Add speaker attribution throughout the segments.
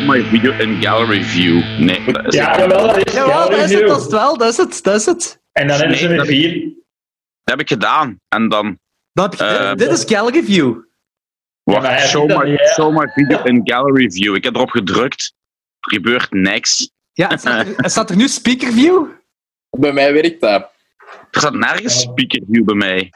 Speaker 1: Ja,
Speaker 2: my video in gallery view. Nee, dat is
Speaker 1: Ja, jawel, dat is
Speaker 3: Jawel, dat is het, dat is het wel, dat is het, dat is het.
Speaker 1: En dan hebben ze er
Speaker 2: dat-
Speaker 1: vier.
Speaker 2: dat heb ik gedaan. En dan,
Speaker 3: je,
Speaker 2: Eh,
Speaker 3: dit is gallery view.
Speaker 2: wacht,
Speaker 1: hij
Speaker 2: show,
Speaker 1: dat
Speaker 2: my, show my video in gallery view. Ik heb erop gedrukt. Er gebeurt niks.
Speaker 3: Ja, het staat er, het staat er nu speaker view.
Speaker 4: Bij mij werkt dat.
Speaker 2: Er staat nergens speaker view bij mij.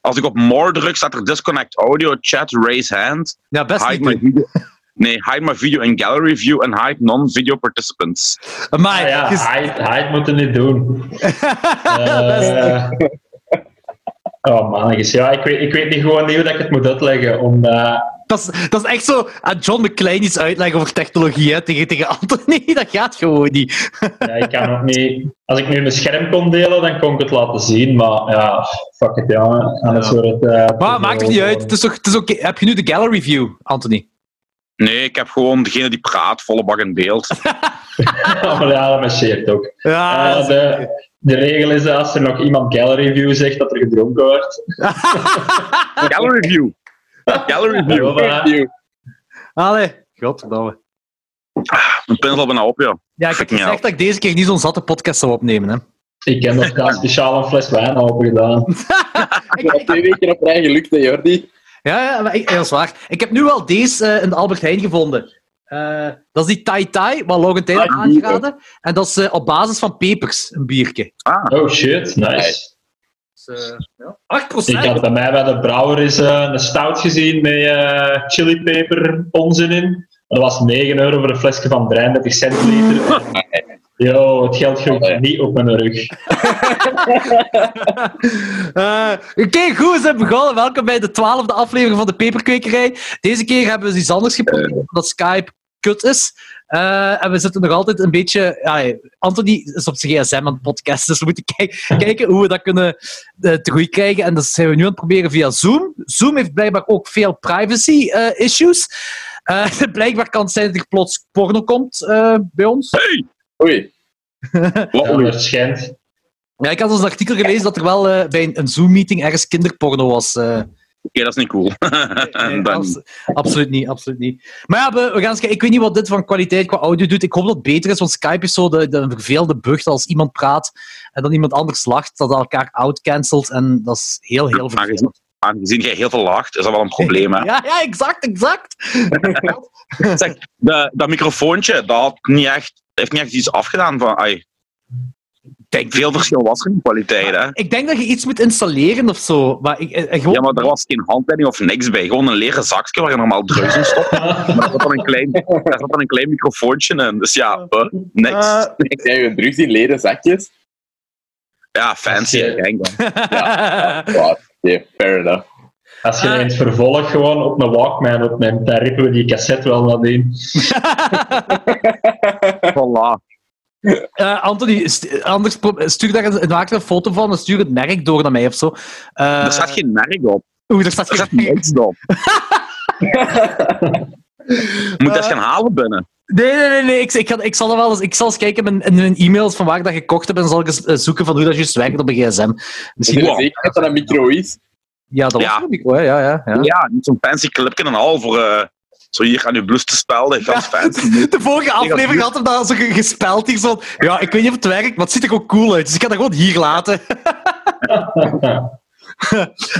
Speaker 2: Als ik op more druk, staat er disconnect audio, chat, raise hand.
Speaker 3: Ja, best
Speaker 2: Hide
Speaker 3: niet
Speaker 2: my
Speaker 3: doen.
Speaker 2: video. Nee, hide my video in gallery view en hide non-video participants.
Speaker 3: Maar,
Speaker 1: Ah, ja, hij moet het niet doen.
Speaker 3: best-
Speaker 1: Eh, oh man, ja, ik, weet, ik weet niet gewoon niet hoe dat ik het moet uitleggen. Omdat,
Speaker 3: dat, is, dat is echt zo aan John McClane iets uitleggen over technologie hè, tegen, tegen Anthony. Dat gaat gewoon niet.
Speaker 1: ja, ik kan ook niet... Als ik nu mijn scherm kon delen, dan kon ik het laten zien. Maar ja, fuck it, ja. Anders
Speaker 3: Ja.
Speaker 1: wordt het... eh,
Speaker 3: Maar maakt
Speaker 1: veel
Speaker 3: niet uit. Het is toch, het is oké. Heb je nu de gallery view, Anthony?
Speaker 2: Nee, ik heb gewoon degene die praat, volle bak in beeld.
Speaker 1: maar ja, dat marcheert ook.
Speaker 3: Ja,
Speaker 1: Eh, de, de regel is dat als er nog iemand gallery view zegt dat er gedronken wordt.
Speaker 2: Gallery view. Gallery view.
Speaker 4: View.
Speaker 3: Allee, godverdomme.
Speaker 2: Mijn pen is al bijna op, ja.
Speaker 3: Ja, ik heb
Speaker 2: me
Speaker 3: gezegd dat ik deze keer niet zo'n zatte podcast zou opnemen. Hè.
Speaker 1: Ik heb nog speciaal een fles wijn open gedaan.
Speaker 3: Ik- ik-
Speaker 4: Twee weken op rij gelukt, hè, Jordi.
Speaker 3: Ja, ja maar ik, dat is waar. Ik heb nu wel deze eh, in de Albert Heijn gevonden. Eh, dat is die Tai Tai, wat Logan Taylor
Speaker 4: Ah,
Speaker 3: aangeraden. En dat is eh, op basis van pepers, een biertje.
Speaker 2: Ah,
Speaker 1: Oh shit, nice.
Speaker 3: Dus, eh, ja. 8%.
Speaker 1: Ik had bij mij bij de brouwer eens eh, een stout gezien met eh chilipeper onzin in. Dat was 9 euro voor een flesje van 33 centiliter. Yo, het geld groeit niet op mijn rug.
Speaker 3: Eh, Oké, goed, we zijn begonnen. Welkom bij de twaalfde aflevering van de Peperkwekerij. Deze keer hebben we eens iets anders geprobeerd, omdat Skype kut is. Eh, en we zitten nog altijd een beetje... Ja, Anthony is op zijn gsm aan het podcast, dus we moeten kijk- kijken hoe we dat kunnen eh, te goed krijgen. En dat zijn we nu aan het proberen via Zoom. Zoom heeft blijkbaar ook veel privacy-issues. blijkbaar kan het zijn dat er plots porno komt eh, bij ons.
Speaker 4: Oei.
Speaker 2: wat
Speaker 1: Ja,
Speaker 2: oei.
Speaker 1: dat schijnt.
Speaker 3: Ja, ik had een artikel gelezen dat er wel eh, bij een, een Zoom-meeting ergens kinderporno was. eh.
Speaker 2: Oké, dat is niet cool.
Speaker 3: Nee,
Speaker 2: Dan-
Speaker 3: abs- absoluut niet, absoluut niet. Maar ja, we, we gaan eens kijken. Ik weet niet wat dit van kwaliteit qua audio doet. Ik hoop dat het beter is, want Skype is zo de, de vervelende bug dat als iemand praat en dan iemand anders lacht, dat dat elkaar outcancelt. En dat is heel, heel vervelend.
Speaker 2: Aangezien jij heel veel lacht, is dat wel een probleem. Hè?
Speaker 3: Ja, ja, exact, exact.
Speaker 2: Zeg, de, dat microfoontje, dat had niet echt, heeft niet echt iets afgedaan van. Ai, ik denk veel verschil was er in kwaliteit. Hè?
Speaker 3: Ik denk dat je iets moet installeren of zo. Maar ik, eh, gewoon...
Speaker 2: Ja, maar er was geen handleiding of niks bij. Gewoon een leren zakje waar je normaal drugs in stopt. Maar daar zat dan een klein, daar zat dan een klein microfoontje in. Dus ja, huh, niks.
Speaker 3: Eh,
Speaker 4: Ik zei je drugs in leren zakjes.
Speaker 2: Ja, fancy.
Speaker 4: Wow, oké, fair enough.
Speaker 1: Als je
Speaker 3: Ah.
Speaker 1: in het vervolg gewoon op een Walkman opneemt, dan rippen we die cassette wel wat in.
Speaker 2: Voilà.
Speaker 3: Eh, Anthony, st- anders stuur daar een, maak er een foto van en stuur het merk door naar mij of zo. Eh,
Speaker 2: Er staat geen merk op.
Speaker 3: Oeh, er staat
Speaker 2: Er staat
Speaker 3: geen
Speaker 2: niks op. Je moet dat gaan halen binnen.
Speaker 3: Nee, nee, nee. nee. Ik, ik, zal er wel eens, ik zal eens kijken in mijn, in mijn e-mails van waar ik dat gekocht heb en zal ik eens eh, zoeken van hoe dat juist werkt op een gsm.
Speaker 4: Is
Speaker 3: Misschien...
Speaker 4: zeker dat dat een micro is?
Speaker 3: Ja, dat was
Speaker 2: Ja.
Speaker 3: micro, hè. Ja, ja, ja.
Speaker 2: Ja, niet zo'n fancy clipje en al voor eh, zo hier aan je blus te spelden. Ganz fancy.
Speaker 3: De vorige aflevering had hem dat zo ge- gespeld hier zo. Ja, ik weet niet of het werkt, maar het ziet er ook cool uit. Dus ik ga dat gewoon hier laten.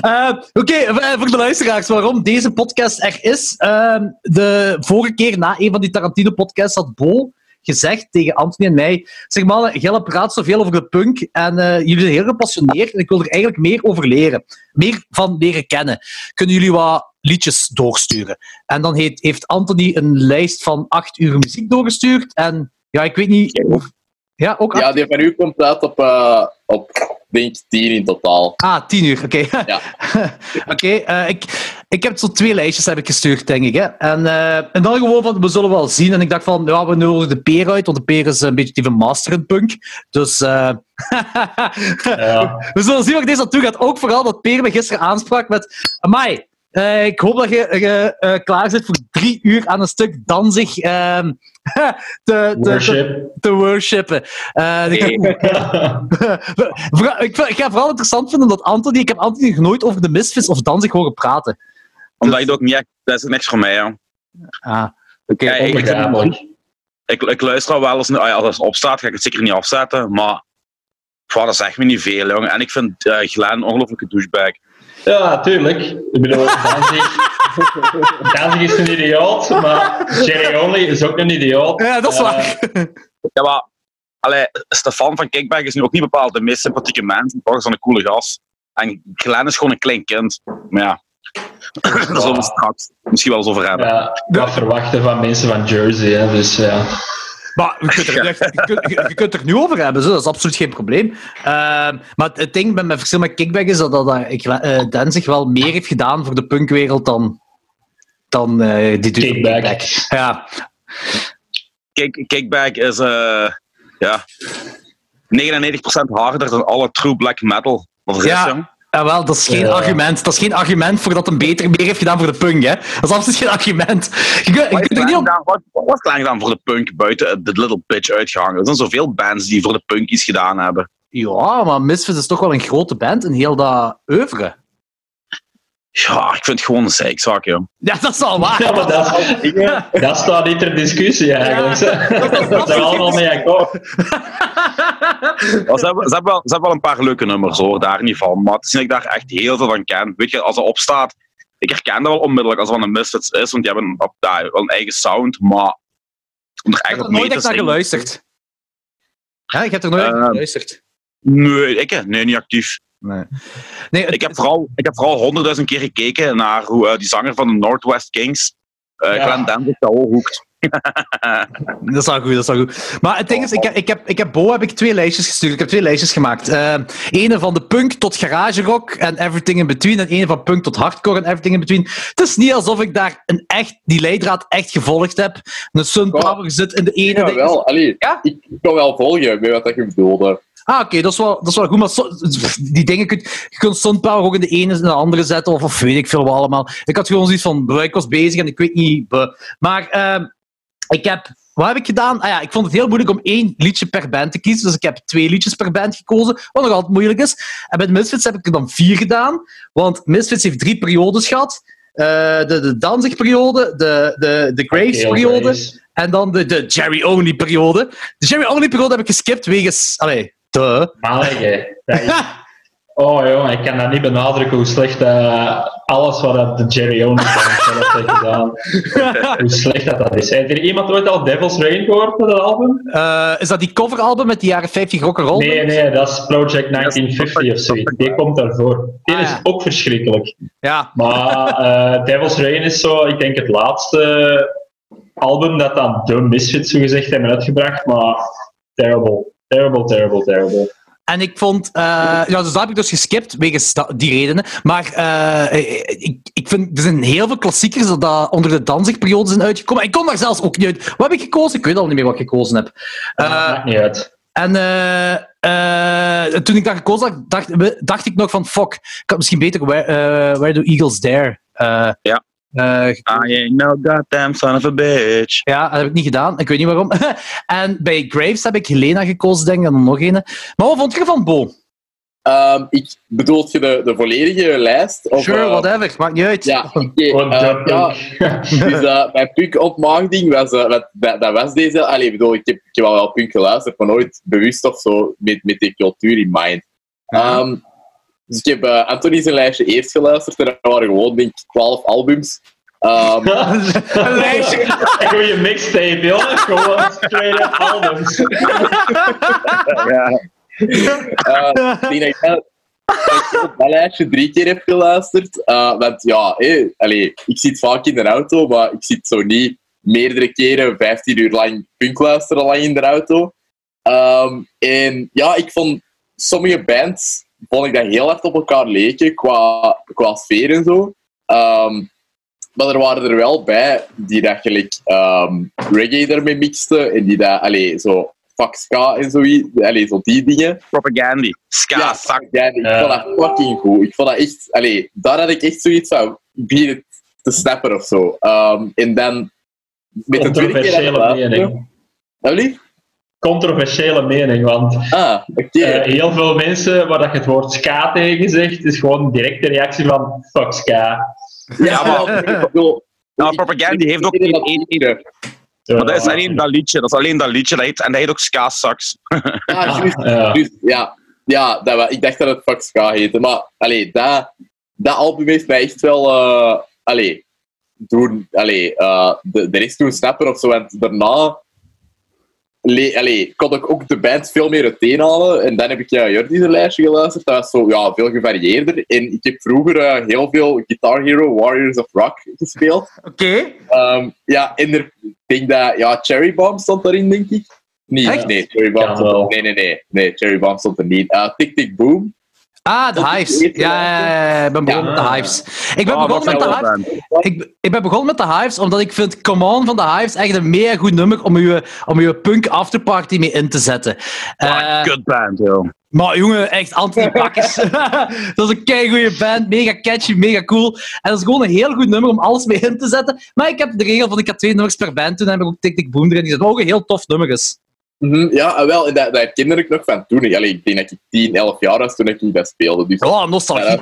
Speaker 3: Eh, Oké, eh, voor de luisteraars, waarom deze podcast er is. Ehm, de vorige keer, na een van die Tarantino-podcasts, had Bo gezegd tegen Anthony en mij: Zeg mannen, Gelle praat zoveel over de punk en eh, jullie zijn heel gepassioneerd en ik wil er eigenlijk meer over leren. Meer van leren kennen. Kunnen jullie wat liedjes doorsturen? En dan heeft, heeft Anthony een lijst van acht uur muziek doorgestuurd. En ja, ik weet niet. Of, ja, ook acht
Speaker 4: Ja, die van u komt uit op, eh, op denk ik, 10 in totaal.
Speaker 3: Ah, tien uur, oké.
Speaker 4: Ja.
Speaker 3: oké, eh, ik, ik heb zo twee lijstjes heb ik gestuurd, denk ik. Hè. En, eh, en dan gewoon van, we zullen wel zien. En ik dacht van, ja, we nodigen de peer uit, want de peer is een beetje die van master in punk. Dus eh,
Speaker 1: Ja.
Speaker 3: we zullen zien waar deze naartoe gaat. Ook vooral dat peer me gisteren aansprak met, amai, eh, ik hoop dat je klaar zit voor drie uur aan een stuk danzig ehm, te, te, te,
Speaker 1: Worship.
Speaker 3: te worshipen. Ik ga vooral interessant vinden dat Anthony, ik heb Anthony nog nooit over de Misfits of Danzig horen praten.
Speaker 2: Omdat je het ook niet echt, dat is niks voor mij. Ja.
Speaker 3: Ah. Oké,
Speaker 2: Ja, ik-
Speaker 1: Onbegrijpelijk.
Speaker 2: Ik, ik luister al wel eens, ah als het opstaat, ga ik het zeker niet afzetten. Maar pff, dat zegt me niet veel, jongen. En ik vind eh Glenn een ongelofelijke douchebag.
Speaker 1: Ja, tuurlijk. Ik bedoel, Danzig, is een idioot, maar Jerry Only is ook een idioot.
Speaker 3: Ja, dat is
Speaker 1: Eh,
Speaker 3: waar.
Speaker 2: Ja, maar allee, Stefan van Kickback is nu ook niet bepaald de meest sympathieke mens. Toch is hij een coole gast. En Glenn is gewoon een klein kind. Maar ja, daar zullen we straks misschien wel eens over hebben.
Speaker 1: Ja, wat verwachten van mensen van Jersey, hè, dus ja.
Speaker 3: Maar je kunt, er, echt- je, kunt, je- je kunt er nu over hebben, zo. dat is absoluut geen probleem. Ehm, maar het ding met mijn verschil met Kickback is dat, dat, dat ik, eh, Dan zich wel meer heeft gedaan voor de punkwereld dan, dan eh, die dude van
Speaker 1: Kickback.
Speaker 3: Ja,
Speaker 2: Kick, kickback is eh ja, 99% harder dan alle true black metal. Wat
Speaker 3: Ja. Ja, wel, dat is geen
Speaker 1: Ja.
Speaker 3: argument. Dat is geen argument voor dat hem beter meer heeft gedaan voor de punk. Hè. Dat is absoluut geen argument. Je,
Speaker 2: Wat
Speaker 3: niet op...
Speaker 2: gedaan- wat- wat heeft Glenn gedaan voor de punk buiten de Little Bitch uitgehangen? Er zijn zoveel bands die voor de punk iets gedaan hebben.
Speaker 3: Ja, maar Misfits is toch wel een grote band in heel dat oeuvre.
Speaker 2: Ja, ik vind het gewoon een zeikzak, joh.
Speaker 3: Ja, dat is al waar.
Speaker 1: Ja, maar dat, dat staat niet ter discussie eigenlijk.
Speaker 3: Ja, dat- dat-
Speaker 1: Dat zijn allemaal mee akkoord.
Speaker 2: Ja, ze, hebben, ze, hebben wel, ze hebben wel een paar leuke nummers, hoor, daar niet van. Maar het is dat ik daar echt heel veel van ken. Weet je, als er op staat, ik herken dat wel onmiddellijk als er van een Misfits is, want die hebben op, ja, wel een eigen sound, maar om er echt op
Speaker 3: er nooit echt naar geluisterd. Ja, ik heb er nooit naar
Speaker 2: Eh,
Speaker 3: geluisterd.
Speaker 2: Nee, ik, hè? nee, niet actief.
Speaker 3: Nee. nee het-
Speaker 2: Ik heb vooral, ik heb vooral honderdduizend keer gekeken naar hoe eh, die zanger van de Northwest Kings, eh
Speaker 1: Ja.
Speaker 2: Glenn Danzig, dat hoekt.
Speaker 3: Dat is wel goed, dat is wel goed. Maar het ding is, ik heb, ik heb, ik heb Bo heb ik twee lijstjes gestuurd. Ik heb twee lijstjes gemaakt. Eh ene van de punk tot garage rock en everything in between. En ene van punk tot hardcore en everything in between. Het is niet alsof ik daar een echt, die leidraad echt gevolgd heb. Een Sun
Speaker 4: Ja.
Speaker 3: Power zit in de ene.
Speaker 4: Ja, wel. Allee,
Speaker 3: Ja?
Speaker 4: Ik, kan wel volgen met wat dat je bedoelde.
Speaker 3: Ah, oké, dat, is wel- dat is wel goed. Maar so- die dingen kun je kunt Sun Power ook in de ene en de andere zetten. Of, of weet ik veel wat allemaal. Ik had gewoon zoiets van, "Bruh, ik was bezig en ik weet niet. bruh." Maar ehm, ik heb, wat heb ik gedaan? Ah ja, ik vond het heel moeilijk om één liedje per band te kiezen. Dus ik heb twee liedjes per band gekozen, wat nog altijd moeilijk is. En bij de Misfits heb ik er dan vier gedaan. Want Misfits heeft drie periodes gehad. Eh, de, de Danzig-periode, de, de, de Graves-periode en dan de, de Jerry-Only-periode. De Jerry-Only-periode heb ik geskipt wegens... Allee, duh.
Speaker 1: Oh joh, ik kan dat niet benadrukken hoe slecht eh, alles wat dat de Jerry zelf heeft gedaan, hoe slecht dat, dat is. Heeft er iemand ooit al Devil's Rain gehoord met dat album?
Speaker 3: Eh, is dat die coveralbum met die jaren 50 rock'n'roll?
Speaker 1: Nee, nee, dat is Project 1950 of zoiets. Die komt daarvoor. Die
Speaker 3: Ah,
Speaker 1: is ook verschrikkelijk.
Speaker 3: Ja,
Speaker 1: Maar eh, Devil's Rain is zo, ik denk, het laatste album dat dan de Misfits zogezegd hebben uitgebracht, maar terrible. Terrible, terrible, terrible.
Speaker 3: en ik vond... eh, ja, dus dat heb ik dus geskipt, wegens die redenen. Maar eh, ik, ik vind... Er zijn heel veel klassiekers dat, dat onder de Danzig-periode zijn uitgekomen. Ik kom daar zelfs ook niet uit. Wat heb ik gekozen? Ik weet al niet meer wat ik gekozen heb. Eh,
Speaker 1: Maakt niet uit.
Speaker 3: En eh, eh, toen ik dat gekozen had, dacht, dacht ik nog van fuck, ik had misschien beter Where, eh, Where Do Eagles Dare eh,
Speaker 2: Ja.
Speaker 3: Eh.
Speaker 2: I ain't no goddamn son of a bitch.
Speaker 3: Ja, dat heb ik niet gedaan. Ik weet niet waarom. en bij Graves heb ik Helena gekozen, denk ik, en dan nog een. Maar wat vond je ervan, Bo?
Speaker 4: Ehm, ik bedoelt je de, de volledige lijst? Of,
Speaker 3: sure,
Speaker 4: eh,
Speaker 3: whatever. Maakt niet uit.
Speaker 4: Ja, oké.
Speaker 1: Gewoon
Speaker 4: eh, ja,
Speaker 1: punk.
Speaker 4: dus uh, mijn punk-ontmaagding was, dat, dat, was deze. Allee, ik bedoel, ik heb, ik heb al wel punk geluisterd, maar nooit bewust of zo met, met die cultuur in mind. Ehm, dus ik heb Anthony zijn lijstje eerst geluisterd en dat waren gewoon, denk ik, 12 albums. Ehm,
Speaker 3: Een lijstje.
Speaker 1: Een goede mixtape, joh. Gewoon straight up albums.
Speaker 2: Ja.
Speaker 4: Eh, ik denk dat ik dat, lijstje drie keer heb geluisterd. Eh, want ja, allee, ik zit vaak in de auto, maar ik zit zo niet meerdere keren 15 uur lang punk luisteren lang in de auto. Ehm, en ja, ik vond sommige bands vond ik dat heel hard op elkaar leken qua, qua sfeer en zo. Ehm, maar er waren er wel bij die dat gelijk ehm, reggae ermee mixten en die dat, allee, zo fuck ska en zo, allee, zo die dingen.
Speaker 2: Propaganda. Ska,
Speaker 4: Ja,
Speaker 2: zak.
Speaker 4: ja, ik vond dat fucking goed. Ik vond dat echt... Allee, daar had ik echt zoiets van... Het te snappen of zo. Ehm, en dan... Met de tweede keer... dat ik luisterde-?
Speaker 1: Controversiële mening, want
Speaker 4: Ah,
Speaker 1: eh, heel veel mensen waar dat je het woord ska tegen zegt, is gewoon direct de reactie van fuck ska.
Speaker 4: ja, maar bedoel,
Speaker 2: Nou, Propaganda heeft ook één, één, één- maar dat is alleen dat liedje. Dat is alleen dat liedje. Dat heet, en dat heet ook Ska Sucks.
Speaker 4: Ah, juist,
Speaker 1: ja.
Speaker 4: juist, ja. Ja, dat, ik dacht dat het Fuck Ska heette. Maar allee, dat, dat album heeft mij echt wel... eh allee, doen, allee, eh, de, de rest doen snappen of zo. En daarna le, allee, kon ik ook de band veel meer uiteenhalen. En dan heb ik ja, Jordi's lijstje geluisterd. Dat was zo ja, veel gevarieerder. En ik heb vroeger eh, heel veel Guitar Hero, Warriors of Rock gespeeld.
Speaker 3: Oké.
Speaker 4: Ehm, ja, en er, ik denk dat... Ja, Cherry Bomb stond daarin, denk ik. Nee,
Speaker 3: Echt?
Speaker 4: nee, Cherry Bomb stond er, nee, nee, nee, nee, Cherry Bomb stond er niet. Uh, Tick Tick Boom.
Speaker 3: Ah, de Hives. Ja, ja, ik ben begonnen
Speaker 1: Ja.
Speaker 3: met de Hives. Ik ben
Speaker 2: Ah,
Speaker 3: begonnen met de Hives.
Speaker 2: band.
Speaker 3: Ik, ik ben begonnen met de Hives omdat ik vind Come On van de Hives echt een mega goed nummer om je, om je punk afterparty mee in te zetten.
Speaker 2: Ah,
Speaker 3: Eh,
Speaker 2: kutband, joh.
Speaker 3: maar jongen, echt Anthony Bakkes. dat is een keigoede band, mega catchy, mega cool. En dat is gewoon een heel goed nummer om alles mee in te zetten. Maar ik heb de regel van ik had twee nummers per band, toen heb ik ook Tick Tick Boom erin gezet. Ook een heel tof nummer is.
Speaker 4: Mhm, ja, en wel, en dat, dat herkende ik nog van toen. Allee, ik denk dat ik 10, 11 jaar was toen ik dat speelde. Dus,
Speaker 3: Oh,
Speaker 4: ja,
Speaker 3: nostalgie.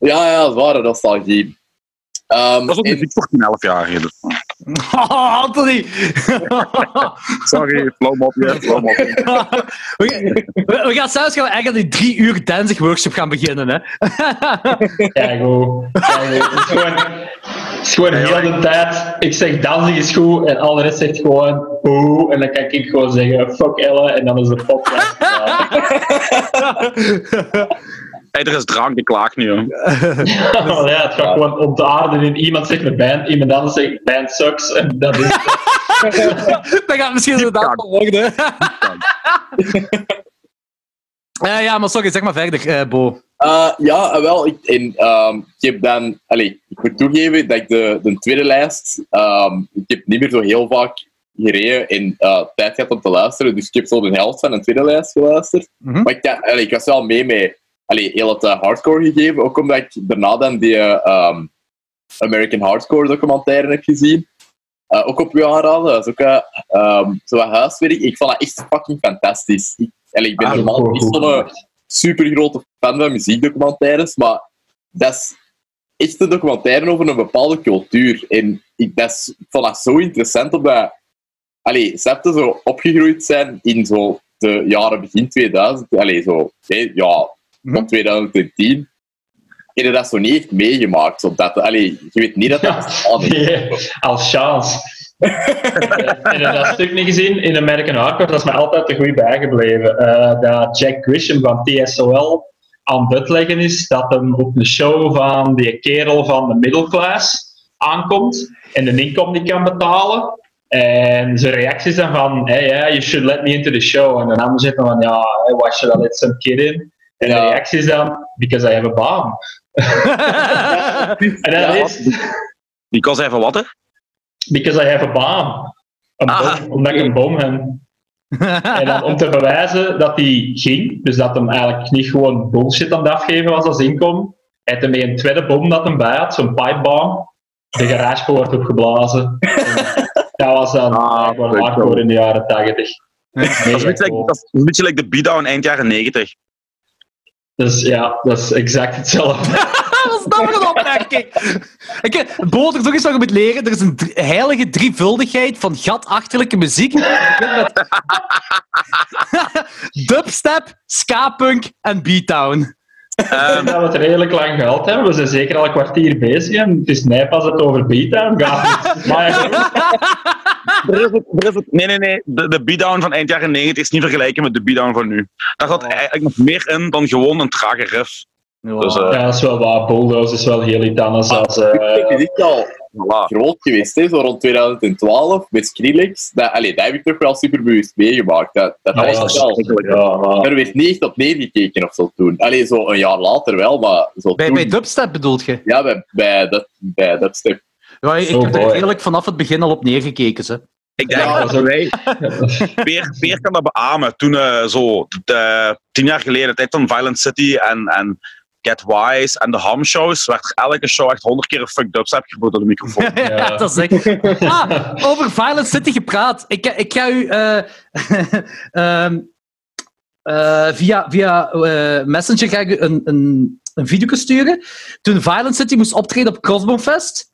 Speaker 4: ja, ja, waar, nostalgie. Ehm,
Speaker 2: Dat is ook
Speaker 4: en-
Speaker 2: muziek voor 10, 11 jaar geleden.
Speaker 3: Oh, Anthony!
Speaker 2: Sorry, flow mopje, flow mopje.
Speaker 3: we, gaan zelfs gaan aan die drie uur dancing workshop gaan beginnen. Hè?
Speaker 1: Kijk hoe. Het is gewoon, het is gewoon
Speaker 2: Ja,
Speaker 1: heel de tijd. Ik zeg dansing is goed en al de rest zegt gewoon boe. En dan kan ik gewoon zeggen fuck Elle en dan is de podcast.
Speaker 2: Hey, er is drank, ik klaag nu, joh.
Speaker 1: ja, het gaat gewoon ontaarden in iemand zegt een band, iemand anders zegt band sucks. En dat is
Speaker 3: Dat gaat misschien inderdaad wel worden. Eh, ja, maar sorry, zeg maar verder, eh, Bo.
Speaker 4: Eh, ja, wel, ik, en, ehm, ik heb dan... Allee, ik moet toegeven dat ik de, de tweede lijst... ehm, ik heb niet meer zo heel vaak gereden en eh, tijd gehad om te luisteren. Dus ik heb zo de helft van de tweede lijst geluisterd.
Speaker 3: Mhm.
Speaker 4: Maar ik, ja, allee, ik was wel mee met allee, heel het eh, hardcore gegeven. Ook omdat ik daarna dan die eh, ehm, American Hardcore documentaire heb gezien. Eh, ook op uw aanraden. Dat is ook uh, um, zo huiswerk. Ik vond dat echt fucking fantastisch. Ik, allee, ik ben
Speaker 1: Ah,
Speaker 4: normaal
Speaker 1: goed,
Speaker 4: niet zo'n super grote fan van muziekdocumentaires, maar dat is echt een documentaire over een bepaalde cultuur. En ik, dat is, ik vond dat zo interessant, omdat... Allee, ze hebben zo opgegroeid zijn in zo de jaren begin 2000. Allee, zo... ja. Van 2010. En je dat zo niet meegemaakt. Zodat, allee, je weet niet dat dat bestaat.
Speaker 1: nee, als chance. en ik heb dat stuk niet gezien in American Hardcore, dat is me altijd te goed bijgebleven. Eh, dat Jack Grisham van TSOL aan het uitleggen is dat hem op de show van die kerel van de middelklas aankomt en de inkom niet kan betalen. En zijn reacties zijn van, hey, yeah, you should let me into the show. En de ander zegt dan van, ja, hey, why should I let some kid in? En de reactie is dan, because I have a bomb. En dat
Speaker 4: Ja.
Speaker 1: is,
Speaker 2: Die kost even wat, hè?
Speaker 1: Because I have a bomb. Een
Speaker 2: Ah.
Speaker 1: omdat ik een boom heb. En dan om te bewijzen dat hij ging, dus dat hem eigenlijk niet gewoon bullshit aan het afgeven was als inkom, hij met een tweede bom dat hem bij had, zo'n pipebomb, de garagepoort opgeblazen. En dat was dan
Speaker 2: Ah,
Speaker 1: gewoon hardcore in de jaren 80.
Speaker 2: Dat is een beetje like- dat is een beetje like de beatdown eind jaren 90.
Speaker 1: Dus ja, dat is exact hetzelfde.
Speaker 3: Dat is nou weer een opmerking. Ik, Bo, er is nog eens wat je moet leren. Er is een heilige drievuldigheid van gatachterlijke muziek. Met Dubstep, ska-punk en beatdown.
Speaker 2: Ehm,
Speaker 1: dat we het redelijk lang gehad hebben. We zijn zeker al een kwartier bezig en het is mij pas het over beatdown gaat. Maar
Speaker 2: er is het, er is het, nee, nee, nee. De, de beatdown van eind jaren 90 is niet vergelijken met de beatdown van nu. Daar zat eigenlijk nog meer in dan gewoon een trage riff. Dus, eh,
Speaker 1: ja, dat is wel waar. Bulldoze is wel heel iets anders als... eh,
Speaker 4: Het is echt al
Speaker 2: voilà.
Speaker 4: groot geweest, hè, zo rond 2012, met Skrillex. Dat, allee, dat heb ik toch wel super bewust meegemaakt. Dat, dat,
Speaker 1: Ja,
Speaker 4: was wel...
Speaker 1: ja,
Speaker 4: Er werd niet echt op neergekeken of zo toen. Allee, zo een jaar later wel, maar zo
Speaker 3: Bij,
Speaker 4: toen...
Speaker 3: bij dubstep bedoelt je?
Speaker 4: Ja, bij, bij, dat, bij dat step.
Speaker 3: Ja, ik
Speaker 1: Oh
Speaker 3: heb er eerlijk vanaf het begin al op neergekeken. Ze.
Speaker 2: Ik denk
Speaker 4: Ja,
Speaker 2: dat wij... Peer, Peer kan dat beamen. Toen eh, zo, de, tien jaar geleden, de tijd van Violent City en, en Get Wise en de Ham Shows, werd er elke show echt honderd keer een fuck dubstep geboden door de microfoon.
Speaker 3: ja,
Speaker 1: Ja.
Speaker 3: dat is echt. Ah, over Violent City gepraat. Ik, ik ga u eh, ehm, eh, via, via eh, Messenger ga ik u een, een, een video sturen. Toen Violent City moest optreden op Crossbone Fest.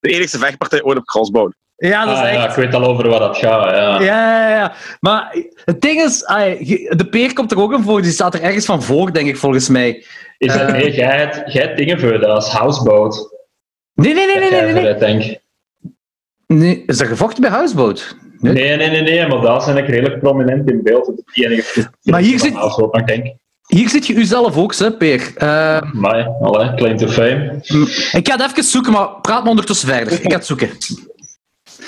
Speaker 2: De enige vechtpartij ooit op crossbone.
Speaker 3: Ja, dat is
Speaker 1: Ah,
Speaker 3: echt...
Speaker 1: ja, ik weet al over wat dat gaat. Ja.
Speaker 3: Ja, ja, ja. Maar het ding is, de peer komt er ook in voor. Die staat er ergens van voor, denk ik, volgens mij.
Speaker 1: Is dat
Speaker 3: Eh.
Speaker 1: nee, jij hebt, jij hebt dingen voor dat als houseboat.
Speaker 3: Nee, nee, nee, nee, nee. Nee,
Speaker 1: voor denk
Speaker 3: nee. Is er gevochten bij Houseboat? Nee.
Speaker 1: Nee, nee, nee, nee, maar daar zijn ik redelijk prominent in beeld. Enige
Speaker 3: Maar hier zit-
Speaker 1: houseboat, maar ik denk.
Speaker 3: Hier zit je uzelf ook, hè, Peer. Eh,
Speaker 1: Maar, allee, claim to fame.
Speaker 3: ik ga het even zoeken, maar praat me ondertussen verder. Ik ga het zoeken.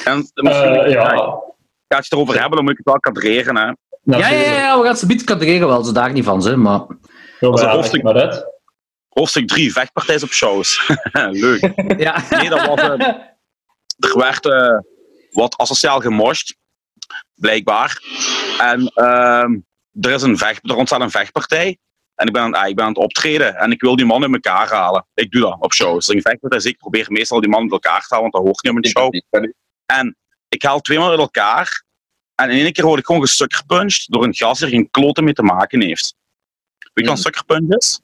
Speaker 2: En misschien
Speaker 1: Eh,
Speaker 2: ja.
Speaker 1: ja,
Speaker 2: ga je het erover hebben, dan moet ik het wel kadreren. Hè.
Speaker 3: Ja, ja, ja, ja, we gaan het bieden kadreren wel, zo daar niet van, ze, maar...
Speaker 1: Ja,
Speaker 2: hoofdstuk-
Speaker 1: maar uit.
Speaker 2: Hoofdstuk 3, vechtpartijen op shows. Leuk.
Speaker 3: Ja.
Speaker 2: Nee, dat was, eh, er werd eh, wat asociaal gemosht, blijkbaar. En ehm, er, is een vecht, er ontstaat een vechtpartij. En ik ben, aan, ah, ik ben aan het optreden en ik wil die man in elkaar halen. Ik doe dat op shows. Als er een vechtpartij is, ik probeer meestal die man in elkaar te halen, want dat hoort niet op een show. En ik haal twee man uit elkaar. En in één keer word ik gewoon gesuckerpunched door een gast die er geen kloten mee te maken heeft. Weet je wat een
Speaker 4: Mm.
Speaker 2: suckerpunch is?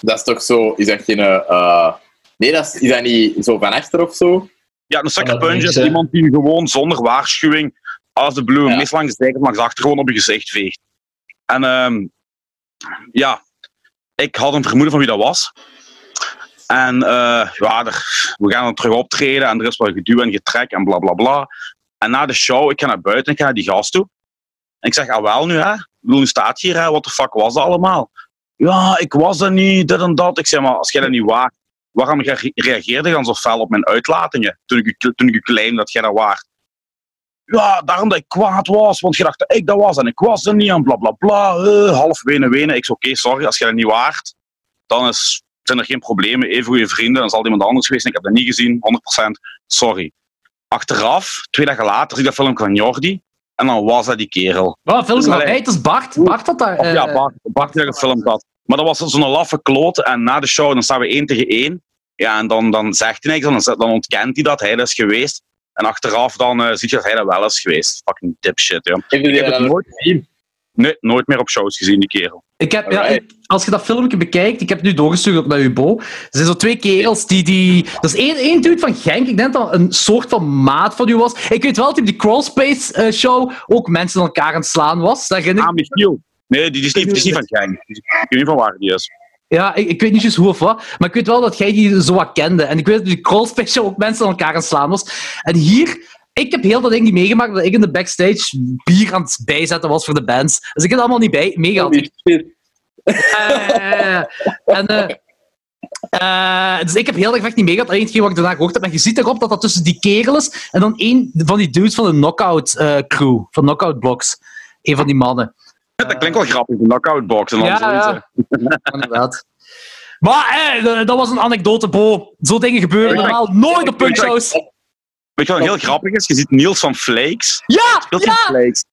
Speaker 4: Dat is toch zo, is dat geen... eh, nee, dat is, is dat niet zo van achter of zo?
Speaker 2: Ja, een sucker
Speaker 1: dat
Speaker 2: punch
Speaker 1: niks,
Speaker 2: is iemand die gewoon zonder waarschuwing als de blue
Speaker 4: Ja.
Speaker 2: meestal langs de zijkant langs achter gewoon op je gezicht veegt. En ehm, ja, ik had een vermoeden van wie dat was. En eh, ja, we gaan dan terug optreden en er is wat geduw en getrek en bla bla bla. En na de show, ik ga naar buiten en ik ga naar die gast toe. En ik zeg, ah wel nu hè, staat hier hè, wat de fuck was dat allemaal? Ja, ik was er niet, dit en dat. Ik zeg, maar als jij dat niet waard, waarom re- reageerde je dan zo fel op mijn uitlatingen toen ik, toen claim dat jij dat waard? Ja, daarom dat ik kwaad was, want je dacht dat ik dat was en ik was er niet en bla bla bla. eh, half wenen wenen. Ik zeg, oké, sorry, als jij dat niet waard, dan is, zijn er geen problemen. Even goede vrienden, dan zal iemand anders geweest zijn. Ik heb dat niet gezien, 100%. Sorry. Achteraf, twee dagen later, zie ik dat filmpje van Jordi en dan was dat die kerel.
Speaker 3: Wat, van mij, het is Bart. Bart had daar...
Speaker 2: Of
Speaker 3: eh,
Speaker 2: ja, Bart, Bart die dat gefilmd had. Maar dat was zo'n laffe kloot. En na de show dan staan we één tegen één. Ja, en dan, dan zegt hij niks. Dan, dan ontkent hij dat hij dat is geweest. En achteraf dan eh ziet je dat hij dat wel is geweest. Fucking dipshit, ja.
Speaker 4: Heb je
Speaker 2: Ik heb het nooit
Speaker 4: gezien?
Speaker 2: Nee, nooit meer op shows gezien, die kerel.
Speaker 3: Ik heb, ja, ik- als je dat filmpje bekijkt, ik heb het nu doorgestuurd naar Ubo. Er zijn zo twee kerels die... die dat is één, één dude van Genk, ik denk dat een soort van maat van u was. Ik weet wel dat hij op die Crawlspace eh, show ook mensen aan elkaar aan het slaan was. Herinner ik
Speaker 2: Ah, Michiel. Nee, die, die, is niet, die is niet van Genk. Ik weet niet van waar die is.
Speaker 3: Ja, ik, ik weet niet juist hoe of wat, maar ik weet wel dat jij die zo wat kende. En ik weet dat die Crawlspace show ook mensen aan elkaar aan het slaan was. En hier, ik heb heel dat ding niet meegemaakt, dat ik in de backstage bier aan het bijzetten was voor de bands. Dus ik heb het allemaal niet bij, meegehad.
Speaker 4: Shit.
Speaker 3: Eh, en, eh, dus ik heb heel erg echt niet meegehad. Alleen hetgeen wat ik daarna gehoord heb. En je ziet erop dat dat tussen die kerel is en dan een van die dudes van de Knockout crew, van Knockout Blocks. Een van die mannen.
Speaker 2: Dat klinkt wel grappig, de knockout box. En dan
Speaker 3: Ja,
Speaker 2: zoiets,
Speaker 3: ja. Inderdaad. Maar eh, dat was een anekdote, Bo. Zo dingen gebeuren
Speaker 2: Ja,
Speaker 3: normaal nooit op punkshows.
Speaker 2: Weet je wat heel grappig is? Je ziet Niels van Flakes.
Speaker 3: Ja,
Speaker 2: Speelt
Speaker 3: ja!
Speaker 2: Flakes?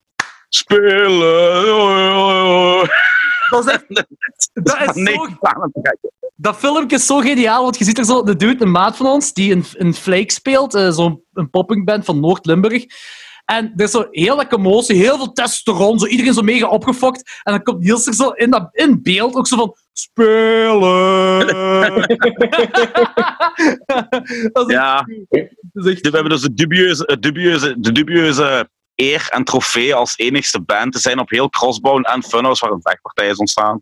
Speaker 2: Spelen.
Speaker 3: Dat is, echt, dat, is zo, dat filmpje is zo geniaal, want je ziet er zo de dude, een maat van ons, die een, een flake speelt, eh, zo'n een poppingband van Noord-Limburg. En er is zo heel wat commotie, heel veel testosteron, zo iedereen zo mega opgefokt. En dan komt Niels er zo in, dat, in beeld ook zo van... Spelen! dat
Speaker 2: Ja,
Speaker 3: dat echt-
Speaker 2: we hebben dus de dubieuze, dubieuze, de dubieuze eer en trofee als enigste band te zijn op heel Crossbone en Funhouse waar een vechtpartij is ontstaan.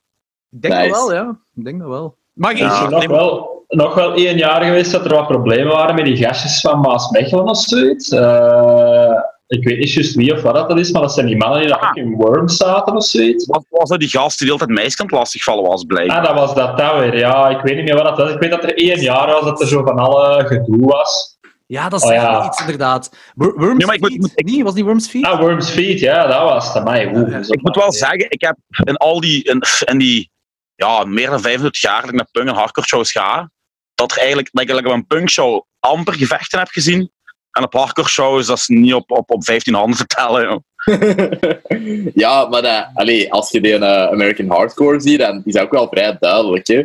Speaker 3: Ik denk
Speaker 4: Nice.
Speaker 3: dat wel, ja. Ik denk dat wel. Maar
Speaker 2: ja.
Speaker 1: er nog wel, nog wel één jaar geweest dat er wat problemen waren met die gastjes van Maas Mechelen of zoiets. Eh, ik weet niet juist wie of wat dat is, maar dat zijn die mannen die daar ook in Worms zaten of zoiets.
Speaker 2: Wat was dat die gast die de hele tijd meisjes lastigvallen was, blijkbaar?
Speaker 1: Ah, dat was dat dat weer. Ja, ik weet niet meer wat dat was. Ik weet dat er één jaar was dat er zo van alle gedoe was.
Speaker 3: ja, dat is
Speaker 1: Oh, ja.
Speaker 3: iets, inderdaad. Wor- Worms
Speaker 2: maar ik moet-
Speaker 3: Feet?
Speaker 2: moet- ik-
Speaker 3: Nee, was die Worms Feet?
Speaker 1: Ah, Worms Feet, ja, dat was het. Amai, hoe,
Speaker 3: Ja,
Speaker 2: Ik moet wel zeggen, ik heb in al die, in, in die ja, meer dan 25 jaar dat ik naar punk en hardcore shows ga, dat, er eigenlijk, dat ik eigenlijk op een punk show amper gevechten heb gezien. En op hardcore shows, dat is niet op, op, op 15 handen te tellen. joh.
Speaker 4: ja, maar dat, allee, als je die eh, American Hardcore ziet, dan is dat ook wel vrij duidelijk. Hè?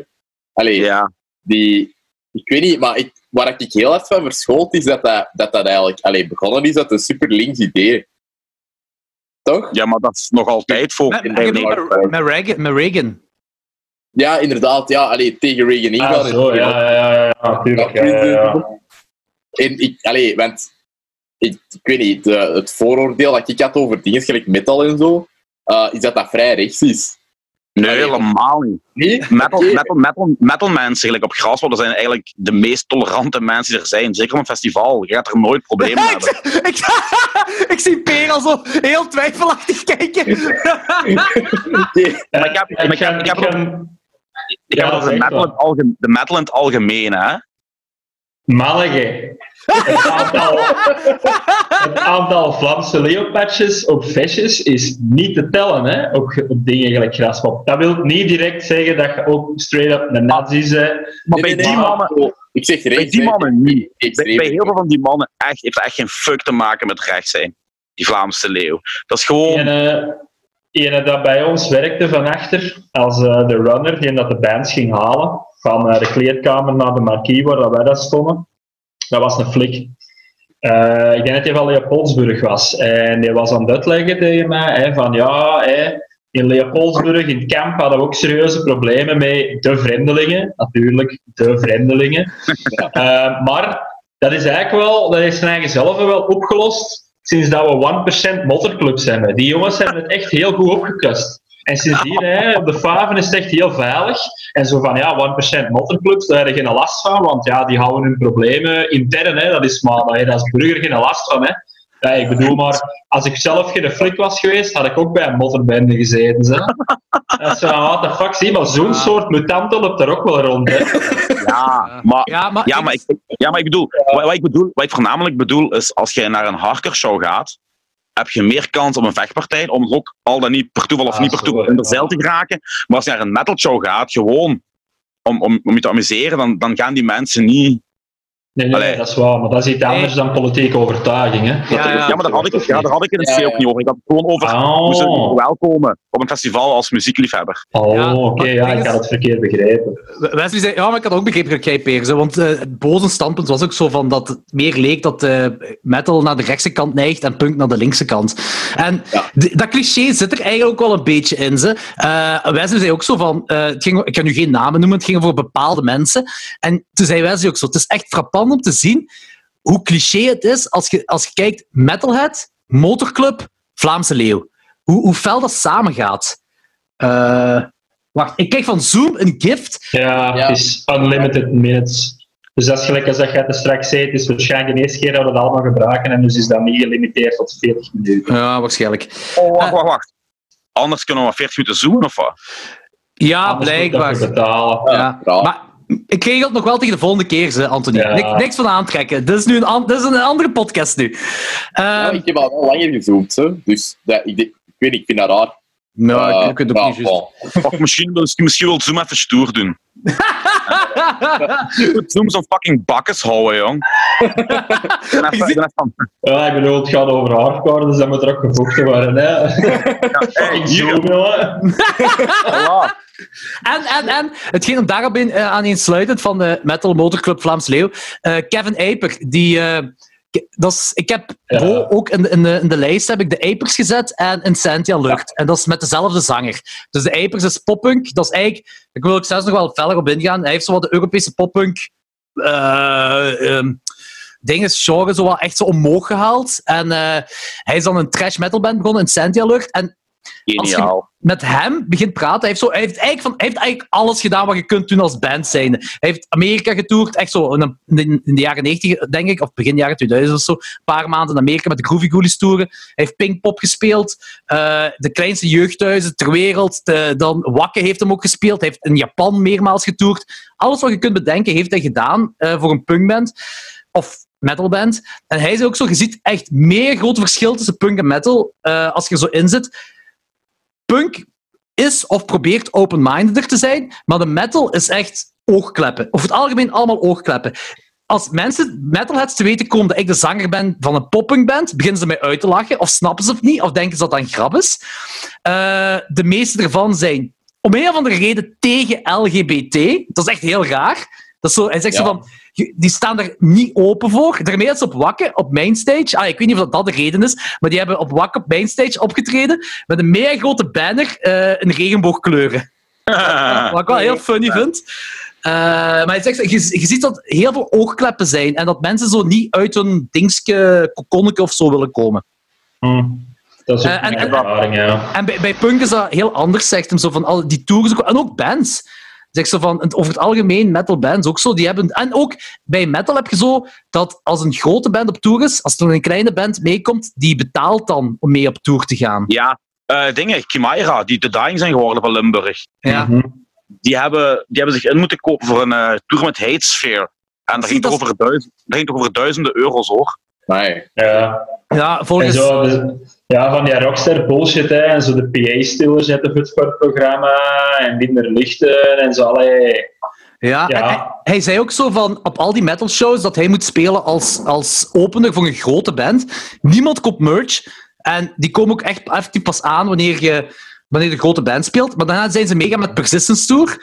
Speaker 4: Allee,
Speaker 2: Ja.
Speaker 4: die, ik weet niet, maar ik, waar ik heel hard van verschoot, is dat dat, dat, dat eigenlijk allee, begonnen is uit een super links idee. Toch?
Speaker 2: ja, maar dat is nog altijd voor.
Speaker 3: Met, met, met, Reagan. Met Reagan.
Speaker 4: Ja, inderdaad. Ja, allee, tegen Reagan ingaan.
Speaker 1: Ah, zo, ja, ja, ja, ja, natuurlijk. Ja, ja, ja.
Speaker 4: En ik, allee, want ik, ik weet niet, de, het vooroordeel dat ik had over dingen gelijk metal en zo, uh, is dat dat vrij rechts is.
Speaker 2: Nee, helemaal niet.
Speaker 4: Nee?
Speaker 2: Metal, metal, metal, metal mensen gelijk op Graswolde zijn eigenlijk de meest tolerante mensen die er zijn. Zeker op een festival. Je gaat er nooit problemen
Speaker 3: ik,
Speaker 2: hebben.
Speaker 3: ik, ik zie Peer al zo heel twijfelachtig kijken.
Speaker 4: Oké.
Speaker 2: Maar ik heb-
Speaker 1: Eh,
Speaker 2: ik heb-
Speaker 1: ga-
Speaker 2: ik heb- Ik heb alge- de metal in het algemeen, hè.
Speaker 1: Manneke. Het aantal, het aantal Vlaamse leeuwpatches op vestjes is niet te tellen, hè? Op, op dingen gelijk graspop. Dat wil niet direct zeggen dat je ook straight up een nazi bent.
Speaker 2: Maar bij die mannen...
Speaker 4: Ik zeg rechts.
Speaker 2: Bij die mannen niet. Bij, bij heel veel van die mannen echt, heeft echt geen fuck te maken met recht zijn. Die Vlaamse leeuw. Dat is gewoon...
Speaker 1: Ene, ene dat bij ons werkte van achter, als eh, de runner, die dat de bands ging halen, van de kleedkamer naar de marquee waar dat wij dat stonden. Dat was een flik. Eh, ik denk dat hij van Leopoldsburg was. En die was aan het uitleggen tegen mij hè, van ja, hè, in Leopoldsburg, in het kamp, hadden we ook serieuze problemen met de vreemdelingen. Natuurlijk, de vreemdelingen. Eh, maar dat is eigenlijk wel, dat is zijn eigen zelf wel opgelost sinds dat we 1% motorclubs hebben. Die jongens hebben het echt heel goed opgekust. En sindsdien, hè, op de Faven is het echt heel veilig. En zo van, ja, 1% motorclubs, daar heb je geen last van, want ja, die houden hun problemen intern, hè. Dat is maar, daar heb je als burger geen last van, hè. Ja, ik bedoel maar, als ik zelf geen flik was geweest, had ik ook bij een motorbende gezeten, hè. Dat is zo, what the fuck, zie, maar zo'n soort mutanten loopt er ook wel rond, hè.
Speaker 2: Ja, maar...
Speaker 3: Ja, maar,
Speaker 2: Ja, maar ik, ja, maar ik bedoel, wat, wat ik bedoel, wat ik voornamelijk bedoel, is als je naar een hardcore show gaat, heb je meer kans op een vechtpartij, om ook al dan niet per toeval of
Speaker 1: Ah,
Speaker 2: niet per toeval in de zeil te geraken. Maar als je naar een metal show gaat, gewoon om, om, om je te amuseren, dan, dan gaan die mensen niet...
Speaker 1: Nee, nee,
Speaker 2: Allee.
Speaker 1: nee, dat is waar, maar dat is iets anders dan politieke overtuiging, hè.
Speaker 3: Ja,
Speaker 2: Ja, maar daar had ik, ja, daar had ik het in
Speaker 4: Ja,
Speaker 2: C
Speaker 4: ja.
Speaker 2: ook niet over. Ik had het gewoon over hoe ze
Speaker 1: Oh,
Speaker 2: welkomen op een festival als muziekliefhebber.
Speaker 1: oh
Speaker 3: Ja,
Speaker 1: oké, ja,
Speaker 3: het
Speaker 1: ik had het verkeerd begrepen.
Speaker 3: Wesley zei, ja, maar ik had ook begrepen dat jij want eh, het boze standpunt was ook zo van dat het meer leek dat eh, metal naar de rechtse kant neigt en punk naar de linkse kant. En dat cliché zit er eigenlijk ook wel een beetje in. Ze. Eh, Wesley zei ook zo van, eh, het ging, ik kan nu geen namen noemen, het ging over bepaalde mensen. En toen zei Wesley ook zo, het is echt frappant om te zien hoe cliché het is als je, als je kijkt Metalhead, Motorclub, Vlaamse Leeuw. Hoe, hoe fel dat samengaat. Eh, wacht, ik kijk van Zoom een gift
Speaker 1: Ja,
Speaker 4: Ja.
Speaker 1: het is unlimited minutes. Dus dat is gelijk als dat je het straks zei, het is waarschijnlijk de eerste keer dat we dat allemaal gebruiken en dus is dat niet gelimiteerd tot 40 minuten.
Speaker 3: Ja, waarschijnlijk.
Speaker 2: Oh, wacht, wacht, wacht. Anders kunnen we maar 40 minuten zoomen, of wat?
Speaker 3: Ja,
Speaker 1: Anders moet je
Speaker 3: blijkbaar. Ja.
Speaker 4: raar.
Speaker 3: Maar ik regel het nog wel tegen de volgende keer, ze, Anthony.
Speaker 1: Ja.
Speaker 3: Niks, niks van aantrekken. Dit is nu een, dit is een andere podcast nu.
Speaker 4: Ja,
Speaker 3: Ehm
Speaker 4: ik heb al langer gezoomd, hè. dus dat, ik, ik weet niet, ik vind dat raar.
Speaker 3: Nou,
Speaker 4: Eh,
Speaker 3: ik, ik weet het ook
Speaker 4: ja,
Speaker 3: niet juist.
Speaker 2: Of misschien, wil- misschien wil Zoom even stoer doen. Zoom zo'n fucking bakkes houden, jong.
Speaker 1: Ja, ik bedoel, het gaat over hardcore, dus dat moet er ook gevochten worden. Hè?
Speaker 2: Ja, hey,
Speaker 1: zoom, jongen.
Speaker 2: ja.
Speaker 3: En, en, en, hetgeen om daarop in, eh, aan sluitend van de Metal Motorclub Vlaams Leeuw. eh, Kevin Eiper, die... eh, ke- dat is, ik heb
Speaker 1: Ja.
Speaker 3: Bo ook in de, in, de, in de lijst heb ik de Eipers gezet en Incentia Lucht. En dat is met dezelfde zanger. Dus de Eipers is poppunk. Dat is eigenlijk... Ik wil ook zelfs nog wel verder op ingaan. Hij heeft zo wat de Europese poppunk... eh ehm, dingen, genre, zo wel echt zo omhoog gehaald. En eh, hij is dan een trash metal band begonnen, Incentia Lucht. En
Speaker 2: Geniaal.
Speaker 3: met hem begint praten, hij heeft, zo, hij heeft, eigenlijk, van, heeft eigenlijk alles gedaan wat je kunt doen als band zijn. Hij heeft Amerika getoerd, echt zo in, de- in de jaren 90, denk ik, of begin jaren 2000 of zo. Een paar maanden in Amerika met de Groovy Ghoulies toeren. Hij heeft Pinkpop gespeeld, eh, de kleinste jeugdhuizen ter wereld. De, dan Wakke heeft hem ook gespeeld. Hij heeft in Japan meermaals getoerd. Alles wat je kunt bedenken, heeft hij gedaan eh, voor een punkband. Of metalband. En hij is ook zo, je ziet echt meer groot verschil tussen punk en metal eh, als je er zo in zit. Punk is of probeert open-mindeder te zijn, maar de metal is echt oogkleppen. Over het algemeen allemaal oogkleppen. Als mensen metalheads te weten komen dat ik de zanger ben van een poppunkband, beginnen ze mij uit te lachen, of snappen ze het niet, of denken ze dat dat een grap is. Eh, de meeste ervan zijn om een of andere reden tegen LGBT. Dat is echt heel raar. Dat is zo, hij zegt zo van, je- die staan er niet open voor. Daarmee ze op Wakke, op Mainstage, ah, ik weet niet of dat, dat de reden is, maar die hebben op Wakke op Mainstage opgetreden met een mega grote banner eh in regenboogkleuren. Wat ik wel heel funny vind. Eh, maar is echt- je, je ziet dat heel veel oogkleppen zijn en dat mensen zo niet uit hun dingske, kokonnetje of zo willen komen.
Speaker 1: Hm. Dat is ook
Speaker 3: Eh, en-
Speaker 1: mijn
Speaker 3: en-
Speaker 1: ervaring, ja.
Speaker 3: En bij, bij punk is dat heel anders, zegt hem zo van al die tours ook- en ook bands. Zegt zo van, over het algemeen, metal bands ook zo, die hebben... En ook bij metal heb je zo dat als een grote band op tour is, als er een kleine band meekomt, die betaalt dan om mee op tour te gaan.
Speaker 2: Ja, eh, dingen, Chimaira, die de dying zijn geworden van Limburg.
Speaker 3: Ja.
Speaker 1: Mhm.
Speaker 2: Die hebben, die hebben zich in moeten kopen voor een eh, tour met Hate Sphere. En dat
Speaker 3: Zie,
Speaker 2: ging, toch
Speaker 3: dat
Speaker 2: over duizend, dat ging toch over duizenden euro's hoor.
Speaker 4: Nee.
Speaker 1: Ja.
Speaker 3: Ja,
Speaker 1: En
Speaker 3: volgens...
Speaker 1: zo, ja, van die rockster bullshit, hè. En zo de PA-stiller zetten voor het sportprogramma. En minder lichten en zo. Allee.
Speaker 3: Ja,
Speaker 1: Ja.
Speaker 3: Hij, hij zei ook zo van op al die metal shows dat hij moet spelen als, als opener voor een grote band. Niemand koopt merch. En die komen ook echt effectief pas aan wanneer je wanneer de grote band speelt. Maar daarna zijn ze mega met Persistence Tour.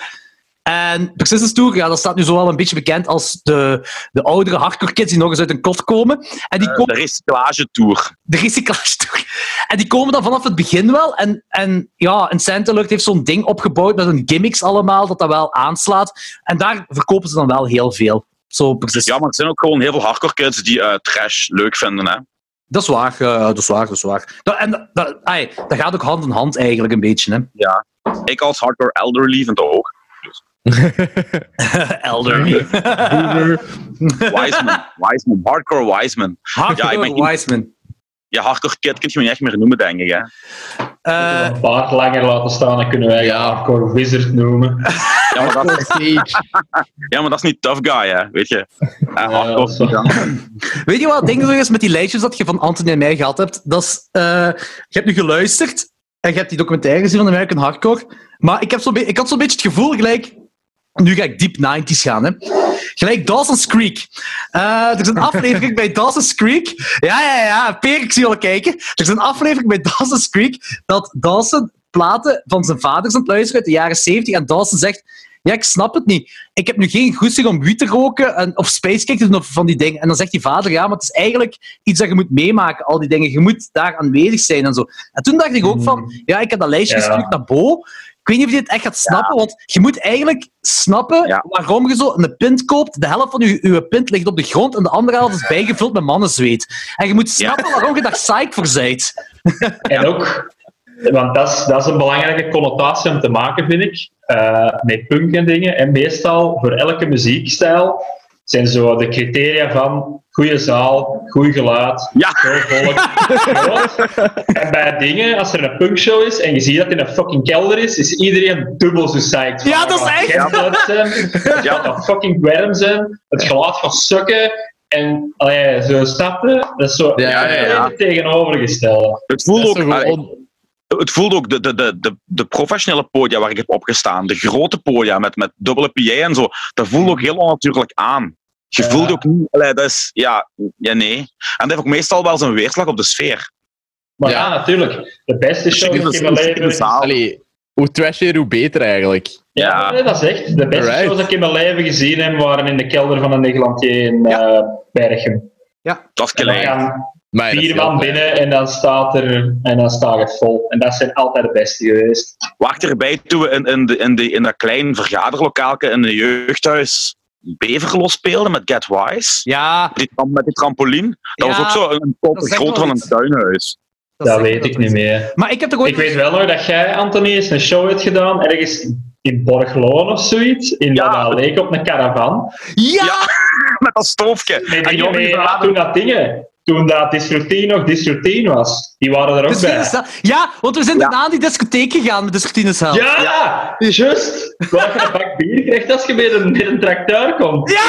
Speaker 3: En Persistence Tour, ja, dat staat nu zo wel een beetje bekend als de, de oudere hardcore kids die nog eens uit een kot komen. En die
Speaker 2: Eh,
Speaker 3: komen
Speaker 2: de recyclagetour.
Speaker 3: de recyclage tour. En die komen dan vanaf het begin wel. En, en ja, een Alert heeft zo'n ding opgebouwd met een gimmicks allemaal, dat dat wel aanslaat. En daar verkopen ze dan wel heel veel. Zo precies.
Speaker 2: Ja, maar er zijn ook gewoon heel veel hardcore kids die eh, trash leuk vinden. Hè?
Speaker 3: Dat is waar, eh, dat is waar, dat is waar. Dat, en dat, ai, dat gaat ook hand in hand eigenlijk een beetje, hè.
Speaker 2: Ik als hardcore elderly vind dat ook.
Speaker 3: Elder.
Speaker 2: Wiseman, Wiseman, hardcore Wiseman.
Speaker 3: Hardcore
Speaker 2: Ja, ik
Speaker 3: Wiseman.
Speaker 2: Ja, hardcore kid kun je me niet echt meer noemen, denk ik. Hè?
Speaker 3: Eh,
Speaker 1: een paard langer laten staan, dan kunnen wij je
Speaker 4: Ja.
Speaker 1: hardcore wizard noemen.
Speaker 2: Ja, maar dat,
Speaker 4: Stage.
Speaker 2: ja, maar dat is niet tough guy, hè? weet je. Ja, hardcore
Speaker 1: is
Speaker 2: ja.
Speaker 3: weet je wat het ding zo is met die lijstjes dat je van Anthony en mij gehad hebt? Dat is, eh, je hebt nu geluisterd en je hebt die documentaire gezien van American Hardcore. Maar ik, heb zo ik had zo'n beetje het gevoel gelijk... Nu ga ik diep 90s gaan, hè. Gelijk Dawson's Creek. Eh, er is een aflevering bij Dawson's Creek. Ja, ja, ja. Peer, ik zie al kijken. Er is een aflevering bij Dawson's Creek dat Dawson platen van zijn vader aan het luisteren uit de jaren 70 en Dawson zegt ja, ik snap het niet. Ik heb nu geen goesting om wiet te roken en, of spacecake te doen of van die dingen. En dan zegt die vader, ja, maar het is eigenlijk iets dat je moet meemaken, al die dingen. Je moet daar aanwezig zijn en zo. En toen dacht ik ook van, ja, ik heb dat lijstje
Speaker 1: Ja.
Speaker 3: gestuurd naar Bo. Ik weet niet of je het echt gaat snappen, want je moet eigenlijk snappen
Speaker 2: Ja.
Speaker 3: waarom je zo een pint koopt. De helft van je, je pint ligt op de grond en de andere helft is bijgevuld met mannenzweet. En je moet snappen waarom je daar psyched voor bent.
Speaker 1: En ook, want dat is, dat is een belangrijke connotatie om te maken, vind ik, eh, met punk en dingen. En meestal, voor elke muziekstijl, zijn zo de criteria van goede zaal, goed geluid,
Speaker 2: Ja.
Speaker 1: veel volk. En bij dingen, als er een punkshow is en je ziet dat het in een fucking kelder is, is iedereen dubbel zo psyched. van,
Speaker 3: Ja, dat is
Speaker 1: "Oh,
Speaker 3: echt."
Speaker 1: Het
Speaker 2: Ja.
Speaker 1: fucking warm zijn, het geluid gaat sukken. En allee, zo stappen, dat is zo
Speaker 4: Ja, ja,
Speaker 2: ja.
Speaker 1: het tegenovergestelde.
Speaker 2: Het voelde
Speaker 4: Dat
Speaker 2: ook, allee, het voelde ook de, de, de, de, de professionele podia waar ik heb opgestaan, de grote podia met, met dubbele PA en zo, dat voelde ook heel onnatuurlijk aan. Je
Speaker 1: Ja.
Speaker 2: voelde ook niet, allee, dat is, ja, ja, nee. En dat heeft ook meestal wel zijn weerslag op de sfeer.
Speaker 1: Maar
Speaker 4: Ja.
Speaker 1: ja, natuurlijk. De beste show
Speaker 2: is
Speaker 1: ik in mijn
Speaker 4: hoe trashier, hoe beter eigenlijk.
Speaker 1: Ja,
Speaker 2: Ja.
Speaker 1: nee, dat is echt. De beste
Speaker 4: Alright.
Speaker 1: shows dat ik in mijn leven gezien heb, waren in de kelder van een Neglantier in
Speaker 3: Ja.
Speaker 1: eh, Berchem.
Speaker 2: Dat is
Speaker 1: En dan
Speaker 2: klein.
Speaker 1: gaan
Speaker 4: Maar dat is
Speaker 1: vier
Speaker 4: heel
Speaker 1: man binnen en dan staat er en dan staat het vol. En dat zijn altijd de beste geweest.
Speaker 2: Wacht erbij toen we in, in, de, in, de, in dat klein vergaderlokaalke in een jeugdhuis Beverlos speelden met Get Wise.
Speaker 3: Ja,
Speaker 2: Die, met die trampoline. Dat
Speaker 3: Ja,
Speaker 2: was ook zo een, grootte
Speaker 3: wel
Speaker 2: van een tuinhuis.
Speaker 3: dat
Speaker 1: weet ik niet meer.
Speaker 3: Maar ik heb toch ooit...
Speaker 1: Ik weet wel nog dat jij, Anthony, eens een show hebt gedaan ergens in Borgloon of zoiets. In
Speaker 2: Ja.
Speaker 1: dat leek op een caravan.
Speaker 3: Ja!
Speaker 2: Met dat stoofje.
Speaker 1: Nee,
Speaker 2: En verraden-
Speaker 1: toen dat dingen. Toen dat Disruptine nog Disruptine was. Die waren er ook bij.
Speaker 3: dat- ja, want we zijn
Speaker 2: Ja.
Speaker 3: daarna aan die discotheek gegaan met de Scrutines Hell.
Speaker 1: Ja, juist. Waar je een bak bier krijgt als je met een, met een tracteur komt.
Speaker 3: Ja!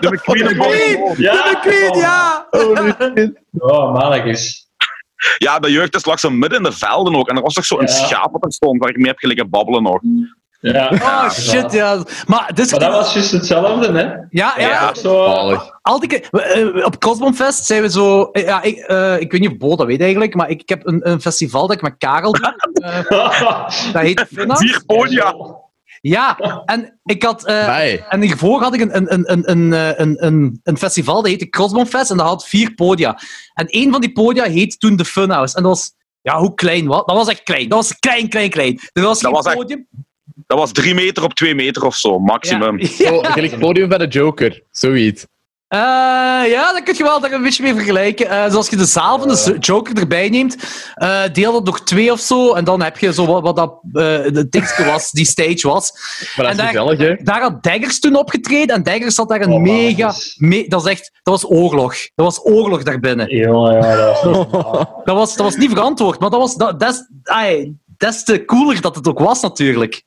Speaker 2: De McQueen en
Speaker 3: McQueen!
Speaker 2: Bob.
Speaker 1: Ja,
Speaker 3: De McQueen, ja!
Speaker 1: Oh, mannetjes.
Speaker 2: Ja, de jeugd is lag zo midden in de velden ook. En er was toch zo'n
Speaker 1: Ja.
Speaker 2: schaap wat er stond waar ik mee heb gelegen babbelen nog.
Speaker 1: Ja.
Speaker 3: Oh, shit, ja. Maar
Speaker 1: Maar dat was juist hetzelfde, hè?
Speaker 3: Ja, ja.
Speaker 2: Ja.
Speaker 1: Zo...
Speaker 3: Altijd, eh, op Cosmomfest zijn we zo... eh, Ja, ik, eh, ik weet niet of Bo dat weet eigenlijk, maar ik, ik heb een, een festival dat ik met Karel doe. dat heet.
Speaker 2: Vier podia.
Speaker 3: Ja, en ik had... eh. En hiervoor had ik een, een, een, een, een, een, een, een festival, dat heette Crossbonfest, en dat had vier podia. En één van die podia heette toen de Funhouse. En dat was... Ja, hoe klein was Dat was echt klein. Dat was klein, klein, klein. Er was
Speaker 2: Dat
Speaker 3: geen
Speaker 2: was echt-
Speaker 3: podium.
Speaker 2: Dat was drie meter op twee meter of zo, maximum.
Speaker 3: Ja.
Speaker 5: Zo, gelijk het podium van de Joker. Zoiets.
Speaker 3: Eh, ja, dat kun je wel daar een beetje mee vergelijken. Eh, zoals je de zaal van de Joker erbij neemt, eh, deel dat door twee of zo, en dan heb je zo wat, wat dat eh de dingetje was, die stage was.
Speaker 5: Maar dat
Speaker 3: En
Speaker 5: is
Speaker 3: daar-
Speaker 5: gezellig, hè?
Speaker 3: Daar had Daggers toen opgetreden, en Daggers had daar een
Speaker 1: Oh,
Speaker 3: mega... me- dat, is echt, dat was oorlog. Dat was oorlog daarbinnen.
Speaker 1: Jongen, ja, dat was.
Speaker 3: Dat was, dat was niet verantwoord, maar dat was... Dat, dat is, ai, des te cooler dat het ook was, natuurlijk.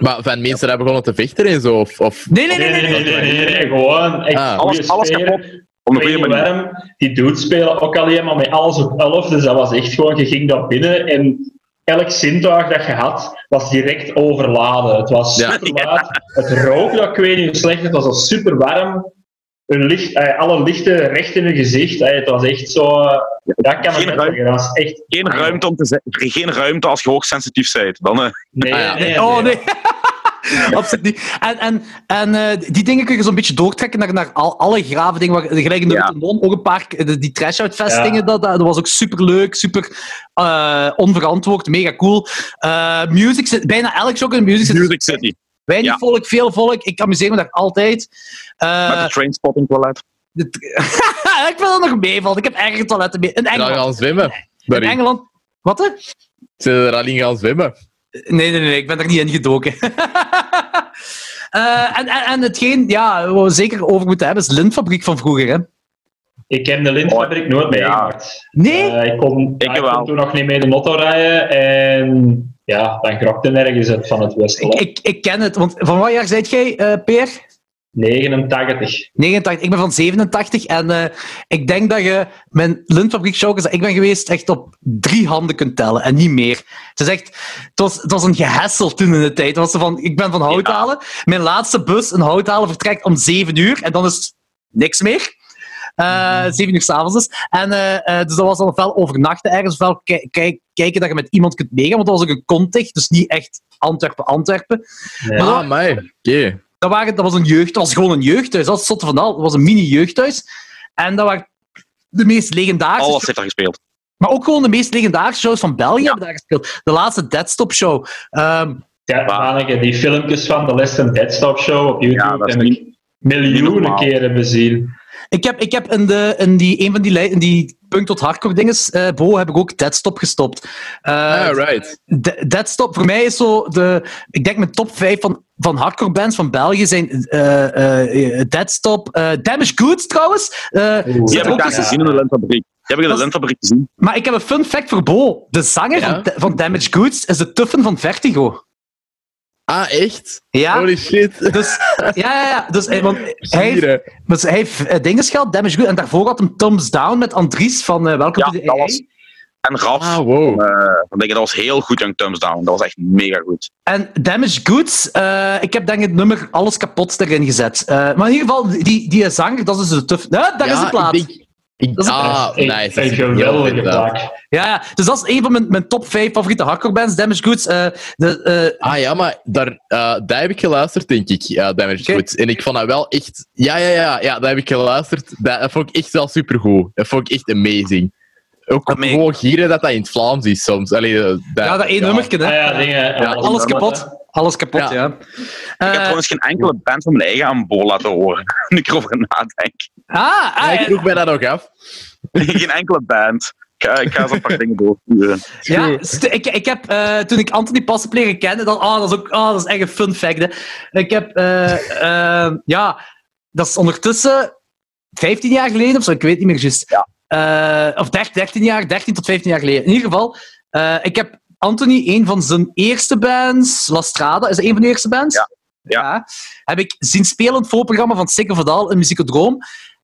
Speaker 5: Maar van mensen hebben gewoon te vechten en zo. Of, of...
Speaker 3: Nee, nee, nee.
Speaker 1: Nee,
Speaker 3: nee,
Speaker 1: nee,
Speaker 3: nee.
Speaker 1: nee, nee, nee, nee, gewoon echt
Speaker 5: Ah.
Speaker 2: Alles, kapot. Op een goede.
Speaker 1: Werm, die dudes spelen ook alleen maar met alles op 11, dus dat was echt gewoon, je ging daar binnen en elk zintuig dat je had, was direct overladen. Het was
Speaker 5: Ja.
Speaker 1: super luid, het rook, dat ik weet niet hoe slecht, het was al super warm. Een licht, eh, alle lichten recht in je gezicht, eh, het was echt zo... eh, Dat kan ik
Speaker 2: Geen
Speaker 1: niet
Speaker 2: ruim-
Speaker 1: zeggen, dat was echt...
Speaker 2: Geen ruimte, om te ze- geen ruimte als je hoogsensitief bent. Dan, eh,
Speaker 1: Nee,
Speaker 5: Ah, ja.
Speaker 1: nee,
Speaker 3: Oh,
Speaker 1: nee.
Speaker 3: Absoluut niet. En, en, en eh, die dingen kun je zo'n beetje doortrekken naar, naar al, alle graven dingen. Waar, gelijk in de
Speaker 2: Ja.
Speaker 3: Ook een paar... de- Die trash-out festingen,
Speaker 1: Ja.
Speaker 3: dat, dat, dat was ook super leuk, super eh, onverantwoord, mega cool. Eh music, City- bijna elk show in Music City.
Speaker 2: Music City.
Speaker 3: Weinig
Speaker 2: Ja.
Speaker 3: volk, veel volk. Ik amuseer me daar altijd. Eh,
Speaker 2: Met de trainspotting toilet.
Speaker 3: de- ik wil er nog meevallen. Ik heb erger toiletten mee. In Engeland.
Speaker 5: gaan zwemmen?
Speaker 3: In. Engeland. Wat? hè?
Speaker 5: Zijn er alleen gaan zwemmen?
Speaker 3: Nee, nee, nee, ik ben er niet in gedoken. Eh, en, en, en hetgeen, ja, waar we zeker over moeten hebben, is Lintfabriek van vroeger, hè?
Speaker 1: Ik heb de lintfabriek nooit meegemaakt.
Speaker 3: Nee?
Speaker 1: Eh, ik kon,
Speaker 2: Ik
Speaker 1: ja, ik kon toen nog niet mee de auto rijden en ja, dan grokte nergens het van het Westel.
Speaker 3: ik, ik, ken het, want van wat jaar zijt jij, eh Peer?
Speaker 1: 89.
Speaker 3: 89, ik ben van 87 en eh, ik denk dat je mijn Lintfabriek shows dat ik ben geweest echt op drie handen kunt tellen en niet meer. Het, is echt, het, was, het was een gehessel toen in de tijd. Het was van, ik ben van Houthalen, mijn laatste bus in Houthalen vertrekt om 7 uur en dan is niks meer. Eh 7 uur s'avonds dus. En, eh, eh, dus dat was dan ofwel overnachten ergens, ofwel ki- ki- kijken dat je met iemand kunt meegaan, want dat was ook een contig, dus niet echt Antwerpen-Antwerpen.
Speaker 1: Nee.
Speaker 3: Maar dat-
Speaker 5: Ah, mij. Oké.
Speaker 3: Dat, waren, dat was een jeugd, dat was gewoon een jeugdhuis. Dat was het van al. Dat was een mini-jeugdhuis. En dat waren de meest legendarische
Speaker 2: Alles heeft daar gespeeld.
Speaker 3: maar ook gewoon de meest legendarische shows van België hebben daar gespeeld. De laatste Deadstop Show. Ehm,
Speaker 1: Ja, Manneke, die filmpjes van de Les and Dead Stop Show op
Speaker 2: Ja,
Speaker 1: YouTube
Speaker 2: dat is
Speaker 1: heb
Speaker 2: niet-
Speaker 1: ik miljoenen keren bezien.
Speaker 3: Ik heb, ik heb in, de, in die, een van die, in die punk tot hardcore dinges, eh Bo, heb ik ook Deadstop gestopt. Eh,
Speaker 5: Ah, right.
Speaker 3: De- Deadstop, voor mij is zo de... Ik denk mijn top 5 van, van hardcore bands van België zijn eh, eh, Deadstop, eh Damage Goods trouwens. Eh, zit
Speaker 2: Die heb ik daar gezien in de lentfabriek. Die heb ik in de lentfabriek gezien.
Speaker 3: Maar ik heb een fun fact voor Bo. De zanger
Speaker 5: Ja?
Speaker 3: van, van Damage Goods is de tuffen van Vertigo.
Speaker 5: Ah, echt?
Speaker 3: Ja?
Speaker 5: Holy shit.
Speaker 3: Dus, ja, ja, ja. Dus, eh, want hij heeft, dus hij heeft eh, dingen gehad, Damage Goods, en daarvoor had hem Thumbs Down met Andries van eh Welkom
Speaker 2: Ja,
Speaker 3: to the
Speaker 2: dat
Speaker 3: AA.
Speaker 2: was- En Raf,
Speaker 5: Ah, wow.
Speaker 2: eh, ik, dat was heel goed, Young Thumbs Down. Dat was echt mega goed.
Speaker 3: En Damage Goods, eh, ik heb denk ik het nummer Alles Kapot erin gezet. Eh, maar in ieder geval, die, die zanger, dat is dus de tuff... Ja, daar is de plaat.
Speaker 5: Ik denk, ik,
Speaker 3: Dat is-
Speaker 5: ah,
Speaker 1: Dat is echt
Speaker 5: nice.
Speaker 1: Een geweldige.
Speaker 3: Ja, ja, dus dat is een van mijn, mijn top 5 favoriete hardcore bands, Damage Goods. eh, de, eh,
Speaker 5: Ah ja, maar daar, eh daar heb ik geluisterd, denk ik, ja, Damage. Goods. En ik vond dat wel echt... Ja, ja, ja, ja, daar heb ik geluisterd. Dat, dat vond ik echt wel supergoed. Dat vond ik echt amazing. Ook
Speaker 3: Amazing.
Speaker 5: gewoon gieren dat dat in het Vlaams is soms. Allee, dat,
Speaker 3: ja, dat één nummertje, hè.
Speaker 1: Ah, ja, dingen.
Speaker 5: Ja,
Speaker 3: Alles kapot. Alles kapot, ja.
Speaker 5: Ja.
Speaker 2: Ik heb
Speaker 3: Eh,
Speaker 2: trouwens geen enkele band van mijn eigen aan Bo laten horen. Nu ik erover nadenk.
Speaker 3: ah, ah,
Speaker 5: Ja, ik vroeg mij dat nog af.
Speaker 2: geen enkele band. Ik ga, ik ga zo een paar dingen doorsturen.
Speaker 3: Ja, ik, ik heb, eh, toen ik Anthony pas heb leren kennen, dan, ah, dat is ook ah, dat is echt een fun fact. Hè. Ik heb, eh, ja, dat is ondertussen 15 jaar geleden of zo, ik weet niet meer juist.
Speaker 2: Ja.
Speaker 3: Eh, of 13, 13 jaar, 13 tot 15 jaar geleden. In ieder geval, eh, ik heb Anthony, een van zijn eerste bands, La Strada, is dat een van de eerste bands?
Speaker 2: Ja. Ja.
Speaker 3: heb ik zien spelen in het voorprogramma van Sikke Verdal in Muziekdroom.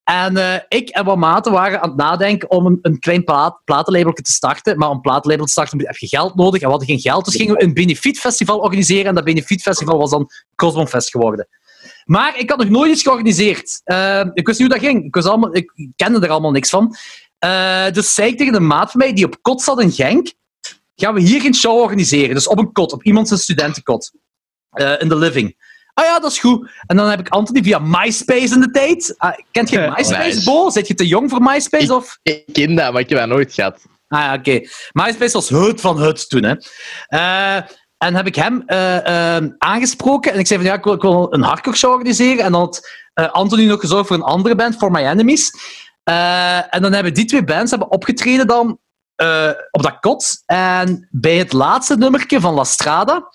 Speaker 3: En eh, ik en wat maten waren aan het nadenken om een, een klein plaat, platenlabel te starten. Maar om een platenlabel te starten heb je geld nodig. En we hadden geen geld, dus gingen we een benefietfestival organiseren. En dat benefietfestival was dan Cosmofest geworden. Maar ik had nog nooit iets georganiseerd. Eh, ik wist niet hoe dat ging. Ik, was allemaal, ik kende er allemaal niks van. Eh, dus zei ik tegen een maat van mij, die op kot zat in Genk, gaan we hier geen show organiseren. Dus op een kot, op iemand zijn studentenkot. Eh, in de living. Ah ja, dat is goed. En dan heb ik Anthony via MySpace in de tijd. Ah, kent je MySpace,
Speaker 5: Nice.
Speaker 3: Bo? Zit je te jong voor MySpace? Of?
Speaker 5: Ik ken dat, maar ik heb dat nooit gehad.
Speaker 3: Ah ja, oké. MySpace was het van het toen, hè. Eh, En heb ik hem eh, aangesproken en ik zei van ja, ik wil, ik wil een hardcore show organiseren. En dan had eh, Anthony nog gezorgd voor een andere band, For My Enemies. Eh, en dan hebben die twee bands hebben opgetreden dan eh, op dat kot. En bij het laatste nummertje van La Strada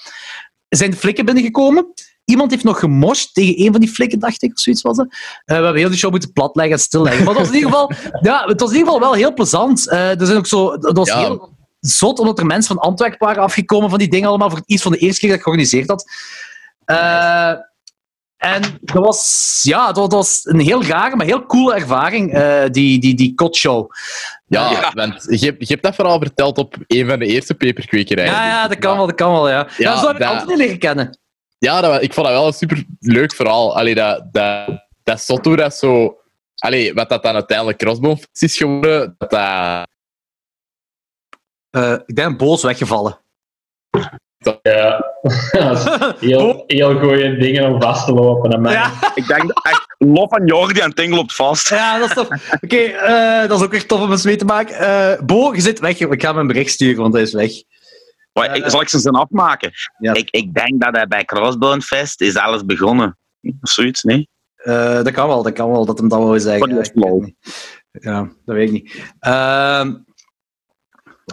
Speaker 3: zijn de flikken binnengekomen. Iemand heeft nog gemosht tegen een van die flikken, dacht ik, of zoiets was. Eh, we hebben heel die show moeten platleggen en stilleggen. Maar het was in ieder geval, ja, het was in ieder geval wel heel plezant. Eh, er zijn ook zo, dat was
Speaker 5: Ja.
Speaker 3: heel zot, omdat er mensen van Antwerpen waren afgekomen van die dingen allemaal, voor iets van de eerste keer dat ik georganiseerd had. Eh, en dat was, ja, dat was- dat een heel rare, maar heel coole ervaring, eh, die, die, die kotshow.
Speaker 5: Ja,
Speaker 2: Ja.
Speaker 5: want je, hebt- je hebt dat verhaal verteld op een van de eerste peperkwekerijen.
Speaker 3: Ja, ja, dat kan wel, dat kan wel, ja. Ja, zo heb ik
Speaker 5: dat-
Speaker 3: Anthony leren kennen.
Speaker 5: Ja, dat, ik vond dat wel een super leuk verhaal. Allee, dat, dat, dat hoe dat zo. Allee, wat dat dan uiteindelijk Crossbone is geworden, dat dat.
Speaker 3: Eh, ik ben boos weggevallen.
Speaker 1: Ja, dat is heel, heel goede dingen om vast te lopen. aan mij.
Speaker 3: Ja,
Speaker 2: Ik denk echt lof van Jordi en Ting loopt vast.
Speaker 3: ja dat is toch... Oké, eh, dat is ook echt tof om eens mee te maken. Eh, Bo, je zit weg. Ik ga hem een bericht sturen, want hij is weg.
Speaker 2: Maar ik, zal ik zijn zin afmaken?
Speaker 3: Ja.
Speaker 2: Ik, ik denk dat hij bij Crossbone Fest is alles begonnen. Of zoiets, nee?
Speaker 3: Eh, dat kan wel, dat kan wel, dat hem dat wil zeggen. Ja, dat weet ik niet.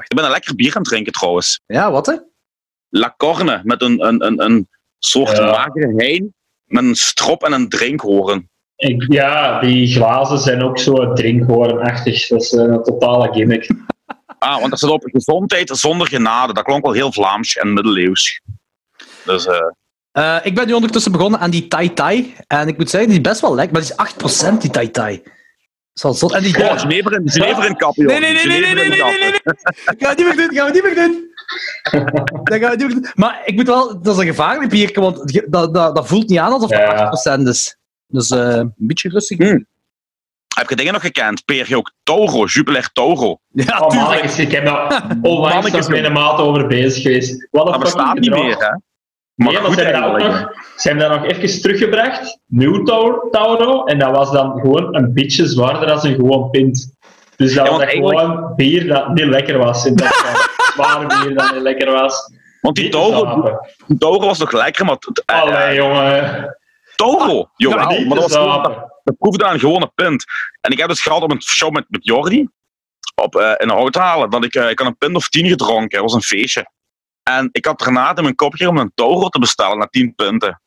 Speaker 2: Ik ben een lekker bier aan het drinken trouwens.
Speaker 3: ja, wat hè?
Speaker 2: La Corne, met een, een, een, een soort
Speaker 1: Ja.
Speaker 2: magere hein, met een strop en een drinkhoorn.
Speaker 1: Ik, ja, die glazen zijn ook zo drinkhoornachtig. Dat is eh, een totale gimmick.
Speaker 2: Ah, want er staat op gezondheid zonder genade. Dat klonk wel heel Vlaams en middeleeuws. Dus eh,
Speaker 3: Eh, ik ben nu ondertussen begonnen aan die Tai Tai. En ik moet zeggen, die is best wel lekker, maar die is 8% die Tai Tai. Dat wel zot. En die...
Speaker 2: oh, Genever in, Genever in kap, joh.
Speaker 3: Nee, nee, nee, nee, nee, nee, nee, nee, nee, nee. Gaan we niet meer doen, gaan we niet meer doen. Dat gaan we niet meer doen. Maar ik moet wel, dat is een gevaarlijk biertje, want dat, dat, dat voelt niet aan alsof
Speaker 1: Ja.
Speaker 3: het 8% is. Dus eh, een beetje rustig.
Speaker 2: Hm. Heb je dingen nog gekend? Ook Toro, Jupiler Toro?
Speaker 3: Ja,
Speaker 1: Oh, mannetjes, ik heb daar onlangs nog met een maat over bezig geweest. Wat
Speaker 2: Dat bestaat niet meer, hè?
Speaker 1: Nee, maar
Speaker 2: goed
Speaker 1: ze hebben, dat nog, ze hebben dat nog even teruggebracht. Nieuw Tau- Tauro. En dat was dan gewoon een beetje zwaarder dan een gewoon pint. Dus dat
Speaker 2: Ja,
Speaker 1: was gewoon bier dat niet lekker was. In plaats zwaar bier dat niet lekker was.
Speaker 2: Want die die Toro was nog lekker, maar... eh,
Speaker 1: Allee, jongen.
Speaker 2: Toro, jawel,
Speaker 1: Ja, niet
Speaker 2: maar dat was dat, dat proefde aan een gewone pint. En ik heb het gehad op een show met, met Jordi, op, eh in Houthalen, dat ik, eh, ik had een pint of tien gedronken, dat was een feestje. En ik had daarna in mijn kop gekregen om een Toro te bestellen na tien punten.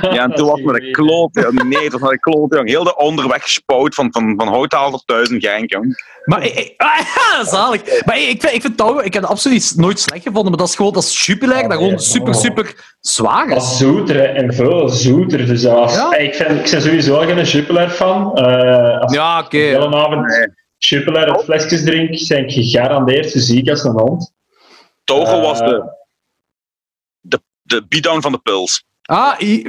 Speaker 2: Ja, en toen was me de
Speaker 1: geen
Speaker 2: kloot, jong. Nee, het was me de kloot, jong. Heel de onderweg gespouwd van, van, van Houthalen tot in Genk, jong.
Speaker 3: Maar ik, ik- ah, zalig. Maar ik, ik vind, ik vind ik heb het absoluut nooit slecht gevonden, maar dat is gewoon, dat is Jupiler, dat gewoon super, super zwaar
Speaker 1: Dat
Speaker 3: is.
Speaker 1: was zoeter hè, en veel zoeter. Dus
Speaker 3: Ja?
Speaker 1: Ik, vind, ik ben sowieso geen Jupiler fan. Eh als
Speaker 3: Ja, oké.
Speaker 1: ik de hele avond
Speaker 2: Nee.
Speaker 1: Of flesjes drink, ben ik gegarandeerd zo ziek als een hond.
Speaker 2: Toro
Speaker 1: Eh,
Speaker 2: was de, de, de beatdown van de pils.
Speaker 3: Ah, i-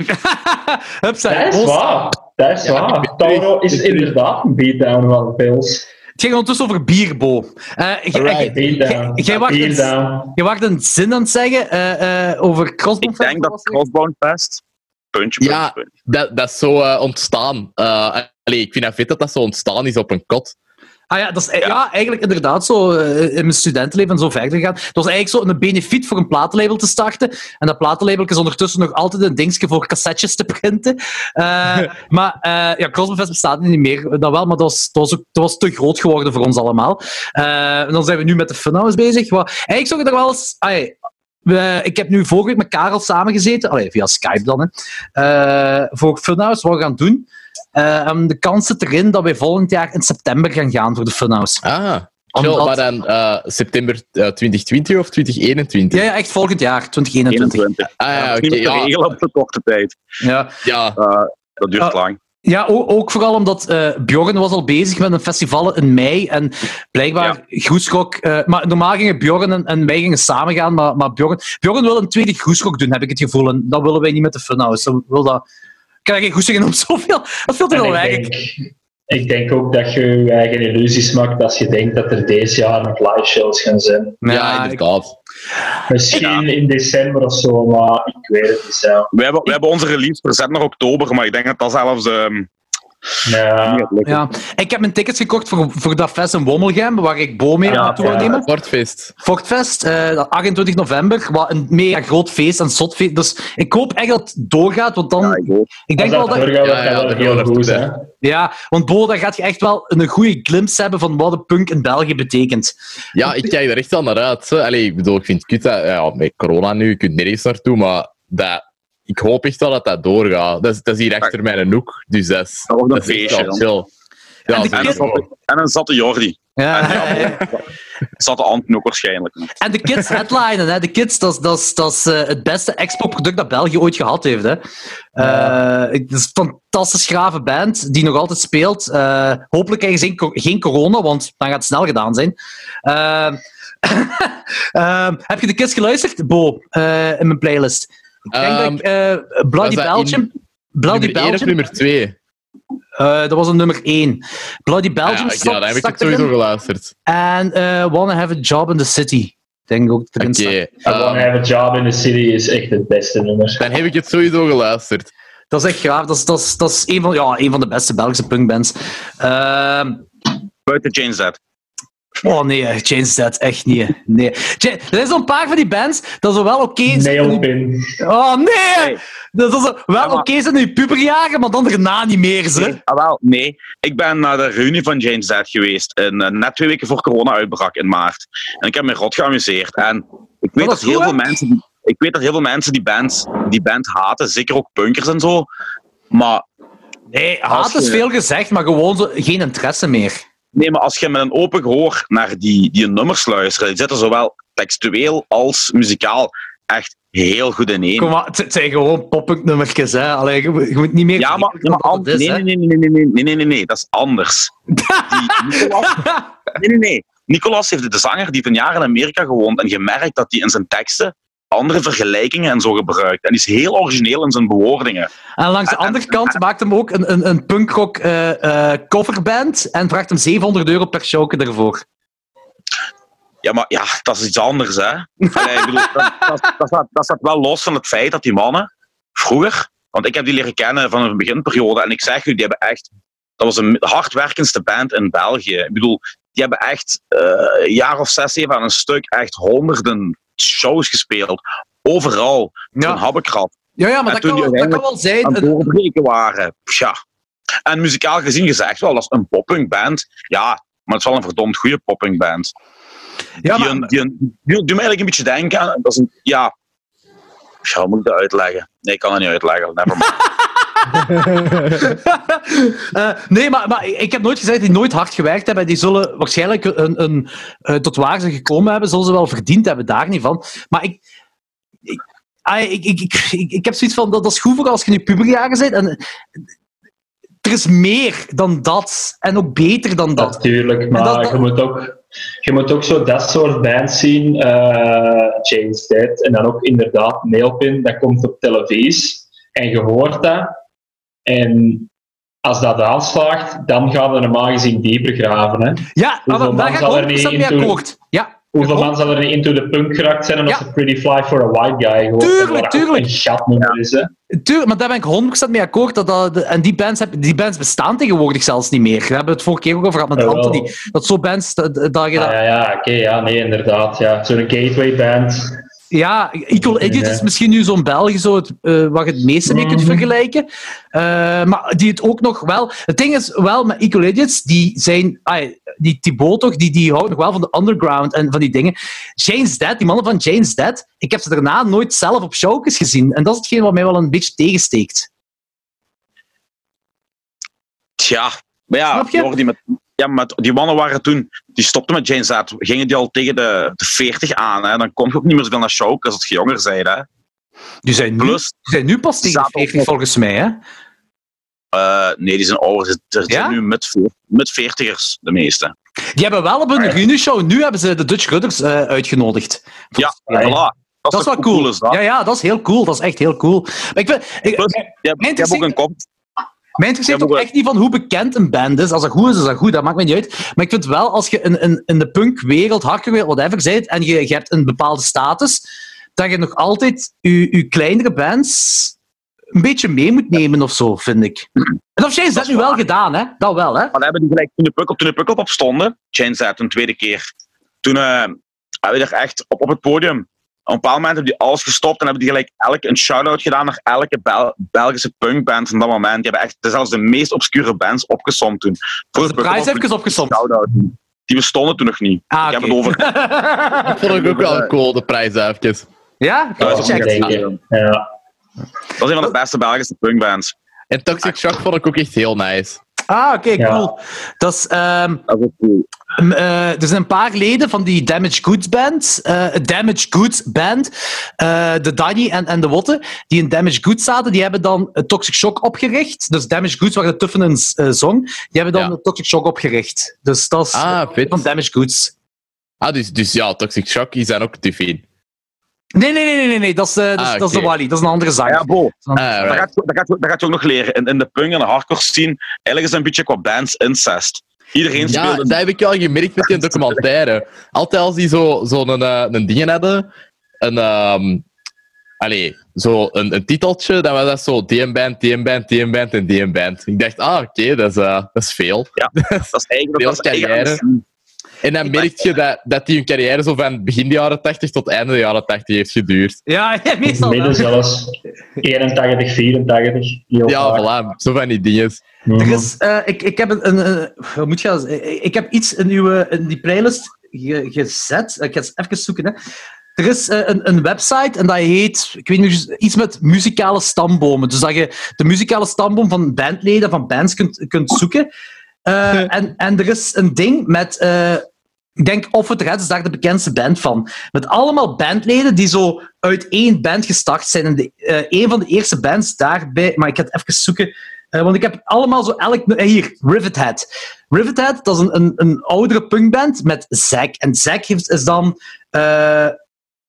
Speaker 3: Hup,
Speaker 1: Dat is waar. Dat is
Speaker 5: Ja,
Speaker 1: waar. Tauro is inderdaad een beatdown van de pils.
Speaker 3: Het ging ondertussen over bierbo. Eh, Jij wacht een,
Speaker 1: Beatdown.
Speaker 3: jij wacht een zin aan het zeggen eh, eh, over Crossbone
Speaker 2: Ik denk dat Crossbone Fest, puntje, puntje,
Speaker 5: Ja.
Speaker 2: puntje.
Speaker 5: Dat, dat is zo eh, ontstaan. Eh, allee, ik vind het vet dat dat zo ontstaan is op een kot.
Speaker 3: Ah ja, dat is ja. eigenlijk inderdaad zo eh, in mijn studentenleven zo verder gegaan. Het was eigenlijk zo een benefiet voor een platenlabel te starten. En dat platenlabel is ondertussen nog altijd een dingetje voor cassettes te printen. Eh, maar eh ja, bestaat niet meer. Dat wel, maar dat was, dat was, ook, dat was te groot geworden voor ons allemaal. En dan zijn we nu met de Funhouse bezig. Wat, eigenlijk zou ik er wel eens... we- ik heb nu vorige week met Karel samengezeten, allee, via Skype dan, hè, voor Funhouse, wat we gaan doen. Eh, de kans zit erin dat wij volgend jaar in september gaan gaan voor de Funhouse.
Speaker 5: Ah, chill,
Speaker 3: Omdat-
Speaker 5: maar dan eh, september eh, 2020 of 2021?
Speaker 3: Ja, ja, echt volgend jaar, 2021.
Speaker 2: 21.
Speaker 5: Ah, ja, oké.
Speaker 2: te
Speaker 5: ja,
Speaker 2: op de korte tijd.
Speaker 3: Ja,
Speaker 5: ja,
Speaker 2: Eh, dat duurt lang.
Speaker 3: ja ook, ook vooral omdat eh Bjorn was al bezig met een festival in mei. En blijkbaar Groesrock... eh, maar normaal gingen Bjorn en, en wij gingen samen gaan, maar, maar Bjorn, Bjorn wil een tweede Groesrock doen, heb ik het gevoel. En dat willen wij niet met de Funhouse. Ze wil dat... Ik kan geen goesting in om zoveel... Dat is veel te veel
Speaker 1: ik,
Speaker 3: werk.
Speaker 1: denk, ik denk ook dat je je eigen illusies maakt als je denkt dat er deze jaar nog live shows gaan zijn.
Speaker 5: ja,
Speaker 3: ik-
Speaker 5: inderdaad.
Speaker 1: Misschien in december of zo, maar ik weet het niet zo.
Speaker 2: We hebben, we hebben onze release verzet naar oktober, maar ik denk dat dat zelfs ehm,
Speaker 1: Ja.
Speaker 3: Ja. Ik heb mijn tickets gekocht voor, voor dat fest in Wommelgem, waar ik Bo mee
Speaker 1: Ja,
Speaker 3: naartoe wil
Speaker 1: ja.
Speaker 3: nemen.
Speaker 5: Sportfeest.
Speaker 3: Fortfest, eh, 28 november, wat een mega groot feest, een zotfeest. Dus ik hoop echt dat het doorgaat, want dan...
Speaker 2: Ja, ik
Speaker 3: ik denk wel dat...
Speaker 1: doorgaat,
Speaker 5: Ja,
Speaker 1: dat
Speaker 5: ja, dat
Speaker 1: heel goed hè.
Speaker 3: Ja, want Bo, dan gaat je echt wel een goede glimpse hebben van wat de punk in België betekent.
Speaker 5: Ja, ik kijk er echt wel naar uit. Allee, ik bedoel, ik vind het kut dat, ja, met corona nu, je kunt nergens naartoe, maar dat, ik hoop echt wel dat dat doorgaat. Dat is, dat is hier achter mijn hoek, dus dat is,
Speaker 2: Dat
Speaker 5: is
Speaker 2: feestje.
Speaker 5: wel
Speaker 2: dan.
Speaker 5: chill. Ja,
Speaker 3: En de
Speaker 2: En een
Speaker 3: kids-
Speaker 2: zatte- En een zatte Jordi.
Speaker 3: Ja,
Speaker 2: En zatte Anton ook waarschijnlijk.
Speaker 3: En de kids headlinen, hè. De kids, dat is, dat is, dat is eh, het beste expo-product dat België ooit gehad heeft, hè. Eh, Het is een fantastisch grave band die nog altijd speelt. Eh, hopelijk krijgen ze geen, co- geen corona, want dan gaat het snel gedaan zijn. Heb je de kids geluisterd, Bo, eh, in mijn playlist? Ik denk
Speaker 5: Ehm,
Speaker 3: dat ik eh, Bloody
Speaker 5: was dat
Speaker 3: Belgium... Bloody
Speaker 5: nummer 1 of
Speaker 3: Belgium?
Speaker 5: nummer 2?
Speaker 3: eh, dat was een nummer 1. Bloody Belgium
Speaker 5: Ah, ja, ja, daar heb ik het sowieso geluisterd.
Speaker 3: En eh, Wanna Have a Job in the City. Ik denk ook dat
Speaker 5: Oké,
Speaker 3: staat.
Speaker 1: I wanna
Speaker 5: ehm,
Speaker 1: have a job in the city is echt het beste nummer.
Speaker 5: dan heb ik het sowieso geluisterd.
Speaker 3: Dat is echt gaaf. Dat is, dat is, dat is een, van, ja, een van de beste Belgische punkbands. Ehm
Speaker 2: Buiten Jane Z.
Speaker 3: oh nee, Jane's Dead. Echt niet. Nee. Ja- er zijn zo'n paar van die bands dat zo wel oké zijn.
Speaker 1: Nailpin.
Speaker 3: Oh nee!
Speaker 2: Nee.
Speaker 3: Dat is zo wel
Speaker 2: Ja,
Speaker 3: oké zijn in je puberjaren, maar dan daarna niet meer. Ze.
Speaker 2: Nee, ah, wel, nee. Ik ben naar de reunie van Jane Z geweest. In, eh, net twee weken voor corona uitbrak in maart. En ik heb me rot geamuseerd. En ik weet,
Speaker 3: dat
Speaker 2: heel
Speaker 3: goed,
Speaker 2: veel
Speaker 3: hè?
Speaker 2: mensen die, ik weet dat heel veel mensen die band, die band haten. Zeker ook punkers en zo. Maar,
Speaker 3: Nee, haat is veel gezegd, maar gewoon zo, geen interesse meer.
Speaker 2: Nee, maar als je met een open gehoor naar die, die nummers luistert, die zitten zowel textueel als muzikaal echt heel goed in één.
Speaker 3: Kom maar, het zijn gewoon poppunknummertjes, hè. Allee, je, moet- je moet niet meer...
Speaker 2: Ja, maar, maar an-
Speaker 3: is,
Speaker 2: nee, nee, nee, nee, nee, nee, nee, nee, nee, nee, dat is anders. Nicolas, nee, nee, nee. Nicolas heeft de zanger die van jaren in Amerika gewoond en gemerkt dat hij in zijn teksten andere vergelijkingen en zo gebruikt. En is heel origineel in zijn bewoordingen.
Speaker 3: En langs de
Speaker 2: En-
Speaker 3: andere kant maakt hem ook een, een, een punkrock eh, eh, coverband en vraagt hem 700 euro per showke ervoor.
Speaker 2: Ja, maar ja, dat is iets anders, hè. Ik bedoel, dat, dat, dat, staat, dat staat wel los van het feit dat die mannen vroeger... Want ik heb die leren kennen van een beginperiode en ik zeg u, die hebben echt... Dat was een de band in België. Ik bedoel, die hebben echt eh, een jaar of zes, zeven aan een stuk echt honderden shows gespeeld. Overal.
Speaker 3: Ja.
Speaker 2: Habbekrap.
Speaker 3: Ja, ja maar
Speaker 2: En
Speaker 3: dat kan, dat kan wel zijn.
Speaker 2: aan het
Speaker 3: Een-
Speaker 2: doorbreken waren. Ja. En muzikaal gezien gezegd wel, dat is een poppunkband. Ja, maar het is wel een verdomd goede poppunkband.
Speaker 3: Ja,
Speaker 2: die,
Speaker 3: maar-
Speaker 2: die, die, die doet me eigenlijk een beetje denken aan... Dat is een, ja... Ja, moet ik dat uitleggen? Nee, ik kan dat niet uitleggen. Never
Speaker 3: Eh, nee, maar, maar ik heb nooit gezegd dat die nooit hard gewerkt hebben. Die zullen waarschijnlijk een, een, eh, tot waar ze gekomen hebben, zullen ze wel verdiend hebben, daar niet van. Maar ik, ik, ah, ik, ik, ik, ik, heb zoiets van, dat, dat is goed voor als je nu puberjaren bent. En, er is meer dan dat. En ook beter dan dat.
Speaker 1: Natuurlijk, maar
Speaker 3: dat- dat-
Speaker 1: Je, moet ook, je moet ook zo dat soort bands zien. eh James Dead en dan ook inderdaad Nailpin. Dat komt op televisie en je hoort dat. En als dat aanslaagt, dan gaan we normaal gezien dieper graven. Hè.
Speaker 3: Ja, maar
Speaker 1: Hoeveel
Speaker 3: daar
Speaker 1: man
Speaker 3: ga
Speaker 1: zal er
Speaker 3: ik
Speaker 1: niet
Speaker 3: 100% mee
Speaker 1: into-
Speaker 3: akkoord. Ja,
Speaker 1: Hoeveel man zal er niet into de punk geraakt zijn omdat
Speaker 3: Ja.
Speaker 1: ze Pretty Fly for a White Guy gehoord
Speaker 3: Tuurlijk, tuurlijk.
Speaker 1: een is. Hè.
Speaker 3: Tuurlijk, maar daar ben ik 100% mee akkoord. Dat, dat, de- en die bands, heb, die bands bestaan tegenwoordig zelfs niet meer. We hebben het vorige keer ook over gehad met
Speaker 1: Jawel.
Speaker 3: Anthony. Dat zo bands, dat, dat je dat,
Speaker 1: Ah, ja, ja, oké, ja, nee, inderdaad. Ja. Zo'n gateway band.
Speaker 3: Ja, Equal Idiot
Speaker 1: Ja.
Speaker 3: is misschien nu zo'n België zo het, eh, waar je het meeste mee kunt
Speaker 1: Mhm.
Speaker 3: vergelijken. Eh, maar die het ook nog wel... Het ding is wel met Equal Idiots, die zijn... ai, die Thibaut toch, die, die houdt nog wel van de underground en van die dingen. Jane's Dead, die mannen van Jane's Dead, ik heb ze daarna nooit zelf op showcase gezien. En dat is hetgeen wat mij wel een beetje tegensteekt.
Speaker 2: Tja, maar ja,
Speaker 3: Snap je?
Speaker 2: Jordi, met, ja, met, die mannen waren toen, die stopten met Jane Z, gingen die al tegen de, de 40 aan. Hè? Dan kon je ook niet meer zoveel naar show als je jonger bent. Hè?
Speaker 3: Die zijn nu,
Speaker 2: Plus,
Speaker 3: die zijn nu pas tegen de
Speaker 2: Zaten ook
Speaker 3: 40
Speaker 2: nog-
Speaker 3: volgens mij, hè?
Speaker 2: eh, nee, die zijn ouder. Ze zijn
Speaker 3: Ja?
Speaker 2: nu met, met 40ers, de meeste.
Speaker 3: Die hebben wel op hun
Speaker 2: Ah, ja.
Speaker 3: reunie-show, nu hebben ze de Dutch Rudders eh, uitgenodigd.
Speaker 2: Ja,
Speaker 3: Ja,
Speaker 2: voilà. Dat,
Speaker 3: Dat is wel cool.
Speaker 2: is dat?
Speaker 3: Ja, ja, dat is heel cool. Dat is echt heel cool. Maar ik vind, ik,
Speaker 2: Plus, hebt- je hebt ook een kop.
Speaker 3: Mij interesseert ook echt niet van hoe bekend een band is. Als dat goed is, is dat goed. Dat maakt mij niet uit. Maar ik vind wel, als je in, in, in de punkwereld, hardcore whatever, bent en je, je hebt een bepaalde status, dat je nog altijd je, je kleinere bands een beetje mee moet nemen of zo, vind ik. En of jij dat nu wel gedaan, hè? Dat wel, hè?
Speaker 2: Maar hebben die gelijk toen de Pukkelpop, toen de Pukkelpop stonden, Chain Z, een tweede keer. Toen eh, hebben we er echt op, op het podium. Op een bepaald moment hebben die alles gestopt en hebben die gelijk elk een shout-out gedaan naar elke Bel- Belgische punkband van dat moment. Die hebben echt zelfs de meest obscure bands opgesomd toen. Voor
Speaker 3: de prijs even opgesomd.
Speaker 2: Shout-out. Die bestonden toen nog niet.
Speaker 3: Ah,
Speaker 2: ik heb het over.
Speaker 5: Dat vond ik ook wel cool, de prijs even.
Speaker 3: ja?
Speaker 2: Dat is.
Speaker 1: Ja.
Speaker 2: Dat is een van de beste Belgische punkbands.
Speaker 5: En Toxic Shock vond ik ook echt heel nice.
Speaker 3: Ah, oké, cool. Dat is, ehm,
Speaker 2: Dat is cool.
Speaker 3: eh, er zijn een paar leden van die Damage Goods band, eh, Damage Goods band, eh, de Danny en, en de Wotte, die in Damage Goods zaten, die hebben dan Toxic Shock opgericht. Dus Damage Goods waren de Tuffenen eh, zong. Die hebben dan
Speaker 5: Ja.
Speaker 3: Toxic Shock opgericht. Dus dat is
Speaker 5: Ah,
Speaker 3: van Damage Goods.
Speaker 5: Ah, dus, dus ja, Toxic Shock die zijn ook Tiffin.
Speaker 3: Nee, nee, nee, nee, nee, nee. Dat, is, eh, dat, is,
Speaker 5: Ah,
Speaker 3: dat is de. Wally. Dat is een andere zanger.
Speaker 2: Ja, Bo.
Speaker 5: Ah,
Speaker 2: Dat
Speaker 5: right.
Speaker 2: gaat, dat, gaat, dat gaat je ook nog leren. In, in de punk en de hardcore scene, eigenlijk is een beetje qua bands incest. Iedereen
Speaker 5: Ja,
Speaker 2: speelde...
Speaker 5: dat heb ik wel gemerkt met die documentaire. Altijd als die zo'n zo een, eh, een dingen hadden, een, ehm allee, zo een, een titeltje, dan was dat zo DM-band, DM-band, DM-band en DM-band. Ik dacht, ah, oké, dat, is, eh, dat is veel.
Speaker 2: Dat is eigenlijk...
Speaker 5: Veel
Speaker 2: Dat is eigenlijk
Speaker 5: carrière. En dan merk je dat, dat die hun carrière zo van begin de jaren 80 tot einde de jaren 80 heeft geduurd.
Speaker 3: Ja, ja meestal
Speaker 1: Midden zelfs 81, 84. Heel
Speaker 5: Ja,
Speaker 1: vaak.
Speaker 5: voilà, zo van die dingen.
Speaker 1: Mhm.
Speaker 3: Er is, eh, ik, ik heb een, moet je dat zeggen? Ik heb iets in, uw, eh, in die playlist ge- gezet. Ik ga eens even zoeken. Hè. Er is eh, een, een website en dat heet, ik weet niet, iets met muzikale stambomen. Dus dat je de muzikale stamboom van bandleden, van bands kunt, kunt zoeken. Eh, en, en er is een ding met, eh, ik denk Off It Red is daar de bekendste band van. Met allemaal bandleden die zo uit één band gestart zijn. En de, eh, een van de eerste bands daarbij, maar ik ga het even zoeken. Eh, want ik heb allemaal zo elk... eh, hier, Rivethead. Rivethead, dat is een, een, een oudere punkband met Zack. En Zack is dan...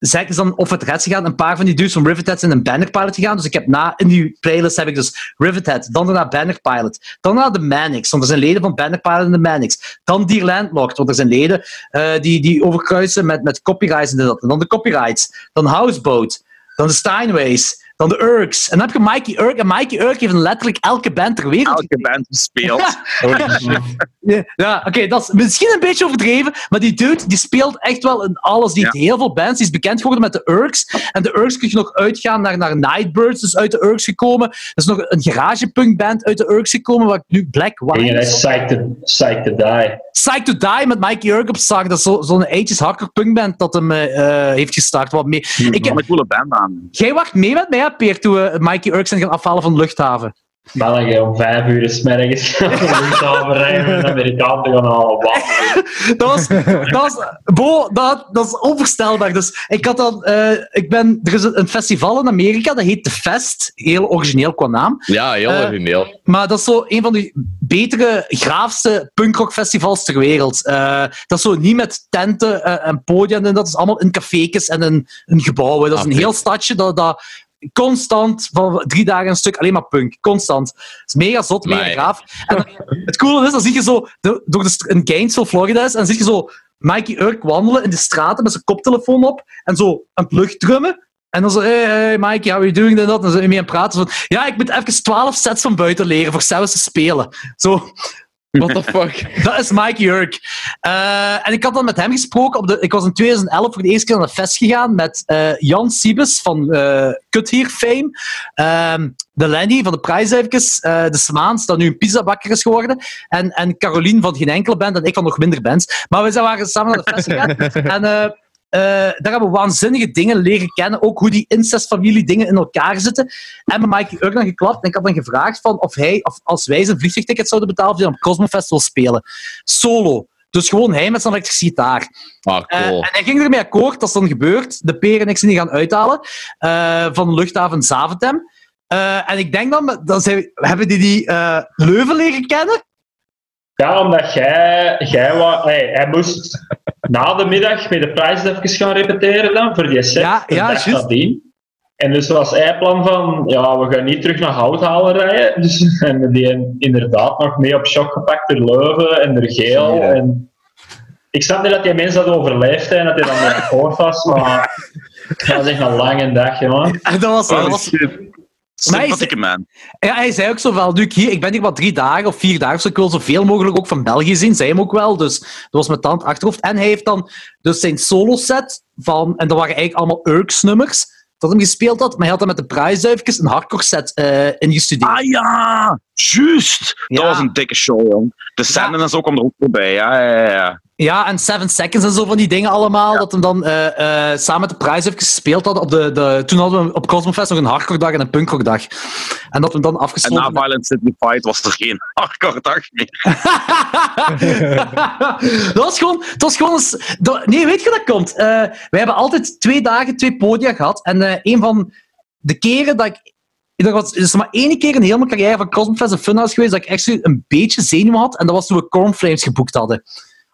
Speaker 3: Zack is dan op het red gegaan. Een paar van die dudes van Rivethead zijn in Banner Pilot gegaan. Dus ik heb na, in die playlist heb ik dus Rivethead, dan daarna Banner Pilot, dan naar de Manics, want er zijn leden van Banner Pilot en de Manics. Dan Dear Landlocked, want er zijn leden eh, die, die overkruisen met, met copyrights en dat. En dan de copyrights. Dan Houseboat. Dan de Steinways. Dan de Urks. En dan heb je Mikey Urk. En Mikey Urk heeft letterlijk elke band ter wereld
Speaker 2: Elke band gespeeld.
Speaker 3: ja, ja oké, dat is misschien een beetje overdreven, maar die dude die speelt echt wel in alles. Die
Speaker 2: Ja.
Speaker 3: heeft heel veel bands. Die is bekend geworden met de Urks. En de Urks kun je nog uitgaan naar, naar Nightbirds, dus uit de Urks gekomen. Er is nog een garagepunkband uit de Urks gekomen, wat nu Black
Speaker 1: Dingen
Speaker 3: Wine
Speaker 1: is
Speaker 3: is.
Speaker 1: Psyched to, Die.
Speaker 3: Psyched to Die met Mikey Urk op zang. Dat is zo- zo'n 80s hardcore punkband dat hem eh, eh, heeft gestart. Wat mee. Ik heb,
Speaker 2: Van een coole band aan.
Speaker 3: jij wacht mee met mij, Peer, toen we Mikey Urk zijn gaan afhalen van de luchthaven.
Speaker 1: Mannen, om vijf uur is mergens gaan we luchthaven rijden en de Amerikanen te gaan halen.
Speaker 3: Dat was, dat was, Bo, dat, dat is onvoorstelbaar. Dus ik had dan, eh, ik ben, er is een festival in Amerika, dat heet The Fest. Heel origineel qua naam.
Speaker 5: Ja, heel
Speaker 3: Eh,
Speaker 5: origineel.
Speaker 3: Maar dat is zo een van de betere, graafste punkrockfestivals ter wereld. Eh, dat is zo niet met tenten en podia en dat is allemaal in cafékes en in, in gebouwen. Dat is
Speaker 5: Ah,
Speaker 3: een
Speaker 5: vet.
Speaker 3: heel stadje dat, dat constant, van drie dagen een stuk, alleen maar punk. Constant. Het is mega zot, mega
Speaker 5: Amai.
Speaker 3: gaaf. En dan- het coole is, dan zie je zo, de- door de in Gainesville, Florida is, en dan zie je zo Mikey Urk wandelen in de straten met zijn koptelefoon op en zo aan het luchtdrummen. En dan zo, hey, hey Mikey, how are you doing? En dat. En dan we mee aan het praten. Zo, ja, ik moet even 12 sets van buiten leren voor zelfs te spelen. Zo,
Speaker 5: What the fuck?
Speaker 3: dat is Mikey Urk. Eh, en ik had dan met hem gesproken. Op de, ik was in 2011 voor de eerste keer naar de fest gegaan met eh, Jan Siebes van eh Kut Hier Fame. Ehm, de Lenny van de prijscijfertjes. eh de Smaans, dat nu een pizzabakker is geworden. En, en Carolien van geen enkele band en ik van nog minder bands. Maar we zijn waren samen naar de fest gegaan. en eh, daar hebben we waanzinnige dingen leren kennen. Ook hoe die incestfamilie dingen in elkaar zitten. En met Mikey Urk dan geklapt. En ik had dan gevraagd van of hij, of als wij zijn vliegtuigticket zouden betalen, of hij dan op Cosmo Fest wil spelen. Solo. Dus gewoon hij met zijn elektrische gitaar.
Speaker 5: Ah,
Speaker 3: Eh,
Speaker 5: cool.
Speaker 3: en hij ging ermee akkoord, dat is dan gebeurd. De Peer en ik zijn die gaan uithalen eh, van de luchthaven Zaventem. En ik denk dan, dat zij, hebben die die Leuven leren kennen?
Speaker 1: Ja, omdat jij, jij wou, hey, hij moest na de middag met de prijs even gaan repeteren dan, voor die set.
Speaker 3: Ja,
Speaker 1: de
Speaker 3: ja,
Speaker 1: nadien. En dus was hij plan van, ja, we gaan niet terug naar Houthalen rijden. Dus en die inderdaad nog mee op shock gepakt door Leuven en door Geel. En ik snap niet dat die mensen dat overleefd zijn, dat hij dan akkoord was, maar dat was echt een lange dag, jongen.
Speaker 3: En dat was, dat was,
Speaker 2: Sympathieke man.
Speaker 3: Ja, hij zei ook zo nu ik hier, ik ben hier wat drie dagen of vier dagen, dus ik wil zoveel mogelijk ook van België zien, zei hem ook wel, dus dat was met tand achterhoofd. En hij heeft dan dus zijn solo-set van, en dat waren eigenlijk allemaal Urks-nummers, dat hem gespeeld had, maar hij had dan met de prijsduifjes een hardcore-set eh ingestudeerd.
Speaker 2: Ah ja, juist.
Speaker 3: Ja.
Speaker 2: Dat was een dikke show, jong. De scène en zo kwam er ook voorbij. Ja, ja, ja.
Speaker 3: Ja, en Seven Seconds en zo van die dingen allemaal, dat hem dan eh, eh, samen met de prijsduifjes gespeeld had. Op de, de, toen hadden we op Cosmofest nog een hardcore-dag en een punkrock-dag. En dat we hem dan
Speaker 2: En
Speaker 3: afgesloten
Speaker 2: na
Speaker 3: met-
Speaker 2: Violent City Fight was er geen hardcore dag meer.
Speaker 3: dat was gewoon... Dat was gewoon een s- dat- nee, weet je hoe dat komt? Eh we hebben altijd twee dagen, twee podia gehad. En een van de keren dat ik... Er was er is maar één keer in heel mijn carrière van Cosmofest en Funhouse geweest dat ik echt een beetje zenuw had. En dat was toen we Cornflames geboekt hadden.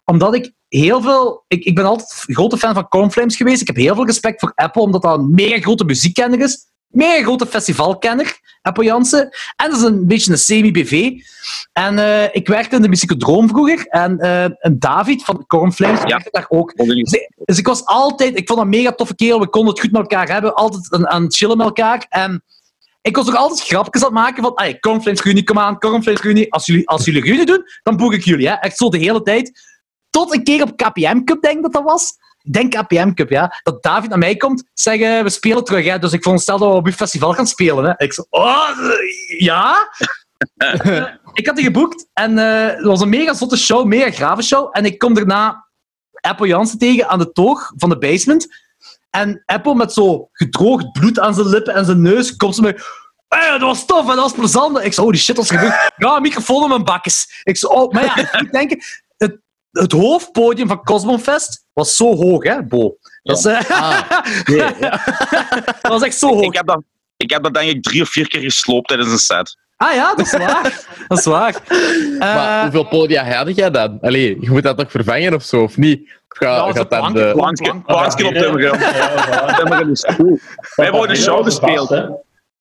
Speaker 3: Omdat ik heel veel... Ik, ik ben altijd een grote fan van Cornflames geweest. Ik heb heel veel respect voor Apple, omdat dat een mega grote muziekkenner is. Mega grote festivalkenner, Apple Jansen. En dat is een beetje een semi-BV. En eh, ik werkte in de Musicodroom vroeger. En eh, een David van Cornflames werkte daar ook. Dus ik, dus ik was altijd... Ik vond dat een mega toffe kerel. We konden het goed met elkaar hebben. Altijd aan, aan het chillen met elkaar. En ik was ook altijd grapjes aan het maken van... Hey, Cornflames Reunie, kom aan. Cornflames Reunie. Als jullie, als jullie Reunie doen, dan boek ik jullie. Hè. Echt zo de hele tijd. Tot een keer op KPM Cup, denk ik dat dat was. Denk KPM Cup, ja. Dat David naar mij komt, zeggen we spelen terug. Hè. Dus ik veronderstel dat we op uw festival gaan spelen. Hè. Ik zo, oh, ja? Ik had die geboekt en eh, het was een mega zotte show, mega grave show. En ik kom daarna Apple Jansen tegen aan de toog van de basement. En Apple met zo gedroogd bloed aan zijn lippen en zijn neus komt ze met... Hey, dat was tof en dat was plezant. Ik zo, oh die shit was gebeurd. Ja, een microfoon in mijn bakjes. Ik zo, oh, maar ja, ik moet denken, het, het hoofdpodium van Cosmofest was zo hoog, hè, Bo. Dat, is, eh,
Speaker 5: Ah,
Speaker 3: dat was echt zo hoog.
Speaker 2: Ik heb, dat, ik heb dat denk ik drie of vier keer gesloopt tijdens een set.
Speaker 3: Ah ja, dat is waar. Dat is waar.
Speaker 5: maar
Speaker 3: Eh,
Speaker 5: hoeveel podia had jij dan? Allee, je moet dat toch vervangen of zo, of niet? Ga, gaat
Speaker 3: zo
Speaker 5: dan
Speaker 3: planken.
Speaker 5: de...
Speaker 2: Plankje,
Speaker 3: plank-
Speaker 2: plankje op is cool. We hebben ooit een show
Speaker 1: Dat
Speaker 2: gespeeld.
Speaker 1: hè.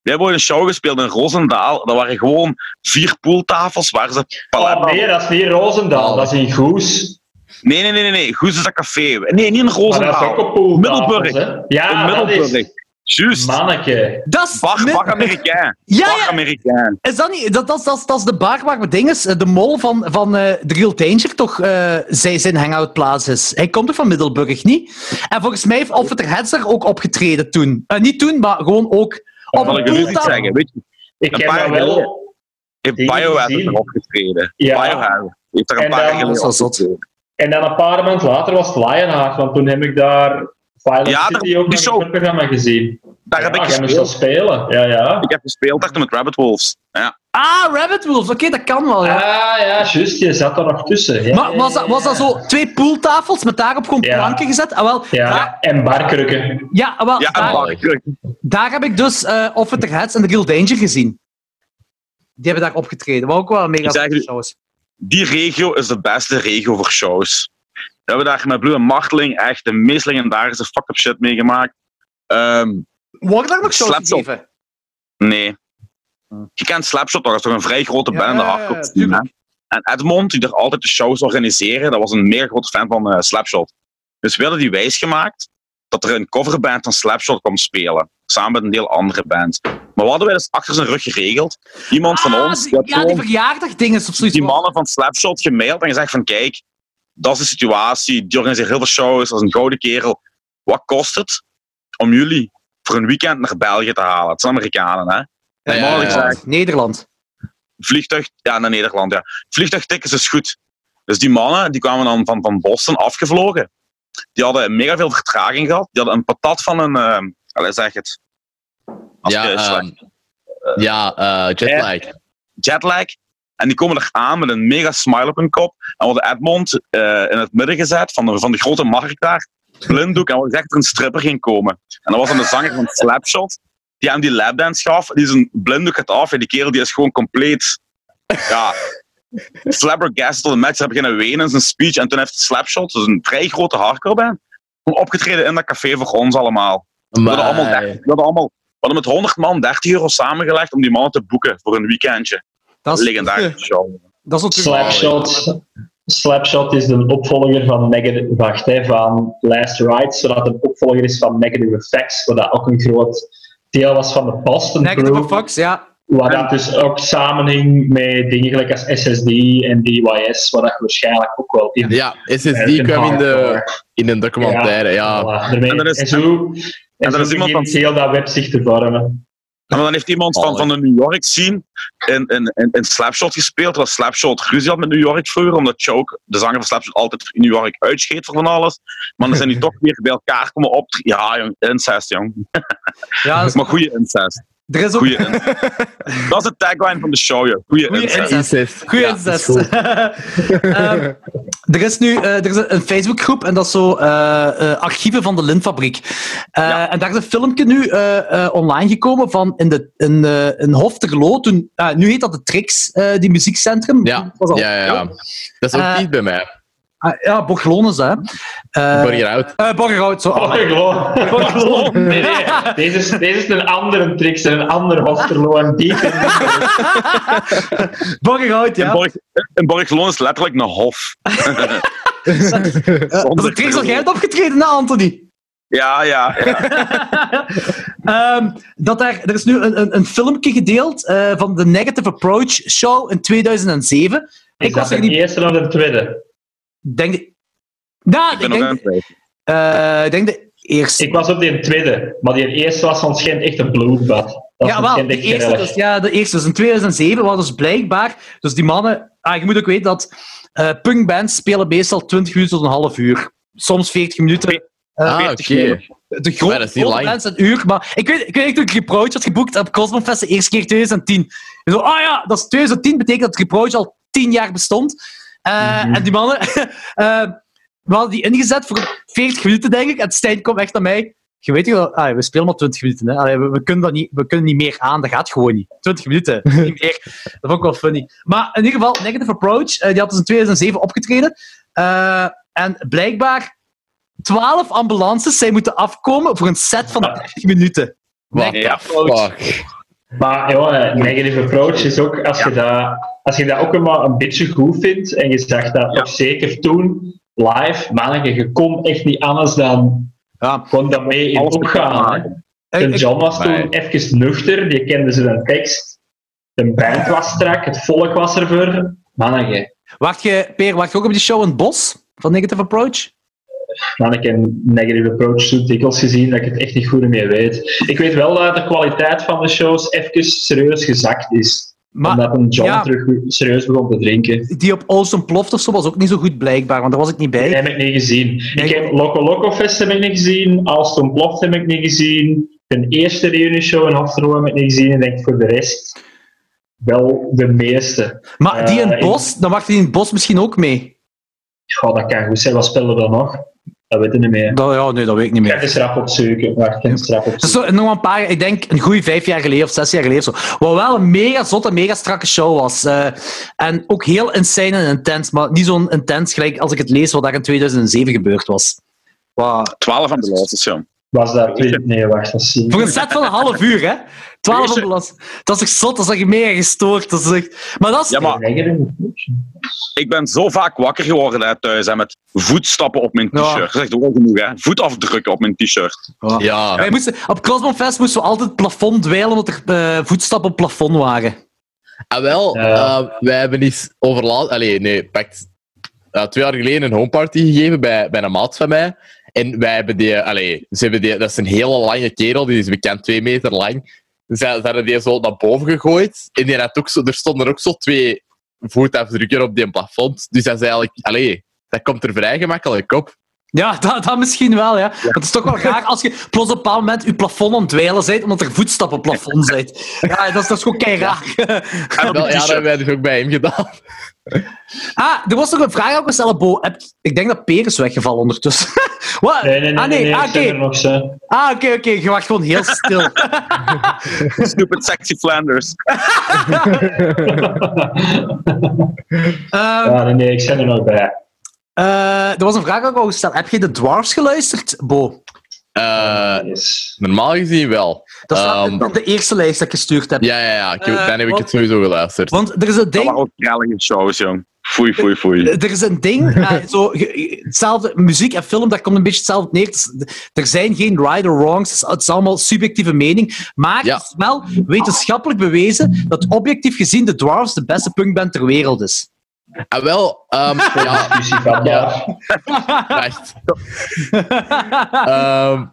Speaker 2: We hebben ooit een show gespeeld in Roosendaal. Dat waren gewoon vier pooltafels waar ze
Speaker 1: Oh, nee, dat is niet Roosendaal, dat is in Goes.
Speaker 2: Nee, nee, nee, nee. Goes is dat café. Nee, niet in
Speaker 1: Maar dat is ook
Speaker 2: Roosendaal.
Speaker 1: pool.
Speaker 2: Middelburg.
Speaker 1: Ja,
Speaker 2: in
Speaker 1: dat
Speaker 2: Middelburg.
Speaker 1: is...
Speaker 2: Juist.
Speaker 1: Manneke.
Speaker 3: dat is...
Speaker 2: Bach,
Speaker 3: nee,
Speaker 2: Bach Amerikaan.
Speaker 3: Ja,
Speaker 2: Bach
Speaker 3: ja.
Speaker 2: Amerikaan.
Speaker 3: Is dat niet... Dat, dat, dat, dat is de bar waar we dinges, de mol van, van eh The Real Danger toch eh, zijn, zijn hangoutplaats is. Hij komt toch van Middelburg, niet? En volgens mij heeft Officer Heads er ook opgetreden toen. Eh, niet toen, maar gewoon ook... Op een
Speaker 2: ik zeggen? Weet je,
Speaker 1: Ik
Speaker 2: Een
Speaker 1: heb
Speaker 2: paar
Speaker 1: wel...
Speaker 2: heeft
Speaker 1: Dingen
Speaker 2: Biohazard
Speaker 1: gezien.
Speaker 2: erop getreden.
Speaker 1: Ja.
Speaker 2: Biohazard heeft er een
Speaker 1: En
Speaker 2: paar geleden opgetreden.
Speaker 1: En dan een paar maanden later was het Lionheart, want toen heb ik daar
Speaker 2: Ja,
Speaker 1: City
Speaker 2: daar-
Speaker 1: ook
Speaker 2: die
Speaker 1: nog programma gezien.
Speaker 2: Daar heb
Speaker 1: ja,
Speaker 2: ik
Speaker 1: jij moest dat
Speaker 2: gespeeld.
Speaker 1: spelen. Ja, ja.
Speaker 2: Ik heb gespeeld achter met Rabbit Wolves. Ja.
Speaker 3: Ah, Rabbit Wolves. Oké, dat kan wel, ja.
Speaker 1: Ah, ja, juist. Je zat er nog tussen. Ja,
Speaker 3: Maar was dat, was dat zo twee pooltafels met daarop gewoon
Speaker 1: Ja.
Speaker 3: planken gezet? Ah, wel,
Speaker 1: Ja,
Speaker 3: daar,
Speaker 1: en barkrukken.
Speaker 3: ja, ah, wel,
Speaker 2: Ja, en
Speaker 3: daar,
Speaker 2: Bach.
Speaker 3: daar heb ik dus eh Officer Heads en The Real Danger gezien. Die hebben daar opgetreden. Wat ook wel een mega
Speaker 2: Ik zeg u-
Speaker 3: show is.
Speaker 2: Die regio is de beste regio voor shows. We hebben daar met Blue en Marteling echt de meest legendarische fuck-up shit meegemaakt. Ehm,
Speaker 3: Worden daar nog shows gegeven?
Speaker 2: nee. Je kent Slapshot toch, dat is toch een vrij grote band de
Speaker 3: ja, ja,
Speaker 2: hardcore. En Edmond, die er altijd de shows organiseren, dat was een mega grote fan van eh, Slapshot. Dus we hadden die wijsgemaakt dat er een coverband van Slapshot kwam spelen. Samen met een deel andere bands. Maar wat hadden wij dus achter zijn rug geregeld? Iemand van
Speaker 3: Ah,
Speaker 2: ons,
Speaker 3: die- ja, die verjaardagdingen of zoiets.
Speaker 2: die mannen van Slapshot gemaild en gezegd van kijk, dat is de situatie, die organiseert heel veel shows, dat is een gouden kerel. Wat kost het om jullie voor een weekend naar België te halen? Het zijn Amerikanen, hè?
Speaker 5: Ja,
Speaker 2: En
Speaker 5: ja,
Speaker 2: mannen
Speaker 5: ja.
Speaker 2: gezegd,
Speaker 3: Nederland.
Speaker 2: vliegtuig, ja, naar Nederland, ja. Vliegtuigtickets is goed. Dus die mannen, die kwamen dan van, van Boston afgevlogen. Die hadden mega veel vertraging gehad. Die hadden een patat van een, uh, allez, zeg het. Als
Speaker 5: Ja, ehm, ja eh, jetlag.
Speaker 2: jetlag. En die komen er aan met een mega smile op hun kop. En worden Edmond eh, in het midden gezet van de, van de grote markt daar. Blinddoek. En wordt gezegd dat er een stripper ging komen. En dat was dan de zanger van Slapshot. Die hem die lapdance gaf. Die zijn blinddoek gaat af. En die kerel die is gewoon compleet... Ja... flabbergasted tot de match. Hij beginnen wenen in zijn speech. En toen heeft Slapshot, dus een vrij grote hardcore band, opgetreden in dat café voor ons allemaal. We hadden, allemaal
Speaker 5: Maar-
Speaker 2: 30, we hadden allemaal... We hadden met 100 man 30 euro samengelegd om die mannen te boeken voor een weekendje.
Speaker 3: Dat is,
Speaker 2: show.
Speaker 3: dat is ook
Speaker 1: Slapshot. Slapshot is de opvolger van Negative, wacht, hè, van Last Ride, zodat het een opvolger is van Negative Effects, wat dat ook een groot deel was van de Boston
Speaker 3: Negative
Speaker 1: Group.
Speaker 3: Fox, ja.
Speaker 1: Waar dat dus ook samenhing met dingen gelijk als SSD en DYS, waar dat je waarschijnlijk ook wel in
Speaker 5: Ja, SSD kwam in, de, in een documentaire, ja.
Speaker 1: Voilà,
Speaker 2: En er is-
Speaker 1: en zo, en
Speaker 2: er
Speaker 1: zo
Speaker 2: is iemand van-
Speaker 1: heel dat webzicht te vormen.
Speaker 2: En dan heeft iemand van, van de New York scene in, in, in, in Slapshot gespeeld. Dat Slapshot ruzie had met New York vroeger, omdat Choke, de zanger van Slapshot, altijd in New York uitscheet voor van alles. Maar dan zijn die toch weer bij elkaar komen op. Ja, jong, incest, jong.
Speaker 3: ja dat is-
Speaker 2: Maar goede incest.
Speaker 3: Er is ook
Speaker 2: Goeie incest. Dat is de tagline van de show, joh. Goeie
Speaker 3: Goeie
Speaker 2: incest.
Speaker 3: incest.
Speaker 5: Incest.
Speaker 3: Goeie
Speaker 5: Ja, is.
Speaker 3: Ehm, er is nu eh, er is een Facebookgroep en dat is zo eh, eh, archieven van de Lintfabriek. Eh,
Speaker 2: Ja.
Speaker 3: En daar is een filmpje nu eh, eh, online gekomen van in, de, in, eh, in Hofterlo. Toen, ah, nu heet dat de Trix, eh, die muziekcentrum.
Speaker 5: Ja,
Speaker 3: Dat was al-
Speaker 5: ja, ja, ja. Dat is ook niet bij mij.
Speaker 3: Ah, ja, Borglon is dat. hè. Eh,
Speaker 5: Borgerhout.
Speaker 3: eh, Borgerhout, zo.
Speaker 1: Nee, nee. Deze is, deze is een andere trick en een ander Hosterlo. En die
Speaker 3: Borgerhout,
Speaker 2: In
Speaker 3: ja.
Speaker 2: Borg- In Borgelon is letterlijk een hof.
Speaker 3: Eh, Als de Trix al jij hebt opgetreden, hè, Anthony?
Speaker 2: Ja, ja. ja.
Speaker 3: Ehm, dat er, er is nu een, een, een filmpje gedeeld eh, van de Negative Approach Show in 2007.
Speaker 1: is
Speaker 3: Ik was
Speaker 1: dat
Speaker 3: er
Speaker 1: de
Speaker 3: niet...
Speaker 1: eerste of de tweede?
Speaker 3: Denk de, nou,
Speaker 2: Ik
Speaker 3: ik
Speaker 2: ben aan
Speaker 3: denk, eh, ik denk de eerste.
Speaker 1: Ik was op die tweede, maar die eerste was van schijnt echt een bloedbad. Dat
Speaker 3: ja,
Speaker 1: was
Speaker 3: wel, de eerste, dus, ja, de eerste. Dus in 2007 was dus blijkbaar... Dus die mannen... Ah, je moet ook weten dat eh punkbands spelen meestal 20 minuten tot een half uur. Soms 40 minuten.
Speaker 5: Ah, oké.
Speaker 2: 40 minuten.
Speaker 3: De grote, bands een uur. Maar ik weet, ik weet toen ik Reproach had geboekt op Cosmofest de eerste keer 2010. En zo, ah ja, dat is 2010 betekent dat Reproach al 10 jaar bestond. Eh. En die mannen... eh, we hadden die ingezet voor 40 minuten, denk ik. En Stijn komt echt naar mij. Je weet wel, ah, we spelen maar 20 minuten. Hè. Allee, we, we kunnen dat niet, we kunnen niet meer aan. Dat gaat gewoon niet. 20 minuten, niet meer. Dat vond ik wel funny. Maar in ieder geval, Negative Approach, eh, die had dus in 2007 opgetreden. Eh, en blijkbaar 12 ambulances zijn moeten afkomen voor een set van 30 minuten.
Speaker 5: What
Speaker 2: Ja.
Speaker 5: the fuck?
Speaker 1: Maar ja, negative approach is ook, als, je, dat, als je dat ook maar een beetje goed vindt, en je zag dat
Speaker 2: Ja.
Speaker 1: zeker toen, live, manneke, je kon echt niet anders dan
Speaker 3: Ja.
Speaker 1: gewoon daarmee in
Speaker 2: Alles
Speaker 1: opgaan. En
Speaker 3: ik-
Speaker 1: John was toen
Speaker 5: Nee.
Speaker 1: even nuchter, die kende zijn tekst. De band was strak, het volk was er voor. Manneke,
Speaker 3: Wacht je, Peer, wacht je ook op die show in het bos van Negative Approach?
Speaker 1: Manneke, een negative approach zo dikwijls gezien dat ik het echt niet goed meer weet. Ik weet wel dat de kwaliteit van de shows even serieus gezakt is.
Speaker 3: Maar
Speaker 1: omdat een John
Speaker 3: ja.
Speaker 1: terug serieus begon te drinken.
Speaker 3: die op Olsen Ploft of zo was ook niet zo goed blijkbaar, want daar was ik niet bij.
Speaker 1: Dat heb ik niet gezien.
Speaker 3: Nee.
Speaker 1: Ik heb Loco Loco Fest heb ik niet gezien. Alston Ploft heb ik niet gezien. De eerste reunieshow in Hofstro heb ik niet gezien. En ik denk voor de rest wel de meeste.
Speaker 3: Maar die in
Speaker 1: Eh,
Speaker 3: het bos, dan wacht die in het bos misschien ook mee.
Speaker 1: Goh, dat kan goed zijn. Wat spelen we dan nog? Dat weet ik niet meer.
Speaker 3: Dat, ja, nee, dat weet ik niet
Speaker 1: Ik ga
Speaker 3: meer.
Speaker 1: opzoeken. Ik eens rap
Speaker 3: Dat is
Speaker 1: opzoeken.
Speaker 3: zo, nog een paar, ik denk een goede vijf jaar geleden of zes jaar geleden of zo. Wat wel een mega zotte, mega strakke show was. Eh, en ook heel insane en intens, maar niet zo'n intens gelijk als ik het lees wat daar in 2007 gebeurd was. Wow.
Speaker 2: 12 ambulances, ja.
Speaker 1: Was dat twee? Nee, wacht, dat zie
Speaker 3: Voor een set van een half uur, hè? 12
Speaker 2: Deze-
Speaker 3: ambulance. Dat is echt zot, dat is echt mega gestoord. Dat is echt... Maar dat is...
Speaker 2: Ja, maar ik ben zo vaak wakker geworden hè, thuis hè, met voetstappen op mijn
Speaker 3: Ja.
Speaker 2: t-shirt. Dat is echt wel genoeg, hè. Voetafdrukken op mijn t-shirt.
Speaker 5: Ja.
Speaker 3: Wij moesten, op Cosmofest moesten we altijd het plafond dweilen, omdat er eh, voetstappen op het plafond waren.
Speaker 5: Ah, wel,
Speaker 1: Ja.
Speaker 5: eh, wij hebben eens overlaat... Allee, nee, pakt eh, twee jaar geleden een homeparty gegeven bij, bij een maat van mij. En wij hebben die... Allee, ze hebben die, dat is een hele lange kerel, die is bekend twee meter lang. Ze hadden die zo naar boven gegooid. En die had ook zo, er stonden ook zo twee voetafdrukken op die plafond. Dus dat is eigenlijk... Allee, dat komt er vrij gemakkelijk op.
Speaker 3: Ja, dat, dat misschien wel, ja. Het is toch wel raar als je plots op een bepaald moment je plafond aan het dweilen bent, omdat er voetstappen op het plafond zijn. Ja, dat is, dat is gewoon kei raar.
Speaker 2: En op
Speaker 5: Wel,
Speaker 2: mijn
Speaker 5: ja, dat hebben wij dus ook bij hem gedaan.
Speaker 3: Ah, er was nog een vraag ook gesteld, Bo. Ik denk dat Peer is weggevallen ondertussen. Wat?
Speaker 1: Nee, nee, nee.
Speaker 3: ah, nee.
Speaker 1: nee,
Speaker 3: ah,
Speaker 1: ik er
Speaker 3: oké.
Speaker 1: nog zo.
Speaker 3: Ah, oké, oké. Je wacht gewoon heel stil.
Speaker 2: Stupid sexy Flanders.
Speaker 3: Ehm,
Speaker 1: Ja, nee, nee, ik ben er nog bij.
Speaker 3: Eh, er was een vraag ook al gesteld. Heb je de Dwarfs geluisterd, Bo?
Speaker 5: Eh,
Speaker 1: Yes.
Speaker 5: normaal gezien wel.
Speaker 3: Dat staat
Speaker 5: Ehm,
Speaker 3: op de eerste lijst dat ik gestuurd heb.
Speaker 5: Ja, ja, ja. Ik,
Speaker 3: Eh,
Speaker 5: dan heb ik het sowieso geluisterd.
Speaker 3: Want er is een
Speaker 2: Dat
Speaker 3: ding...
Speaker 2: waren ook krellige shows, jong. Foei, foei, foei.
Speaker 3: Er is een ding, eh, zo, hetzelfde, muziek en film, daar komt een beetje hetzelfde neer. Er zijn geen right or wrongs, het is, het is allemaal subjectieve mening. Maar
Speaker 5: Ja.
Speaker 3: het is wel wetenschappelijk bewezen dat objectief gezien de Dwarfs de beste punkband ter wereld is.
Speaker 5: En wel, ehm, ja,
Speaker 1: Discussie van
Speaker 5: Ja. echt. Ehm,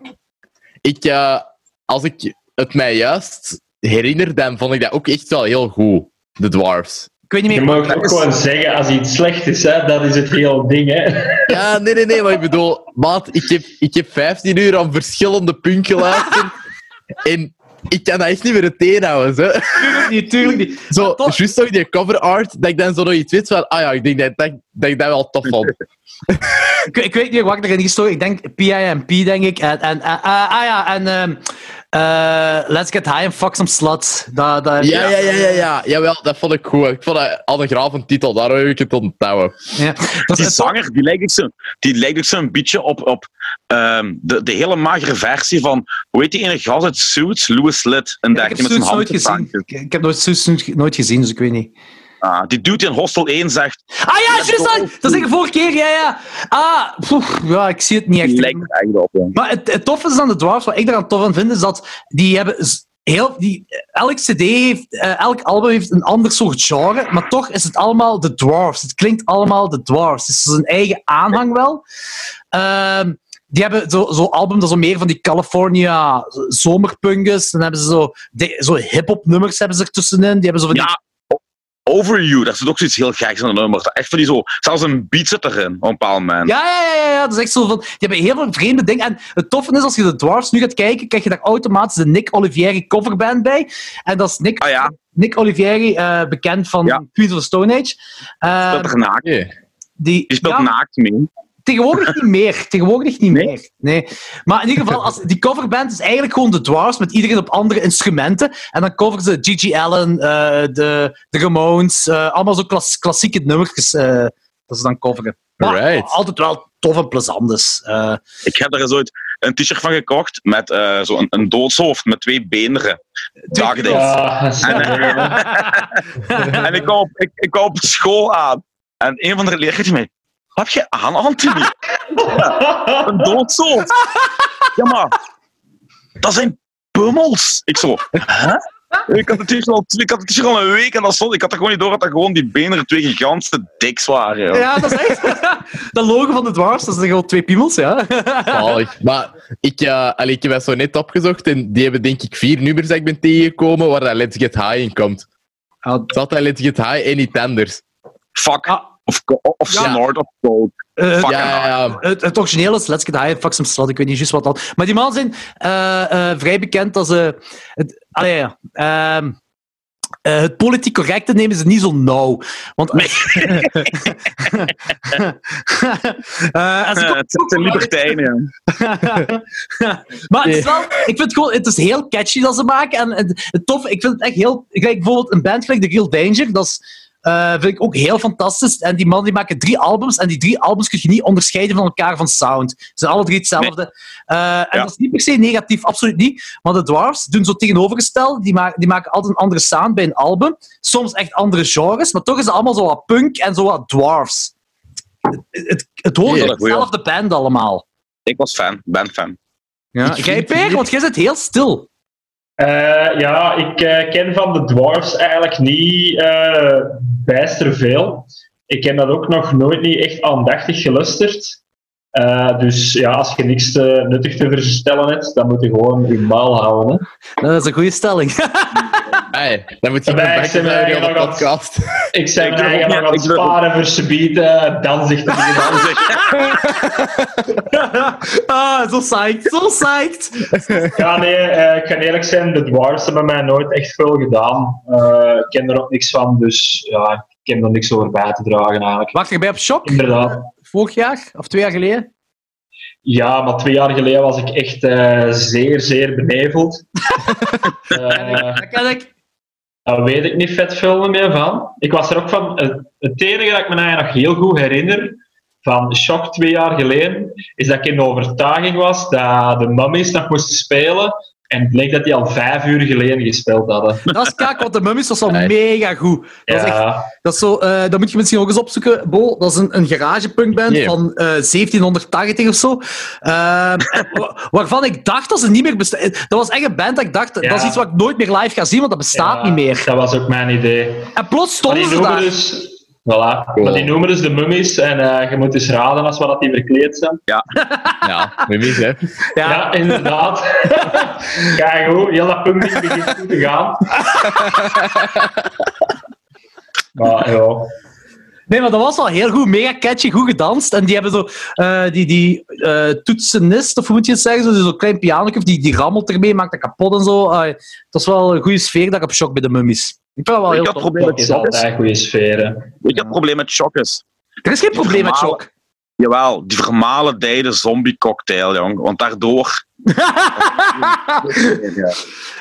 Speaker 5: ik, eh, als ik het mij juist herinner, dan vond ik dat ook echt wel heel goed, de Dwarfs.
Speaker 3: Ik weet niet
Speaker 1: Je mag ook gewoon zeggen, als iets slecht is, hè, dat is het hele ding. Hè.
Speaker 5: Ja, nee, nee, nee, maar ik bedoel, maat, ik heb, ik heb 15 uur aan verschillende punten geluisterd. en ik kan dat echt niet meer meteen houden. Zo,
Speaker 3: Tuurlijk niet, tuurlijk niet.
Speaker 5: zo
Speaker 3: toch-
Speaker 5: juist nog die cover art, dat ik dan zo nog iets weet van, ah ja, ik denk dat, dat, dat ik dat wel tof vond.
Speaker 3: Ik, ik weet niet wat ik erin gestoken Ik denk PIMP, denk ik. En, en, ah, ah ja, en ehm, eh, Let's Get High and Fuck Some Sluts. Dat, dat,
Speaker 5: Ja, ja, ja, ja, ja. Jawel, dat vond ik goed. Ik vond dat al een graaf titel, daar heb ik het onthouden.
Speaker 3: ja. Dat is
Speaker 2: Die zanger, die lijkt ook zo, die lijkt ook zo'n beetje op, op ehm, de, de hele magere versie van, hoe heet die ene gast uit Suits? Louis Litt. En
Speaker 3: Ik
Speaker 2: daar
Speaker 3: heb
Speaker 2: met zijn
Speaker 3: Suits nooit gezien. Ik, ik heb nooit Suits nooit gezien, dus ik weet niet.
Speaker 2: Ah, die dude in Hostel 1 zegt,
Speaker 3: Ah ja, juist dat! Dat is ik vorige keer, ja, ja. Ah, ja, ik zie het niet echt.
Speaker 2: lijkt echt op. hè.
Speaker 3: Maar het, het toffe is aan de Dwarfs, wat ik eraan tof aan vind, is dat die hebben heel... Die, elk cd heeft, eh, elk album heeft een ander soort genre, maar toch is het allemaal de Dwarfs. Het klinkt allemaal de Dwarfs. Het is een eigen aanhang wel. Ehm, die hebben zo'n zo album dat zo meer van die California zomerpunk is. Dan hebben ze zo, zo hip-hop nummers hebben ze er tussenin. Die hebben zo van die
Speaker 2: Ja, Over You, daar zit ook zoiets heel geks aan de nummer. Echt van die zo, zelfs een beat zit erin op een bepaald moment.
Speaker 3: Ja, ja, ja, ja, dat is echt zo van. Die hebben heel veel vreemde dingen. En het toffe is, als je de Dwarfs nu gaat kijken, krijg je daar automatisch de Nick Olivieri coverband bij. En dat is Nick,
Speaker 2: Ah ja,
Speaker 3: Nick Olivieri, eh, bekend van
Speaker 2: Ja.
Speaker 3: Queens of the Stone Age. Eh,
Speaker 2: speelt er naakt.
Speaker 3: Die,
Speaker 2: Die speelt
Speaker 3: ja,
Speaker 2: naakt mee.
Speaker 3: Tegenwoordig niet meer. Tegenwoordig niet
Speaker 2: Nee?
Speaker 3: meer. Nee. Maar in ieder geval, als, die coverband is eigenlijk gewoon de Dwarfs met iedereen op andere instrumenten. En dan coveren ze Gigi Allen, eh, de, de Ramones, eh, allemaal zo klas, klassieke nummertjes eh, dat ze dan coveren. Maar
Speaker 5: Alright.
Speaker 3: altijd wel tof en plezant dus. Eh,
Speaker 2: Ik heb er eens ooit een t-shirt van gekocht met eh zo'n een doodshoofd met twee beenderen. Dag
Speaker 1: is-
Speaker 2: En ik kwam, op, ik, ik kwam op school aan. En een van de leerlingen mij... Wat heb je aan, Anthony? Ja, een doodshoofd. Ja, maar... Dat zijn pummels. Ik zo... Hè? Ik had het t-shirt al, ik had het t-shirt al een week en dat stond, ik had er gewoon niet door dat dat gewoon die benen twee gigantische diks waren. joh.
Speaker 3: Ja, dat is echt. dat logo van de dwarfs, dat zijn gewoon twee piemels, ja.
Speaker 5: Maar ik, eh, allee, ik heb dat zo net opgezocht en die hebben denk ik vier nummers dat ik ben tegengekomen waar dat Let's Get High in komt. Het is altijd Let's Get High en iets anders.
Speaker 2: Fuck.
Speaker 3: Ah.
Speaker 2: Of, of
Speaker 3: Ja.
Speaker 2: snort of coke.
Speaker 3: Eh,
Speaker 5: Ja, ja, ja.
Speaker 3: het, het origineel is Let's Get High, Fuck Some Slut, ik weet niet juist wat dat. Maar die mannen zijn eh, eh, vrij bekend als... het, allee, ja, eh, het politiek correcte nemen ze niet zo nauw. Want... Eh, en ze komen
Speaker 2: Het zijn libertijnen.
Speaker 3: maar het is wel, ik vind gewoon, het is heel catchy dat ze maken. En het, het tof, ik vind het echt heel. Gelijk bijvoorbeeld een band gelijk The Real Danger, dat is, eh, vind ik ook heel fantastisch. En die mannen die maken drie albums, en die drie albums kun je niet onderscheiden van elkaar van sound. Ze zijn alle drie hetzelfde. Eh, en
Speaker 2: Ja.
Speaker 3: dat is niet per se negatief, absoluut niet. Maar de Dwarfs doen zo tegenovergesteld. Die, maken die maken altijd een andere sound bij een album. Soms echt andere genres, maar toch is het allemaal zo wat punk en zo wat Dwarfs. Het, het, het hoort op dezelfde band allemaal.
Speaker 2: Ik was fan, ben fan.
Speaker 3: Ja.
Speaker 5: Ik
Speaker 3: Jij,
Speaker 5: hier-
Speaker 3: want jij zit heel stil.
Speaker 1: Eh, ja, ik eh, ken van de dwarfs eigenlijk niet eh bijster veel. Ik heb dat ook nog nooit niet echt aandachtig gelusterd. Dus ja, als je niks nuttig te vertellen hebt, dan moet je gewoon je maal houden.
Speaker 3: Dat is een goede stelling.
Speaker 5: Hey, dan moet je
Speaker 1: Wij
Speaker 5: een
Speaker 1: zijn
Speaker 5: back naar de podcast.
Speaker 1: Ik
Speaker 2: durf
Speaker 1: eigenlijk nog aan het sparen voor subiet uh, danzig te beginnen.
Speaker 3: ah, zo psyched, zo psyched.
Speaker 1: Ja, nee, eh, ik ga eerlijk zijn, de dwarfs hebben mij nooit echt veel gedaan. Eh, ik ken er ook niks van, dus ja, ik heb er niks over bij te dragen eigenlijk.
Speaker 3: Wacht, je bij op Shock?
Speaker 1: Inderdaad.
Speaker 3: Vorig jaar? Of twee jaar geleden?
Speaker 1: Ja, maar twee jaar geleden was ik echt eh, zeer, zeer beneveld. Eh,
Speaker 3: Dat ken ik.
Speaker 1: Daar weet ik niet vet veel meer van. Ik was er ook van... Het, enige dat ik me nog heel goed herinner van Shock twee jaar geleden, is dat ik in de overtuiging was dat de Mummies nog moesten spelen En het bleek dat die al vijf uur geleden gespeeld hadden.
Speaker 3: Dat is kak, want de Mummies was al
Speaker 5: Nee.
Speaker 3: mega goed. Dat, is echt,
Speaker 1: Ja,
Speaker 3: dat, is zo, eh, dat moet je misschien ook eens opzoeken, Bo. Dat is een, een garagepunkband van eh, 1780 of zo. Eh, wa- waarvan ik dacht dat ze niet meer bestaan. Dat was echt een band dat ik dacht,
Speaker 1: Ja.
Speaker 3: dat is iets wat ik nooit meer live ga zien, want dat bestaat niet meer.
Speaker 1: Dat was ook mijn idee.
Speaker 3: En plots stonden ze daar.
Speaker 1: dus... Voilà.
Speaker 5: Cool.
Speaker 1: Maar die noemen dus de mummies en eh, je moet dus raden als wat dat die verkleed zijn.
Speaker 5: Ja, mummies, hè.
Speaker 3: Ja.
Speaker 1: Ja, inderdaad. Kijk hoe, heel dat puntje begint goed te gaan. maar ja,
Speaker 3: Nee, maar dat was al heel goed. Mega catchy, goed gedanst. En die hebben zo... eh, die die eh, toetsenist, of hoe moet je het zeggen? Zo- Zo'n klein piano, die, die rammelt ermee, maakt dat kapot en zo. Dat is wel een goede sfeer dat ik op shock bij de mummies. Ik vind dat wel
Speaker 2: Ik
Speaker 3: heel
Speaker 2: had probleem
Speaker 1: dat
Speaker 2: met
Speaker 1: is
Speaker 2: is.
Speaker 1: altijd goede sferen.
Speaker 2: Je wat het probleem met shock is?
Speaker 3: Er is geen probleem met shock.
Speaker 2: Jawel, die vermalendijde zombie cocktail, jong. Want daardoor...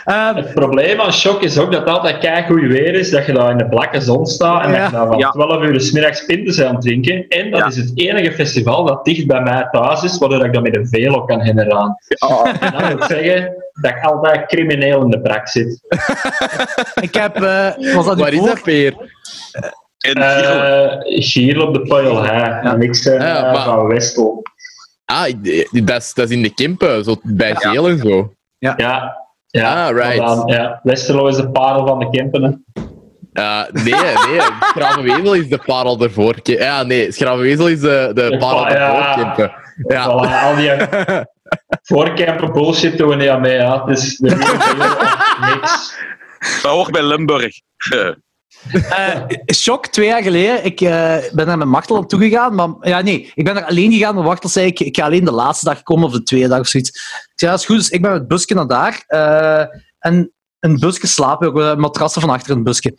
Speaker 1: Het probleem aan shock is ook dat het altijd kei goed weer is, dat je daar in de blakke zon staat en
Speaker 3: Ja.
Speaker 1: dat je daar van
Speaker 2: Ja.
Speaker 1: 12 uur 's middags pinten bent aan het drinken. En dat
Speaker 2: Ja.
Speaker 1: is het enige festival dat dicht bij mij thuis is, waardoor ik dat met een velo kan herinneren. En dat wil zeggen dat ik altijd crimineel in de brak zit.
Speaker 3: ik heb... eh, was dat
Speaker 5: Waar is dat veer?
Speaker 1: Eh hier op de. En ik ben
Speaker 5: Ja,
Speaker 1: eh,
Speaker 5: maar-
Speaker 1: van Westel.
Speaker 5: Ah, ik- dat is, dat is in de Kimpen, zo bij
Speaker 2: Ja.
Speaker 5: Geel en zo.
Speaker 1: Ja, ja.
Speaker 5: Ah, right.
Speaker 1: dan, ja. Westerlo is de parel van de Kempen. hè.
Speaker 5: Uh, nee, nee. Schravenwezel is de parel ervoor. Ja, nee. Schravenwezel is de, de
Speaker 1: De
Speaker 5: parel
Speaker 1: pa-
Speaker 5: ervoor.
Speaker 1: ja.
Speaker 5: Ja.
Speaker 1: Voilà, al die voorkempen bullshit doen we niet aan mee. Ja. Het is de niks.
Speaker 2: Dat hoort bij Limburg.
Speaker 3: Eh, shock, twee jaar geleden. Ik eh, ben naar mijn Machtel aan toegegaan. Maar ja, nee, ik ben er alleen gegaan. Maar Machtel zei, ik, ik ga alleen de laatste dag komen of de tweede dag of zoiets. Ik is goed. Dus ik ben met het busje naar daar. eh, en een busje slapen. Ook eh, matrassen van achter een busje.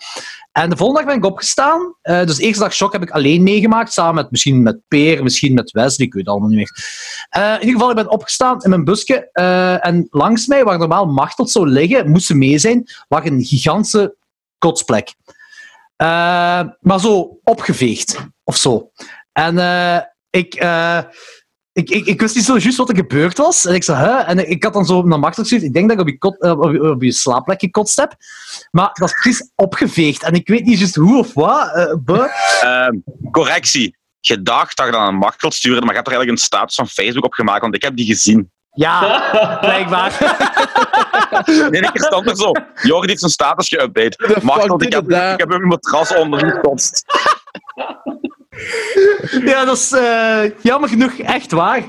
Speaker 3: En de volgende dag ben ik opgestaan. Dus de eerste dag shock heb ik alleen meegemaakt. Samen met misschien met Peer, misschien met Wesley. Ik weet het allemaal niet meer. In ieder geval, ik ben opgestaan in mijn busje. en langs mij, waar normaal Machtel zou liggen, moest ze mee zijn, lag een gigantische kotsplek. Eh, maar zo opgeveegd of zo. En eh, ik, eh, ik, ik, ik wist niet zo juist wat er gebeurd was. En ik zei, hè? En ik had dan zo naar Machtel gezegd, ik denk dat ik op je, kot, op je, op je slaapplek gekotst heb. Maar dat is precies opgeveegd. En ik weet niet juist hoe of wat. eh.
Speaker 2: Ehm, correctie. Je dacht dat je dan een Machtel stuurde, maar je hebt er eigenlijk een status van Facebook op gemaakt, want ik heb die gezien.
Speaker 3: Ja, blijkbaar.
Speaker 2: Nee, ik stond er zo. Jordi heeft zijn status geüpdate. Machtel,
Speaker 5: did
Speaker 2: ik heb, ik heb hem in mijn matras onder gekotst.
Speaker 3: ja, dat is eh, jammer genoeg echt waar.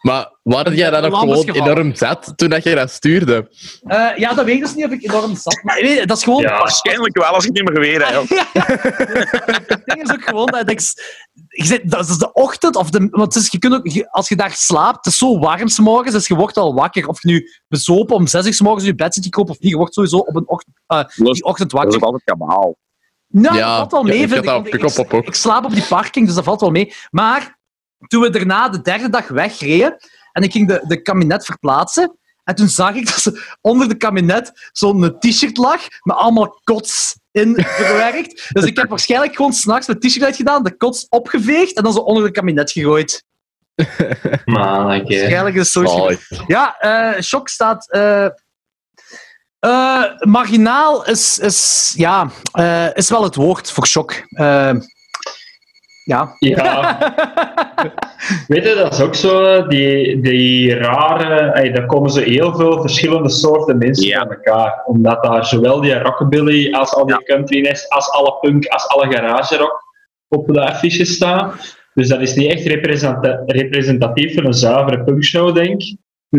Speaker 5: Maar waren jij dan
Speaker 3: is
Speaker 5: gewoon
Speaker 3: gevallen.
Speaker 5: enorm zet toen dat je dat stuurde?
Speaker 3: Eh, ja, dat weet ik dus niet of ik enorm zat. Maar weet dat is gewoon...
Speaker 1: Ja.
Speaker 2: Waarschijnlijk wel, als ik het niet meer geweten heb.
Speaker 3: Het ding is ook gewoon dat ik... Je zit, dat is de ochtend, of de, want is, je kunt ook, als je daar slaapt, het is zo warm 's morgens, dus je wordt al wakker. Of je nu bezopen om 6 uur 's morgens in je bed zit gekropen of niet, je wordt sowieso op een ochtend, eh, die ochtend
Speaker 2: Dat is
Speaker 3: wakker.
Speaker 2: ook altijd kabaal.
Speaker 3: Nou,
Speaker 5: Ja,
Speaker 3: dat valt wel
Speaker 5: ja,
Speaker 3: mee,
Speaker 5: op ook.
Speaker 3: ik slaap op die parking, dus dat valt wel mee. Maar toen we daarna de derde dag wegreden en ik ging de, de kabinet verplaatsen, en toen zag ik dat ze onder de kabinet zo'n t-shirt lag met allemaal kots in verwerkt. Dus ik heb waarschijnlijk gewoon s'nachts mijn t-shirt uitgedaan, de kots opgeveegd en dan zo onder de kabinet gegooid.
Speaker 1: Man, oké.
Speaker 3: Waarschijnlijk is het zo. Ja, eh shock staat. eh, eh, marginaal is, is, ja, eh, is wel het woord voor shock. Eh, ja.
Speaker 1: Ja. Weet je, dat is ook zo, die, die rare... Ey, daar komen zo heel veel verschillende soorten mensen
Speaker 2: Ja.
Speaker 1: bij elkaar. Omdat daar zowel die rockabilly als al die countryness, als alle punk, als alle garage rock op de affiche staan. Dus dat is niet echt representa- representatief voor een zuivere punkshow, denk ik.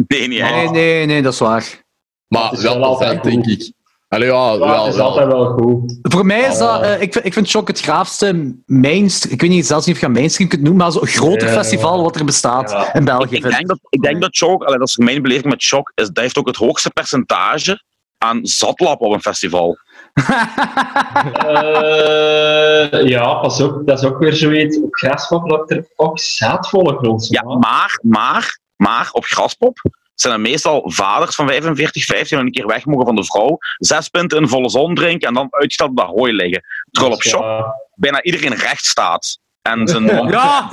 Speaker 2: Nee, niet echt.
Speaker 3: Nee, nee, nee, dat is waar.
Speaker 5: Maar
Speaker 1: Het is
Speaker 5: wel
Speaker 1: wel altijd
Speaker 5: denk
Speaker 1: goed.
Speaker 5: ik. Allee, ja,
Speaker 1: Ja,
Speaker 5: wel,
Speaker 1: het is
Speaker 5: wel.
Speaker 1: altijd wel goed.
Speaker 3: Voor mij is dat, eh, ik, vind, ik vind Shock het graafste mainstream, ik weet niet zelfs niet of je dat mainstream kunt noemen, maar zo'n groter
Speaker 1: Ja.
Speaker 3: festival wat er bestaat
Speaker 1: Ja.
Speaker 3: in België.
Speaker 2: Ik denk dat, ik denk dat Shock, allee, dat is mijn beleving met Shock, is, dat heeft ook het hoogste percentage aan zatlap op een festival.
Speaker 1: Eh, ja, pas op, dat is ook weer zoiets. Op Graspop loopt er ook zaadvolk rond.
Speaker 2: Ja, maar, maar, maar op Graspop zijn er meestal vaders van 45, 50 en een keer weg mogen van de vrouw, zes punten in volle zon drinken en dan uitgesteld op dat hooi liggen. Terwijl op Shock bijna iedereen recht staat. En zijn,
Speaker 3: Ja,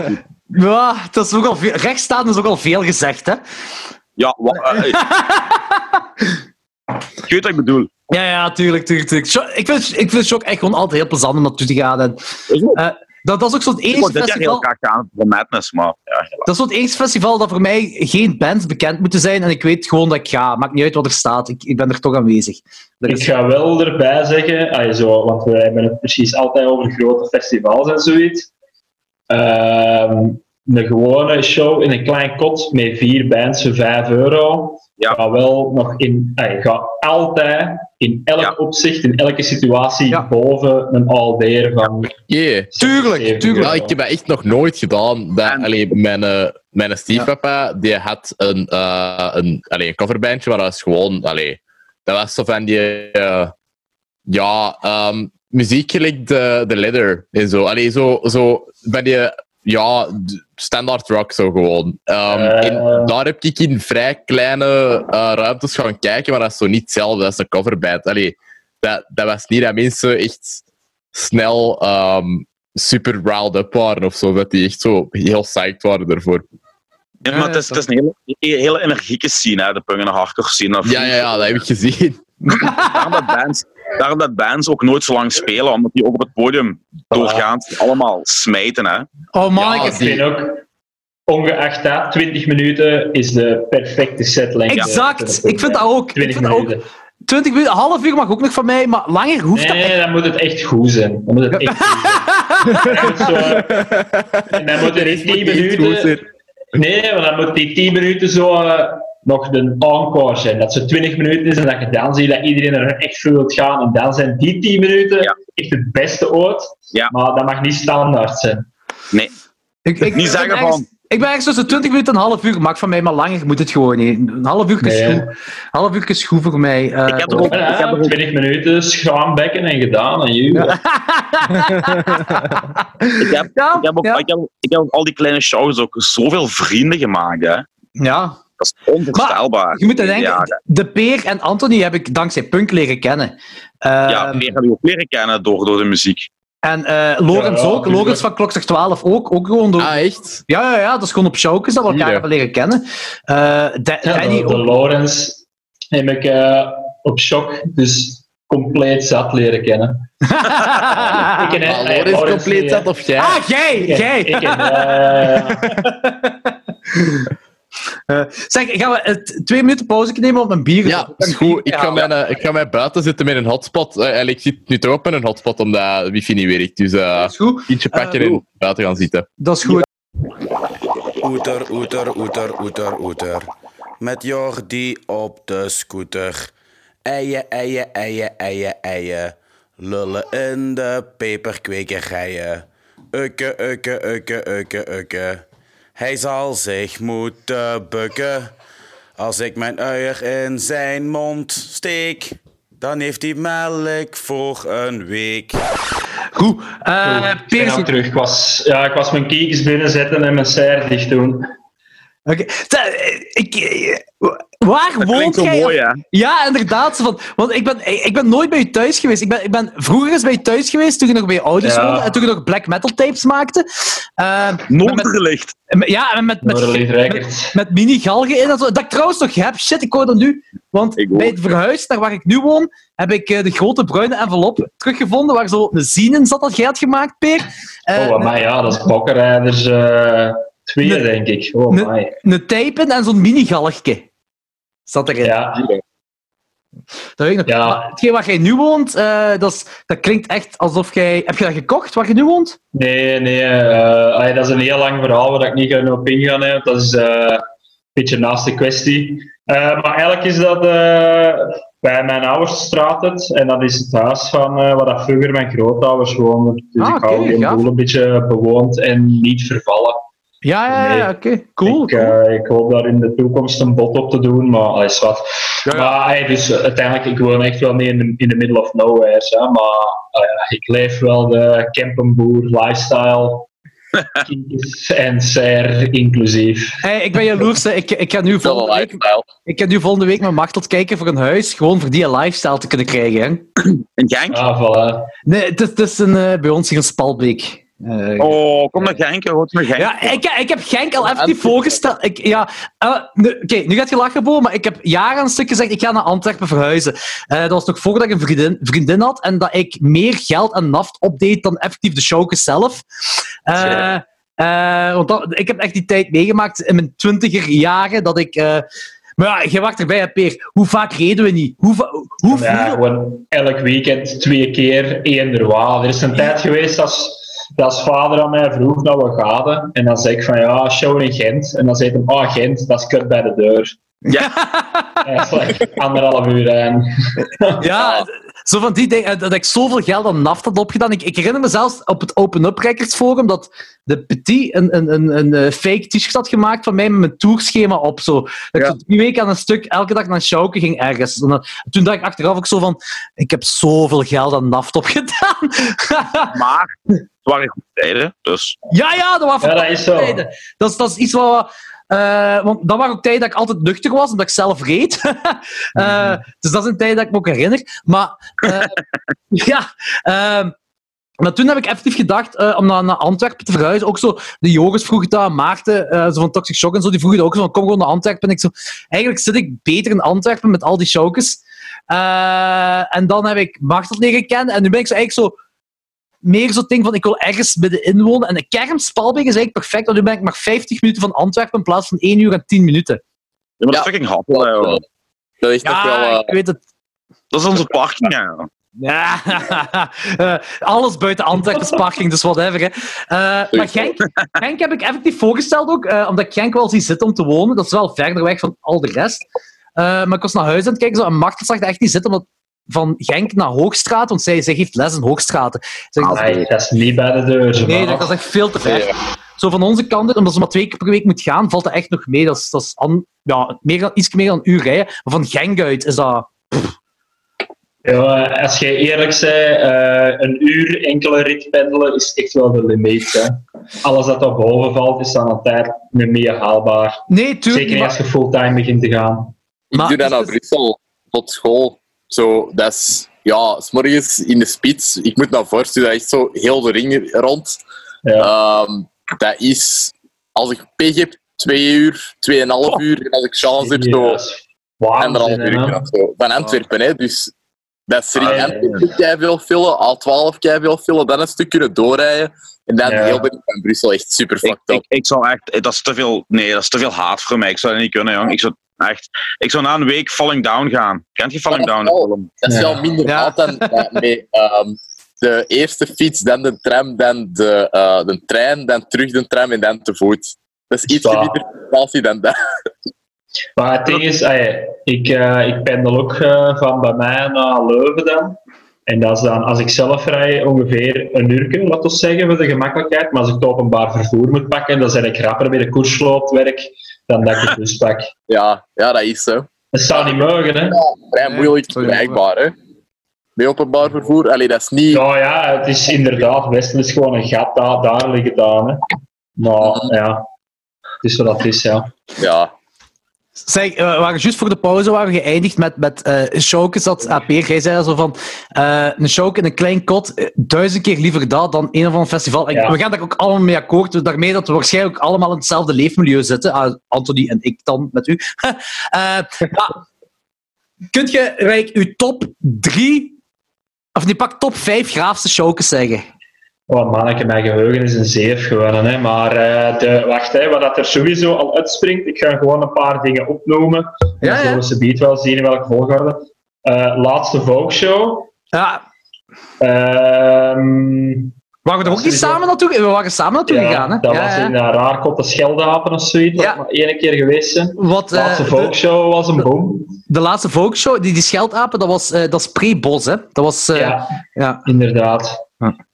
Speaker 3: ja, dat is ook al veel, rechtstaan is ook al veel gezegd, hè.
Speaker 2: Ja, wa- eh, ik weet wat ik bedoel.
Speaker 3: Ja, ja, tuurlijk, tuurlijk, Ik vind, ik vind Shock echt gewoon altijd heel plezant om naartoe te gaan. En,
Speaker 2: het?
Speaker 3: eh, dat, dat is ook zo'n eerste
Speaker 2: wou dit jaar heel
Speaker 3: festival...
Speaker 2: graag gaan voor Madness, maar ja.
Speaker 3: Dat is zo'n eerste festival dat voor mij geen bands bekend moeten zijn. En ik weet gewoon dat ik ga. Maakt niet uit wat er staat. Ik, ik ben er toch aanwezig. Er
Speaker 1: Ik
Speaker 3: is-
Speaker 1: ga wel erbij zeggen, ah, zo, want we hebben het precies altijd over grote festivals en zoiets. Ehm, een gewone show in een klein kot met vier bands voor 5 euro.
Speaker 2: Ja.
Speaker 1: Ga wel nog in, ah, ga altijd in elk
Speaker 2: Ja.
Speaker 1: opzicht, in elke situatie
Speaker 3: Ja.
Speaker 1: boven een aldeer van.
Speaker 5: Yeah.
Speaker 3: Tuurlijk,
Speaker 1: 70
Speaker 3: tuurlijk.
Speaker 5: Ja, ik heb dat echt nog nooit gedaan. Dat,
Speaker 2: En-
Speaker 5: allee, mijn, eh, mijn stiefpapa, die had een, eh, een, allee, een coverbandje, maar dat was gewoon... Allee, dat was zo van die... eh, ja, ehm, muziek gelijk de, de Leather en zo. Allee, zo, zo van die... Ja, standaard rock zo gewoon. Ehm,
Speaker 1: Eh.
Speaker 5: en daar heb ik in vrij kleine eh, ruimtes gaan kijken, maar dat is zo niet hetzelfde. Dat is een coverband. Allee, dat, dat was niet dat mensen echt snel ehm, super riled up waren of zo. Dat die echt zo heel psyched waren ervoor.
Speaker 2: Ja, maar het is, het is een hele, energieke scene, hè, de punk en de hardcore scene. Dat
Speaker 5: Ja, ja, ja, dat heb ik gezien.
Speaker 2: Dat, bands, daarom dat bands ook nooit zo lang spelen, omdat die ook op het podium doorgaans allemaal smijten. Hè.
Speaker 3: Oh man,
Speaker 5: Ja,
Speaker 3: ik-
Speaker 1: vind ook, ongeacht dat, 20 minuten is de perfecte setlengte.
Speaker 3: exact. Ik vind dat ook. Ik
Speaker 1: 20
Speaker 3: vind dat ook.
Speaker 1: minuten.
Speaker 3: 20 minuten, een half uur mag ook nog van mij, maar langer hoeft dat echt.
Speaker 1: Nee, dan moet het echt goed zijn. Dan moet het echt goed zijn. Dan moet zo, en dan moet er in 10 minuten... Nee, want dan moet die 10 minuten zo eh, nog de encore zijn. Dat zo 20 minuten is en dat je dan ziet dat iedereen er echt voor wilt gaan. En dan zijn die 10 minuten
Speaker 2: Ja.
Speaker 1: echt het beste ooit.
Speaker 2: Ja.
Speaker 1: Maar dat mag niet standaard zijn.
Speaker 2: Nee,
Speaker 3: Ik, ik,
Speaker 2: Niet zeggen
Speaker 3: ben
Speaker 2: van-
Speaker 3: ergens- Ik ben ergens tussen 20 minuten en een half uur. Mag van mij, maar langer moet het gewoon niet. Een half uur is
Speaker 1: Nee.
Speaker 3: goed. Een half uur is goed voor mij. Eh,
Speaker 2: Ik heb er ook-
Speaker 1: Ja,
Speaker 2: ik heb er ook-
Speaker 1: 20 minuten, schaambekken en gedaan. En you.
Speaker 2: ik heb,
Speaker 3: ja,
Speaker 2: ik, heb ook,
Speaker 3: ja.
Speaker 2: ik, heb, ik heb op al die kleine shows ook zoveel vrienden gemaakt. Hè.
Speaker 3: ja.
Speaker 2: Dat is onvoorstelbaar.
Speaker 3: Je moet er denken, de Peer en Anthony heb ik dankzij punk leren kennen. Eh,
Speaker 2: ja, meer heb je ook leren kennen door, door de muziek.
Speaker 3: En eh Logans
Speaker 1: Ja, ja,
Speaker 3: ook. Logans van Klokslag 12 ook. Ook gewoon door...
Speaker 5: Ah, echt?
Speaker 3: Ja, ja, ja, dat is gewoon op showkes dat we elkaar hebben leren kennen. Eh
Speaker 1: Ja,
Speaker 3: Danny
Speaker 1: de, de. Lawrence heb ik eh, op shock dus compleet zat leren kennen. Ik ken
Speaker 5: Maar
Speaker 1: Lawrence
Speaker 5: compleet zat of jij?
Speaker 3: Ah, jij!
Speaker 1: Ik
Speaker 3: jij.
Speaker 1: Ik Eh,
Speaker 3: zeg, gaan we eh, twee minuten pauze nemen op een bier?
Speaker 5: Ja, is goed. Ik ga, mijn, eh, ik ga mij buiten zitten met een hotspot. Eh, en ik zit nu toch op met een hotspot omdat wifi niet werkt. Dus eh
Speaker 3: Dat is goed.
Speaker 5: kindje pakken
Speaker 3: Eh,
Speaker 5: en buiten gaan zitten.
Speaker 3: Dat is goed.
Speaker 6: Oeter, oeter, oeter, oeter, oeter. Met Jordi op de scooter. Eien, eien, eien, eien, eien. Lullen in de peperkwekerijen. Ukke, ukke, ukke, ukke, ukke. Hij zal zich moeten bukken. Als ik mijn uier in zijn mond steek, dan heeft hij melk voor een week.
Speaker 3: Goed. Eh
Speaker 1: ik terug. Ik was, ja, ik was mijn kiekjes binnenzetten en mijn serre dicht doen.
Speaker 3: Oké. Zeg, eh, waar
Speaker 2: Dat
Speaker 3: woont jij?
Speaker 2: mooi, hè?
Speaker 3: Ja, inderdaad. Van, want ik ben, ik ben nooit bij je thuis geweest. Ik ben, ik ben vroeger eens bij je thuis geweest, toen je nog bij je ouders
Speaker 1: Ja.
Speaker 3: woonde en toen je nog black metal tapes maakte. Met,
Speaker 2: Noorderlicht.
Speaker 3: met- ja, en met, met, met, mini-galgen in. en zo. Dat ik trouwens nog heb. Shit, ik hoor dat nu. Want bij het verhuis naar waar ik nu woon, heb ik eh, de grote bruine envelop teruggevonden waar zo een zin in zat dat jij had gemaakt, Peer. Eh,
Speaker 1: Oh, maar ja, dat is Bokkenrijders eh twee, denk ik. Oh,
Speaker 3: een tape in en zo'n mini-galgje. Zat erin.
Speaker 1: Ja,
Speaker 3: Dat weet ik nog.
Speaker 1: Ja.
Speaker 3: Hetgeen waar jij nu woont, eh, dat, is, dat klinkt echt alsof jij... Heb je dat gekocht, waar je nu woont?
Speaker 1: nee, nee. eh, dat is een heel lang verhaal waar ik niet ga op ingaan. Hè, want dat is eh, een beetje naast de kwestie. Maar eigenlijk is dat bij mijn ouders straat het. En dat is het huis van waar dat vroeger mijn grootouders woonden. Dus
Speaker 3: Ah,
Speaker 1: ik hou die boel een beetje bewoond en niet vervallen.
Speaker 3: Ja, ja, ja,
Speaker 1: Nee.
Speaker 3: oké. Cool.
Speaker 1: Ik, eh, ik hoop daar in de toekomst een bod op te doen, maar dat is wat.
Speaker 5: Ja, ja.
Speaker 1: Maar hey, dus, eh, uiteindelijk, ik woon echt wel niet in de, in the middle of nowhere. Hè, maar eh, ik leef wel de campenboer lifestyle. En ser inclusief.
Speaker 3: Hey, ik ben jaloers. hè. Ik, ik, ga nu volgende
Speaker 4: een
Speaker 3: week, ik ga nu volgende week met Machtel kijken voor een huis. Gewoon voor die lifestyle te kunnen krijgen. Hè.
Speaker 2: Een Genk?
Speaker 1: Ah, voilà.
Speaker 3: Nee, het is, het is een, bij ons hier in Spalbeek. Eh,
Speaker 2: Oh, kom naar Genk. Wat naar Genk.
Speaker 3: Ja, ik, ik heb Genk al effectief voorgesteld. Ik, ja, eh, nu- Oké, nu gaat je lachen, Bo, maar ik heb jaren een stuk gezegd, ik ga naar Antwerpen verhuizen. Eh, dat was nog voordat ik een vriendin, vriendin had en dat ik meer geld en naft opdeed dan effectief de showke zelf. Eh, eh, want dat, ik heb echt die tijd meegemaakt in mijn twintiger jaren dat ik... eh, maar ja, je wacht erbij, hè, Peer. Hoe vaak reden we niet? Hoe, hoe
Speaker 1: Ja, gewoon elk weekend twee keer waar. Er is een tijd geweest als, dat als vader aan mij vroeg naar we gaan. En dan zei ik van ja, show in Gent. En dan zei hij, ah Gent, dat is kut bij de deur.
Speaker 2: Ja.
Speaker 1: En dat is like anderhalf uur en
Speaker 3: Ja, zo van die dingen, dat ik zoveel geld aan naft had opgedaan. Ik, ik herinner me zelfs op het Open Up Records Forum dat de Petit een, een, een, een eh, fake t-shirt had gemaakt van mij met mijn tourschema op. Zo. Dat ik
Speaker 2: Ja.
Speaker 3: zo drie weken aan een stuk elke dag naar Schauke ging ergens. En dan- toen dacht ik achteraf ook zo van, ik heb zoveel geld aan naft opgedaan.
Speaker 2: Maar het waren goede tijden, dus...
Speaker 3: ja, ja, dat was
Speaker 1: Ja, dat is zo.
Speaker 3: tijden. Dat is, dat is iets wat... eh, want dat waren ook tijden dat ik altijd nuchter was en dat ik zelf reed. Eh, dus dat is een tijd dat ik me ook herinner. Maar eh, ja, ehm, maar toen heb ik effectief gedacht om naar, Antwerpen te verhuizen. Ook zo, de Joris vroeg dat, Maarten, eh, zo van Toxic Shock en zo, die vroegen ook zo van, kom gewoon naar Antwerpen. En ik zo, eigenlijk zit ik beter in Antwerpen met al die showkes. En dan heb ik Martel leren kennen en nu ben ik zo eigenlijk zo meer zo'n ding van ik wil ergens middenin wonen. En de kern Spalbeek is eigenlijk perfect, want nu ben ik maar 50 minuten van Antwerpen in plaats van 1 uur en 10 minuten.
Speaker 2: Ja, maar dat is
Speaker 4: Ja.
Speaker 2: fucking joh.
Speaker 4: Dat is toch wel...
Speaker 3: Ja,
Speaker 4: eh,
Speaker 3: ik weet het.
Speaker 2: Dat is onze parking, ja.
Speaker 3: Ja, eh, alles buiten Antwerpen's parking, dus whatever. Hè. Eh, maar Genk, Genk heb ik effectief voorgesteld ook, eh, omdat ik Genk wel zie zitten om te wonen. Dat is wel verder weg van al de rest. Eh, maar ik was naar huis aan het kijken zo, en Martel zag echt niet zitten, omdat van Genk naar Hoogstraat, want zij, zij geeft les in Hoogstraten. Zeg, dat is-
Speaker 1: nee, dat is niet bij de deur.
Speaker 3: Nee, dat is echt veel te ver. Zo van onze kant, omdat ze maar twee keer per week moet gaan, valt dat echt nog mee. Dat is, dat is an- ja, meer dan, iets meer dan een uur rijden. Maar van Genk uit is dat...
Speaker 1: Ja, als je eerlijk bent, eh, een uur enkele rit pendelen is echt wel de limiet. Hè. Alles dat daarboven valt, is dan een tijd niet meer haalbaar.
Speaker 3: Nee, tuurlijk
Speaker 1: Zeker
Speaker 3: niet.
Speaker 1: als je fulltime begint te gaan.
Speaker 4: Ik
Speaker 3: Maar
Speaker 4: doe dat naar Brussel, tot school. Zo, dat is... Ja, s morgens in de spits. Ik moet naar voren, dat is zo heel de ring rond.
Speaker 1: Ja.
Speaker 4: Ehm, dat is... Als ik pech heb, twee uur, tweeënhalf uur. En als ik chance heb, zo anderhalf uur. of zo. Van Antwerpen, hè. Dus dat is ring
Speaker 1: Ah, ja, ja.
Speaker 4: Antwerpen, keiveel vullen. A12 keiveel vullen. Dan een stuk kunnen doorrijden. En dan
Speaker 1: Ja.
Speaker 4: heel de van Brussel. Echt super
Speaker 2: Ik,
Speaker 4: fucked
Speaker 2: ik,
Speaker 4: up.
Speaker 2: ik zou echt... Dat is te veel... Nee, dat is te veel haat voor mij. Ik zou dat niet kunnen, jong. Ik zou echt... Ik zou na een week Falling Down gaan. Kent je Falling
Speaker 4: Ja,
Speaker 2: Down?
Speaker 4: dat
Speaker 2: film?
Speaker 4: Is
Speaker 1: Ja.
Speaker 4: wel minder
Speaker 3: Ja.
Speaker 4: dan met ehm, de eerste fiets, dan de tram, dan de, eh, de trein, dan terug de tram en dan te voet. Dat is iets minder situatie dan dat.
Speaker 1: Maar het ding is, ik, eh, ik pendel ook eh, van bij mij naar Leuven dan. En dat is dan, als ik zelf rij, ongeveer een uur, laten we zeggen, voor de gemakkelijkheid. Maar als ik het openbaar vervoer moet pakken, dan ben ik rapper bij de koersloopwerk dan dat ik de bus pak.
Speaker 4: Ja, ja, dat is zo.
Speaker 1: Dat zou niet mogen, hè?
Speaker 4: Vrij
Speaker 3: Nee,
Speaker 4: moeilijk bereikbaar, hè. Met openbaar vervoer, allee, dat is niet...
Speaker 1: Ja, ja, het is inderdaad, Westen is gewoon een gat, daar, daar liggen dan. Hè. Maar ja, het is wat dat is, ja.
Speaker 4: Ja,
Speaker 3: Zeg, eh, we waren juist voor de pauze waren we geëindigd met, met eh showkes dat AP, jij zei zo van eh, een show in een klein kot, eh, duizend keer liever dat dan een of ander festival. En. We gaan daar ook allemaal mee akkoord, daarmee dat we waarschijnlijk ook allemaal in hetzelfde leefmilieu zitten. Ah, Anthony en ik dan met u. Eh, maar, kunt je like, uw top drie, of nee, pak top vijf graafste showkes zeggen?
Speaker 1: Oh manneke, mijn geheugen is een zeef geworden. Hè. Maar eh, de, wacht, hè, wat dat er sowieso al uitspringt, ik ga gewoon een paar dingen opnoemen.
Speaker 3: Ja,
Speaker 1: Dan zullen ze biedt wel zien in welke volgorde. Eh, laatste Vogue Show.
Speaker 3: Ja,
Speaker 1: Ehm,
Speaker 3: waren we er ook niet samen naartoe? We waren samen naartoe
Speaker 1: ja,
Speaker 3: gegaan, hè?
Speaker 1: dat
Speaker 3: Ja,
Speaker 1: was
Speaker 3: ja.
Speaker 1: in uh, Raarkotte Scheldapen of zoiets.
Speaker 3: Ja.
Speaker 1: Dat maar één keer geweest zijn.
Speaker 3: Wat,
Speaker 1: De
Speaker 3: eh,
Speaker 1: laatste
Speaker 3: de-
Speaker 1: Vogue Show was een boom.
Speaker 3: De laatste Volksshow, die, die scheldapen, dat was, eh, dat is pre-Bos, hè? Dat was... eh,
Speaker 1: ja,
Speaker 3: ja.
Speaker 1: inderdaad.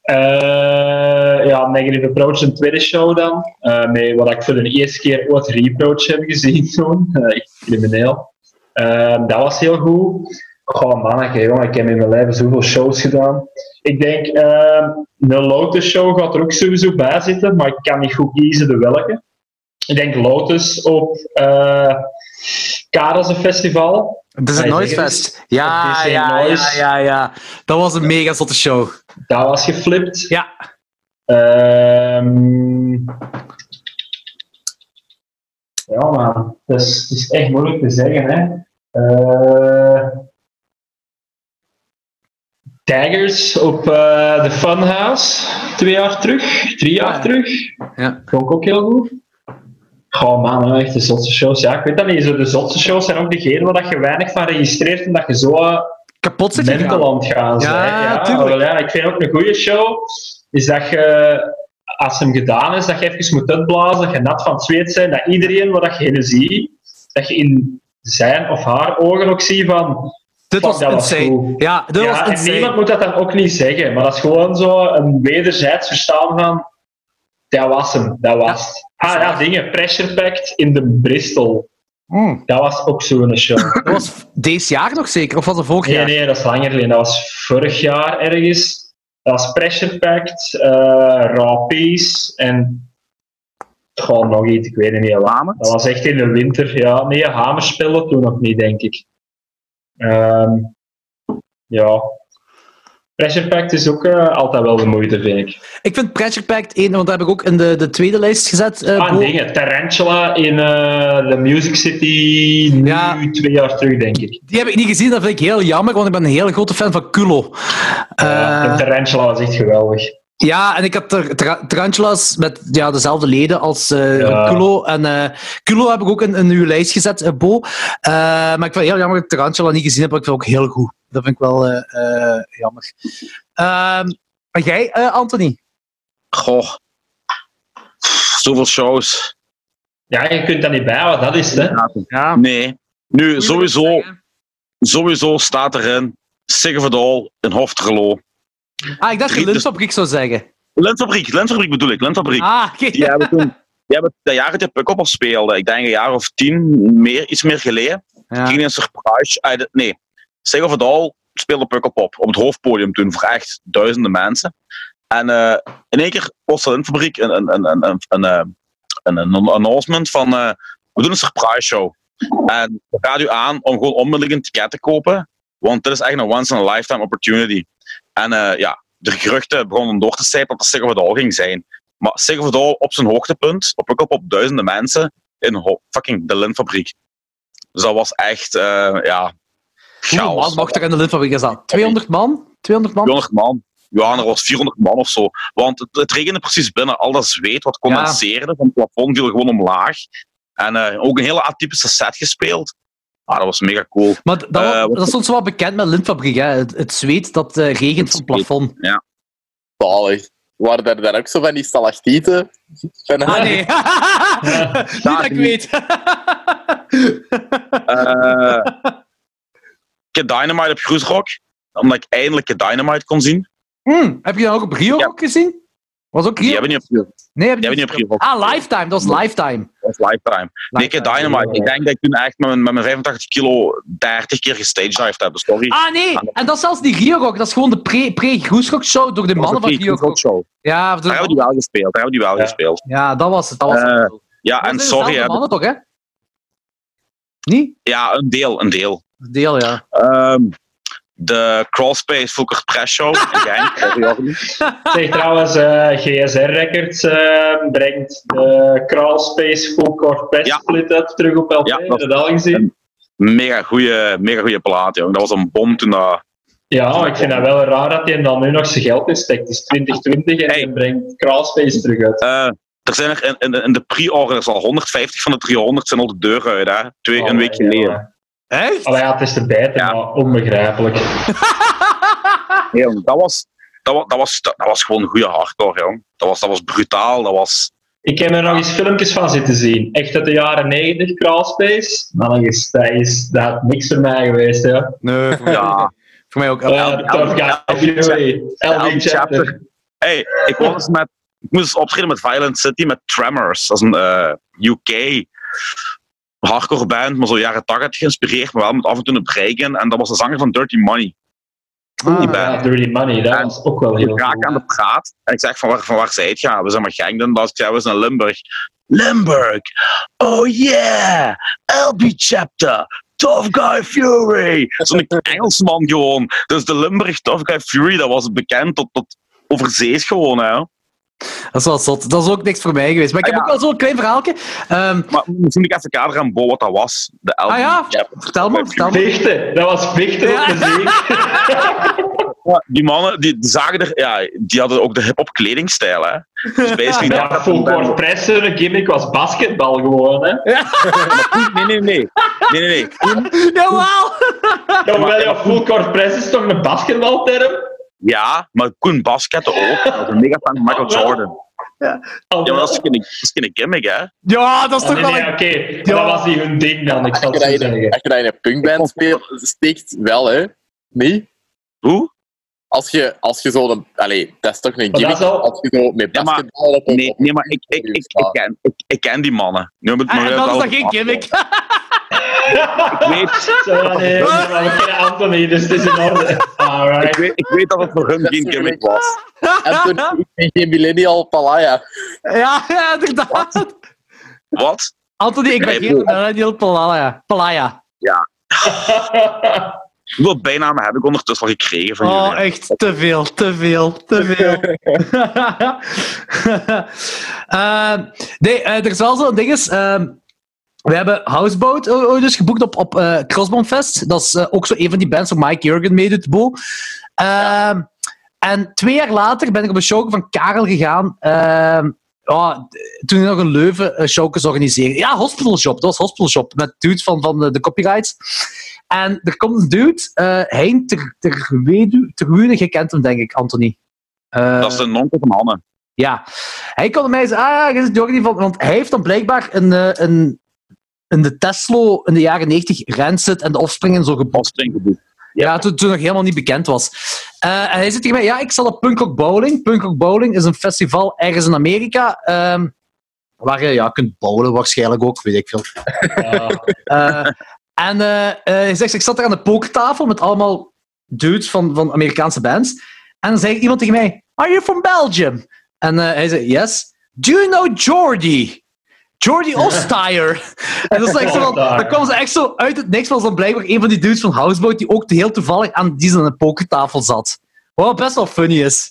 Speaker 1: Eh, ja, Negative Approach, een tweede show dan. Eh, met wat ik voor de eerste keer ooit Reproach heb gezien toen. Eh, echt crimineel. Eh, dat was heel goed. Manneke, jongen, ik heb in mijn leven zoveel shows gedaan. Ik denk, eh, een Lotus show gaat er ook sowieso bij zitten, maar ik kan niet goed kiezen de welke. Ik denk Lotus op uh, Karelse Festival.
Speaker 3: Het is een Noisefest. Ja, ja, ja, ja, ja. Dat was een mega zotte show.
Speaker 1: Dat was geflipt.
Speaker 3: Ja.
Speaker 1: Ehm ja, man. Het is, het is echt moeilijk te zeggen, hè. Eh Tigers op eh, de Funhouse, twee jaar terug, drie jaar
Speaker 3: Ah, ja.
Speaker 1: terug.
Speaker 3: Ja.
Speaker 1: Vond ik ook heel goed. Goh man, hè, echt de zotse shows. Ja, ik weet dat niet. Zo, de zotse shows zijn ook degene waar dat je weinig van registreert en dat je zo eh,
Speaker 3: Kapot zit
Speaker 1: het gaan
Speaker 3: Ja,
Speaker 1: zijn. Ja, wel, ja, ik vind ook een goede show, is dat je, als hem gedaan is, dat je even moet uitblazen, dat je nat van het zweet bent, dat iedereen wat je ziet, dat je in zijn of haar ogen ook ziet van...
Speaker 3: Dit was
Speaker 1: dat was
Speaker 3: insane. Ja, dit
Speaker 1: ja,
Speaker 3: was
Speaker 1: en
Speaker 3: insane.
Speaker 1: niemand moet dat dan ook niet zeggen, maar dat is gewoon zo een wederzijds verstaan van... Dat was hem, dat was het. Ah ja, dingen. Pressure Pact in de Bristol.
Speaker 3: Mm.
Speaker 1: Dat was ook zo'n show.
Speaker 3: Dat was deze jaar nog zeker, of was het vorig
Speaker 1: Nee,
Speaker 3: jaar?
Speaker 1: nee, dat is langer geleden. Dat was vorig jaar ergens. Dat was Pressure Pact, eh Raw Peace en gewoon nog iets, ik weet het niet wat.
Speaker 2: Hamer?
Speaker 1: Dat was echt in de winter. Ja, nee, Hamerspellen toen nog niet, denk ik. Ehm, ja. Pressure Pact is ook eh, altijd wel de moeite, vind ik.
Speaker 3: Ik vind Pressure Pact 1, want dat heb ik ook in de, de tweede lijst gezet. eh,
Speaker 1: Ah, dingen. Tarantula in eh, de Music City nu
Speaker 3: Ja.
Speaker 1: twee jaar terug, denk ik.
Speaker 3: Die heb ik niet gezien, dat vind ik heel jammer, want ik ben een hele grote fan van Kulo.
Speaker 1: Ja, Tarantula was echt geweldig.
Speaker 3: Ja, en ik had er tra- tarantulas met ja, dezelfde leden als eh
Speaker 1: Ja.
Speaker 3: Kulo. En eh Kulo heb ik ook in, in uw lijst gezet, Bo. Maar ik vind het heel jammer dat ik Tarantula niet gezien heb, maar ik vind het ook heel goed. Dat vind ik wel eh, eh, jammer. Ehm maar jij, eh, Anthony?
Speaker 2: Goh. Zoveel shows.
Speaker 1: Ja, je kunt dat niet bij, wat dat is, hè.
Speaker 3: Ja,
Speaker 2: Nee. Nu, sowieso, sowieso staat erin Sig of it All in Hofterlo.
Speaker 3: Ah, ik dacht je
Speaker 2: Drie-
Speaker 3: Lintfabriek zou zeggen.
Speaker 2: Lintfabriek, Lintfabriek bedoel ik, Lintfabriek.
Speaker 3: Ah, oké.
Speaker 2: Die hebben toen, die hebben dat jaar dat je op speelde, ik denk een jaar of tien, meer, iets meer geleden,
Speaker 3: Ja.
Speaker 2: ging een surprise uit het, nee, Sig of it All speelde Pukkelpop op het hoofdpodium toen voor echt duizenden mensen. En eh, in één keer was de Lintfabriek een, een, een, een, een, een, eh, een, announcement van eh, we doen een surprise show. En we raden u aan om gewoon onmiddellijk een ticket te kopen, want dit is echt een once in a lifetime opportunity. En ja, de geruchten begonnen door te sijpen dat het Sig of it All ging zijn. Maar Sig of All op zijn hoogtepunt, op ook op duizenden mensen, in fucking de Lintfabriek. Dus dat was echt, ja,
Speaker 3: Hoeveel man mocht er in de Lintfabriek staan? 200 man? 200 man?
Speaker 2: 200 man. Ja, er was 400 man of zo. Want het, het regende precies binnen. Al dat zweet wat condenseerde van het plafond viel gewoon omlaag. En eh, ook een hele atypische set gespeeld. Ah, dat was mega cool.
Speaker 3: Maar dat,
Speaker 2: wat-
Speaker 3: dat stond zo wat bekend met Lintfabriek, hè? Het, het zweet dat eh, regent van het plafond.
Speaker 4: Zalig. Waren daar dan ook zo van die stalactieten? Van,
Speaker 3: Ah, nee. Niet dat ik weet.
Speaker 2: Eh Dynamite op Groesrock. Omdat ik eindelijk Dynamite kon zien.
Speaker 3: Hm, heb je dat ook op Rio
Speaker 2: Ja.
Speaker 3: gezien? Was ook
Speaker 2: Die
Speaker 3: Rio?
Speaker 2: hebben niet op,
Speaker 3: Nee, heb je
Speaker 2: die niet op.
Speaker 3: Ah, Lifetime. Dat was Lifetime.
Speaker 2: Dat was Lifetime. Nee, Kid Dynamite. Ik denk dat ik toen echt met mijn, met mijn 85 kilo 30 keer gestagedived heb. Sorry.
Speaker 3: Ah, nee. En dat is zelfs niet Rio Rock. Dat is gewoon de pre- pre-Groesrock show door de
Speaker 2: Dat
Speaker 3: mannen van Rio Rock.
Speaker 2: show.
Speaker 3: Ja,
Speaker 2: Daar hebben die wel gespeeld. Daar hebben die wel
Speaker 1: Ja.
Speaker 2: gespeeld.
Speaker 3: ja, dat was het. Dat was het.
Speaker 2: Eh, Ja,
Speaker 3: Dat
Speaker 2: en sorry. hè.
Speaker 3: mannen toch, hè? Niet?
Speaker 2: Ja, een deel, een deel.
Speaker 3: Deel, ja.
Speaker 2: Ehm, de Crawlspace Volker Press Show in Genk.
Speaker 1: Zeg trouwens, eh, GSR Records eh, brengt de Crawlspace Court Press
Speaker 2: Ja.
Speaker 1: Split uit terug op LP.
Speaker 2: Ja,
Speaker 1: Heb
Speaker 2: dat-
Speaker 1: al gezien?
Speaker 2: Mega goede mega goeie plaat, jong. Dat was een bom toen dat...
Speaker 1: Ja, ik vind dat wel raar dat hij dan nu nog zijn geld instekt. Het is 2020 en
Speaker 2: Hey.
Speaker 1: hij brengt Crawlspace terug uit.
Speaker 2: Eh, er zijn er in, in, in de pre-orders al 150 van de 300 zijn al de deur uit, hè. Twee,
Speaker 1: Oh,
Speaker 2: een week
Speaker 1: ja.
Speaker 2: geleden.
Speaker 3: Echt?
Speaker 1: Allee, ja, het is te bijten,
Speaker 2: Ja.
Speaker 1: maar onbegrijpelijk.
Speaker 2: Nee, dat, was, dat, was, dat, was, dat, was gewoon goede hardcore, jong. Dat was, dat was brutaal, dat was...
Speaker 1: Ik heb er nog eens filmpjes van zitten zien. Echt uit de jaren 90 Crawlspace. Maar dat is, dat is dat had niks voor mij geweest. Ja.
Speaker 3: Nee, voor,
Speaker 2: Ja,
Speaker 3: voor mij ook.
Speaker 1: Uh, tough guy Fury. LB Chapter.
Speaker 2: Hey, ik, was eens met, ik moest eens optreden met Violent City met Tremors. Dat is een eh, UK hardcore band, maar zo jaren 80 geïnspireerd, maar wel met af en toe een break in. En dat was de zanger van Dirty Money.
Speaker 3: Ah,
Speaker 2: die
Speaker 1: Ja,
Speaker 2: band.
Speaker 1: Dirty Money, dat
Speaker 2: En
Speaker 1: was ook wel heel
Speaker 2: Ik raak
Speaker 1: cool.
Speaker 2: aan de praat en ik zeg van waar, van waar zijt je? We zijn maar Gengden. Dat ik zei, we zijn Limburg. Limburg! Oh yeah! LB Chapter! Tough Guy Fury! Zo'n Engelsman gewoon. Dus de Limburg Tough Guy Fury, dat was bekend tot, tot overzees gewoon, hè.
Speaker 3: Dat is wel zot. Dat is ook niks voor mij geweest. Maar ik heb
Speaker 2: Ah,
Speaker 3: ook
Speaker 2: ja.
Speaker 3: wel zo'n klein verhaaltje. Ehm,
Speaker 2: Maar misschien ik even kader aan Bo wat dat was. De
Speaker 3: ah ja, vertel me, vertel me.
Speaker 1: Vechten, dat was vechten
Speaker 3: Ja.
Speaker 1: op de zee.
Speaker 2: Ja, die mannen die zagen er, ja, die hadden ook de hip-hop kledingstijl. Hè. Dus basically,
Speaker 1: Ja, full court press, een gimmick was basketbal gewoon. Hè.
Speaker 2: Nee, nee, nee. nee, nee, nee.
Speaker 3: Jawel!
Speaker 1: Ja, maar ja, full court press is toch een basketbalterm?
Speaker 2: Ja, maar Koen basketten ook. Dat is een mega fan van Michael Jordan.
Speaker 1: Oh,
Speaker 2: Ja, maar dat is geen, dat is geen gimmick, hè.
Speaker 3: Ja, dat is toch
Speaker 1: nee,
Speaker 3: wel
Speaker 1: nee,
Speaker 3: een...
Speaker 1: oké. Maar Dat was niet hun ding dan, ik zal
Speaker 4: Als je
Speaker 1: het
Speaker 4: dat
Speaker 1: zo
Speaker 4: in een-
Speaker 1: zeggen.
Speaker 4: als je dat in een punkband speelt, steekt wel, hè? Nee?
Speaker 2: Hoe?
Speaker 4: Als je, als je zo... een- Allee, dat is toch een
Speaker 1: dat
Speaker 4: gimmick?
Speaker 1: is al-
Speaker 4: Als je zo met
Speaker 2: Ja, maar-
Speaker 4: basketbal op.
Speaker 2: Nee, nee maar ik, ik, ik, ik, ken, ik, ik ken die mannen. Nu moet
Speaker 3: En
Speaker 2: maar
Speaker 3: dan is dat geen gimmick.
Speaker 2: Ik weet,
Speaker 1: Zo, ja, nee, maar we kennen Anthony, dus het is in orde.
Speaker 2: ik, weet, ik weet dat het voor hun geen gimmick was.
Speaker 4: En toen, ik ben geen millennial palaya.
Speaker 3: Ja, ja, inderdaad.
Speaker 2: Wat?
Speaker 3: Anthony, ik ben geen millennial Palaya. Palaya.
Speaker 2: Hoeveel bijnamen heb ik ondertussen al gekregen van
Speaker 3: Oh,
Speaker 2: jullie?
Speaker 3: echt te veel, te veel, te veel. Ehm, nee, eh, er is wel zo'n ding. is, ehm, we hebben Houseboat dus geboekt op, op Crossbone Fest. Dat is eh, ook zo een van die bands waar Mike Jurgen meedoet, Bo. Ehm, En twee jaar later ben ik op een show van Karel gegaan. d- toen hij nog een Leuven uh, showcase organiseerde. Ja, Hospital Shop. Dat was Hospital Shop. Met dudes van, van de, de copyrights. En er komt een dude, Hein ter, je kent hem denk ik, Anthony.
Speaker 2: Dat is de nonkel van Hanne.
Speaker 3: ja. Hij kon mij zeggen, ah is Jordi van... Want hij heeft dan blijkbaar een, een, in de Tesla in de jaren 90 Rancid en de Offspring en zo gebost.
Speaker 2: Postring
Speaker 3: Ja, toen, toen nog helemaal niet bekend was. Eh, en hij zegt tegen mij, ja, ik zal op Punk Rock Bowling. Punk Rock Bowling is een festival ergens in Amerika, ehm, waar je ja, kunt bowlen waarschijnlijk ook, weet ik veel.
Speaker 1: Ja.
Speaker 3: Eh, en eh, hij zegt, ik zat daar aan de pokertafel met allemaal dudes van, van Amerikaanse bands. En dan zei iemand tegen mij, are you from Belgium? En hij zei, yes. Do you know Jordi? Jordi Ostier. en dat is echt zo van, dan kwam ze echt zo uit het niks, was dan blijkbaar een van die dudes van Houseboat die ook heel toevallig aan die de pokertafel zat. Wat best wel funny is.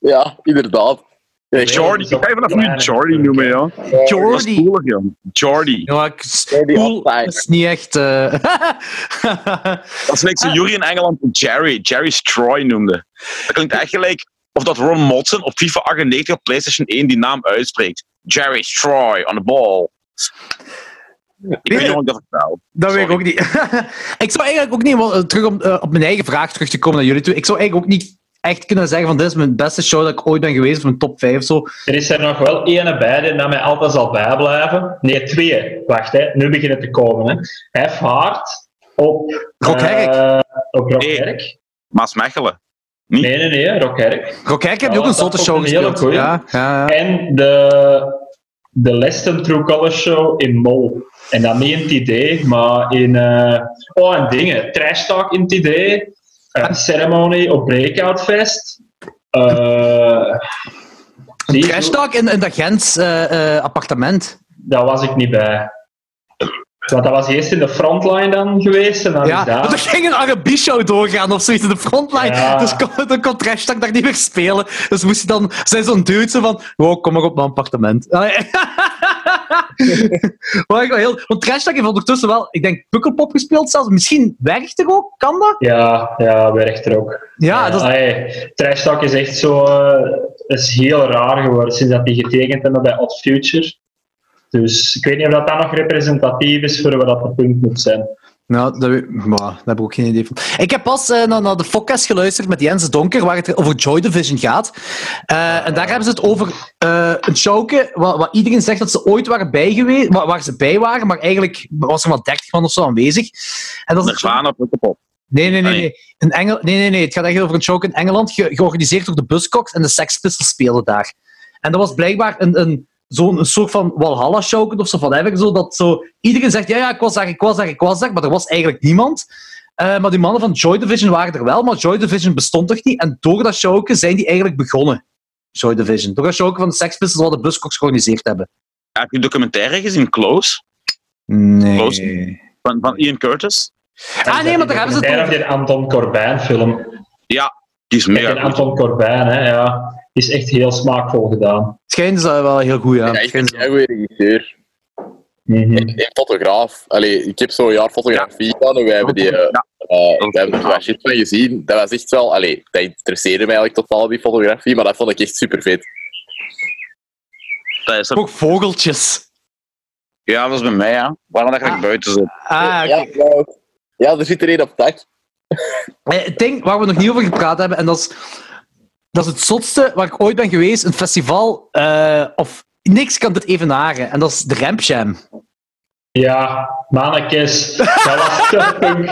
Speaker 4: Ja, inderdaad. Ja, ik-
Speaker 2: Jordi, ik ga je vanaf nu Jordi noemen, ja. Dat
Speaker 3: Jordi.
Speaker 2: joh. Jordi.
Speaker 3: Ja, ik, cool
Speaker 4: Ostier.
Speaker 3: is niet echt... eh,
Speaker 2: Dat is gelijk zo Jury in Engeland Jerry, Jerry Stroy noemde. Dat klinkt echt gelijk of dat Ron Motson op FIFA 98 op PlayStation 1 die naam uitspreekt. Jerry Stroy on the ball. Ik weet niet hoe ik dat vertel.
Speaker 3: Dat weet ik ook niet. ik zou eigenlijk ook niet, wel, terug om eh, op mijn eigen vraag terug te komen naar jullie toe, ik zou eigenlijk ook niet echt kunnen zeggen van dit is mijn beste show dat ik ooit ben geweest, of mijn top 5 of zo.
Speaker 1: Er is er nog wel ene bij die naar mij altijd zal bijblijven. Nee, twee. Wacht, hè. nu beginnen te komen. Hè. F Hard op...
Speaker 3: Rockherk.
Speaker 1: eh, op Rockherk.
Speaker 2: Maas Mechelen. Niet?
Speaker 1: Nee, nee, nee, Rockherk.
Speaker 3: Rockherk heb je
Speaker 1: Ja,
Speaker 3: ook een
Speaker 1: dat
Speaker 3: zotte show
Speaker 1: ik een hele
Speaker 3: gespeeld.
Speaker 1: goeie.
Speaker 3: Ja, ja, ja.
Speaker 1: En de, de Leston True Color Show in Mol. En dan niet in het idee, maar in... eh, oh, en dingen. Trash Talk in het idee. Eh, ceremony op Breakout Fest. Eh, zie je,
Speaker 3: Trash Talk in, in dat Gens eh, eh, appartement.
Speaker 1: Daar was ik niet bij. Want dat was eerst in de frontline dan geweest. En dan
Speaker 3: Ja,
Speaker 1: is
Speaker 3: want er ging een R&B-show doorgaan of zoiets in de frontline.
Speaker 1: Ja.
Speaker 3: Dus kon, dan kon Trash daar niet meer spelen. Dus moest hij dan... Zijn zo'n dude zo van... Wow, kom maar op mijn appartement. Maar ik heel, want Trash Talk heeft ondertussen wel... Ik denk Pukkelpop gespeeld zelfs. Misschien werkt er ook. Kan dat?
Speaker 1: Ja, ja, werkt er ook.
Speaker 3: Ja, dat is...
Speaker 1: Allee, Trash Talk is echt zo... eh, is heel raar geworden sinds dat die getekend hebben bij Odd Future. Dus ik weet niet of dat dan nog representatief is voor wat dat de punt moet zijn.
Speaker 3: Nou, dat, maar, daar heb ik ook geen idee van. Ik heb pas eh, naar, naar de podcast geluisterd met Jens Donker, waar het over Joy Division gaat. Eh, en daar hebben ze het over eh, een showke, waar, waar iedereen zegt dat ze ooit waren bij geweest, waar, waar ze bij waren, maar eigenlijk was er maar 30 man of zo aanwezig. En dat is
Speaker 2: Pukkelpop.
Speaker 3: Nee, nee, nee.
Speaker 2: Nee.
Speaker 3: Nee. In Engel... nee, nee, nee. Het gaat echt over een show in Engeland, ge- georganiseerd door de Buzzcocks en de Sex Pistols spelen daar. En dat was blijkbaar een, een, zo'n een soort van Walhalla-show of zo, whatever, zo, dat zo... Iedereen zegt, ja, ja, ik was daar, ik was daar, ik was daar, maar er was eigenlijk niemand. Eh, maar die mannen van Joy Division waren er wel, maar Joy Division bestond toch niet. En door dat showke zijn die eigenlijk begonnen. Joy Division. Door dat showke van de Sex Pistols wat de Buzzcocks georganiseerd hebben.
Speaker 2: Heb je een documentaire gezien, Close?
Speaker 3: Nee.
Speaker 2: Van, van Ian Curtis?
Speaker 3: Ah, nee, maar daar hebben ze het
Speaker 1: over. Anton Corbijn film.
Speaker 2: Die is mega.
Speaker 1: Anton Corbijn, hè, ja. Is echt heel smaakvol gedaan.
Speaker 3: Schijnt ze wel heel goed, ja.
Speaker 4: Ja, echt een heel goede regisseur.
Speaker 1: Mhm.
Speaker 4: En, en fotograaf. Allee, ik heb zo'n jaar fotografie gedaan en wij hebben die... eh, eh, we hebben er shit van gezien. Dat was echt wel... Allee, dat interesseerde mij eigenlijk totaal, die fotografie, maar dat vond ik echt super vet.
Speaker 2: Dat is er-
Speaker 3: Ook vogeltjes.
Speaker 2: ja, dat is bij mij, ja. Waarom dat ik
Speaker 3: Ah.
Speaker 2: buiten zit.
Speaker 3: Ah, oké.
Speaker 4: ja, ja, ja, er zit er één op het dak.
Speaker 3: Eh, Het ding waar we nog niet over gepraat hebben, en dat is, dat is het zotste waar ik ooit ben geweest, een festival, eh, of niks kan dit evenaren, en dat is de Ramp Jam.
Speaker 1: Ja, mannetjes, dat was te punk.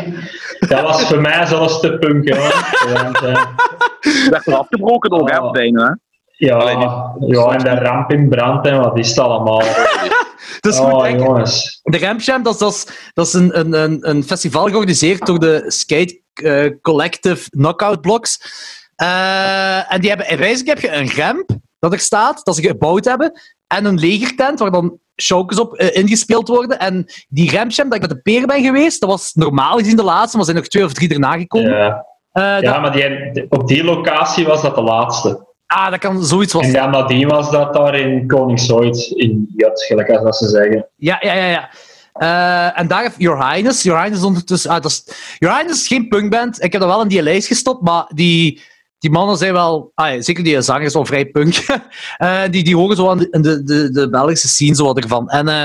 Speaker 1: Dat was voor mij zelfs te punk, eh,
Speaker 2: Ik werd er afgebroken door. Ramstein, hè.
Speaker 1: ja,
Speaker 2: Alleen
Speaker 1: ja, en de ramp in brand, en wat is het allemaal?
Speaker 3: Dus
Speaker 1: Oh,
Speaker 3: denken,
Speaker 1: jongens.
Speaker 3: de Ramp Jam, dat is, dat is, dat is een, een, een, een festival georganiseerd door de Skate eh, Collective Knockout Blocks. Eh, en die hebben, in heb je een ramp dat er staat, dat ze gebouwd hebben, en een legertent waar dan showkes op eh, ingespeeld worden. En die Ramp Jam, dat ik met de peer ben geweest, dat was normaal gezien de laatste, maar er zijn nog twee of drie erna gekomen.
Speaker 1: Ja,
Speaker 3: Eh,
Speaker 1: ja maar die, op die locatie was dat de laatste.
Speaker 3: ah, dat kan zoiets was.
Speaker 1: En dan nadien was dat daar in Koningsooit, in Jut, gelijk als dat ze zeggen.
Speaker 3: Ja, ja, ja. ja. En daar heeft Your Highness. Your Highness ondertussen. Ah, dat is, Your Highness is geen punkband. Ik heb dat wel in die lijst gestopt, maar die, die mannen zijn wel. Ah, zeker die zanger is wel vrij punk. Eh, die, die horen zo aan de, de, de, Belgische scene zo wat ervan. En eh,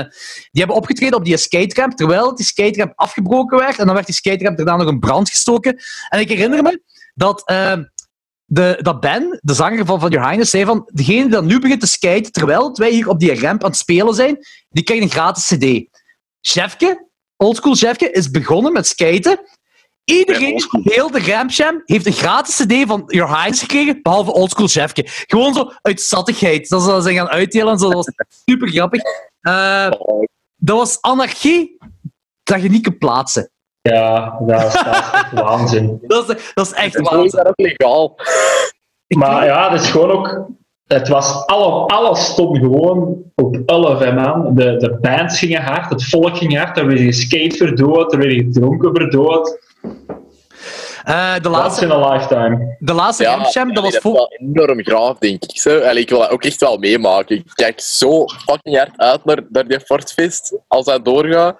Speaker 3: die hebben opgetreden op die skateramp, terwijl die skateramp afgebroken werd. En dan werd die skateramp daarna nog in brand gestoken. En ik herinner me dat. eh, de, dat Ben, de zanger van, van Your Highness, zei van degene die dan nu begint te skaten, terwijl wij hier op die ramp aan het spelen zijn, die krijgt een gratis cd. Chefke, oldschool Chefke, is begonnen met skaten. Iedereen,
Speaker 2: oldschool.
Speaker 3: heel de Ramp Jam, heeft een gratis cd van Your Highness gekregen, behalve oldschool Chefke. Gewoon zo uit zattigheid. Dat ze dat zijn gaan uitdelen en zo. Dat was super grappig. Eh, dat was anarchie dat je niet kunt plaatsen.
Speaker 1: Ja, dat is, dat is echt waanzin.
Speaker 3: Dat is, dat is echt
Speaker 4: En zo is
Speaker 3: waanzin.
Speaker 4: dat ook legaal.
Speaker 1: Maar ja, dat is gewoon ook. Het was alle, alles stond gewoon op 11 hè, man. De, de bands gingen hard, het volk ging hard. Er werd geskate verdood, er werd gedronken verdood.
Speaker 3: Eh, de laatste,
Speaker 1: in a lifetime.
Speaker 3: de laatste
Speaker 4: Ja,
Speaker 3: dat was
Speaker 4: is
Speaker 3: voor...
Speaker 4: wel enorm graaf, denk ik. Zo. Allee, ik wil dat ook echt wel meemaken. Ik kijk zo fucking hard uit naar, naar die Fortfest, als dat doorgaat.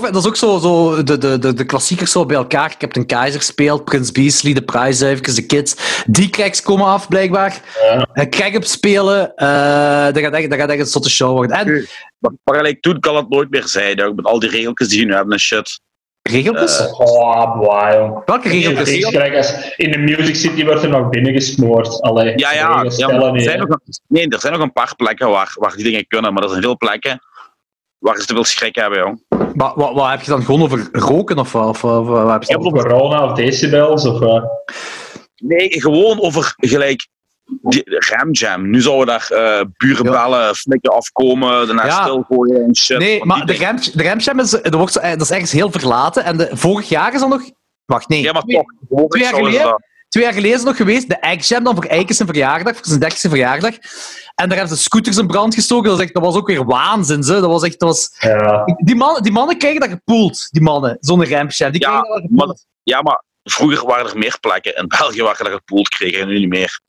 Speaker 3: Dat is ook zo, zo de, de, de, de klassiekers zo bij elkaar. Captain Keizer speelt, Prins Beasley, de prijszuivers, de kids. Die cracks komen af, blijkbaar.
Speaker 1: Ja.
Speaker 3: Uh, Crack-up spelen. eh dat, gaat echt, dat gaat echt een zotte show worden. En
Speaker 2: Maar, maar gelijk toen kan het nooit meer zijn, ook met al die regeltjes die je nu hebben en shit.
Speaker 3: Regeltjes?
Speaker 2: Eh,
Speaker 1: Oh.
Speaker 3: Welke
Speaker 1: is
Speaker 3: regeltjes?
Speaker 1: gelijk als in de Music City wordt er nog binnengesmoord. Allee,
Speaker 2: Ja, ja, ja maar er zijn nog, nee, er zijn nog een paar plekken waar, waar die dingen kunnen, maar er zijn veel plekken waar ze te veel schrik hebben, jong.
Speaker 3: Wat, wat, wat heb je dan gewoon over roken of wat? Of, of, wat heb je
Speaker 1: Of corona of decibels. Of, eh,
Speaker 2: Nee, gewoon over gelijk die ramjam. Nu zouden daar eh buren
Speaker 3: Ja.
Speaker 2: bellen, flikken afkomen, daarna
Speaker 3: Ja.
Speaker 2: stilgooien en shit.
Speaker 3: Nee, maar de Ramp, de is, wordt eh, dat is ergens heel verlaten. En de, vorig jaar is dat nog... Wacht, nee.
Speaker 2: Ja, maar
Speaker 3: twee,
Speaker 2: toch. gewoon
Speaker 3: twee jaar geleden?
Speaker 2: dat.
Speaker 3: twee jaar geleden is het nog geweest. De Egg Jam dan voor Eike zijn verjaardag, voor zijn 30 verjaardag. En daar hebben ze scooters in brand gestoken. Dat was, echt, dat was ook weer waanzin. Dat was echt... Dat was,
Speaker 1: ja.
Speaker 3: die, mannen, die mannen krijgen dat gepoeld, die mannen. Zo'n Ramp Jam. Die
Speaker 2: Ja,
Speaker 3: krijgen dat gepoeld.
Speaker 2: Ja, maar vroeger waren er meer plekken in België waar je dat gepoeld kreeg en nu niet meer.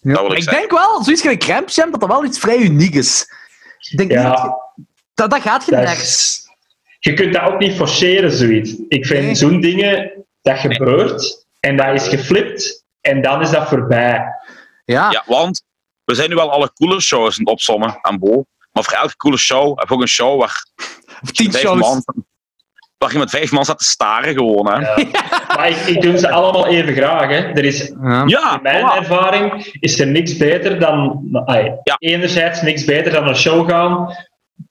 Speaker 3: Ja.
Speaker 2: dat wil
Speaker 3: Maar
Speaker 2: ik
Speaker 3: ik denk wel, zoiets gelijk Ramp Jam, dat dat wel iets vrij uniek is. Ik denk niet dat,
Speaker 1: ja.
Speaker 3: dat, dat gaat je
Speaker 1: Dat is-
Speaker 3: nergens.
Speaker 1: Je kunt dat ook niet forceren, zoiets. Ik vind
Speaker 3: Nee.
Speaker 1: zo'n dingen, dat gebeurt en dat is geflipt en dan is dat voorbij.
Speaker 3: Ja.
Speaker 2: Ja, want we zijn nu wel alle coole shows aan het opzommen aan Bo. Maar voor elke coole show heb je ook een show waar,
Speaker 3: Of tien
Speaker 2: vijf
Speaker 3: shows.
Speaker 2: man, waar je met vijf man staat te staren gewoon. Hè.
Speaker 1: Ja. Maar ik, ik doe ze allemaal even graag. Hè. Er is,
Speaker 3: Ja.
Speaker 1: In mijn
Speaker 2: voilà.
Speaker 1: ervaring is er niks beter dan...
Speaker 2: Ja.
Speaker 1: Enerzijds niks beter dan een show gaan,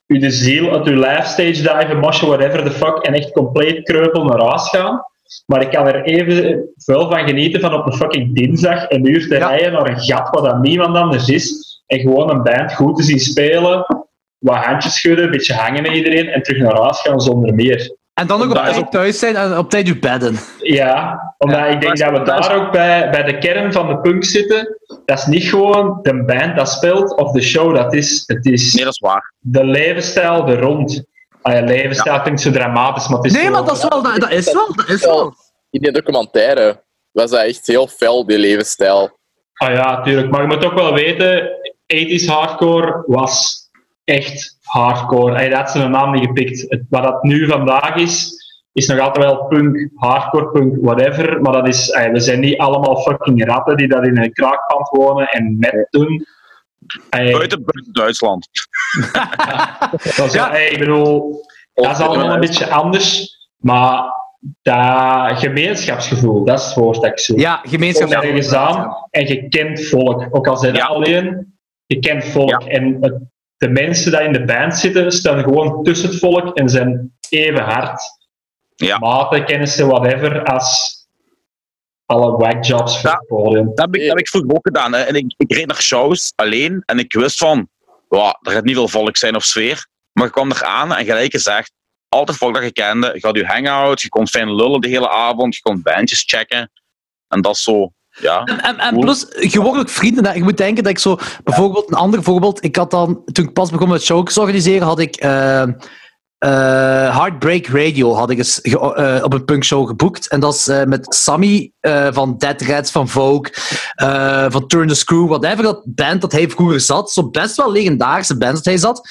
Speaker 1: u de ziel uit uw lijf stage diven, mosje, whatever the fuck, en echt compleet kreupel naar huis gaan. Maar ik kan er even veel van genieten van op een fucking dinsdag een uur te
Speaker 3: Ja.
Speaker 1: rijden naar een gat waar dan niemand anders is. En gewoon een band goed te zien spelen. Wat handjes schudden, een beetje hangen met iedereen en terug naar huis gaan zonder meer.
Speaker 3: En dan nog op tijd thuis zijn en op tijd je bedden.
Speaker 1: Ja, omdat
Speaker 3: Ja,
Speaker 1: ik denk
Speaker 2: dat
Speaker 1: we daar ook bij, bij de kern van de punk zitten. Dat is niet gewoon de band dat speelt of de show dat is. Het is
Speaker 2: Nee, dat is waar.
Speaker 1: de levensstijl er rond. Ah ja, levensstijl klinkt zo dramatisch, maar het is
Speaker 3: Nee, maar dat is wel, dat, dat is wel, dat is wel.
Speaker 4: In die documentaire was dat echt heel fel, die levensstijl.
Speaker 1: Ah ja, tuurlijk. Maar je moet ook wel weten, 80s hardcore was echt hardcore. Hij had zijn naam niet gepikt. Het, wat dat nu vandaag is, is nog altijd wel punk, hardcore punk, whatever. Maar dat is, we zijn niet allemaal fucking ratten die dat in een kraakpand wonen en met doen. Ey,
Speaker 2: Buiten, buiten Duitsland.
Speaker 1: dat is, ey, ik bedoel, dat is allemaal een beetje anders. Maar dat gemeenschapsgevoel, dat is het woord dat ik zoek.
Speaker 3: Ja,
Speaker 1: Je
Speaker 3: gemeenschap.
Speaker 1: komt ergens aan en je kent volk. Ook al zijn je
Speaker 2: Ja.
Speaker 1: alleen, je kent volk.
Speaker 2: Ja.
Speaker 1: En het- de mensen die in de band zitten, staan gewoon tussen het volk en zijn even hard.
Speaker 2: Ja.
Speaker 1: Maten, kennissen, whatever, als alle whackjobs voor
Speaker 2: Ja.
Speaker 1: het podium.
Speaker 2: Dat heb ik, dat heb ik vroeger ook gedaan. Hè. En ik, ik reed naar shows alleen en ik wist van, ja, er gaat niet veel volk zijn of sfeer. Maar ik kwam er aan en gelijk gezegd, altijd volk dat je kende. Je had je hangout, je kon fijn lullen de hele avond, je kon bandjes checken. En dat is zo, ja.
Speaker 3: En, en, en plus, je wordt ook vrienden. Hè. Je moet denken dat ik zo... Bijvoorbeeld, een ander voorbeeld. Ik had dan, toen ik pas begon met shows organiseren, had ik... eh, eh, Heartbreak Radio had ik eens ge- eh, op een punkshow geboekt. En dat is met Sammy van Dead Rats, van Vogue, van Turn the Screw, whatever dat band dat hij vroeger zat. Zo best wel legendarische band dat hij zat.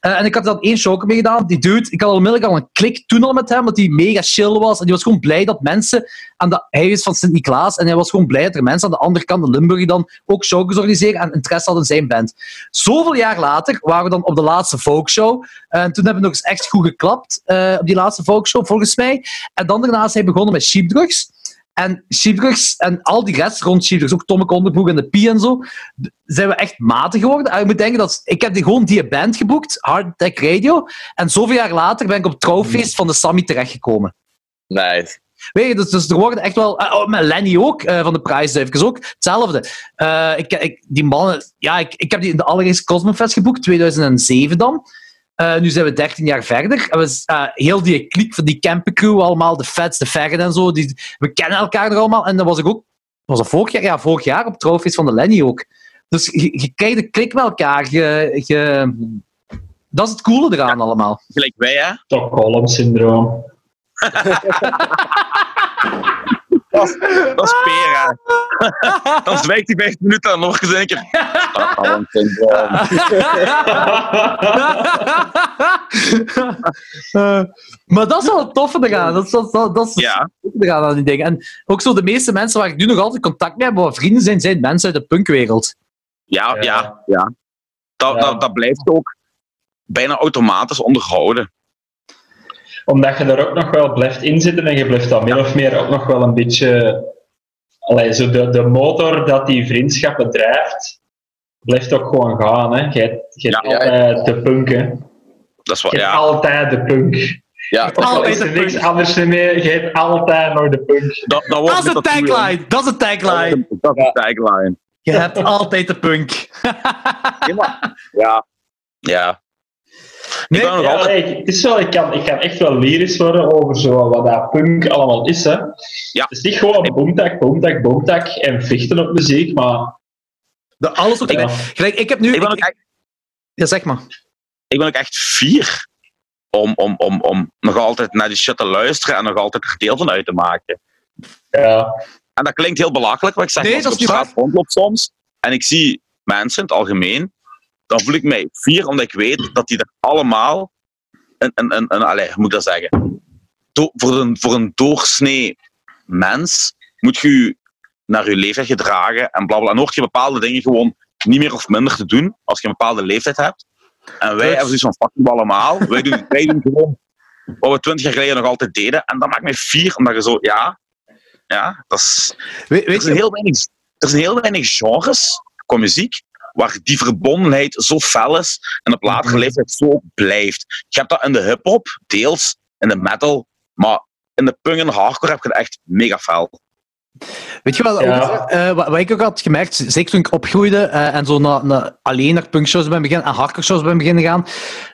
Speaker 3: En ik had dan één show mee gedaan. Die dude, ik had al onmiddellijk al een klik toen al met hem, dat hij mega chill was. En die was gewoon blij dat mensen aan de... Hij is van Sint-Niklaas en hij was gewoon blij dat er mensen aan de andere kant, de Limburg, dan ook shows organiseren en interesse hadden in zijn band. Zoveel jaar later waren we dan op de laatste folkshow. En toen hebben we nog eens echt goed geklapt eh, op die laatste folkshow, volgens mij. En dan daarna is hij begonnen met Sheepdrugs. En Sheepdrugs en al die rest rond Sheepdrugs, ook Tomme Onderbroek en de Pie en zo, zijn we echt maten geworden. En je moet denken, dat, ik heb die, gewoon die band geboekt, Hard Attack Radio. En zoveel jaar later ben ik op het trouwfeest van de Sammy terechtgekomen.
Speaker 4: Nice.
Speaker 3: Weet je, dus, dus er worden echt wel... eh, oh, met Lenny ook, eh, van de Prijsduifjes ook, hetzelfde. Eh, ik, ik, die mannen... Ja, ik, ik heb die in de allereerste Cosmofest geboekt, 2007 dan. Eh, nu zijn we 13 jaar verder. En we, eh, heel die kliek van die campercrew, allemaal, de Fats, de Ferren en zo, die, we kennen elkaar nog allemaal. En dan was ik ook... Was dat vorig jaar? Ja, vorig jaar op het trouwfeest van de Lenny ook. Dus je, je krijgt de klik met elkaar. Je, je, dat is het coole eraan allemaal.
Speaker 2: Gelijk wij, hè.
Speaker 1: Stockholm-syndroom.
Speaker 2: Dat is, dat is peer, hè. Dan zwijgt hij 15 minuten en nog eens een keer.
Speaker 3: Maar dat is wel het toffe eraan. Dat is, dat, dat, dat is het
Speaker 2: Ja,
Speaker 3: toffe eraan aan die dingen. En ook zo de meeste mensen waar ik nu nog altijd contact mee heb, wat vrienden zijn, zijn mensen uit de punkwereld.
Speaker 2: ja,
Speaker 1: Ja.
Speaker 2: ja. ja. Dat,
Speaker 1: Ja.
Speaker 2: Dat, dat blijft ook bijna automatisch onderhouden.
Speaker 1: Omdat je er ook nog wel blijft inzitten en je blijft dan min of meer ook nog wel een beetje... Allee, zo de, de motor dat die vriendschappen drijft, blijft ook gewoon gaan. Hè. Je hebt je hebt
Speaker 2: Ja.
Speaker 1: altijd de punk, hè.
Speaker 2: Dat is
Speaker 1: Je
Speaker 2: wel,
Speaker 1: hebt
Speaker 2: ja.
Speaker 1: altijd de punk.
Speaker 4: Ja,
Speaker 3: Altijd
Speaker 1: is er niks anders meer, je hebt altijd nog de punk.
Speaker 2: Dat, dat,
Speaker 3: Dat
Speaker 2: wordt
Speaker 3: is
Speaker 2: toeren.
Speaker 3: tagline! Dat is de tagline!
Speaker 2: Dat is de tagline.
Speaker 3: Je hebt altijd de punk.
Speaker 2: Ja, Ja.
Speaker 3: Nee,
Speaker 2: ik ben nog
Speaker 1: Ja,
Speaker 2: altijd...
Speaker 1: nee, ik, het is wel, ik, kan, ik kan echt wel lyrisch worden over zo wat dat punk allemaal is. Hè.
Speaker 2: Ja.
Speaker 1: Het is niet gewoon boomtak, boomtak, boomtak en vechten op muziek, maar
Speaker 3: De, alles wat
Speaker 1: Ja.
Speaker 3: Gelijk, ik heb nu...
Speaker 2: Ik ben, ook
Speaker 3: ik-
Speaker 2: echt,
Speaker 3: ja, zeg maar.
Speaker 2: ik ben ook echt fier om, om, om, om nog altijd naar die shit te luisteren en nog altijd er deel van uit te maken.
Speaker 1: ja,
Speaker 2: En dat klinkt heel belachelijk, wat ik zeg.
Speaker 3: Nee,
Speaker 2: als
Speaker 3: dat
Speaker 2: ik
Speaker 3: is
Speaker 2: op
Speaker 3: niet
Speaker 2: straat rondloop soms en ik zie mensen in het algemeen, dan voel ik mij fier omdat ik weet dat die er allemaal een, een, een, een allez, hoe moet ik dat zeggen? Do- voor, een, voor een doorsnee mens moet je je naar je leeftijd gedragen en blablabla. En hoort je bepaalde dingen gewoon niet meer of minder te doen als je een bepaalde leeftijd hebt. En wij hebben zoiets van fucking we allemaal. Wij doen, wij doen gewoon wat we twintig jaar geleden nog altijd deden. En dat maakt mij fier, omdat je zo, ja, ja, dat is,
Speaker 3: Weet,
Speaker 2: er zijn
Speaker 3: je,
Speaker 2: heel weinig, er zijn heel weinig genres qua muziek waar die verbondenheid zo fel is en op latere leeftijd zo blijft. Je hebt dat in de hip-hop, deels, in de metal, maar in de punk en hardcore heb je het echt mega fel.
Speaker 3: weet je wel,
Speaker 1: Ja.
Speaker 3: eh, wat, wat ik ook had gemerkt, zeker toen ik opgroeide eh, en zo na, na- alleen naar punkshows ben beginnen en hardcore shows ben beginnen gaan.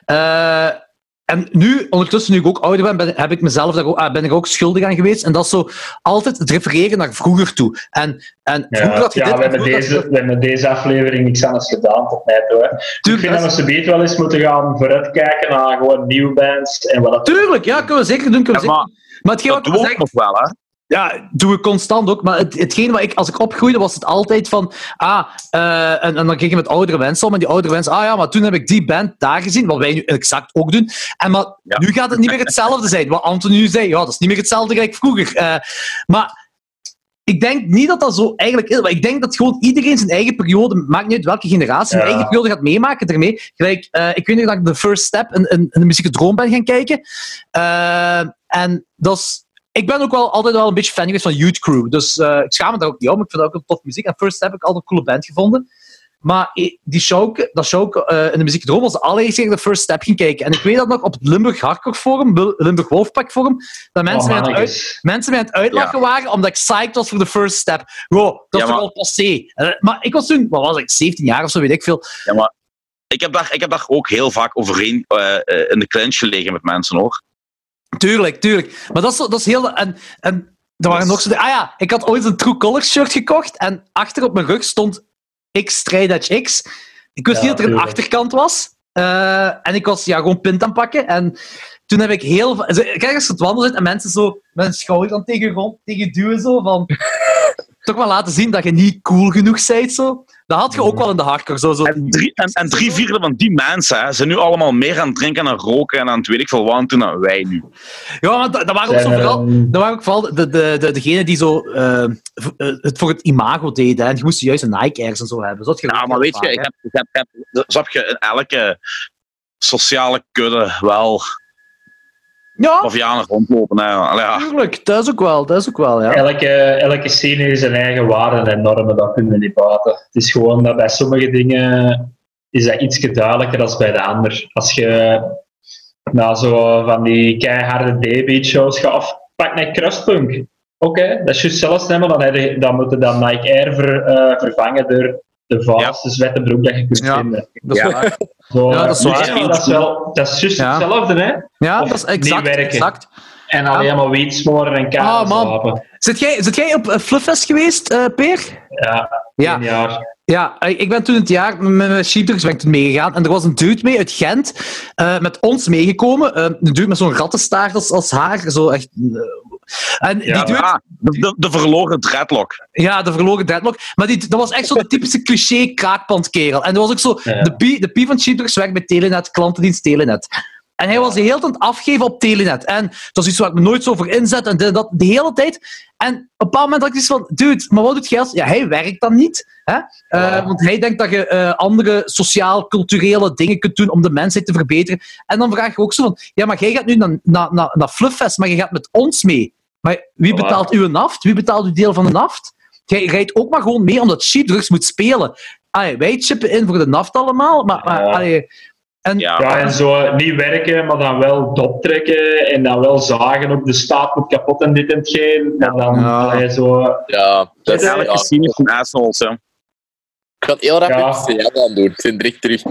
Speaker 3: eh, en nu, ondertussen, nu ik ook ouder ben, ben heb ik mezelf daar ook, ah, ben ik ook schuldig aan geweest. En dat is zo altijd het refereren naar vroeger toe. En, en vroeger
Speaker 1: ja,
Speaker 3: had je
Speaker 1: ja
Speaker 3: dit...
Speaker 1: we, hebben
Speaker 3: je
Speaker 1: deze, we hebben deze aflevering niks anders gedaan tot mij toe. Hè. Ik vind dat
Speaker 3: dat
Speaker 1: we subiet wel eens moeten gaan vooruitkijken naar gewoon nieuwe bands en wat dat
Speaker 3: Tuurlijk, ja, kunnen we zeker doen. Kunnen we
Speaker 2: Ja,
Speaker 3: zeker
Speaker 2: maar.
Speaker 3: Maar hetgeen
Speaker 2: dat
Speaker 3: ik
Speaker 2: ook nog wel, hè?
Speaker 3: Ja, doe ik constant ook. Maar het, hetgeen wat ik, als ik opgroeide, was het altijd van. Ah, eh, en, en dan ging je met oudere mensen om. En die oudere mensen, ah ja, maar toen heb ik die band daar gezien. Wat wij nu exact ook doen. En maar
Speaker 2: Ja.
Speaker 3: nu gaat het niet meer hetzelfde zijn. Wat Anton nu zei, ja, dat is niet meer hetzelfde gelijk vroeger. Eh, maar ik denk niet dat dat zo eigenlijk is. Maar ik denk dat gewoon iedereen zijn eigen periode, maakt niet uit welke generatie, zijn
Speaker 1: Ja.
Speaker 3: eigen periode gaat meemaken ermee. Gelijk, eh, ik weet nog dat ik de First Step in, in, in de muzieke droom ben gaan kijken. En dat is ik ben ook wel altijd wel een beetje fan geweest van Youth Crew. Dus eh, ik schaam me daar ook niet om. Ik vind dat ook een tof muziek. En First heb ik altijd een coole band gevonden. Maar die show, dat show eh, in de muziek droom was de allereerste keer dat First Step ging kijken. En ik weet dat nog op het Limburg Hardcore Forum, Limburg Wolfpack Forum, dat mensen,
Speaker 1: Oh,
Speaker 3: mij, aan uit, mensen mij aan het uitlachen waren omdat ik psyched was voor de First Step. Wow, dat is toch al passé. Eh, maar ik was toen, wat was ik, 17 jaar of zo, weet ik veel.
Speaker 2: Ja, maar ik heb daar, ik heb daar ook heel vaak overheen eh, in de clinch gelegen met mensen hoor.
Speaker 3: Tuurlijk, tuurlijk. Maar dat is, dat is heel... En, en er waren nog zo... Ah ja, ik had ooit een True Colors shirt gekocht en achter op mijn rug stond X Strijdage X. Ik wist
Speaker 1: Ja,
Speaker 3: niet dat er een achterkant was. Eh, en ik was ja, gewoon pint aan het pakken. En toen heb ik heel... Kijk, als je het wandelen zit en mensen zo met hun schouder dan tegen je rond, tegen je duwen, zo van... toch wel laten zien dat je niet cool genoeg bent, zo. Dat had je ook wel in de hardcore, zo. zo
Speaker 2: En drie, en, en drie vierde van die mensen hè, zijn nu allemaal meer aan het drinken en roken en aan het weet ik veel wat aan doen dan wij nu.
Speaker 3: Ja, maar dat, dat waren ook zo vooral... Dat waren ook vooral de, de, de, degenen die zo, eh, eh, het voor het imago deden. En je moest juist een Nike Airs en zo hebben. Je
Speaker 2: Ja, maar weet je, ik heb, ik heb, ik heb, je, in elke sociale kudde wel
Speaker 3: Ja,
Speaker 2: Bavianen rondlopen. Hè. Allee, ja.
Speaker 3: tuurlijk. Dat is ook wel. Dat is ook wel, ja.
Speaker 1: Elke, elke scene heeft zijn eigen waarden en normen, dat kunnen we niet buiten. Het is gewoon dat bij sommige dingen is dat iets duidelijker dan bij de ander. Als je nou zo van die keiharde D-beat shows gaat afpakken naar crustpunk. Oké, dat is juist zelfs nemen, dan, je- dan moet je dan Nike Air ver, eh, vervangen door de vuilste zwette broek dat je kunt
Speaker 3: Ja.
Speaker 1: vinden.
Speaker 3: Dat is
Speaker 2: Ja.
Speaker 3: waar.
Speaker 1: Zo,
Speaker 3: Ja, dat is waar.
Speaker 1: dat is wel, dat is juist
Speaker 3: Ja.
Speaker 1: hetzelfde, hè?
Speaker 3: Ja,
Speaker 1: Of
Speaker 3: dat is exact. exact.
Speaker 1: En alleen maar wiet smoren en kaas
Speaker 3: Ah,
Speaker 1: slapen.
Speaker 3: Zit jij, zit jij op uh, Flufffest geweest, eh, Peer?
Speaker 1: Ja,
Speaker 3: Ja.
Speaker 1: jaar.
Speaker 3: Ja, ik ben toen het jaar met mijn sheepdogs ben ik toen meegegaan. En er was een dude mee uit Gent, eh, met ons meegekomen. Eh, een dude met zo'n rattenstaart als, als haar. Zo echt, en die
Speaker 1: Ja,
Speaker 3: dude,
Speaker 2: Ah, de, de, de verloren dreadlock.
Speaker 3: Ja, de verloren deadlock. Maar die, dat was echt zo de typische cliché kraakpandkerel. En er was ook zo...
Speaker 1: Ja.
Speaker 3: De P, de P van Cheaters werkt bij Telenet, klantendienst Telenet. En hij was de hele tijd aan het afgeven op Telenet. En dat was iets waar ik me nooit zo voor inzet. En dat, de hele tijd. En op een bepaald moment had ik iets van... Dude, maar wat doet jij als... Ja, hij werkt dan niet. Hè? Eh. Want hij denkt dat je eh, andere sociaal-culturele dingen kunt doen om de mensheid te verbeteren. En dan vraag je ook zo van... Ja, maar jij gaat nu naar, naar, naar, naar Flufffest, maar je gaat met ons mee. Maar wie
Speaker 1: Voilà.
Speaker 3: betaalt uw naft? Wie betaalt uw deel van de naft? Jij rijdt ook maar gewoon mee omdat Sheepdrugs moet spelen. Allee, wij chippen in voor de naft allemaal, maar... maar
Speaker 1: Ja.
Speaker 3: allee, en,
Speaker 2: Ja.
Speaker 1: Ja, en zo niet werken, maar dan wel dop trekken en dan wel zagen op de staat moet kapot en dit en hetgeen. En dan
Speaker 3: Ja.
Speaker 1: allee, zo...
Speaker 4: Ja, dat is,
Speaker 2: Eigenlijk
Speaker 4: ja,
Speaker 2: is cynisch van assholes. Hè.
Speaker 4: ik ga het heel rap
Speaker 1: Ja.
Speaker 4: aan doen. Ik ben direct terug.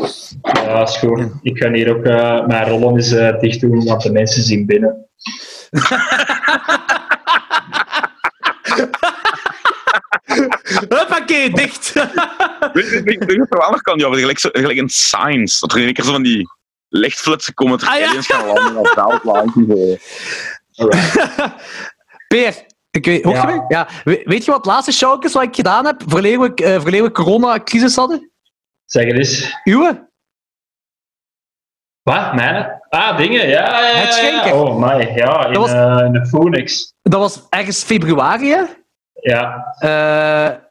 Speaker 1: Ja, is goed. Ik ga hier ook eh, mijn rollen eens eh, dicht doen, want de mensen zien binnen.
Speaker 3: Huppakee, dicht!
Speaker 2: Weet je weet je wat er wel nog kan? Ja, gelijk, zo, gelijk in Science. Dat er in één keer zo van die lichtflitsen komen ter
Speaker 3: Ah, ja.
Speaker 2: gaan landen op zo.
Speaker 3: Peer, ik weet, hoor je
Speaker 1: Ja.
Speaker 3: mij? Ja. We- Weet je wat het laatste show is wat ik gedaan heb? Verleden we, uh, verleden we coronacrisis hadden?
Speaker 1: Zeg het eens.
Speaker 3: Uwe?
Speaker 1: Wat? Mijn? Ah, dingen. Ja, ja, ja.
Speaker 3: Het schenken.
Speaker 1: Oh, my. Ja, in,
Speaker 3: Dat was-
Speaker 1: eh, in de Phoenix.
Speaker 3: Dat was ergens februari, hè?
Speaker 1: Ja.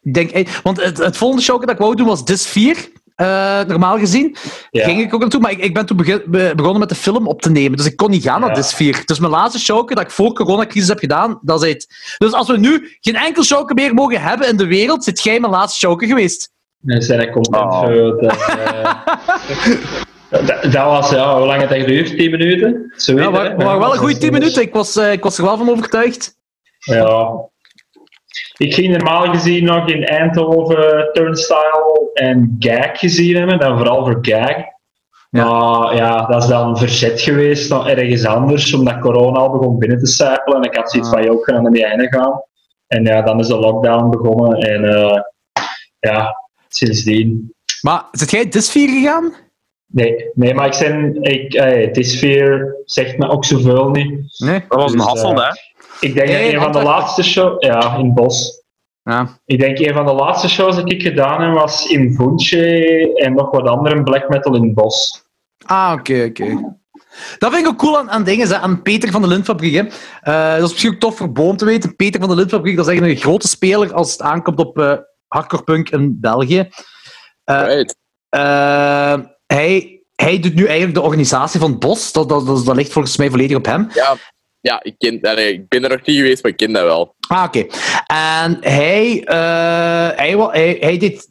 Speaker 3: Ik denk, eh, want het, het volgende show dat ik wou doen was Dis 4. eh, normaal gezien.
Speaker 1: ja.
Speaker 3: Ging ik ook naartoe, maar ik, ik ben toen begin- begonnen met de film op te nemen. Dus ik kon niet gaan naar
Speaker 1: Ja.
Speaker 3: Dis 4. Dus mijn laatste show dat ik voor coronacrisis heb gedaan, dat is het. Dus als we nu geen enkel show meer mogen hebben in de wereld, zit jij mijn laatste show geweest.
Speaker 1: En zijn ik content
Speaker 2: Oh.
Speaker 1: dat, dat, was, ja, hoe lang het echt duurt? 10 minuten? Zo
Speaker 3: Ja, maar, maar wel een goede 10 minuten. Ik was, eh, ik was er wel van overtuigd.
Speaker 1: Ja. Ik ging normaal gezien nog in Eindhoven Turnstile en Gag gezien hebben, dan vooral voor Gag. Maar ja, dat is dan verzet geweest naar ergens anders, omdat corona al begon binnen te sijpelen. En ik had zoiets van, je ook gaan naar die einde gaan. En ja, dan is de lockdown begonnen. En eh, ja, sindsdien.
Speaker 3: Maar zit jij Dis 4 gegaan?
Speaker 1: Nee, nee, maar ik ben, ik, eh, het is weer, zegt me ook zoveel niet.
Speaker 3: Nee.
Speaker 2: Dat was een
Speaker 1: Dus,
Speaker 2: hassel,
Speaker 1: eh,
Speaker 2: hè?
Speaker 1: Ik denk
Speaker 3: Nee,
Speaker 1: dat een van de laatste shows... Ja, in Bos.
Speaker 3: Ja.
Speaker 1: Ik denk een van de laatste shows die ik gedaan heb, was in Voentje en nog wat andere black metal in Bos.
Speaker 3: Ah, oké, oké. Dat vind ik ook cool aan, aan dingen, hè, aan Peter van de Lintfabriek. hè. Eh, dat is misschien ook tof voor Boom te weten. Peter van de Lintfabriek dat is eigenlijk een grote speler als het aankomt op eh hardcore punk in België. Eh,
Speaker 4: Right.
Speaker 3: Hij, hij doet nu eigenlijk de organisatie van het Bos. Dat, dat, dat, dat ligt volgens mij volledig op hem.
Speaker 4: Ja, ja ik, ken, nee, ik ben er nog niet geweest, maar ik ken dat wel.
Speaker 3: Ah, oké. En hij, eh, hij, hij, hij deed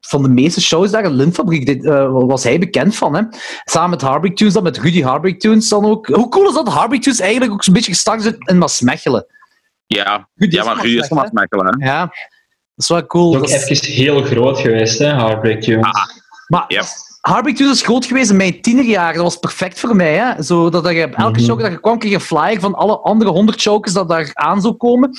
Speaker 3: van de meeste shows daar, Lintfabriek, dit, eh, was hij bekend van. Hè? Samen met Harbrick Tunes, dan met Rudy Harbrick Tunes dan ook. Hoe cool is dat Harbrick Tunes eigenlijk ook zo'n beetje gestart is in Maasmechelen?
Speaker 2: Ja,
Speaker 3: Rudy
Speaker 2: ja maar Ruud is van
Speaker 3: Maasmechelen? Ja, dat is wel cool.
Speaker 1: Dat is
Speaker 3: Dat
Speaker 1: ook
Speaker 3: is-
Speaker 1: even heel groot geweest, hè, Heartbreak Tunes.
Speaker 3: Maar
Speaker 2: Ja.
Speaker 3: Tunes is groot geweest in mijn tienerjaren. Dat was perfect voor mij. Hè? Zo, dat je op elke
Speaker 1: Mhm.
Speaker 3: show dat je kwam, kreeg je een flyer van alle andere honderd shows dat daar aan zou komen.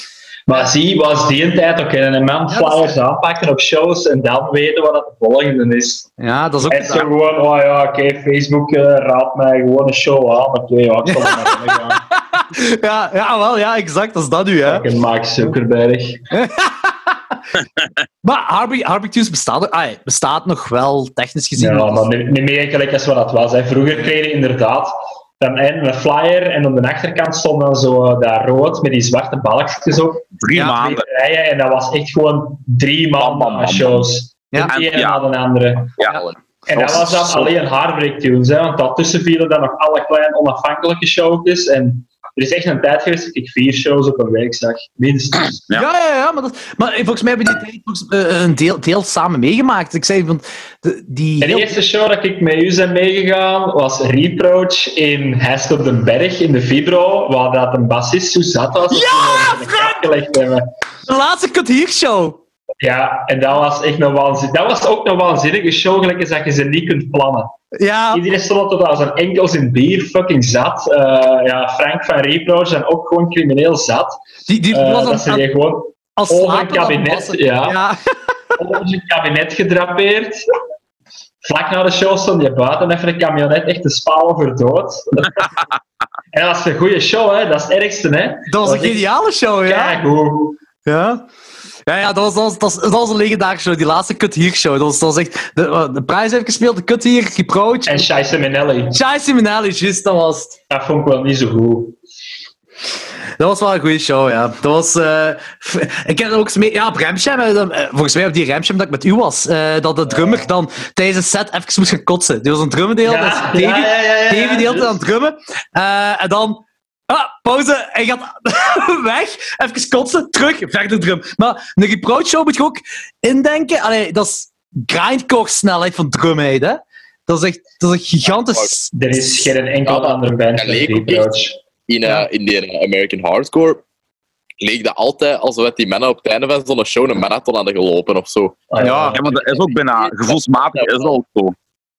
Speaker 1: Maar zie, was die een tijd ook in een man
Speaker 3: Ja, dat is-
Speaker 1: flyers aanpakken op shows en dan weten wat het volgende is.
Speaker 3: Ja, dat is ook...
Speaker 1: En zo gewoon, oh ja, oké, Facebook eh, raadt mij gewoon een show aan. Oké, ja, ik zal er maar in gaan.
Speaker 3: Ja, ja, wel, ja, exact. Dat is dat nu, hè.
Speaker 1: Fucking Mark Zuckerberg.
Speaker 3: Maar Harbrick Tunes bestaat, ah, bestaat nog wel, technisch gezien.
Speaker 1: Ja, maar niet niet meer gelijk als wat dat was. Hè. Vroeger kreeg je inderdaad dan een flyer en op de achterkant stond dan zo eh, dat rood met die zwarte balkjes op.
Speaker 2: Drie
Speaker 3: Ja,
Speaker 2: maanden.
Speaker 1: Rijen, en dat was echt gewoon drie
Speaker 2: Bam, bam,
Speaker 1: maanden
Speaker 2: bam,
Speaker 1: shows.
Speaker 3: Ja.
Speaker 1: De ene na de andere.
Speaker 2: Ja.
Speaker 1: En dat was dan alleen Heartbreak Tunes, hè, want daartussen vielen dan nog alle kleine onafhankelijke showjes. En er is echt een tijd geweest dat ik vier shows op een week zag, minstens.
Speaker 3: Ja,
Speaker 2: Ja.
Speaker 3: ja, ja, maar, dat, maar volgens mij hebben die tijd eh, een deel, deel samen meegemaakt. Ik zei van, de, die...
Speaker 1: De eerste show dat ik met u ben meegegaan was Reproach in Hest op den Berg in de Vibro, waar dat een bassist zo zat was.
Speaker 3: Ja,
Speaker 1: gelegd hebben.
Speaker 3: De laatste Cut Hier Show.
Speaker 1: Ja, en dat was echt een waanzin. Dat was ook een waanzinnige show, gelijk als dat je ze niet kunt plannen.
Speaker 3: Ja,
Speaker 1: Iedereen stond tot als een enkels in bier, fucking zat. Eh, ja, Frank van Reproach en ook gewoon crimineel zat.
Speaker 3: die, die
Speaker 1: Eh,
Speaker 3: was
Speaker 1: dat ze je gewoon
Speaker 3: als
Speaker 1: over een kabinet, ja.
Speaker 3: ja.
Speaker 1: zijn kabinet gedrapeerd. Vlak na de show stond je buiten even een camionet echt te spalen voor dood. en dat was een goede show, hè? dat is het ergste. Hè?
Speaker 3: Dat was een geniale show, ja. Ja. Ja, ja dat, was, dat, was, dat, was, dat was een legendarische show, die laatste Cut Hier Show. Dat was, dat was echt... De, de prijs heeft gespeeld, de Cut Hier, Reproach.
Speaker 1: En Scheisse Minelli,
Speaker 3: Chai Simonelli, juist, dat was het.
Speaker 1: dat vond ik wel niet zo goed.
Speaker 3: Dat was wel een goede show, ja. Dat was... eh, ik heb ook eens mee... Ja, op Remsham, eh, dan, eh, volgens mij op die Remsham dat ik met u was, dat de drummer dan tijdens een set even moest gaan kotsen. Die was een drummendeel,
Speaker 1: Ja,
Speaker 3: dus
Speaker 1: ja,
Speaker 3: Davy,
Speaker 1: ja,
Speaker 3: Davy aan het drummen. En dan... Ah, pauze. Hij gaat weg. Even kotsen. Terug. Verder drum. Maar een reproach show moet je ook indenken. Allee, dat is grindcore snelheid van drumheid, hè. Dat is echt, dat is echt gigantisch.
Speaker 1: Er is geen
Speaker 4: maar
Speaker 1: andere band
Speaker 4: dat leek. In, eh, in die eh, American Hardcore leek dat altijd alsof die mannen op het einde van zo'n show een marathon hadden gelopen of zo.
Speaker 1: Ah,
Speaker 3: Ja.
Speaker 2: Ja, maar dat is ook bijna gevoelsmatig is dat ook zo.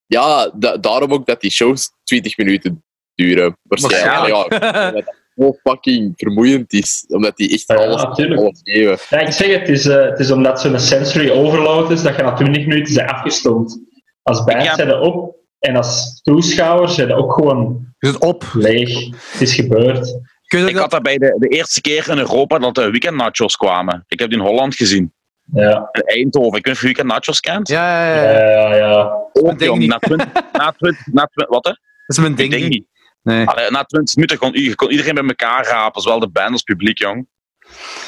Speaker 4: Ja, da- daarom ook dat die shows 20 minuten duren. Waarschijnlijk. Ja, omdat dat zo fucking vermoeiend is. Omdat die echt
Speaker 1: Ja,
Speaker 4: alles, alles geven.
Speaker 1: Ja, ik zeg het, het is, eh, het is omdat zo'n sensory overload is, dat je na 20 minuten bent afgestomd. Als band
Speaker 2: Ja.
Speaker 1: zijn op en als toeschouwer zijn ook gewoon
Speaker 3: Dus het op.
Speaker 1: leeg. Het is gebeurd.
Speaker 2: Ik had
Speaker 3: dat...
Speaker 2: bij de, de eerste keer in Europa dat de weekend nachos kwamen. Ik heb die in Holland gezien.
Speaker 1: Ja,
Speaker 2: In Eindhoven. Ik weet niet of je weekend nachos kent.
Speaker 3: Ja, ja,
Speaker 1: ja,
Speaker 3: ja.
Speaker 1: ja. ja.
Speaker 2: Ook, jong,
Speaker 3: niet.
Speaker 2: na 20, na 20, na 20 wat hè?
Speaker 3: Dat is mijn
Speaker 2: Ik
Speaker 3: ding
Speaker 2: denk
Speaker 3: niet. Nee.
Speaker 2: Allee, na 20 minuten kon, kon iedereen bij elkaar rapen, zowel de band als het publiek, jong.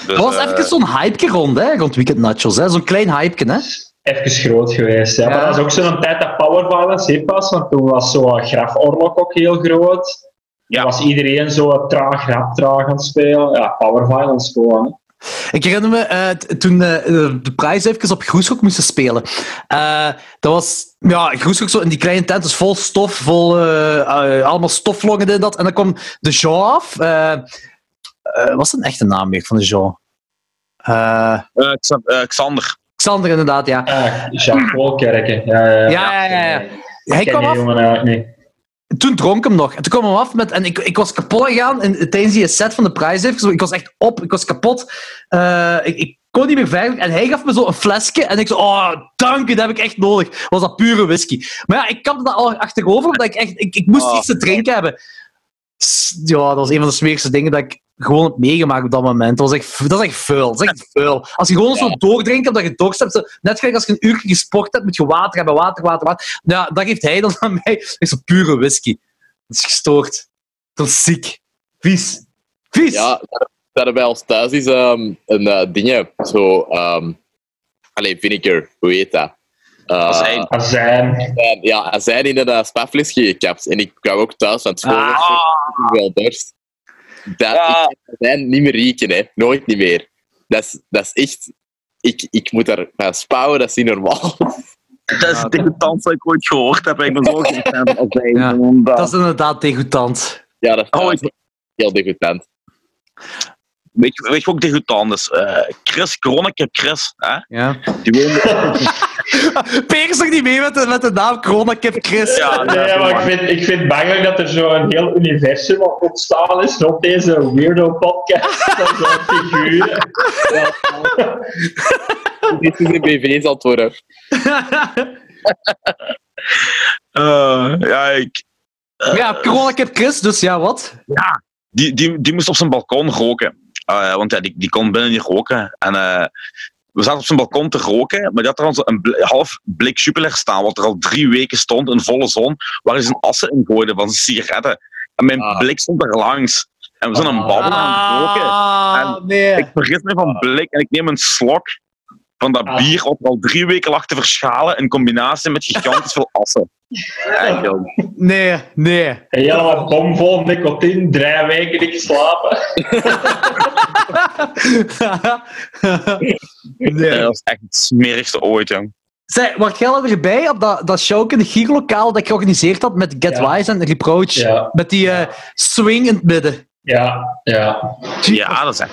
Speaker 2: Dus,
Speaker 3: Er was
Speaker 2: eh,
Speaker 3: even zo'n hype rond, hè, rond Weekend Nachos. hè. Zo'n klein hype, hè.
Speaker 1: Even groot geweest. Ja.
Speaker 3: Ja.
Speaker 1: Maar dat is ook zo'n tijd dat Power Violence hip was, want toen was zo Graf Orlok ook heel groot.
Speaker 2: Ja.
Speaker 1: Ja. was iedereen zo traag, rap traag aan het spelen. Ja, Power Violence gewoon.
Speaker 3: Ik herinner me eh, t- toen eh, de prijs even op Groeshoek moesten spelen. Eh, dat was, ja, Groeshoek zo in die kleine tent, dus vol stof, vol allemaal stoflongen en dat. En dan kwam de Jean af. Eh eh, wat is een echte naam weer van de Jean?
Speaker 2: Xa- Xander.
Speaker 3: Xander, inderdaad, ja.
Speaker 1: Ah, Jacques Polkerken. Ja, ja, ja.
Speaker 3: Ja, ja, ja. ja. Hij kwam af,
Speaker 1: jongen niet.
Speaker 3: Toen dronk hem nog. En toen kwam hem af met... En ik, ik was kapot gegaan in, tijdens die set van de prijs. Ik was echt op, ik was kapot. Eh, ik, ik kon niet meer verder. En hij gaf me zo een flesje. En ik zo, oh, dank u, dat heb ik echt nodig. Was dat pure whisky. Maar ja, ik kapte dat al achterover, omdat ik echt... Ik, ik moest
Speaker 4: Ah.
Speaker 3: iets te drinken hebben. Ja, dat was een van de smerigste dingen dat ik gewoon hebt meegemaakt op dat moment. Dat, was echt, dat is echt vuil. Dat is echt vuil. Als je gewoon zo doordrinkt omdat je dorst hebt, net gelijk als je een uur gesport hebt, moet je water hebben, water, water, water. Ja, dat geeft hij dan aan mij. Dat is zo pure whisky. Dat is gestoord. Dat is ziek. Vies. Vies.
Speaker 4: Ja, we hadden bij ons thuis is ehm, een eh dingetje. Zo, ehm allee, vinegar, hoe heet dat? Eh,
Speaker 2: Azijn.
Speaker 1: Azijn.
Speaker 4: Ja, azijn in een uh, spuitflesje gekapt. En ik kwam ook thuis van school.
Speaker 3: Ah.
Speaker 4: Ah. wel dorst. Dat,
Speaker 2: Ja.
Speaker 4: Ik niet meer rieken, hè. Nooit niet meer. Dat is, dat is echt... Ik, ik moet daar gaan spouwen, dat is niet normaal.
Speaker 2: Dat is het degoutant dat ik ooit gehoord heb. Ik ben zo.
Speaker 3: Ja, Dat is inderdaad degoutant.
Speaker 4: Ja, dat is
Speaker 2: Oh,
Speaker 4: heel degoutant.
Speaker 2: Weet je, weet je ook degoutant is? Eh, Chris, Kroneke Chris. Hè?
Speaker 3: Ja.
Speaker 2: Die woonde...
Speaker 3: Peer is nog niet mee met de, met de naam Kronakip Chris.
Speaker 2: Ja,
Speaker 1: Nee, maar ik vind, ik vind het bangelijk dat er zo'n heel universum op ontstaan is rond deze weirdo-podcast. van zo'n figuren.
Speaker 4: Dit is een BV's aan het worden.
Speaker 2: Eh, ja, ik...
Speaker 3: ja, Kronakip Chris, dus ja, wat?
Speaker 2: die, die, die moest op zijn balkon roken. Eh, want ja, die, die kon binnen niet roken. En eh, we zaten op zijn balkon te roken, maar die had er zo een bl- half blik Jupiler staan, wat er al drie weken stond in volle zon, waar hij zijn assen in gooide van zijn sigaretten. En mijn
Speaker 4: Ah.
Speaker 2: blik stond er langs. En we zijn aan het babbelen aan het roken.
Speaker 3: Ah, nee.
Speaker 2: Ik vergis me van blik en ik neem een slok van dat
Speaker 1: Ah.
Speaker 2: bier wat er al drie weken lag te verschalen in combinatie met gigantisch veel assen.
Speaker 3: Nee, nee.
Speaker 1: Een hele bom vol nicotine, drie weken niet geslapen.
Speaker 3: nee.
Speaker 2: Dat was echt het smerigste ooit, jong.
Speaker 3: Zij, wacht jij erbij op dat, dat show in de Gierlokaal dat ik georganiseerd had met Get
Speaker 1: Ja.
Speaker 3: Wise en Reproach?
Speaker 1: Ja.
Speaker 3: Met die eh, swing in het midden.
Speaker 1: Ja, ja.
Speaker 2: Ja, dat is echt.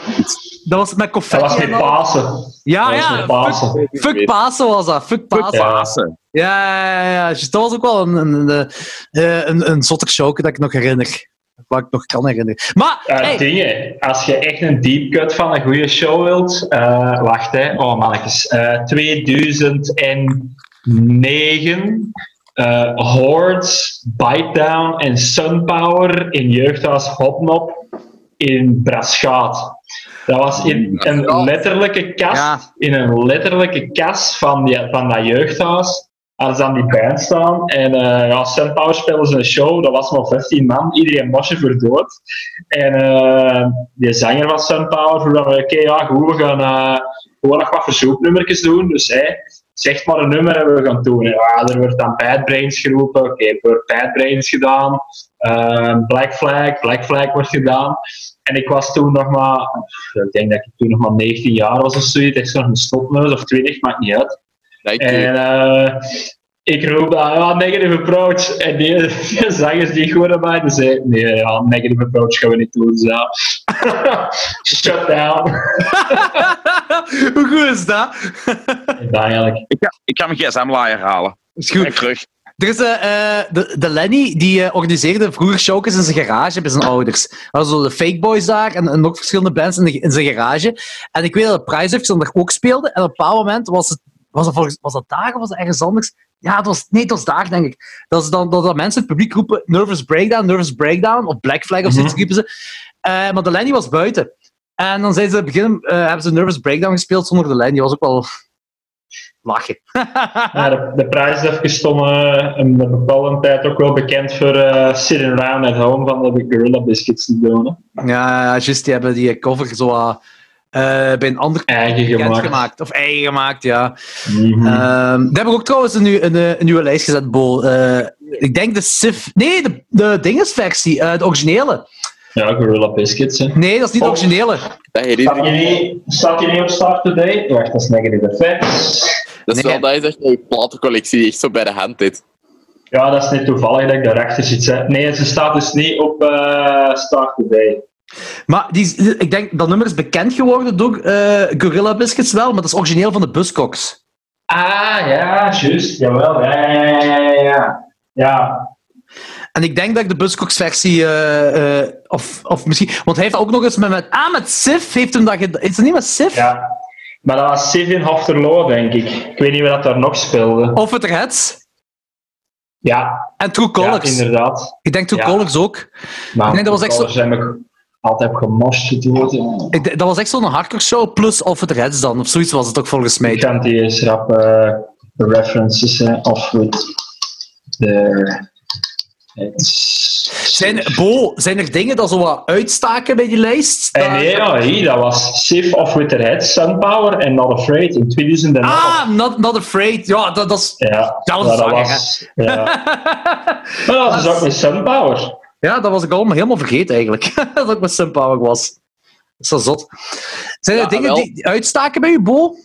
Speaker 3: Dat was met
Speaker 1: Dat
Speaker 3: confetti.
Speaker 1: was met. Pasen.
Speaker 3: Ja,
Speaker 1: Dat
Speaker 3: ja.
Speaker 1: Pasen.
Speaker 3: Fuck, fuck Pasen was dat. Fuck Pasen.
Speaker 1: Ja.
Speaker 2: Pasen.
Speaker 3: Ja, ja, ja. ja. Dus dat was ook wel een, een, een, eh, een, een zotter show dat ik nog herinner. Wat ik nog kan herinneren. Maar,
Speaker 1: Eh,
Speaker 3: hey,
Speaker 1: Dingen, als je echt een deep cut van een goede show wilt, eh, wacht hè, oh mannetjes, Eh 2009, eh Hordes, Bitedown en Sunpower in jeugdhuis Hopnop in Braschaat. Dat was in een letterlijke kast,
Speaker 3: Ja.
Speaker 1: in een letterlijke kast van, die, van dat jeugdhuis. Ze aan die band staan. En eh ja, Sunpower speelden ze een show. Dat was maar 15 man. Iedereen mosje voor dood. En eh die zanger van Sunpower vroeg dan, oké, ja, goed, we gaan eh, gewoon nog wat verzoeknummertjes doen. Dus hij zegt maar een nummer en we gaan doen. Ja, er wordt dan Bad Brains geroepen. Oké, er wordt Bad Brains gedaan. Eh, Black Flag, Black Flag wordt gedaan. En ik was toen nog maar, ik denk dat ik toen nog maar 19 jaar was of zoiets. Echt nog een stopneus of 20, maakt niet uit. En. Ik roep dan, ja, negative approach. En die, die zangers die erbij, die zei, nee, ja, negative approach gaan we niet doen. Ja. Shut down.
Speaker 3: hoe goed is dat?
Speaker 1: Eigenlijk.
Speaker 2: Ik ga, ik ga mijn gsm-laaier halen.
Speaker 3: Is
Speaker 2: Goed. terug.
Speaker 3: Er is eh, eh, de, de Lenny, die eh, organiseerde vroeger showjes in zijn garage bij zijn ouders. Er waren zo de Fake Boys daar en, en nog verschillende bands in, de- in zijn garage. En ik weet dat de Price dan daar ook speelde. En op een bepaald moment was het... Was dat, volgens, was dat daar of was dat ergens anders? Ja, het was, nee, het was daar, denk ik. Dat, is dan, dat, dat mensen het publiek roepen Nervous Breakdown, Nervous Breakdown, of Black Flag of zoiets riepen ze. Eh, maar de Lenny was buiten. En dan zijn ze beginnen, eh, hebben ze Nervous Breakdown gespeeld zonder de Lenny. Was ook wel lachen.
Speaker 1: Ja, de, de prijs is even eh, een bepaalde tijd ook wel bekend voor eh Sitting Around at Home van de Gorilla Biscuits te doen.
Speaker 3: Ja, juist. Die hebben die cover zo uh, bij een ander
Speaker 1: Eigen gemaakt.
Speaker 3: gemaakt. Of eigen gemaakt, ja.
Speaker 1: Mhm.
Speaker 3: Ehm die hebben ook trouwens een, een, eh, een nieuwe lijst gezet, Bo. Eh, ik denk de Sif... Nee, de, de dingesversie. eh de originele.
Speaker 1: ja, Gorilla Biscuits. Hè.
Speaker 3: Nee, dat is niet de
Speaker 1: Oh.
Speaker 3: originele.
Speaker 1: Staat
Speaker 4: ik
Speaker 1: je niet, staat je niet op Start Today? Wacht, dat is negative effects.
Speaker 4: Dat is
Speaker 3: Nee.
Speaker 4: wel, dat is echt een platencollectie, echt zo bij de hand dit.
Speaker 1: Ja, dat is niet toevallig dat ik daarachter zit. Hè. Nee, ze staat dus niet op eh Start Today.
Speaker 3: Maar die, ik denk dat nummer is bekend geworden door eh, Gorilla Biscuits wel, maar dat is origineel van de Buzzcocks.
Speaker 1: Ah, ja, juist. Jawel. Ja, ja, ja, ja, ja. Ja,
Speaker 3: En ik denk dat ik de Buzzcocks versie, eh, eh, of, of misschien, want hij heeft ook nog eens met, met ah, met Sif heeft hem dat gedaan. Is het niet met Sif?
Speaker 1: ja. Maar dat was Sivin Hofterlo, denk ik. Ik weet niet wie dat daar nog speelde.
Speaker 3: Of het Reds.
Speaker 1: Ja,
Speaker 3: En True
Speaker 1: ja
Speaker 3: Colors.
Speaker 1: inderdaad.
Speaker 3: ik denk True
Speaker 1: Ja.
Speaker 3: Colors ook.
Speaker 1: Maar
Speaker 3: Ik denk dat was echt zo-
Speaker 1: altijd op gemoshed worden.
Speaker 3: Ik dat was echt zo'n hardcore show, plus of het Reds dan, of zoiets was het ook volgens
Speaker 1: Ik
Speaker 3: mij.
Speaker 1: kan die eens rap eh, references of with heads.
Speaker 3: Zijn, Bo, zijn er dingen dat zo wat uitstaken bij die lijst?
Speaker 1: En
Speaker 3: Dat-
Speaker 1: nee, ja, hier, dat was Sif of With Their Heads, Sunpower en Not Afraid in 2011.
Speaker 3: Ah, not, not Afraid. Ja, dat, dat is...
Speaker 1: ja,
Speaker 3: dat was
Speaker 1: was, ja. Maar dat was dus ook met Sunpower.
Speaker 3: Ja, dat was ik allemaal helemaal vergeten eigenlijk. dat ik met Sunpower was. Dat is zo zot. Zijn er
Speaker 4: Ja,
Speaker 3: dingen
Speaker 4: wel.
Speaker 3: die uitstaken bij je, Bo?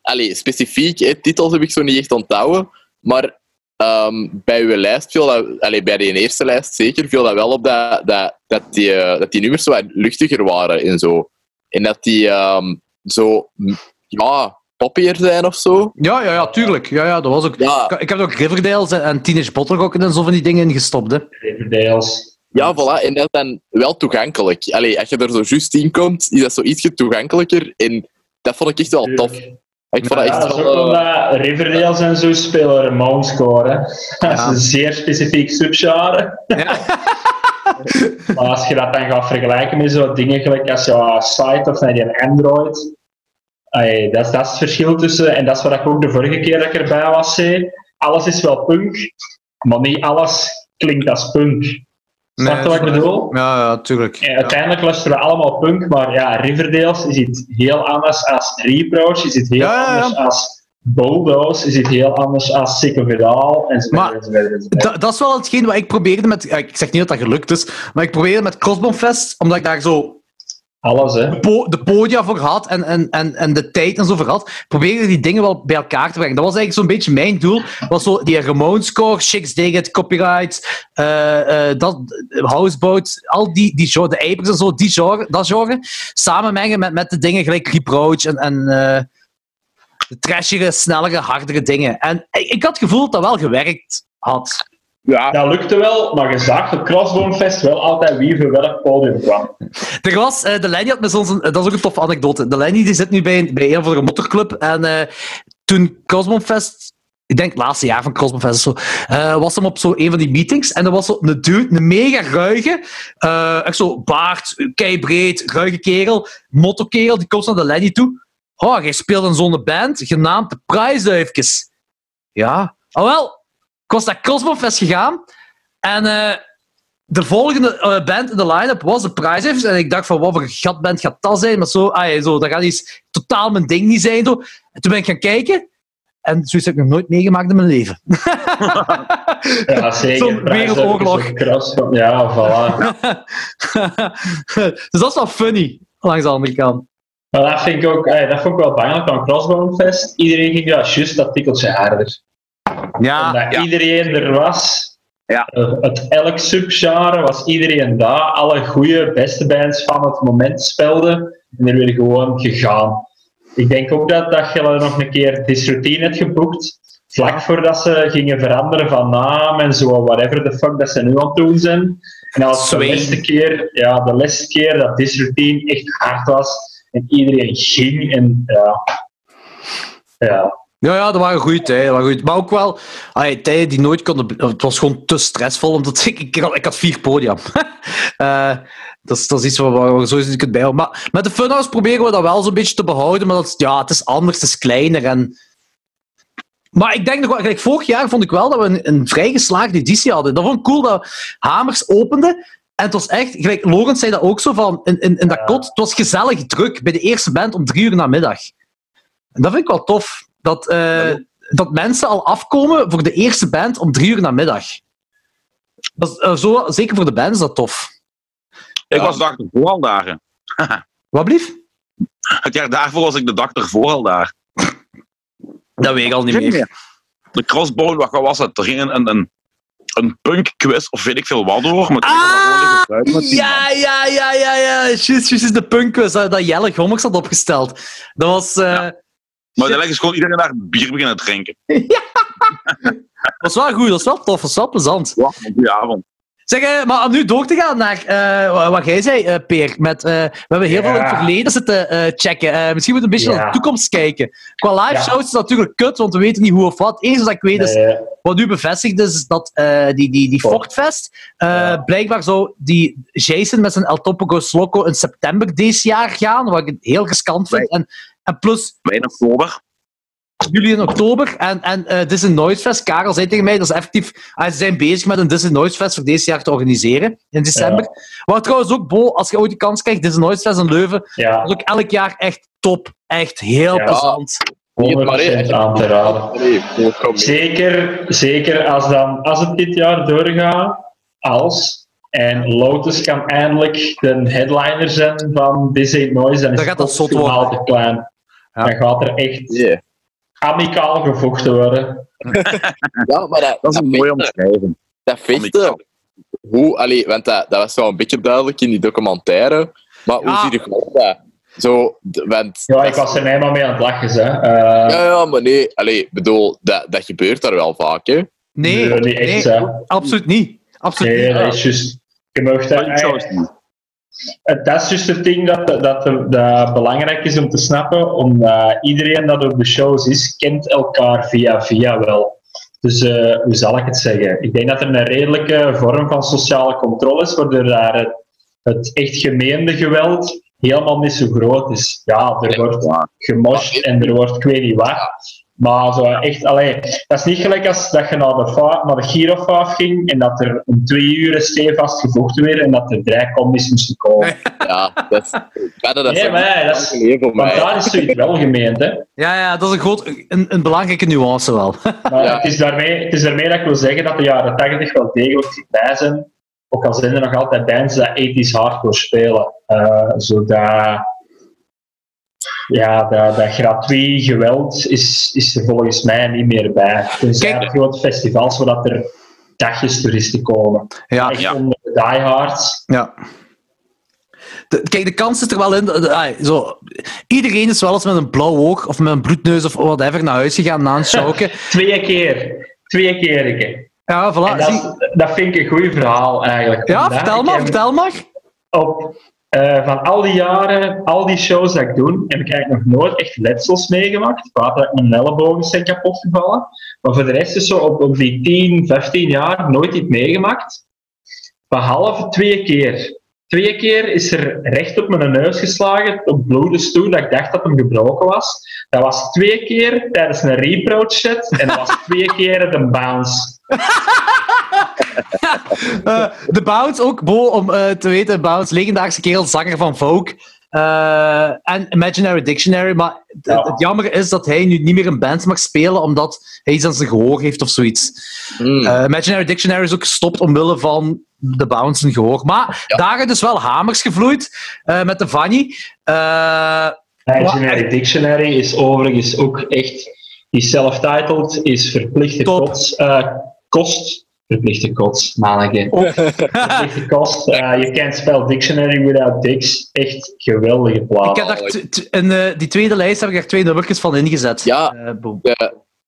Speaker 4: Allee, specifiek, hè, titels heb ik zo niet echt onthouden. Maar ehm, bij uw lijst viel dat, allee, bij de eerste lijst zeker, viel dat wel op dat, dat, dat, die, eh, dat die nummers zo wat luchtiger waren en zo. En dat die ehm, zo, ja, poppier zijn of zo.
Speaker 3: Ja, ja, ja, tuurlijk. Ja, ja, dat was ook...
Speaker 4: Ja,
Speaker 3: Ik, ik heb ook Riverdale en- en Teenage Bottle en zo van die dingen ingestopt. Hè.
Speaker 1: Riverdales.
Speaker 4: ja, voilà. En dat is dan wel toegankelijk. Allee, als je er zo juist in komt, is dat zo ietsje toegankelijker. En dat vond ik echt wel tof. Ik vond dat
Speaker 1: Ja,
Speaker 4: echt
Speaker 1: ook
Speaker 4: wel... eh,
Speaker 1: omdat Riverdales en zo spelen Ramones score. hè. Dat is een zeer specifiek subgenre. maar als je dat dan gaat vergelijken met zo dingen gelijk als jouw site of naar die Android, dat, is, dat is het verschil tussen, en dat is wat ik ook de vorige keer dat ik erbij was zei, alles is wel punk, maar niet alles klinkt als punk. Snap je
Speaker 3: Nee,
Speaker 1: wat ik bedoel?
Speaker 3: Ja, ja, tuurlijk.
Speaker 1: En uiteindelijk luisteren we allemaal punk, maar ja, Riverdales is iets heel anders als Reproach, is iets heel
Speaker 3: Ja, ja, ja.
Speaker 1: anders als Bulldoze, is iets heel anders als Sick of It All, enzovoort.
Speaker 3: Dat, dat is wel hetgeen wat ik probeerde met... Ik zeg niet dat dat gelukt is, maar ik probeerde met Crossbonfest, omdat ik daar zo
Speaker 1: Alles, hè.
Speaker 3: de, de podia voor had en, en, en, en de tijd en zo voor had, probeerde die dingen wel bij elkaar te brengen. Dat was eigenlijk zo'n beetje mijn doel. Was zo die Ramones score, Chicks Dig It, Copyright, eh, eh, dat, Houseboat, al die, die genre, de en zo, die genre, dat genre, samenmengen met, met de dingen gelijk Reproach en, en eh, de trashige, snellere, hardere dingen. En ik, ik had het gevoel dat dat wel gewerkt had.
Speaker 2: Ja,
Speaker 1: Dat lukte wel, maar je zag op Crossbone Fest wel altijd wie voor welk podium kwam.
Speaker 3: Er was, eh, de Lenny had met ons een, dat is ook een toffe anekdote. De Lenny die zit nu bij een, bij een of andere motorclub. En eh, toen Cosmofest, ik denk het laatste jaar van Cosmofest of zo, eh, was hem op zo een van die meetings. En er was zo een dude, een mega ruige, eh, echt zo baard, keibreed, ruige kerel, mottokerel, die komt naar de Lenny toe. Oh, jij speelt in zo'n band, genaamd de Prijsduifjes. Ja. Oh wel, ik was naar Cosmofest gegaan. En eh, de volgende eh, band in de line-up was de Prizes. En ik dacht van, wat voor een gatband gaat dat zijn? Maar zo, ah, ja, zo dat gaat iets totaal mijn ding niet zijn. Zo. En toen ben ik gaan kijken. En zoiets heb ik nog nooit meegemaakt in mijn leven.
Speaker 1: Ja, zeker.
Speaker 3: Zo'n wereldoorlog.
Speaker 1: Ja, voilà.
Speaker 3: dus dat is wel funny, langs de andere kant.
Speaker 1: Maar dat vind ik ook, ey, dat vond ik wel belangrijk aan Crossbone Fest. Iedereen ging ja, juist dat tikkeltje harder.
Speaker 3: Ja,
Speaker 1: Omdat
Speaker 2: ja.
Speaker 1: iedereen er was.
Speaker 2: Ja.
Speaker 1: Eh, Het elk subgenre was iedereen daar. Alle goede, beste bands van het moment spelden. En er weer gewoon gegaan. Ik denk ook dat, dat je nog een keer Disroutine hebt geboekt. Vlak voordat ze gingen veranderen van naam en zo, whatever the fuck dat ze nu aan het doen zijn. En dat was de laatste keer, ja, de laatste keer dat Disroutine echt hard was. En iedereen ging en ja. Ja,
Speaker 3: Ja, ja, dat waren goede tijden. waren goeie- Maar ook wel allee, tijden die nooit konden... Het was gewoon te stressvol, omdat ik, ik, had, ik had vier podia. Eh, dat, is, dat is iets waar waar we sowieso niet kunt bijhouden. Maar met de Funhouse proberen we dat wel zo'n beetje te behouden, maar dat ja, het is anders, het is kleiner. En... Maar ik denk nog wel... Gelijk, vorig jaar vond ik wel dat we een, een vrij geslaagde editie hadden. Dat vond ik cool dat Hamers opende. En het was echt... Gelijk, Lorenz zei dat ook zo van... In, in, in dat kot, het was gezellig druk bij de eerste band om drie uur namiddag. En dat vind ik wel tof. Dat, eh, dat mensen al afkomen voor de eerste band om drie uur namiddag. Dat is, eh, zo, zeker voor de band is dat tof.
Speaker 2: ik was de dag ervoor al daar.
Speaker 3: Wat blief?
Speaker 2: Het jaar daarvoor was ik de dag ervoor al daar.
Speaker 3: Dat weet ik al niet meer.
Speaker 2: De crossbone, wat was het? Er ging een, een, een, een punk quiz of weet ik veel wat door. Met
Speaker 3: Ah,
Speaker 2: met.
Speaker 3: Ja, ja, ja, ja, ja. Juist, juist is de punkquiz dat, dat Jelle Gommers had opgesteld. Dat was, eh,
Speaker 2: Maar uiteindelijk is gewoon iedereen daar bier beginnen drinken.
Speaker 3: dat was wel goed, dat was wel tof, dat was wel plezant.
Speaker 2: Ja, goede avond.
Speaker 3: Zeg, eh, maar om nu door te gaan naar eh, wat- jij zei, eh, Peer. Met, eh, we hebben heel veel in het
Speaker 1: Ja.
Speaker 3: verleden zitten eh, checken. Eh, misschien moeten we een beetje
Speaker 1: Ja.
Speaker 3: naar de toekomst kijken. Qua live
Speaker 1: Ja.
Speaker 3: shows is het natuurlijk kut, want we weten niet hoe of wat. Enige wat ik weet is, wat nu bevestigd is, is dat eh, die, die, die. Fortfest, eh,
Speaker 1: Ja.
Speaker 3: blijkbaar zou die Jason met zijn El Topo Loco in september deze jaar gaan, wat ik heel riskant vind. En, en plus
Speaker 2: Bij in oktober.
Speaker 3: juli en oktober. En, en eh Disney Noise Fest, Karel zei tegen mij, dat is effectief, ah, ze zijn bezig met een Disney Noise Fest voor deze jaar te organiseren, in december. Wat trouwens ook, Bo, als je ooit de kans krijgt, Disney Noise Fest in Leuven,
Speaker 1: ja,
Speaker 3: dat is ook elk jaar echt top. Echt heel
Speaker 1: Ja.
Speaker 3: plezant.
Speaker 4: Niet het maar, hè.
Speaker 1: 100% aan te raden. Zeker, zeker als, dan, als het dit jaar doorgaat, als. En Lotus kan eindelijk de headliner zijn van Disney Noise, dan is
Speaker 3: Dan gaat dat
Speaker 1: het
Speaker 3: zot worden.
Speaker 1: te klein.
Speaker 3: Ja.
Speaker 1: Dan gaat er echt
Speaker 4: Yeah.
Speaker 1: amicaal gevochten worden.
Speaker 4: Ja, maar dat,
Speaker 2: Dat is een mooie omschrijving.
Speaker 4: dat vechten, hoe, allee, want dat, dat was wel een beetje duidelijk in die documentaire, maar
Speaker 3: Ja.
Speaker 4: hoe zie je gewoon dat? Zo, want,
Speaker 1: Ja, ik was er helemaal mee aan het lachen. Hè. Eh,
Speaker 4: ja, ja, maar nee, allee, bedoel, dat, dat gebeurt daar wel vaak, hè?
Speaker 3: Nee,
Speaker 1: Nee, niet echt, hè.
Speaker 3: absoluut niet. Absoluut
Speaker 1: nee,
Speaker 3: niet.
Speaker 1: dat is juist. Je mag dat, Dat is juist het ding dat, dat, dat belangrijk is om te snappen. Omdat iedereen dat op de shows is, kent elkaar via via wel. Dus eh, hoe zal ik het zeggen? Ik denk dat er een redelijke vorm van sociale controle is, waardoor daar het, het echt gemeende geweld helemaal niet zo groot is. Ja, er wordt
Speaker 2: Ja.
Speaker 1: gemosht en er wordt ik weet niet wat. Maar zo echt, allee, dat is niet gelijk als dat je naar de, naar de Girofaaf ging en dat er om twee uur stevast gevochten werd en dat er drie combi's moesten komen.
Speaker 4: Ja, dat is, ja, dat is
Speaker 1: Nee, maar dat is-
Speaker 4: voor
Speaker 1: Want daar is zoiets wel gemeend, hè.
Speaker 3: Ja, ja, dat is een, groot, een, een belangrijke nuance wel.
Speaker 1: Maar
Speaker 4: Ja.
Speaker 1: het, is daarmee, het is daarmee dat ik wil zeggen dat de jaren 80 wel degelijk bij zijn. Ook al zijn er nog altijd bands dat 80s hardcore spelen. Eh zodat ja, dat, dat gratuit geweld is, is er volgens mij niet meer bij. Er grote festivals waar dat er dagjes toeristen komen.
Speaker 3: Ja,
Speaker 1: Echt
Speaker 2: Ja.
Speaker 1: onder de diehards.
Speaker 3: ja. De- kijk, de kans zit er wel in. de- de- zo, iedereen is wel eens met een blauw oog of met een bloedneus of whatever naar huis gegaan na een showke.
Speaker 1: Twee keer. Twee keer. ik.
Speaker 3: Ja, voilà.
Speaker 1: Dat, dat vind ik een goed verhaal eigenlijk.
Speaker 3: ja, vertel maar, vertel maar.
Speaker 1: op, eh, van al die jaren, al die shows dat ik doe, heb ik eigenlijk nog nooit echt letsels meegemaakt. Buiten dat mijn ellebogen zijn kapot gevallen. Maar voor de rest is zo op, op die 10, 15 jaar nooit iets meegemaakt. Behalve twee keer. Twee keer is er recht op mijn neus geslagen, op bloedens toe, dat ik dacht dat hem gebroken was. Dat was twee keer tijdens een reproach set en dat was twee keer de bounce.
Speaker 3: Eh, de Bounce ook, Bo, om eh, te weten, Bounce, legendarische kerel, zanger van Vogue. eh, en Imaginary Dictionary. Maar het-
Speaker 1: Ja.
Speaker 3: het jammer is dat hij nu niet meer een band mag spelen, omdat hij iets aan zijn gehoor heeft of zoiets.
Speaker 4: Hmm.
Speaker 3: Imaginary Dictionary is ook gestopt omwille van de Bounce en gehoor. Maar
Speaker 4: Ja.
Speaker 3: daar is dus wel hamers gevloeid met de Vanny.
Speaker 1: Dictionary Dictionary is overigens ook echt, die self-titled is verplichte
Speaker 3: Top.
Speaker 1: kots, eh, kost, verplichte kots, manneke. verplichte kost, eh, je kent spel Dictionary without dicks, echt geweldige plaat.
Speaker 3: ik heb daar eh, die tweede lijst heb ik daar twee nummertjes van ingezet.
Speaker 4: Ja.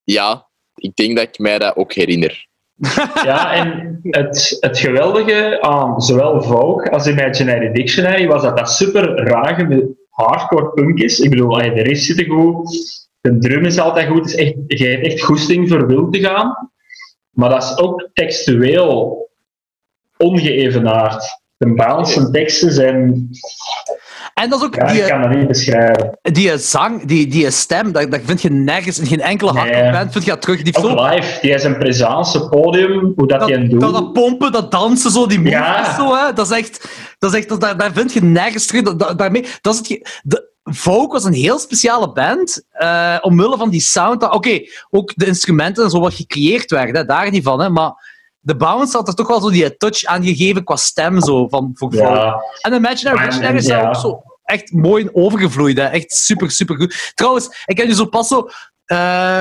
Speaker 4: Ja, ik denk dat ik mij dat ook herinner.
Speaker 1: Ja, en het, het geweldige aan zowel Vogue als Imaginary Dictionary was dat dat super rage hardcore punk is. Ik bedoel, de riffs zitten goed, de drum is altijd goed, het is echt, je hebt echt goesting voor wild te gaan. Maar dat is ook textueel ongeëvenaard. De bounce en teksten zijn...
Speaker 3: En dat is ook
Speaker 1: Ja,
Speaker 3: die,
Speaker 1: ik kan dat niet beschrijven.
Speaker 3: die zang, die, die stem, dat, dat vind je nergens, in geen enkele
Speaker 1: Nee.
Speaker 3: band vind je dat terug. Die
Speaker 1: Ook
Speaker 3: zo-
Speaker 1: live, die is een presence, podium, hoe dat,
Speaker 3: dat,
Speaker 1: die doet.
Speaker 3: dat, dat pompen, dat dansen, zo, die moves,
Speaker 1: Ja.
Speaker 3: zo, hè, dat is echt, dat is echt dat, daar, daar vind je nergens terug. Dat, daarmee, dat is het, de, Vogue was een heel speciale band, eh, omwille van die sound. Oké, ook de instrumenten en zo wat gecreëerd werden, hè, daar niet van, hè, maar de Bounce had er toch wel zo die touch aan gegeven qua stem, zo, van, voor.
Speaker 1: Ja,
Speaker 3: En Imaginary Dictionary is daar ook zo echt mooi in overgevloeid. Hè. Echt super, super goed. Trouwens, ik heb nu zo pas zo... eh,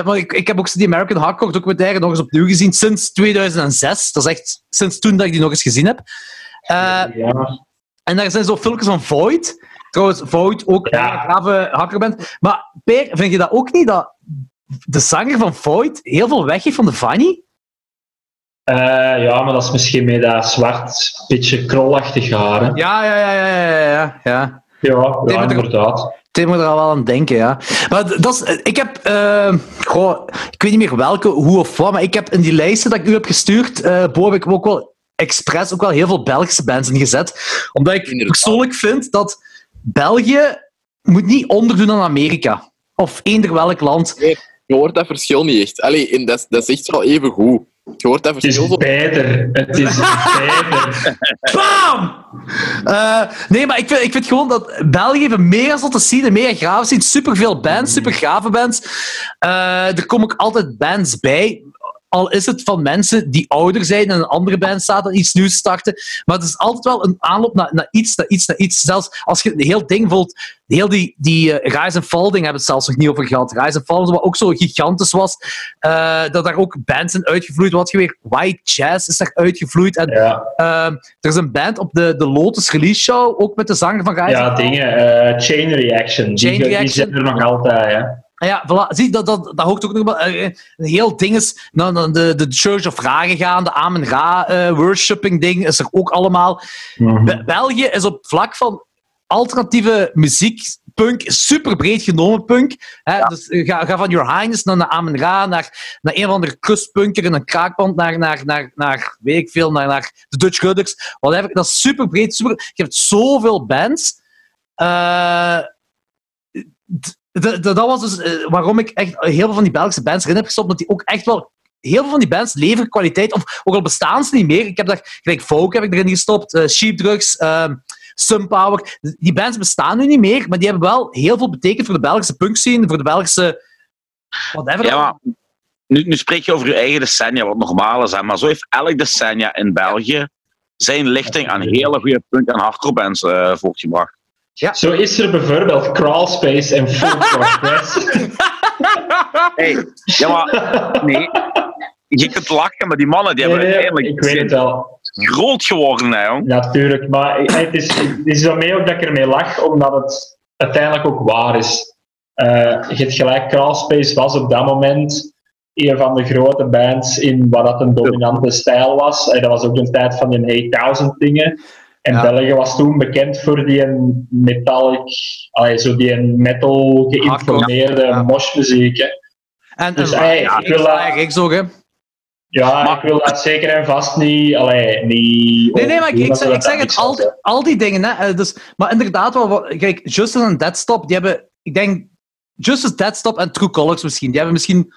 Speaker 3: maar ik, ik heb ook die American Hardcore documentaire nog eens opnieuw gezien sinds 2006. Dat is echt sinds toen dat ik die nog eens gezien heb. Eh,
Speaker 1: ja.
Speaker 3: en daar zijn zo filmpjes van Void. Trouwens, Void ook
Speaker 1: Ja.
Speaker 3: een grave hacker bent. Maar Per, vind je dat ook niet dat de zanger van Void heel veel weggeeft van de Fanny?
Speaker 1: Eh, ja, maar dat is misschien met dat zwart, beetje krolachtig haar. hè.
Speaker 3: Ja, ja, ja, ja, ja, ja. Ja.
Speaker 1: Ja,
Speaker 3: Nee, er-
Speaker 1: inderdaad.
Speaker 3: Tim moet er al wel aan denken, ja. Maar dat is, ik heb, eh, goh, ik weet niet meer welke, hoe of wat, maar ik heb in die lijsten dat ik u heb gestuurd, eh Bo, heb ik ook wel expres ook wel heel veel Belgische bands ingezet. Omdat ik
Speaker 4: Inderdaad.
Speaker 3: persoonlijk vind dat België moet niet onderdoen aan Amerika. Of eender welk land.
Speaker 4: Je hoort dat verschil niet echt. Allee, en dat, is- dat is echt wel even goed. Je hoort dat
Speaker 1: Het is beter. Het is beter.
Speaker 3: Bam! Eh, nee, maar ik vind, ik vind gewoon dat België heeft een mega zotte scene, een mega grave scene. Superveel bands, super gave bands. Eh, er komen ook altijd bands bij. Al is het van mensen die ouder zijn en een andere band staat en iets nieuws starten. Maar het is altijd wel een aanloop naar, naar iets, naar iets, naar iets. Zelfs als je een heel ding voelt, heel die, die eh, Rise and Fall ding hebben we het zelfs nog niet over gehad. Rise and Fall, wat ook zo gigantisch was, eh, dat daar ook bands zijn uitgevloeid. Wat je weer, White Jazz is daar uitgevloeid. En
Speaker 1: Ja,
Speaker 3: Ehm, er is een band op de, de Lotus Release Show, ook met de zanger van Rise.
Speaker 1: ja dingen. eh, chain Reaction.
Speaker 3: Chain
Speaker 1: die, die
Speaker 3: Reaction.
Speaker 1: zitten er nog altijd. Hè.
Speaker 3: Ah Ja, voilà. Zie, dat, dat, dat hoort ook nog wel. eh, een heel ding is naar naar de, de Church of Ra gegaan, de Amen Ra eh, worshipping ding is er ook allemaal. Be- België is op vlak van alternatieve muziek, punk, super breed genomen punk. Hè? Dus eh, ga, ga van Your Highness naar, naar Amen Ra, naar, naar een of andere kustpunker in een kraakband, naar, naar, naar, naar weet ik veel, naar, naar de Dutch Rudders. Whatever. Dat is super breed. Super, je hebt zoveel bands. Eh, d- d- dat was dus eh, waarom ik echt heel veel van die Belgische bands erin heb gestopt, omdat die ook echt wel heel veel van die bands leveren kwaliteit, of ook al bestaan ze niet meer. Ik heb daar, gelijk Folk heb ik erin gestopt, eh Sheepdrugs, ehm Sunpower. Die bands bestaan nu niet meer, maar die hebben wel heel veel betekend voor de Belgische punkscene, voor de Belgische... Whatever.
Speaker 2: Ja, maar nu, nu spreek je over je eigen decennia, wat normaal is. Maar zo heeft elk decennia in België zijn lichting aan hele goede punk- en hardcore bands eh, voortgebracht.
Speaker 1: Zo is er bijvoorbeeld Crawlspace en Full Progress.
Speaker 2: Hey, ja, maar nee. Je kunt lachen, maar die mannen die hebben
Speaker 1: Nee,
Speaker 2: uiteindelijk
Speaker 1: ik weet het wel.
Speaker 2: groot geworden. Hè, jong.
Speaker 1: Natuurlijk, maar het is, het is daarmee ook dat ik ermee lach, omdat het uiteindelijk ook waar is. Eh, je hebt gelijk, Crawlspace was op dat moment een van de grote bands in wat dat een dominante stijl was. En dat was ook de tijd van die 8000 dingen. En
Speaker 3: Ja.
Speaker 1: België was toen bekend voor die metallic, allee, zo die metal geïnformeerde
Speaker 3: Ja.
Speaker 1: moshmuziek. hè.
Speaker 3: En,
Speaker 1: Dus,
Speaker 3: en Rick-
Speaker 1: ik wil dat-
Speaker 3: ook, hè.
Speaker 1: Ja,
Speaker 2: Maar-
Speaker 1: ik wil dat zeker en vast niet. Allee, niet
Speaker 3: Nee, nee, maar ik, zeg, ik zeg het, al die, al die dingen. Hè, eh, dus, maar inderdaad, wel, kijk, Justice en Deadstop, die hebben, ik denk, Justice, Deadstop en True Colors misschien, die hebben misschien,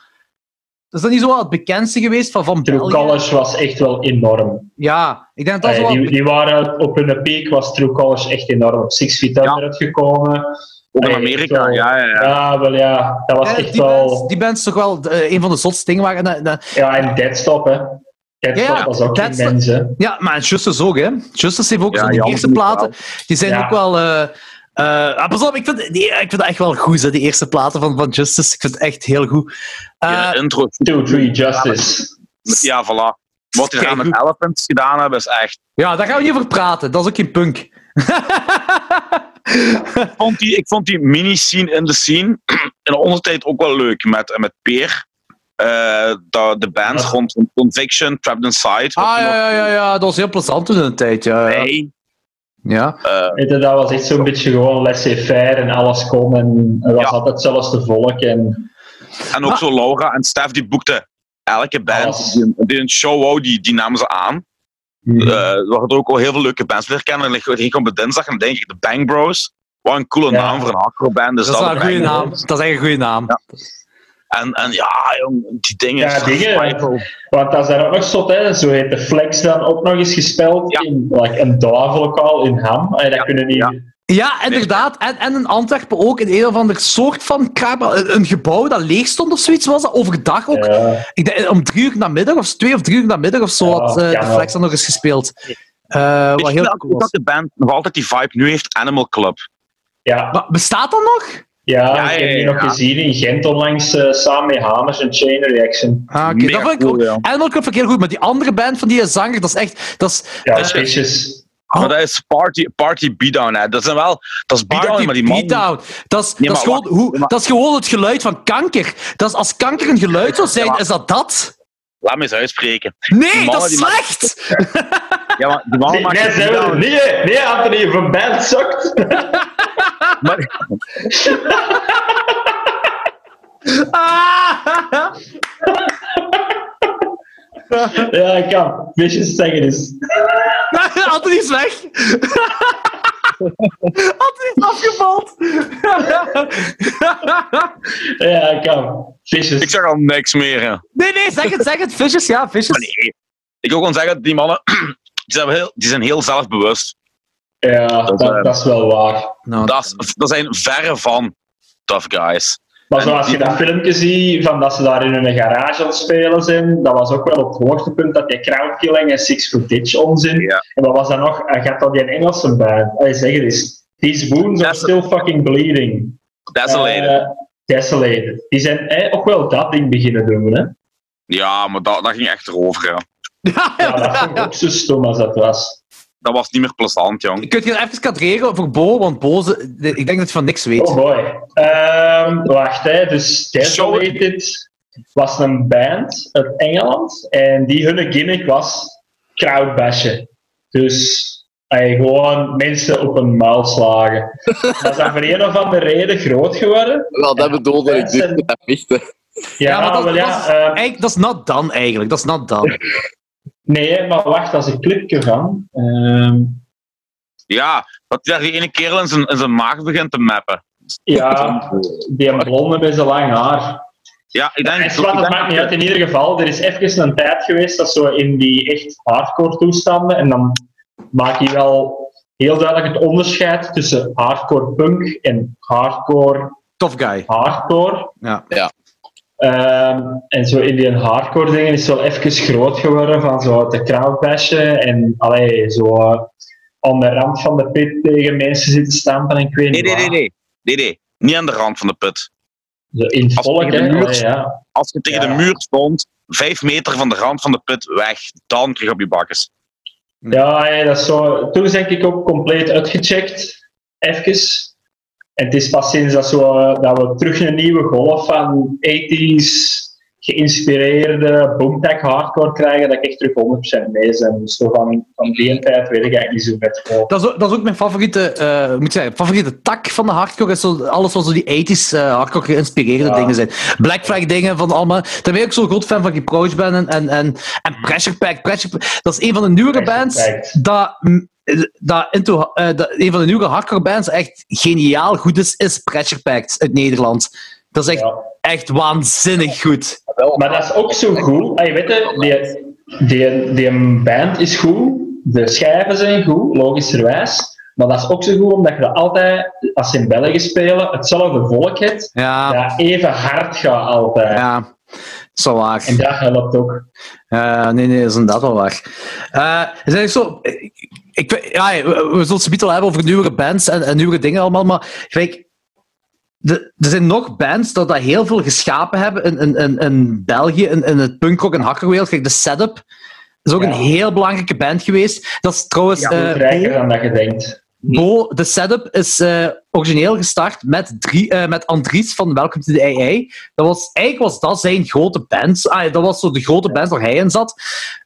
Speaker 3: dat is dat niet zo wel het bekendste geweest van, van
Speaker 1: True
Speaker 3: België?
Speaker 1: Colors was echt wel enorm.
Speaker 3: Ja, ik denk dat dat zo wel...
Speaker 1: die, die waren op hun piek was True Colors echt enorm. Op Six Feet Under uitgekomen.
Speaker 2: Ook in
Speaker 1: Allee,
Speaker 2: Amerika,
Speaker 1: wel-
Speaker 2: ja, ja, ja.
Speaker 1: Ja, wel ja. Dat was
Speaker 3: Ja,
Speaker 1: echt
Speaker 3: die,
Speaker 1: wel...
Speaker 3: bands, die bands toch wel eh, een van de zotste dingen waren. En, eh,
Speaker 1: Ja, en Deadstop, hè. Deadstop
Speaker 3: Ja,
Speaker 1: was ook
Speaker 3: Deadstop-
Speaker 1: immens, hè.
Speaker 3: ja, maar Justice ook, hè. Justice heeft ook
Speaker 2: Ja,
Speaker 3: zo eerste platen. Die zijn
Speaker 1: Ja.
Speaker 3: ook wel... eh pas op, ik vind, die, ik vind dat echt wel goed, hè, die eerste platen van, van Justice. Ik vind het echt heel goed. Eh,
Speaker 2: Die intro.
Speaker 1: Two, Three, Justice.
Speaker 2: Ja, voilà. Wat die daar met Elephants gedaan hebben, is echt.
Speaker 3: Ja, daar gaan we niet over praten. Dat is ook geen punk.
Speaker 2: Ik vond die, ik vond die mini-scene in de scene in onze tijd ook wel leuk met, met Peer. Eh, dat de bands
Speaker 1: Ja.
Speaker 2: rond Conviction, Trapped Inside.
Speaker 3: Ah, ja, ja, ja, ja, dat was heel plezant toen in een tijd. Ja, ja.
Speaker 2: Nee,
Speaker 3: ja.
Speaker 1: je, dat was echt zo'n beetje gewoon laissez-faire en alles kon. En er was
Speaker 2: Ja.
Speaker 1: altijd zelfs de volk. En
Speaker 2: en ook
Speaker 3: Maar-
Speaker 2: zo Laura en Stef, die boekten elke band
Speaker 1: Alles.
Speaker 2: die, die een show wou, die, die namen ze aan.
Speaker 1: Mhm.
Speaker 2: Eh, er waren ook al heel veel leuke bands leren kennen. En ging ik op dinsdag en dan denk ik de Bang Bros. Wat een coole
Speaker 1: Ja.
Speaker 2: naam voor een hardcore band. Dus
Speaker 3: Dat is een goede naam. Dat is echt een goede naam.
Speaker 2: Ja. En, en ja, jong, die dingen.
Speaker 1: Ja, dingen.
Speaker 2: Survival.
Speaker 1: Want dat is daar ook nog zot, hè. Zo heeft de Flex dan ook nog eens gespeeld
Speaker 2: Ja.
Speaker 1: in like, een duivellokaal in Ham. En dat
Speaker 2: Ja,
Speaker 1: kunnen niet...
Speaker 2: ja.
Speaker 3: Ja, inderdaad. En, en in Antwerpen ook, in een of ander soort van een, een gebouw dat leeg stond of zoiets was dat. Overdag ook.
Speaker 1: Ja.
Speaker 3: Ik denk, om drie uur namiddag, of twee of drie uur namiddag of zo,
Speaker 1: Ja,
Speaker 3: had eh, de. Flex dan nog eens gespeeld. Eh,
Speaker 2: Weet
Speaker 3: wat heel cool was.
Speaker 2: welke band nog altijd die vibe nu heeft? Animal Club.
Speaker 1: Ja,
Speaker 3: Maar bestaat dat nog?
Speaker 1: Ja,
Speaker 2: Ja,
Speaker 1: ik heb die
Speaker 2: ja.
Speaker 1: nog gezien in Gent onlangs eh, samen met Hamers en Chain Reaction.
Speaker 3: Ah, oké. Dat vond ik
Speaker 2: cool,
Speaker 3: ook.
Speaker 2: ja.
Speaker 3: Animal Club vind ik heel goed, maar die andere band van die zanger, dat is echt... Dat is,
Speaker 1: Ja,
Speaker 3: eh. Oh.
Speaker 2: Maar dat is Party, party Beatdown. Hè. Dat zijn wel. Dat is Beatdown,
Speaker 3: Party
Speaker 2: maar die man.
Speaker 3: Beatdown. Dat is,
Speaker 2: Nee,
Speaker 3: dat, is gewoon,
Speaker 2: wacht,
Speaker 3: hoe,
Speaker 2: maar-
Speaker 3: dat is gewoon het geluid van kanker. Dat is, als kanker een geluid zou zijn,
Speaker 2: Ja, maar-
Speaker 3: is dat dat?
Speaker 2: laat me eens uitspreken.
Speaker 3: Nee,
Speaker 2: mannen
Speaker 3: dat is
Speaker 2: maken-
Speaker 3: slecht!
Speaker 2: Ja, maar die mannen
Speaker 1: Nee,
Speaker 2: maken
Speaker 1: nee, nee, nee, Anthony, van band sukt.
Speaker 2: Maar-!
Speaker 1: Ja, ik kan. Vicious zeggen is.
Speaker 3: Anthony is weg! Anthony is afgevald!
Speaker 1: Ja, ik kan. Vicious.
Speaker 2: Ik zeg al niks meer. hè.
Speaker 3: nee, nee, zeg het, zeg het. Vicious, ja,
Speaker 2: nee. Ik wil gewoon zeggen, die mannen die zijn heel, die zijn heel zelfbewust.
Speaker 1: Ja,
Speaker 2: Dat,
Speaker 1: dat,
Speaker 2: eh,
Speaker 1: dat is wel waar.
Speaker 3: Nou,
Speaker 2: Dat, is- dat zijn verre van tough guys.
Speaker 1: Maar
Speaker 2: En
Speaker 1: zoals je
Speaker 2: die-
Speaker 1: dat filmpje ziet van dat ze daar in hun garage aan het spelen zijn, dat was ook wel op het hoogtepunt dat die crowdkilling en Six Foot Ditch onzin.
Speaker 2: Ja.
Speaker 1: En wat was dat nog? Hij gaat dat die een Engelse band. Hij zeg het eens. These wounds are still fucking bleeding.
Speaker 2: Desolated.
Speaker 1: Eh, desolated. Die zijn eh, ook wel dat ding beginnen doen, hè?
Speaker 2: ja, maar dat, dat ging echt erover. Ja.
Speaker 1: dat vond ik ook zo stom als dat was.
Speaker 2: Dat was niet meer plezant, jong.
Speaker 3: Kunt je even kadreren voor Bo? Want Bo, ik denk dat je van niks weet.
Speaker 1: Oh boy. Ehm, wacht, hè. Dus Desolated was een band uit Engeland. En die hun gimmick was crowdbashen. Dus eh, gewoon mensen op een muil slagen. Dat is dan voor een of andere reden groot geworden.
Speaker 4: Wel, dat bedoelde ik. Vechten.
Speaker 1: Ja,
Speaker 3: Ja, maar dat,
Speaker 1: wel, ja,
Speaker 3: dat, is,
Speaker 1: ehm,
Speaker 3: eigenlijk, dat is not done, eigenlijk. Dat is not done.
Speaker 1: nee, maar wacht, dat is een clipje van. Ehm,
Speaker 2: Ja, dat daar die ene kerel in zijn, in zijn maag begint te mappen.
Speaker 1: ja, die blonde met zijn lang haar.
Speaker 2: Ja, ik denk...
Speaker 1: Zwart, dat
Speaker 2: denk-
Speaker 1: maakt niet uit. In ieder geval, er is even een tijd geweest dat zo in die echt hardcore toestanden. En dan maak je wel heel duidelijk het onderscheid tussen hardcore punk en hardcore
Speaker 3: Tough guy.
Speaker 1: hardcore.
Speaker 3: Ja.
Speaker 4: Ja.
Speaker 1: Ehm, en zo in die hardcore dingen is het wel even groot geworden van zo te crowdbashen en allee, zo aan de rand van de pit tegen mensen zitten stampen en ik weet
Speaker 2: Nee,
Speaker 1: niet
Speaker 2: nee, nee, nee. Nee, nee. Niet aan de rand van de put.
Speaker 1: Zo in
Speaker 2: Als
Speaker 1: volk,
Speaker 2: muur
Speaker 1: Allee, ja.
Speaker 2: Als je tegen
Speaker 1: Ja.
Speaker 2: de muur stond, vijf meter van de rand van de put weg, dan kreeg je op je bakkes.
Speaker 1: Ja, ja, dat is zo. Toen is denk ik ook compleet uitgecheckt. Even. En het is pas sinds dat, zo, eh, dat we terug een nieuwe golf van 80s geïnspireerde boomtech hardcore krijgen, dat ik echt terug 100% mee ben. Dus zo van, van die tijd weet ik eigenlijk niet zo met gewoon.
Speaker 3: Dat is, ook, dat is ook mijn favoriete, eh, moet ik zeggen, favoriete tak van de hardcore. Is zo, alles wat zo die 80s eh, hardcore geïnspireerde
Speaker 1: Ja.
Speaker 3: dingen zijn. Black Flag dingen van allemaal. Daar ben ik ook zo'n groot fan van Reproach ben en, en, en, en Pressure Pack. Pressure Pack, Dat is een van de nieuwere bands dat, mm, dat, into, eh, dat een van de nieuwere hardcore bands echt geniaal goed is, is Pressure Pact uit Nederland. Dat is echt,
Speaker 1: Ja.
Speaker 3: echt waanzinnig goed.
Speaker 1: Maar dat is ook zo goed. Ah, je weet het, die, die, die band is goed, de schijven zijn goed, logischerwijs. Maar dat is ook zo goed omdat je dat altijd, als ze in België spelen, hetzelfde volk hebt,
Speaker 3: Ja,
Speaker 1: dat even hard gaat altijd.
Speaker 3: ja. Zo waar.
Speaker 1: En dat helpt ook.
Speaker 3: Nee, nee, dat is inderdaad wel waar. Eh, is zo, ik, ik, weet- ja, we, zullen het wel hebben over nieuwere bands en, en nieuwere dingen allemaal, maar de, er zijn nog bands dat, dat heel veel geschapen hebben in, in, in, in België, in, in het punkrock en hackerwereld. Kijk, de Setup is ook
Speaker 1: Ja.
Speaker 3: een heel belangrijke band geweest. Dat is trouwens...
Speaker 1: Ja,
Speaker 3: eh,
Speaker 1: veel rijker dan dat je denkt.
Speaker 3: Bo, de setup is eh, origineel gestart met, drie, eh, met Andries van Welcome to the AA. Dat was, eigenlijk was dat zijn grote band. Ah, dat was zo de grote band waar hij in zat.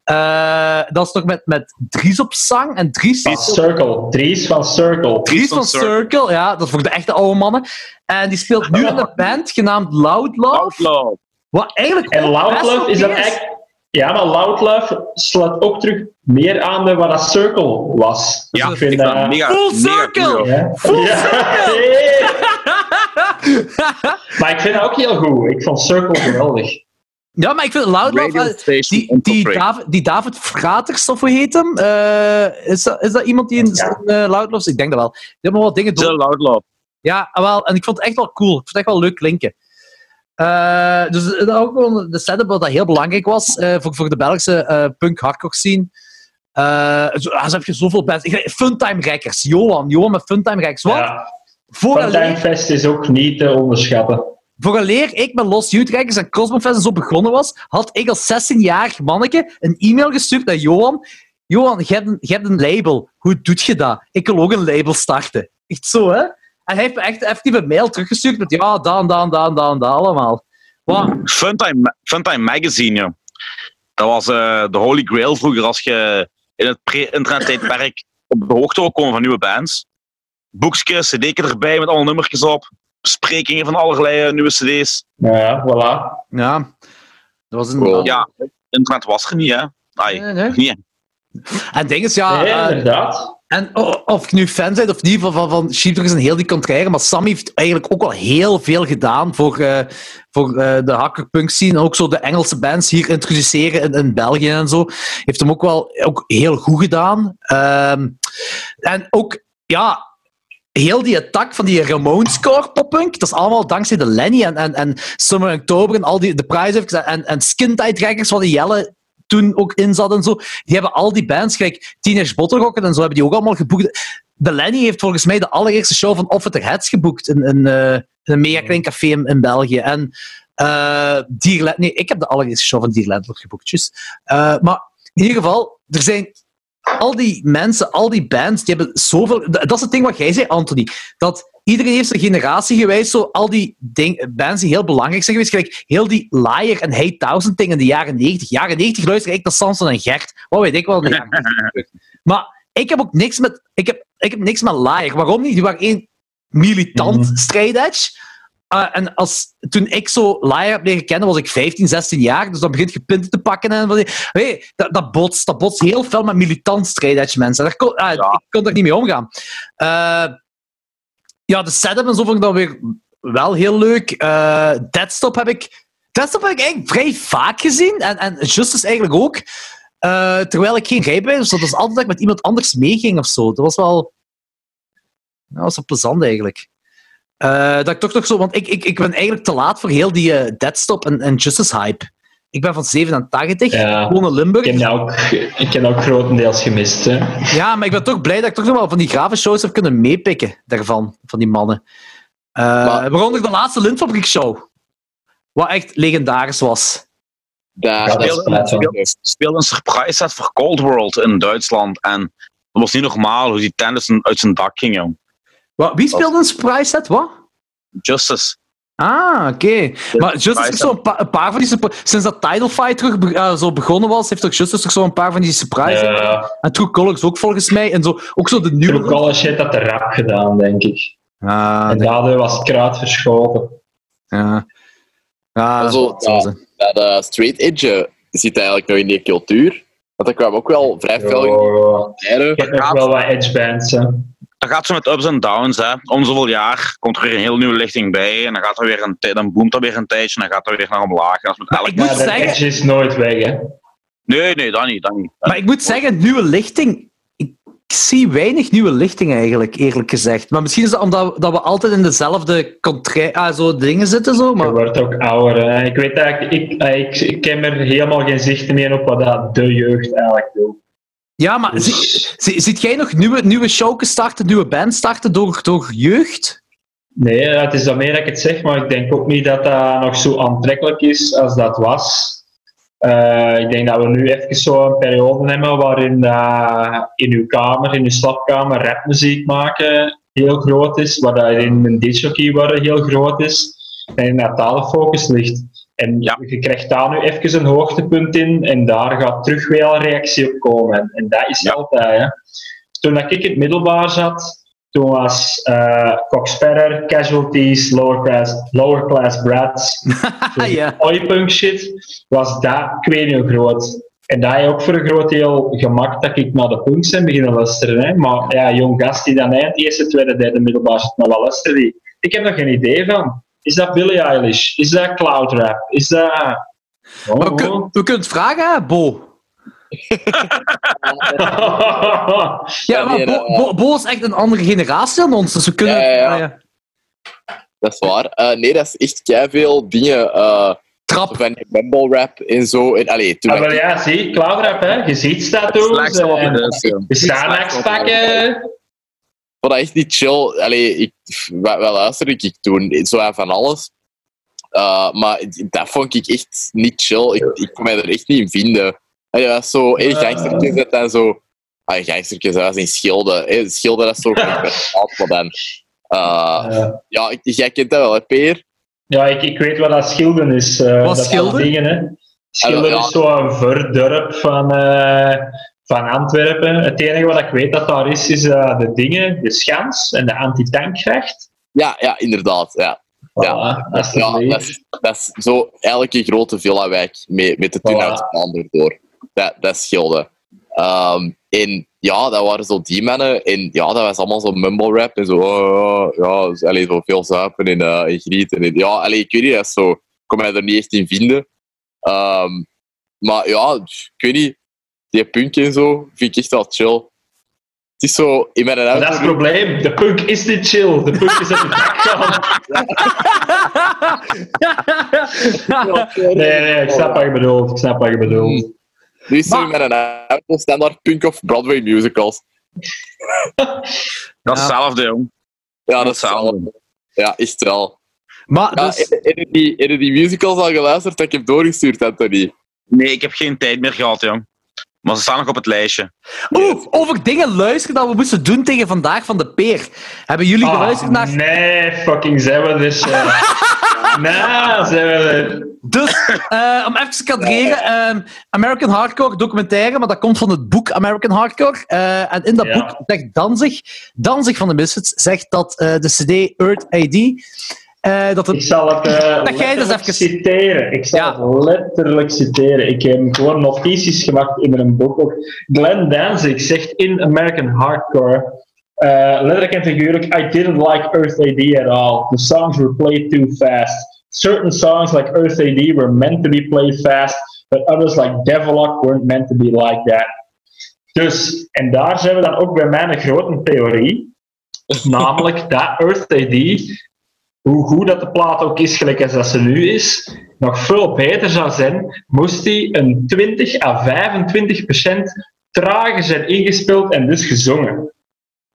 Speaker 3: Eh, dat was toch met, met Dries op zang. En Dries,
Speaker 1: Van Circle. Dries van Circle.
Speaker 3: Dries van Circle, ja, dat is voor de echte oude mannen. En die speelt nu in een band genaamd Loud Love. Wat eigenlijk
Speaker 1: En Loud Love is dat eigenlijk... Ja, maar Loud Love slaat ook terug meer aan bij wat dat Circle was. Dus
Speaker 2: Ja,
Speaker 1: ik vind
Speaker 2: ik vind dat
Speaker 1: dat...
Speaker 2: mega,
Speaker 3: Full
Speaker 2: mega
Speaker 3: circle!
Speaker 2: cool.
Speaker 1: Ja.
Speaker 3: Full
Speaker 1: Ja.
Speaker 3: circle!
Speaker 1: Maar ik vind dat ook heel goed. Ik vond Circle geweldig.
Speaker 3: Ja, maar ik vind Loud Love...
Speaker 2: Radio
Speaker 3: eh, Die, die. David, die David Fraters, of hoe heet hem? Eh, is, dat, is dat iemand die in
Speaker 1: Ja.
Speaker 3: eh, Loud Love... Ik denk dat wel. Die hebben wel wat dingen door.
Speaker 2: Outlaw.
Speaker 3: Ja, ah, wel, en ik vond het echt wel cool. Ik vond het echt wel leuk klinken. Eh, dus dat ook gewoon de setup wat dat heel belangrijk was eh, voor, voor de Belgische eh, punk hardcore scene. Eh zo, ah, zo heb je zoveel weet- Funtime Rekkers. Johan. Johan met Funtime Rekkers. Wat?
Speaker 1: Ja.
Speaker 3: Vooraleer,
Speaker 1: Funtime Fest is ook niet te onderschatten.
Speaker 3: vooraleer ik met Lost Youth Rekkers en Cosmo Fest en zo begonnen was, had ik als 16-jarig manneke een e-mail gestuurd naar Johan. Johan, je hebt, een, je hebt een label. Hoe doet je dat? Ik wil ook een label starten. Echt zo, hè? En hij heeft me echt effectief een mail teruggestuurd met ja, dan, dan, dan, dan, dan, allemaal. Wat?
Speaker 2: Funtime, Funtime Magazine, joh. Dat was eh, de holy grail vroeger als je in het pre-internet-tijdperk op de hoogte wil komen van nieuwe bands. Boekjes, cd'tje erbij met allemaal nummertjes op. Besprekingen van allerlei eh, nieuwe cd's.
Speaker 1: Ja, voilà.
Speaker 3: Ja. Dat was een...
Speaker 4: Cool.
Speaker 2: Ja, internet was er niet, hè.
Speaker 3: Nee, nee. En ding is, ja...
Speaker 1: nee,
Speaker 3: eh,
Speaker 1: inderdaad.
Speaker 3: En o- of ik nu fan ben of niet van, van, van Sheepdogs en heel die contraire, maar Sam heeft eigenlijk ook wel heel veel gedaan voor, eh, voor eh, de hackerpunk scene. En ook zo de Engelse bands hier introduceren in, in België en zo. Heeft hem ook wel ook heel goed gedaan. Ehm, en ook, ja, heel die attack van die Ramones-core poppunk, dat is allemaal dankzij de Lenny en, en, en Summer October en al die de Prize en, en Skin Tight die Jelle toen ook in zat en zo. Die hebben al die bands, gelijk Teenage Bottle en zo, hebben die ook allemaal geboekt. De Lenny heeft volgens mij de allereerste show van Off The Heads geboekt in, in, eh, in een mega klein café in, in België. En eh Dierland, nee, ik heb de allereerste show van Dierland geboekt. Eh, maar in ieder geval, er zijn al die mensen, al die bands, die hebben zoveel... Dat is het ding wat jij zei, Anthony. Dat iedereen heeft zijn generatie geweest, zo al die ding, bands die heel belangrijk zijn geweest, gelijk heel die Liar en Hate Thousand dingen in de jaren 90. Jaren 90 luister ik naar Samson en Gert. Wat weet ik wel in de jaren 90. Maar ik heb ook niks met, ik heb, ik heb niks met Liar. Waarom niet? Die waren één militant straight edge. Uh, en als, toen ik zo Liar heb leren kennen, was ik 15, 16 jaar. Dus dan begint je punten te pakken. En van hey, dat, dat, botst, dat botst heel veel met militant straight edge mensen. Daar kon, ah,
Speaker 2: Ja.
Speaker 3: Ik kon daar niet mee omgaan. Uh, ja, de setup en zo vond ik dan weer wel heel leuk. Uh, Deadstop heb ik... Deadstop heb ik eigenlijk vrij vaak gezien. En, en Justice eigenlijk ook. Uh, terwijl ik geen rijbewijs. Dus dat was altijd dat ik met iemand anders meeging of zo. Dat was wel... Dat was wel plezant eigenlijk. Uh, dat ik toch nog zo... Want ik, ik, ik ben eigenlijk te laat voor heel die Deadstop en, en Justice hype. Ik ben van 87,
Speaker 1: Ja.
Speaker 3: woon in Limburg.
Speaker 1: Ik heb dat ook, ik heb dat ook grotendeels gemist. Hè.
Speaker 3: Ja, maar ik ben toch blij dat ik toch nog wel van die grave shows heb kunnen meepikken daarvan, van die mannen. Uh,
Speaker 4: Maar-
Speaker 3: waaronder de laatste Lintfabriek show. Wat echt legendarisch was.
Speaker 4: Daar, speelde,
Speaker 2: speelde een surprise set voor Cold World in Duitsland. En dat was niet normaal hoe die tent uit zijn- dak ging, jong.
Speaker 3: Wat, wie speelde een surprise set? Wat?
Speaker 2: Justice.
Speaker 3: Ah, oké. Maar heeft zo'n pa- een paar van die... Sinds dat Title Fight terug be- eh, zo begonnen was, heeft toch Justice toch zo'n paar van die surprise
Speaker 1: Ja,
Speaker 3: En True Colors ook volgens mij. En zo, ook zo de nieuwe...
Speaker 1: True College heeft dat te rap gedaan, denk ik.
Speaker 3: Ah,
Speaker 1: en
Speaker 3: nee.
Speaker 1: daardoor was het kruid verschoten.
Speaker 3: ja. Ja,
Speaker 4: Maar zo,
Speaker 3: dat
Speaker 4: ja. eh, straight edge zit eigenlijk nog in die cultuur. Want dat kwam ook wel vrij veel
Speaker 1: Oh,
Speaker 4: die
Speaker 1: ik heb wel wat edge bands. Hè.
Speaker 2: Dat gaat zo met ups en downs. Hè. Om zoveel jaar komt er weer een heel nieuwe lichting bij. En dan, gaat er weer een tijd- dan boomt dat weer een tijdje. En dan gaat dat weer naar omlaag. En dat is met elk...
Speaker 3: ik moet zeggen-
Speaker 1: edge is nooit weg. Hè.
Speaker 2: Nee, nee, dat niet. Dat niet.
Speaker 3: Maar ik moet zeggen, nieuwe lichting. Ik zie weinig nieuwe lichting eigenlijk, eerlijk gezegd. Maar misschien is dat omdat dat we altijd in dezelfde contra- ah, zo dingen zitten. Zo,
Speaker 1: Je
Speaker 3: maar...
Speaker 1: wordt ook ouder. Hè. Ik weet eigenlijk, ik, ik, ik heb er helemaal geen zicht meer op wat dat de jeugd eigenlijk doet.
Speaker 3: Ja, maar zie,
Speaker 1: Dus,
Speaker 3: zie- ziet jij nog nieuwe, nieuwe shows starten, nieuwe bands starten door, door jeugd?
Speaker 1: nee, het is dan meer dat ik het zeg, maar ik denk ook niet dat dat nog zo aantrekkelijk is als dat was. Eh, ik denk dat we nu even zo een periode hebben waarin eh, in uw kamer, in uw slaapkamer, rapmuziek maken heel groot is, waar dat in een disjockey worden heel groot is, en dat talenfocus ligt. En
Speaker 2: Ja.
Speaker 1: je krijgt daar nu even een hoogtepunt in, en daar gaat terug weer een reactie op komen. En, dat is
Speaker 2: Ja.
Speaker 1: altijd. Hè. Toen dat ik in het middelbaar zat, toen was uh, Casualties, Lower Class, lower class Brats,
Speaker 3: ja.
Speaker 1: Oi-punk shit, was dat kwijt heel groot. En dat heeft ook voor een groot deel gemaakt dat ik naar de punks ben beginnen luisteren. Hè. Maar ja, jong gast die dan eind eerste, tweede, derde middelbaar zit, maar wat luisterde die? Ik heb er geen idee van. Is dat Billie Eilish? Is dat cloud rap? Is dat... Oh,
Speaker 3: Maar we, kun- we kunnen het vragen, hè, Bo. Ja, maar Bo, Bo, Bo is echt een andere generatie dan ons, dus we kunnen...
Speaker 4: Ja, ja, ja.
Speaker 3: ah, ja.
Speaker 4: Dat is waar. Eh, nee, dat is echt veel dingen. eh,
Speaker 3: Trap.
Speaker 4: van mumble rap en zo. En, allee, toen
Speaker 1: Ah,
Speaker 4: ik-
Speaker 1: wel ja, zie, cloud rap, hè. Je ziet tattoos.
Speaker 2: Slechtste wat
Speaker 1: en
Speaker 2: is, ja.
Speaker 1: Je Sanax pakken.
Speaker 4: Vond dat echt niet chill. Allee, ik, wat, wat luisterde ik toen? Zo aan van alles. Uh, maar dat vond ik echt niet chill. Ik, ik kon mij er echt niet in vinden. Dat was zo, hey, gangstertjes dat dan zo... Ah, gangstertjes, dat was in Schilde. Hey, Schilde, dat is zo... maar dan... Uh,
Speaker 1: Eh,
Speaker 4: ja, ik- jij kent dat wel, hè, Peer?
Speaker 1: ja, ik, ik weet wat dat schilden is. eh,
Speaker 3: Wat
Speaker 1: dat
Speaker 3: schilden?
Speaker 1: Dingen, hè. Schiller
Speaker 4: Ja.
Speaker 1: is zo'n verdorp van, eh, van Antwerpen. Het enige wat ik weet dat daar is, is eh, de dingen, de schans en de antitankracht.
Speaker 4: Ja, ja, inderdaad. Ja. Ja,
Speaker 1: dat is
Speaker 4: Ja, dat is, dat is zo eigenlijk een grote villa-wijk met, met de Turnhoutbaan erdoor. Dat, dat scheelde. Ehm, en ja, dat waren zo die mannen. En ja, dat was allemaal zo mumble rap. En zo, oh, ja, ja, dus, allee, zo veel zuipen en, eh en grieten. En, ja, allee, ik weet niet, dat is zo... Ik kon mij er niet echt in vinden. Ehm, maar ja, ik weet niet. Die punk en zo vind ik echt wel chill. Het is zo... In mijn
Speaker 1: Dat
Speaker 4: auto...
Speaker 1: is het probleem. De punk is niet chill. De punk is gaan. Nee, nee, ik snap wat je bedoelt. Ik snap wat je bedoelt.
Speaker 4: Nu is zo
Speaker 3: Maar-
Speaker 4: in mijn auto standaard punk of Broadway musicals.
Speaker 2: Dat is
Speaker 3: Ja.
Speaker 2: hetzelfde, jong.
Speaker 4: Ja, dat is
Speaker 2: Hetzelfde.
Speaker 4: wel. Ja, is het wel.
Speaker 3: Maar
Speaker 4: Ja,
Speaker 3: dus,
Speaker 4: heb je die, heb je die musicals al geluisterd dat ik heb doorgestuurd, Anthony?
Speaker 2: Nee, ik heb geen tijd meer gehad, jong. Maar ze staan nog op het lijstje.
Speaker 3: Oeh, over dingen luisteren dat we moesten doen tegen vandaag van de peer. Hebben jullie
Speaker 1: Ah,
Speaker 3: geluisterd naar...
Speaker 1: Nee, fucking zijn we dus. eh, nee, zijn we er.
Speaker 3: Dus, eh, om even te kadreren, ehm, American Hardcore documentaire, maar dat komt van het boek American Hardcore. Eh, en in dat
Speaker 1: Ja.
Speaker 3: boek zegt Danzig, Danzig van de Misfits, zegt dat eh, de CD Earth ID, eh, dat
Speaker 1: Ik zal het eh,
Speaker 3: jij dus
Speaker 1: letterlijk
Speaker 3: even-
Speaker 1: citeren. Ik zal
Speaker 3: Ja.
Speaker 1: het letterlijk citeren. Ik heb gewoon notities gemaakt in een boek. Ook Glenn Danzig zegt in American Hardcore. Uh, letterlijk en figuurlijk, I didn't like Earth AD at all. The songs were played too fast. Certain songs like Earth AD were meant to be played fast, but others like Devilock weren't meant to be like that. Dus, en daar zijn we dan ook bij mijn grote theorie, namelijk dat Earth AD hoe goed dat de plaat ook is, gelijk als dat ze nu is, nog veel beter zou zijn, moest hij een 20 à 25 procent trager zijn ingespeeld en dus gezongen.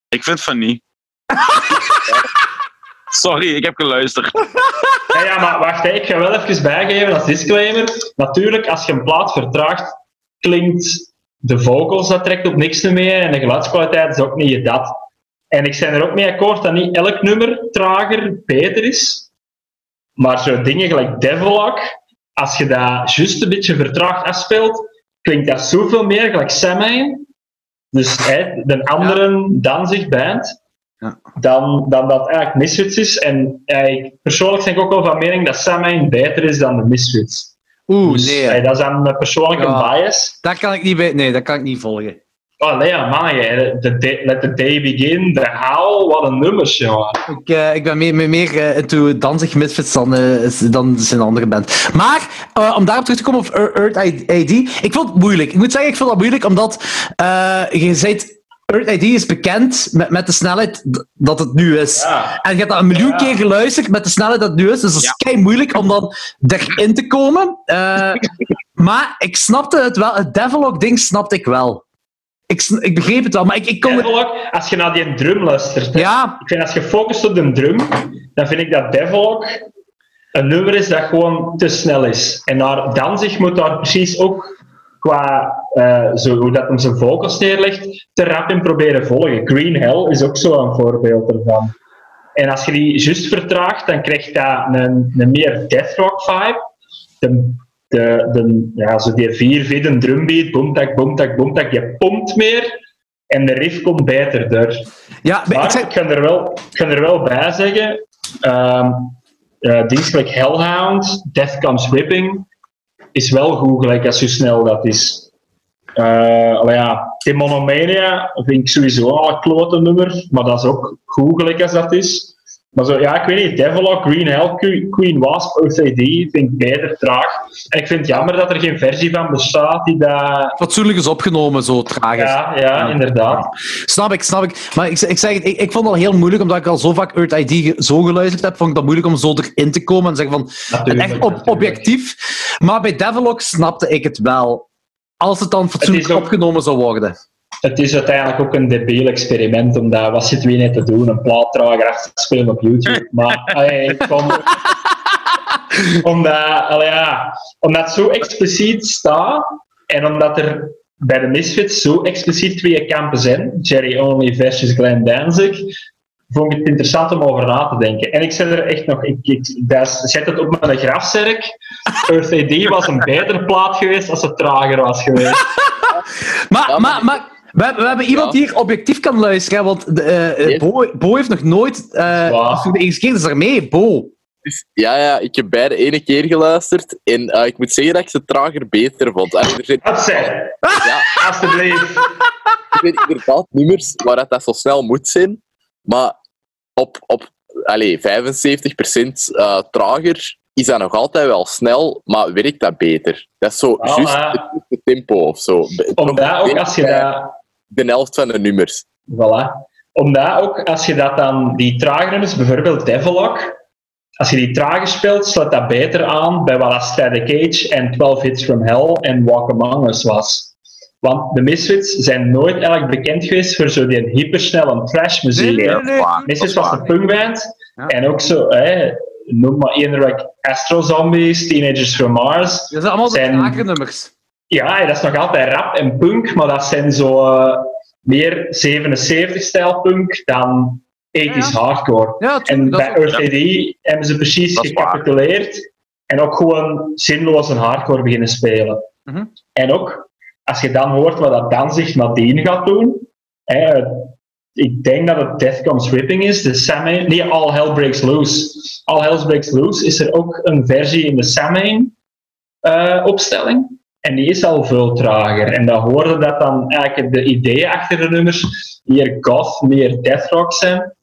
Speaker 2: Ik vind van niet. Sorry, ik heb geluisterd.
Speaker 1: Ja, ja, maar wacht, ik ga wel even bijgeven als disclaimer. Natuurlijk, als je een plaat vertraagt, klinkt de vocals, dat trekt op niks meer en de geluidskwaliteit is ook niet je dat. En ik ben er ook mee akkoord dat niet elk nummer trager beter is. Maar zo dingen gelijk Devilock, als je dat juist een beetje vertraagd afspeelt, klinkt dat zoveel meer gelijk Samhain. Dus de andere Danzig band,
Speaker 3: Ja.
Speaker 1: dan, dan dat eigenlijk Misfits is. En eh, persoonlijk ben ik ook wel van mening dat Samhain beter is dan de Misfits.
Speaker 3: Oeh,
Speaker 1: Dus,
Speaker 3: nee.
Speaker 1: dat is dan een persoonlijke
Speaker 3: Ja.
Speaker 1: bias.
Speaker 3: Dat kan ik niet. Nee, dat kan ik niet volgen.
Speaker 1: Oh nee, ja, man, Let the Day Begin, The Howl, wat een nummers, jongen.
Speaker 3: Ik, eh, ik ben meer, meer, meer eh, into Danzig Misfits dan, eh, dan zijn andere band. Maar, om daarop terug te komen op Ear- Earth ID, ik vond het moeilijk. Ik moet zeggen, ik vond dat moeilijk, omdat je zei... Earth ID is bekend met, met de snelheid dat het nu is.
Speaker 1: Ja.
Speaker 3: En je hebt dat een miljoen
Speaker 1: Ja.
Speaker 3: keer geluisterd met de snelheid dat het nu is. Dus dat is kei moeilijk om dan erin te komen. Maar ik snapte het wel. Het Devilock-ding snapte ik wel. Ik, ik begreep het wel, maar ik, ik kon...
Speaker 1: Devilock, als je naar die drum luistert,
Speaker 3: Ja,
Speaker 1: ik vind als je focust op de drum, dan vind ik dat Devilock een nummer is dat gewoon te snel is. En naar Danzig moet daar precies ook qua eh, zo, hoe dat hem zijn vocals neerlegt, te rap in proberen volgen. Green Hell is ook zo een voorbeeld ervan. En als je die juist vertraagt, dan krijg je dat een, een meer death rock vibe. De, de, de, ja, zo die vier viden drumbeat, boomtak, boomtak, boomtak, je pompt meer en de riff komt beter door.
Speaker 3: ja maar ik zeg...
Speaker 1: ik kan er wel, ik kan er wel bij zeggen, ehm eh, gelijk Hellhound, Death Comes Whipping, is wel goed gelijk als hoe snel dat is. Allee, ja, Demonomania vind ik sowieso al een klote nummer, maar dat is ook goed gelijk als dat is. Maar zo, ja, ik weet niet, Devilock, Green Hell, Que- Queen Wasp, OCD vind ik beter traag. En ik vind het jammer dat er geen versie van bestaat die dat...
Speaker 3: fatsoenlijk is opgenomen, zo traag is.
Speaker 1: Ja, ja, inderdaad.
Speaker 3: Snap ik, snap ik. Maar ik, ik zeg het, ik, ik vond het al heel moeilijk, omdat ik al zo vaak Earth ID zo geluisterd heb, vond ik dat moeilijk om zo erin te komen en zeggen van,
Speaker 1: Natuurlijk,
Speaker 3: echt op, objectief. Maar bij Devilock snapte ik het wel. Als het dan fatsoenlijk
Speaker 1: Het is ook-
Speaker 3: opgenomen zou worden.
Speaker 1: Het is uiteindelijk ook een debiel experiment om dat, wat zitten we net te doen, een plaatdrager af te spelen op YouTube. Maar allee, ik vond, omdat, allee, ja, omdat het zo expliciet staat en omdat er bij de Misfits zo expliciet twee kampen zijn, Jerry Only versus Glenn Danzig, vond ik het interessant om over na te denken. En ik zet er echt nog, ik, ik zet het op mijn grafzerk. Earth AD was een betere plaat geweest als het trager was geweest.
Speaker 3: Maar,
Speaker 4: Ja,
Speaker 3: maar,
Speaker 4: maar-
Speaker 3: maar we, we hebben iemand
Speaker 4: Ja.
Speaker 3: die hier objectief kan luisteren, want de, eh, eh,
Speaker 4: Nee.
Speaker 3: Bo, Bo heeft nog nooit... eh voor de eerste keer is er mee, Bo.
Speaker 4: Dus, ja, ja, ik heb beide ene keer geluisterd. En eh, ik moet zeggen dat ik ze trager beter vond. Allee, er zijn, ja,
Speaker 1: Alsjeblieft.
Speaker 4: er zijn inderdaad nummers waar dat, dat zo snel moet zijn. Maar op, op allee, 75% eh, trager is dat nog altijd wel snel, maar werkt dat beter. Dat is zo juist het tempo of zo.
Speaker 1: Omdat ook als je
Speaker 4: bij
Speaker 1: dat...
Speaker 4: De helft van de nummers.
Speaker 1: Voilà. Omdat ook als je dat dan, die trage nummers, bijvoorbeeld Devillock, als je die trager speelt, sluit dat beter aan bij wat Static Cage en 12 Hits from Hell en Walk Among Us was. Want de Misfits zijn nooit eigenlijk bekend geweest voor zo die hypersnelle trash muziek.
Speaker 3: Nee, nee, nee.
Speaker 1: Misfits was een
Speaker 2: waar.
Speaker 1: punkband.
Speaker 3: Ja.
Speaker 1: En ook zo, hè, noem maar één Astro Zombies, Teenagers from Mars.
Speaker 3: Dat zijn allemaal de
Speaker 1: Zijn-
Speaker 3: nummers.
Speaker 1: Ja, dat is nog altijd rap en punk, maar dat zijn zo eh, meer 77-stijl punk dan 80s hardcore.
Speaker 3: Ja,
Speaker 1: En bij Earth AD hebben ze precies gecapituleerd en ook gewoon zinloos een hardcore beginnen spelen.
Speaker 3: Mhm.
Speaker 1: En ook, als je dan hoort wat dat Danzig nadien gaat doen, hè, ik denk dat het Death Comes Ripping is, de Samhain, nee, All Hell Breaks Loose. All Hell Breaks Loose is er ook een versie in de Samhain eh, opstelling. En die is al veel trager. En dan hoorde dat dan eigenlijk de ideeën achter de nummers meer goth, meer death rock zijn.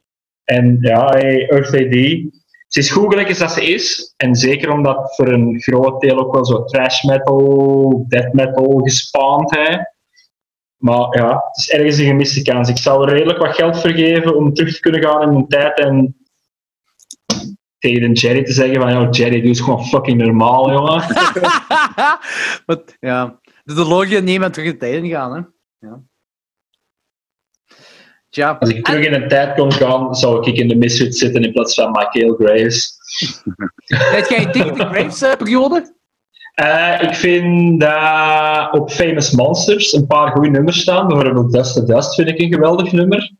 Speaker 1: En ja, hey, Earth AD. Ze is goed gelijk als dat ze is. En zeker omdat voor een groot deel ook wel zo trash metal, death metal gespaand hè. Maar ja, het is ergens een gemiste kans. Ik zou er redelijk wat geld voor geven om terug te kunnen gaan in mijn tijd en tegen een Jerry te zeggen van, ja, Jerry, doe eens gewoon fucking normaal, jongen.
Speaker 3: Wat- ja. Dus de logie en terug in de tijd ingaan, hè. Ja. Tja.
Speaker 1: Als ik terug in een tijd kon gaan, zou ik in de Misfits zitten in plaats van Michael Graves.
Speaker 3: Heb jij tegen de Graves-periode?
Speaker 1: Eh, ik vind dat op Famous Monsters een paar goede nummers staan. Bijvoorbeeld Dust to Dust vind ik een geweldig nummer.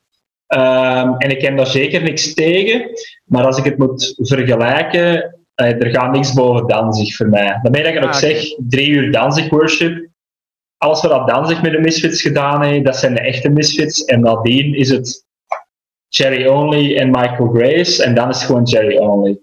Speaker 1: Ehm, en ik heb daar zeker niks tegen. Maar als ik het moet vergelijken, eh, er gaat niks boven Danzig voor mij. Daarmee dat ik
Speaker 3: Ah,
Speaker 1: ook
Speaker 3: oké.
Speaker 1: zeg, drie uur Danzig worship. Alles wat dat Danzig met de Misfits gedaan heeft, dat zijn de echte Misfits. En nadien is het Cherry Only en Michael Grace. En dan is het gewoon Cherry Only.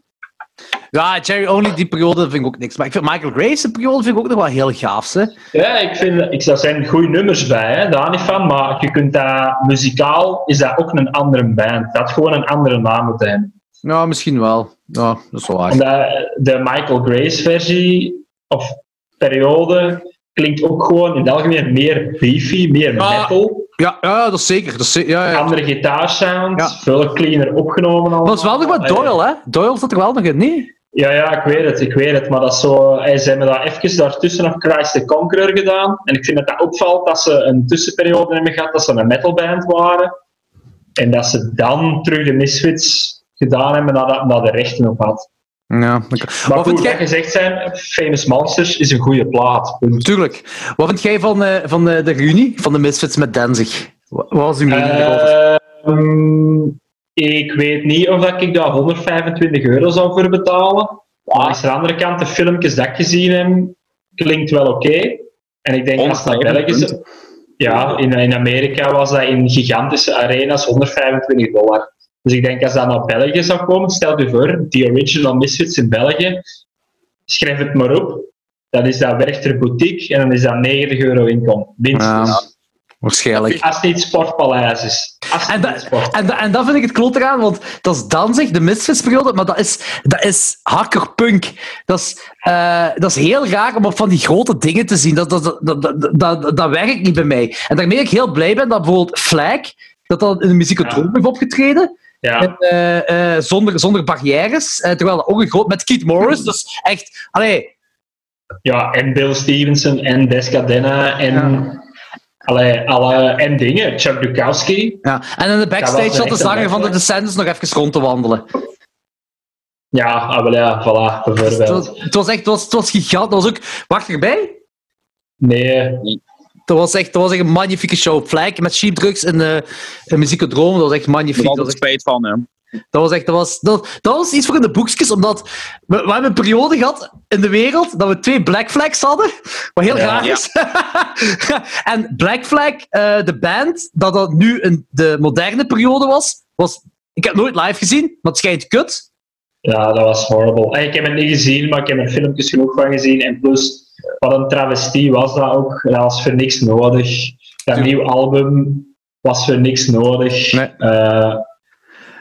Speaker 3: Ja, Jerry Only, die periode vind ik ook niks. Maar ik vind Michael Graves' periode vind ik ook nog wel heel gaaf, hè.
Speaker 1: Ja, ik vind, ik, daar zijn goede nummers bij, hè, daar niet van. Maar je kunt dat, muzikaal is dat ook een andere band. Dat had gewoon een andere naam moeten hebben.
Speaker 3: Ja, misschien wel. Ja, dat is wel waar.
Speaker 1: Omdat de Michael Grace versie, of periode, klinkt ook gewoon in het algemeen meer beefy, meer
Speaker 3: Ja.
Speaker 1: metal.
Speaker 3: Ja, ja, dat is zeker. Dat is ze- ja, ja.
Speaker 1: Andere gitaarsound,
Speaker 3: Ja.
Speaker 1: veel cleaner opgenomen.
Speaker 3: Maar dat is wel nog wat Doyle, hè? Doyle zat er wel nog in, niet?
Speaker 1: Ja, ja, ik weet het, ik weet het. Maar dat is zo, hey, ze hebben daar even daartussen nog Christ the Conqueror gedaan. En ik vind dat dat opvalt dat ze een tussenperiode hebben gehad dat ze een metalband waren. En dat ze dan terug de Misfits gedaan hebben nadat dat de rechten op had.
Speaker 3: Ja,
Speaker 1: Maar
Speaker 3: Wat vind
Speaker 1: goed,
Speaker 3: jij...
Speaker 1: dat gezegd zijn, Famous Monsters is een goede plaat. Punt.
Speaker 3: Tuurlijk. Wat vind jij van, eh, van eh, de reunie van de Misfits met Danzig? Wat was uw mening?
Speaker 1: Ehm, ik weet niet of dat ik daar 125 euro zou voor betalen. Maar aan de andere kant, de filmpjes dat ik gezien heb, klinkt wel oké. En ik denk als België is... Ja, in, in Amerika was dat in gigantische arenas 125 dollar. Dus ik denk als dat naar België zou komen, stel je voor, die original Misfits in België, schrijf het maar op. Dan is dat Werchter Boutique en dan is dat 90 euro inkomen. Minstens.
Speaker 3: Ja, waarschijnlijk.
Speaker 1: Als het niet Sportpaleis is.
Speaker 3: En,
Speaker 1: sport.
Speaker 3: en, da- en dat vind ik het klote aan, want dat is Danzig, de Misfits-periode, maar dat is, dat is hardcore punk. Dat is, eh, dat is heel raar om op van die grote dingen te zien. Dat, dat, dat, dat, dat, werkt niet bij mij. En daarmee ik heel blij ben dat bijvoorbeeld Flag, dat dat in de muziekotroom
Speaker 1: Ja.
Speaker 3: heeft opgetreden.
Speaker 1: Ja.
Speaker 3: En, eh, eh, zonder, zonder barrières. eh, terwijl dat ook een groot... Met Keith Morris, dus echt... Allee,
Speaker 1: ja, en Bill Stevenson en Descadena en, allee, alle, en dingen. Chuck Dukowski.
Speaker 3: ja. En in de backstage zat de zanger van de. Descendants nog even rond te wandelen.
Speaker 1: Ja, ah, wel ja, voilà,
Speaker 3: Het
Speaker 1: bijvoorbeeld.
Speaker 3: was, het was echt het was, het was gigantisch. Was ook... Wacht erbij?
Speaker 1: Nee,
Speaker 3: dat was echt, dat was echt een magnifieke show. Flag met Sheep Drugs en uh, een muziekdroom, dat was echt magnifiek. Dat
Speaker 2: er
Speaker 3: was echt,
Speaker 2: spijt van, hè.
Speaker 3: dat was echt, dat was, dat, dat was iets voor in de boekjes, omdat we, we hebben een periode gehad in de wereld dat we twee Black Flags hadden, wat heel
Speaker 1: Ja.
Speaker 3: raar is. en Black Flag, eh, de band, dat dat nu in de moderne periode was, was, ik heb het nooit live gezien, maar het schijnt kut.
Speaker 1: Ja, dat was horrible. En ik heb het niet gezien, maar ik heb er filmpjes genoeg van gezien. En plus, wat een travestie was dat ook. Dat was voor niks nodig. Dat nieuw album was voor niks nodig.
Speaker 3: Nee.
Speaker 1: Eh,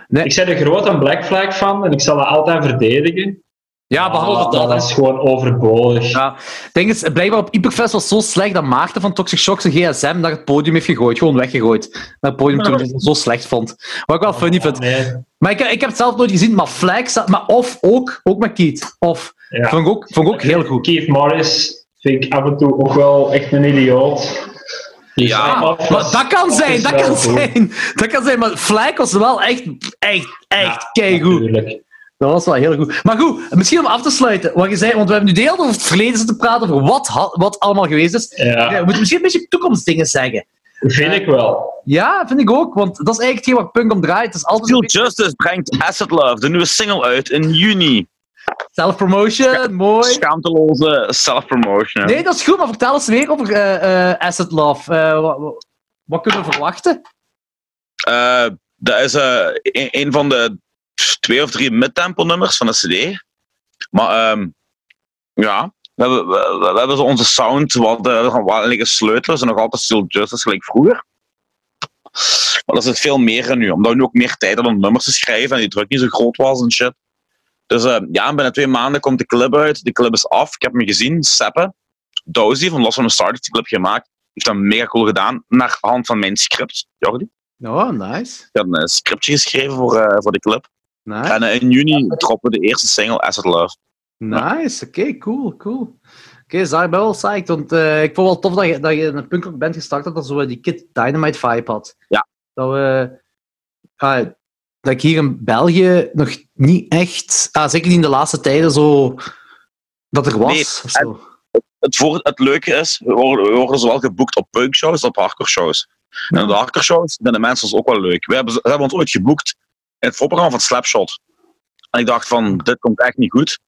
Speaker 3: Nee.
Speaker 1: Ik ben er groot een Black Flag van en ik zal dat altijd verdedigen.
Speaker 3: Ja, behalve
Speaker 1: Maar
Speaker 3: dat. hè.
Speaker 1: is gewoon overbodig.
Speaker 3: Ja, ding is, blijkbaar op Hyperfest was zo slecht dat Maarten van Toxic Shock zijn gsm naar het podium heeft gegooid. Gewoon weggegooid. Naar het podium toen hij het zo slecht vond. Wat ik wel funny vind.
Speaker 1: Nee.
Speaker 3: Maar ik, ik heb het zelf nooit gezien, maar staat... Maar of ook, ook met Keith. Of.
Speaker 1: Ja.
Speaker 3: Vond ik ook, vond ik ook heel goed.
Speaker 1: Keith Morris vind ik af en toe ook wel echt een idioot. Dus
Speaker 2: Ja,
Speaker 3: Maar dat kan zijn, dat kan
Speaker 1: goed.
Speaker 3: zijn. Dat kan zijn, maar Flag was wel echt, echt, echt keigoed.
Speaker 1: Natuurlijk.
Speaker 3: Dat was wel heel goed. Maar goed, misschien om af te sluiten. Wat je zei, want we hebben nu de hele tijd over het verleden zitten praten, over wat, wat allemaal geweest is.
Speaker 1: Ja,
Speaker 3: we moeten misschien een beetje toekomstdingen zeggen.
Speaker 1: vind ik wel.
Speaker 3: Ja, vind ik ook, want dat is eigenlijk hetgeen waar punk om draait. Het is altijd
Speaker 2: Steel
Speaker 3: beetje
Speaker 2: Justice brengt Acid Love, de nieuwe single, uit in juni.
Speaker 3: self-promotion, mooi.
Speaker 2: Schaamteloze self-promotion.
Speaker 3: Nee, dat is goed, maar vertel eens weer over eh, eh, Asset Love. Eh, wat, wat- wat kunnen we verwachten?
Speaker 2: Eh, dat is eh, een, een van de twee of drie midtempo nummers van de CD. Maar ehm, ja, we hebben, we, we hebben zo onze sound wat, uh, wat liggen sleutelen. Ze nog altijd Still Justice gelijk vroeger. Maar er zit veel meer nu, omdat we nu ook meer tijd hadden om nummers te schrijven en die druk niet zo groot was en shit. Dus eh, ja, binnen twee maanden komt de clip uit. De clip is af. Ik heb hem gezien. Seppe, Dozy van from the Start heeft die clip gemaakt. Heeft dat mega cool gedaan, naar hand van mijn script. Jordi.
Speaker 3: Oh, nice.
Speaker 2: Ik heb een scriptje geschreven voor, eh, voor de clip.
Speaker 3: Nice,
Speaker 2: En eh, in juni droppen we de eerste single, Acid Love.
Speaker 3: nice. oké, cool, cool. Oké, okay, ik ben wel psyched, want eh, ik vond het wel tof dat je, dat je in een punkrock band gestart had dat zo die Kid Dynamite vibe had.
Speaker 2: Ja.
Speaker 3: Dat we... ah, dat ik hier in België nog niet echt... Ah, zeker niet in de laatste tijden zo... Dat er was.
Speaker 2: Nee,
Speaker 3: of zo.
Speaker 2: Het, voor, het leuke is, we worden, we worden zowel geboekt op punkshows als op hardcore shows. En op de hardcore shows vinden de mensen ons ook wel leuk. We hebben, we hebben ons ooit geboekt in het voorprogramma van Slapshot. En ik dacht van, dit komt echt niet goed.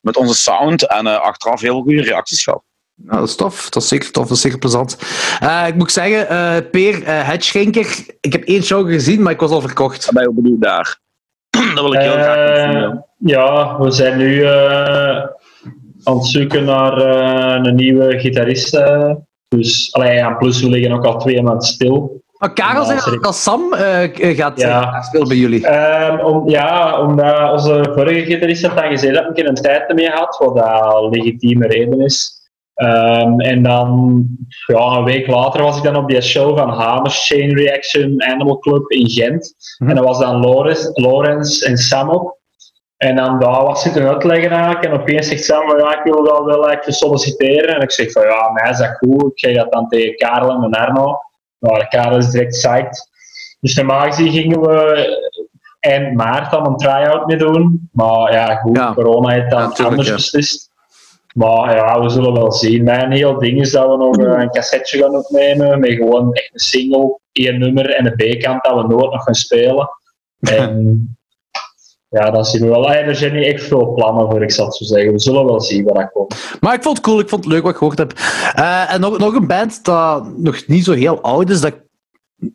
Speaker 2: Met onze sound en eh, achteraf heel goede reacties gehad.
Speaker 3: Nou, dat is tof. Dat is zeker tof. Dat is zeker plezant. Eh, ik moet zeggen, eh Peer, eh Hedgeschenker, ik heb één show gezien, maar ik was al verkocht.
Speaker 2: Ben je ook benieuwd daar. dat wil ik heel graag zien.
Speaker 1: ja, we zijn nu aan het zoeken naar eh, een nieuwe gitarist. eh. dus, allee, ja, plus we liggen ook al twee maanden stil.
Speaker 3: Maar Karel zei dat Sam eh, gaat
Speaker 1: Ja.
Speaker 3: eh, spelen bij jullie.
Speaker 1: Ehm, om, ja, omdat onze vorige gitarist had dan gezegd dat ik een tijd mee had, wat dat een legitieme reden is. Ehm, en dan, ja, een week later was ik dan op die show van Hamers Chain Reaction Animal Club in Gent.
Speaker 3: Mhm.
Speaker 1: En dat was dan Lorenz, Lorenz en Sam op. En dan daar was ik een uitleggen eigenlijk. En opeens zegt Sam van ja, ik wil dat wel eigenlijk solliciteren. En ik zeg van ja, mij is dat goed. Ik zeg dat dan tegen Karel en Arno. Nou, Karel is direct psyched. Dus normaal gezien gingen we eind maart dan een try-out mee doen. Maar ja, goed,
Speaker 3: Ja.
Speaker 1: corona heeft dan
Speaker 3: Ja, tuurlijk,
Speaker 1: anders
Speaker 3: ja.
Speaker 1: beslist. Maar ja, we zullen wel zien. Mijn heel ding is dat we nog eh, een cassetje gaan opnemen met gewoon echt een single, één nummer en een B-kant dat we nooit nog gaan spelen. En ja, dan zien we wel. Ah, er zijn niet echt veel plannen voor, ik zal het zo zeggen. We zullen wel zien wat dat komt.
Speaker 3: Maar ik vond het cool, ik vond het leuk wat ik gehoord heb. Eh, en nog, nog een band dat nog niet zo heel oud is, dat ik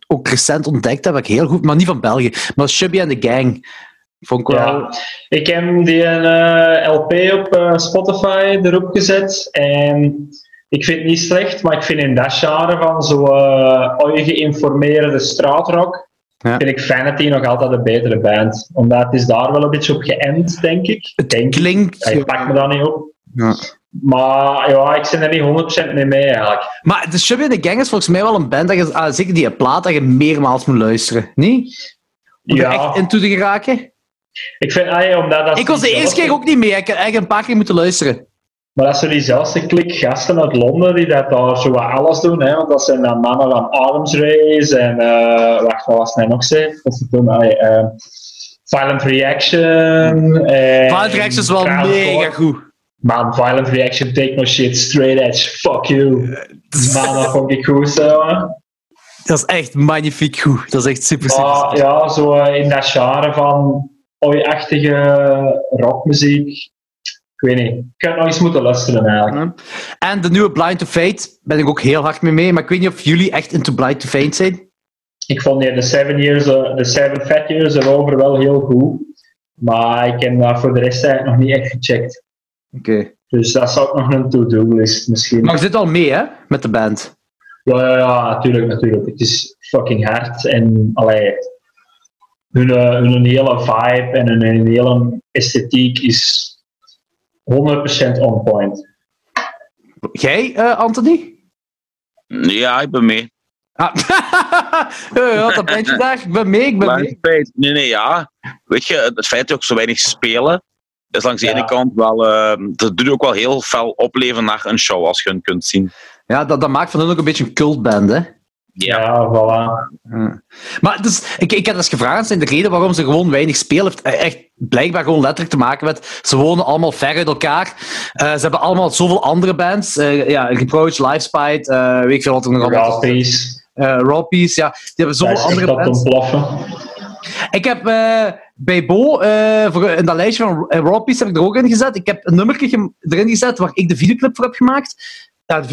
Speaker 3: ook recent ontdekt heb, dat ik heel goed, maar niet van België, maar Chubby and the Gang. Vond ik wel...
Speaker 1: Ja, ik heb die eh, LP op eh, Spotify erop gezet en ik vind het niet slecht, maar ik vind in dat genre van zo uh, geïnformeerde straatrock,
Speaker 3: Ja.
Speaker 1: vind ik Vanity nog altijd een betere band. Omdat het is daar wel een beetje op geënt, denk ik.
Speaker 3: Het
Speaker 1: denk ik.
Speaker 3: klinkt...
Speaker 1: Ja, ik pak me daar niet op.
Speaker 3: Ja.
Speaker 1: Maar ja, ik ben er niet 100% mee mee eigenlijk.
Speaker 3: Maar de Chubby and the Gang is volgens mij wel een band, dat je, ah, zeker die plaat, dat je meermaals moet luisteren. Niet? Om er
Speaker 1: Ja,
Speaker 3: echt in toe te geraken?
Speaker 1: ik vind, ah, ja, omdat dat
Speaker 3: Ik was de eerste keer ook niet mee, ik heb eigenlijk een paar keer moeten luisteren.
Speaker 1: Maar dat zijn diezelfde klik gasten uit Londen die dat daar zo wat alles doen. Hè? Want dat zijn dan mannen van Adams Race en eh wacht, wat was het nou nog zei? Dat toen, eh, Violent Reaction. En
Speaker 3: Violent Reaction is wel mega goed.
Speaker 1: Man, violent reaction, take no shit, straight edge, fuck you. Man, dat vond ik goed zo.
Speaker 3: Dat is echt magnifiek goed. Dat is echt super, super.
Speaker 1: Maar ja, zo eh, in dat genre van oi-achtige rockmuziek. Ik weet niet. Ik had nog eens moeten luisteren eigenlijk.
Speaker 3: En de nieuwe Blind to Fate ben ik ook heel hard mee mee. Maar ik weet niet of jullie echt into Blind to Fate zijn.
Speaker 1: Ik vond die de Seven, years, de seven Fat Years erover wel heel goed. Maar ik heb dat voor de rest eigenlijk nog niet echt gecheckt.
Speaker 3: Oké.
Speaker 1: Dus dat zou ook nog een to-do-list misschien.
Speaker 3: Maar je zit al mee, hè? Met de band.
Speaker 1: Ja, ja, ja, natuurlijk, natuurlijk. Het is fucking hard en allee, hun, eh, hun hele vibe en hun, hun hele esthetiek is 100% on point.
Speaker 3: Jij, eh, Anthony?
Speaker 2: Ja, ik ben mee.
Speaker 3: Ah. ja, dat bandje daar. Ik ben mee, ik ben mee.
Speaker 2: het feit, nee, nee, ja. Weet je, het feit dat ook zo weinig spelen, is langs de
Speaker 1: Ja.
Speaker 2: ene kant wel, eh, dat doet ook wel heel fel opleven naar een show, als je hun kunt zien.
Speaker 3: Ja, dat, dat maakt van hun ook een beetje een cultband, hè?
Speaker 1: Ja, voilà.
Speaker 3: Maar dus, ik, ik heb eens gevraagd, zijn de reden waarom ze gewoon weinig spelen, heeft echt blijkbaar gewoon letterlijk te maken met, ze wonen allemaal ver uit elkaar. Eh, ze hebben allemaal zoveel andere bands. eh ja, Reproach, Lifespite, eh weet ik veel wat er nog allemaal
Speaker 1: Raspberries.
Speaker 3: eh Raw Peace, ja. Die hebben zoveel andere
Speaker 1: dat
Speaker 3: bands.
Speaker 1: ontploffen.
Speaker 3: Ik heb eh, bij Bo, eh, voor, in dat lijstje van eh, Raw Peace heb ik er ook in gezet. Ik heb een nummertje erin gezet waar ik de videoclip voor heb gemaakt. Ja, de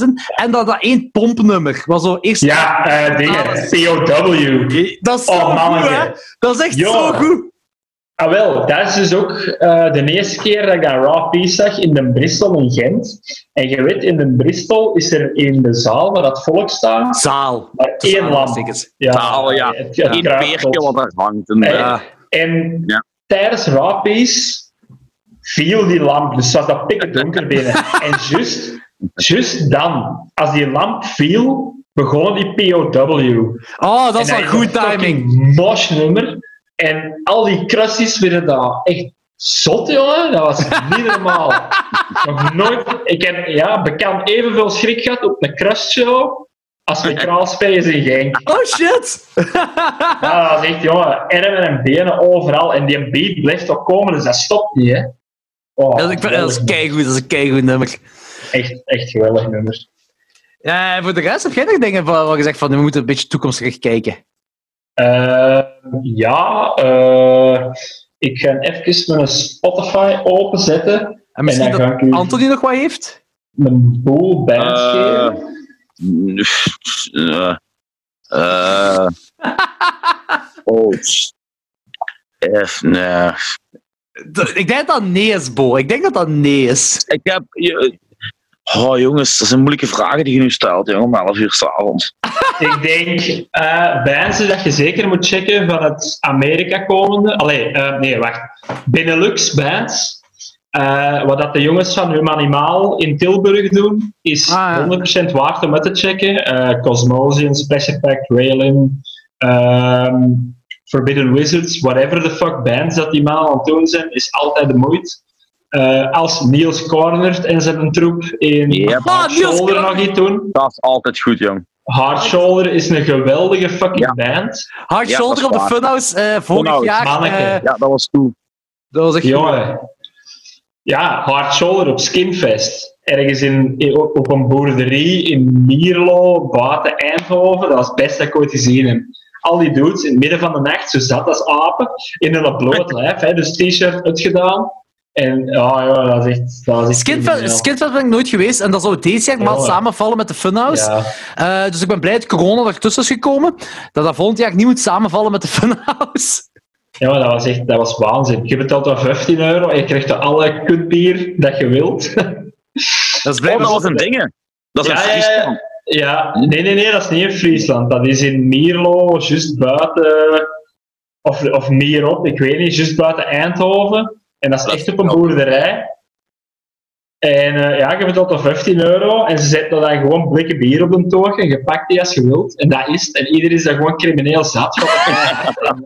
Speaker 3: in. En dat, dat één pompnummer. Was zo eerst...
Speaker 1: Ja, eh dingen. POW.
Speaker 3: Dat is zo
Speaker 1: Oh,
Speaker 3: goed, hè? Dat is echt
Speaker 1: Ja.
Speaker 3: zo goed.
Speaker 1: Ah wel, dat is dus ook eh, de eerste keer dat ik dat Raw Peace zag in de Bristol in Gent. En je weet, in de Bristol is er in de zaal waar dat volk staat,
Speaker 3: Zaal.
Speaker 1: maar één lamp. Ja,
Speaker 2: Zaal, ja.
Speaker 1: Het, het
Speaker 2: Eén wat daar hangt. En,
Speaker 1: Eh,
Speaker 3: Ja.
Speaker 1: En
Speaker 2: Ja.
Speaker 1: tijdens Raw Peace viel die lamp, dus was dat pikken donker binnen. en juist, juist dan, als die lamp viel, begon die POW.
Speaker 3: Oh, dat is
Speaker 1: En
Speaker 3: wel
Speaker 1: dat
Speaker 3: goed
Speaker 1: een
Speaker 3: timing.
Speaker 1: mosh nummer. En al die crusties werden daar echt zot, jongen. Dat was niet normaal. Nog nooit. Ik heb ja, bekend evenveel schrik gehad op een crush show als met kraalspelers in Genk.
Speaker 3: Oh shit!
Speaker 1: Ja, dat is echt, jongen, armen en benen overal. En die beat blijft toch komen, dus dat stopt niet, hè. Oh,
Speaker 3: dat, is- ik vind- dat is keigoed, dat is een keigoed nummer.
Speaker 1: Echt, echt geweldig nummer.
Speaker 3: Ja, en voor de rest heb jij nog dingen van, waar je zegt van, we moeten een beetje toekomstgericht kijken.
Speaker 1: Eh, ja, eh, ik ga even mijn Spotify openzetten.
Speaker 3: En misschien
Speaker 1: dan ga
Speaker 3: dat
Speaker 1: ik u-
Speaker 3: Anthony nog wat heeft?
Speaker 1: Een boel bands
Speaker 2: Eh,
Speaker 1: geven.
Speaker 2: eh, eh, oh, nee.
Speaker 3: D- Ik denk dat dat nee is, Bo. Ik denk dat dat nee is.
Speaker 2: Ik heb... je- Oh jongens, dat zijn moeilijke vragen die je nu stelt, jongen, om 11 uur s'avonds.
Speaker 1: Ik denk eh bands dat je zeker moet checken van het Amerika komende. Allee, eh, nee, wacht. Benelux bands. Eh, wat dat de jongens van Humanimaal in Tilburg doen, is
Speaker 3: Ah, ja.
Speaker 1: 100% waard om uit te checken. Eh Cosmosian, Special Pact, Raylin, ehm, Forbidden Wizards, whatever the fuck bands dat die mannen aan het doen zijn, is altijd de moeite. Eh, als Niels Cornert en zijn troep in
Speaker 2: Yep.
Speaker 1: Hard
Speaker 3: Ah, Niels
Speaker 1: Shoulder nog iets doen.
Speaker 2: Dat is altijd goed, jong.
Speaker 1: Hard Shoulder is een geweldige fucking band.
Speaker 3: Hard
Speaker 2: Ja,
Speaker 3: Shoulder op de. Funhouse eh, vorig
Speaker 2: Funhouse,
Speaker 3: jaar. eh,
Speaker 2: Ja, dat was goed.
Speaker 3: dat was echt
Speaker 1: Jongen. Ja, Hard Shoulder op Skinfest. Ergens in, in- op een boerderie in Mierlo, buiten Eindhoven. Dat is het beste dat ik ooit gezien heb. Al die dudes in het midden van de nacht, zo zat als apen, in een bloot lijf. Hè, dus t-shirt uitgedaan. En ja, ja, dat is echt... Dat is echt
Speaker 3: Skinfest,
Speaker 1: crimineel.
Speaker 3: Skinfest ben ik nooit geweest en dat zou deze jaar maar
Speaker 1: Jongen.
Speaker 3: samenvallen met de Funhouse.
Speaker 1: Ja.
Speaker 3: Eh, dus ik ben blij dat corona ertussen is gekomen. Dat dat volgend jaar niet moet samenvallen met de Funhouse.
Speaker 1: ja, maar dat was echt dat was waanzin. Je betaalt dan 15 euro en je krijgt er alle kutbier dat je wilt.
Speaker 3: Dat is blijkbaar
Speaker 2: was een ding, Dat is
Speaker 1: Ja,
Speaker 2: een
Speaker 1: ja, ja.
Speaker 2: Friesland.
Speaker 1: Ja, nee, nee, nee, dat is niet in Friesland. Dat is in Mierlo, juist buiten, of, of Mierop, ik weet niet, juist buiten Eindhoven. En dat is
Speaker 2: Dat
Speaker 1: echt op een boerderij. En eh, ja, je betaalt dan 15 euro en ze zetten dan gewoon blikken bier op de toog en je pakt die als je wilt. En dat is het. En iedereen is dan gewoon crimineel zat. van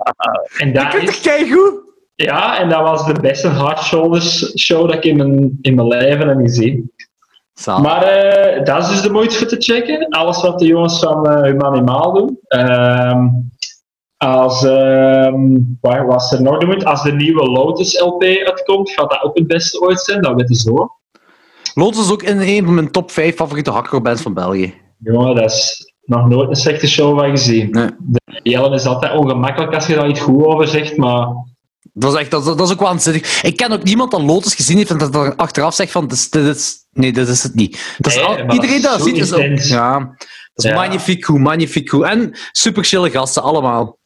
Speaker 1: en, dat
Speaker 3: Ik vind
Speaker 1: is,
Speaker 3: het keigoed.
Speaker 1: ja, en dat was de beste Hard Shoulders show dat ik in mijn, in mijn leven heb gezien. Maar eh, dat is dus de moeite voor te checken. Alles wat de jongens van eh Humanimaal doen. Ehm, Als, ehm waar was er nog? Als de nieuwe Lotus LP uitkomt, gaat dat ook het beste ooit zijn, dat weet je zo.
Speaker 3: Lotus is ook in een van mijn top 5 favoriete hardcore-bands van België.
Speaker 1: Jongen, dat is nog nooit een slechte show van gezien.
Speaker 3: Nee.
Speaker 1: De Jellen is altijd ongemakkelijk als je daar iets goed over zegt, maar
Speaker 3: Dat is, echt, dat, dat is ook waanzinnig. Ik ken ook niemand dat Lotus gezien heeft en dat er achteraf zegt van, dit is, dit is, nee, dit is het niet. Dat is
Speaker 1: Nee,
Speaker 3: al- iedereen
Speaker 1: dat
Speaker 3: ziet is ook... Ja, dat is
Speaker 1: Ja.
Speaker 3: magnifiek goed, magnifiek goed. En super chille gasten, allemaal.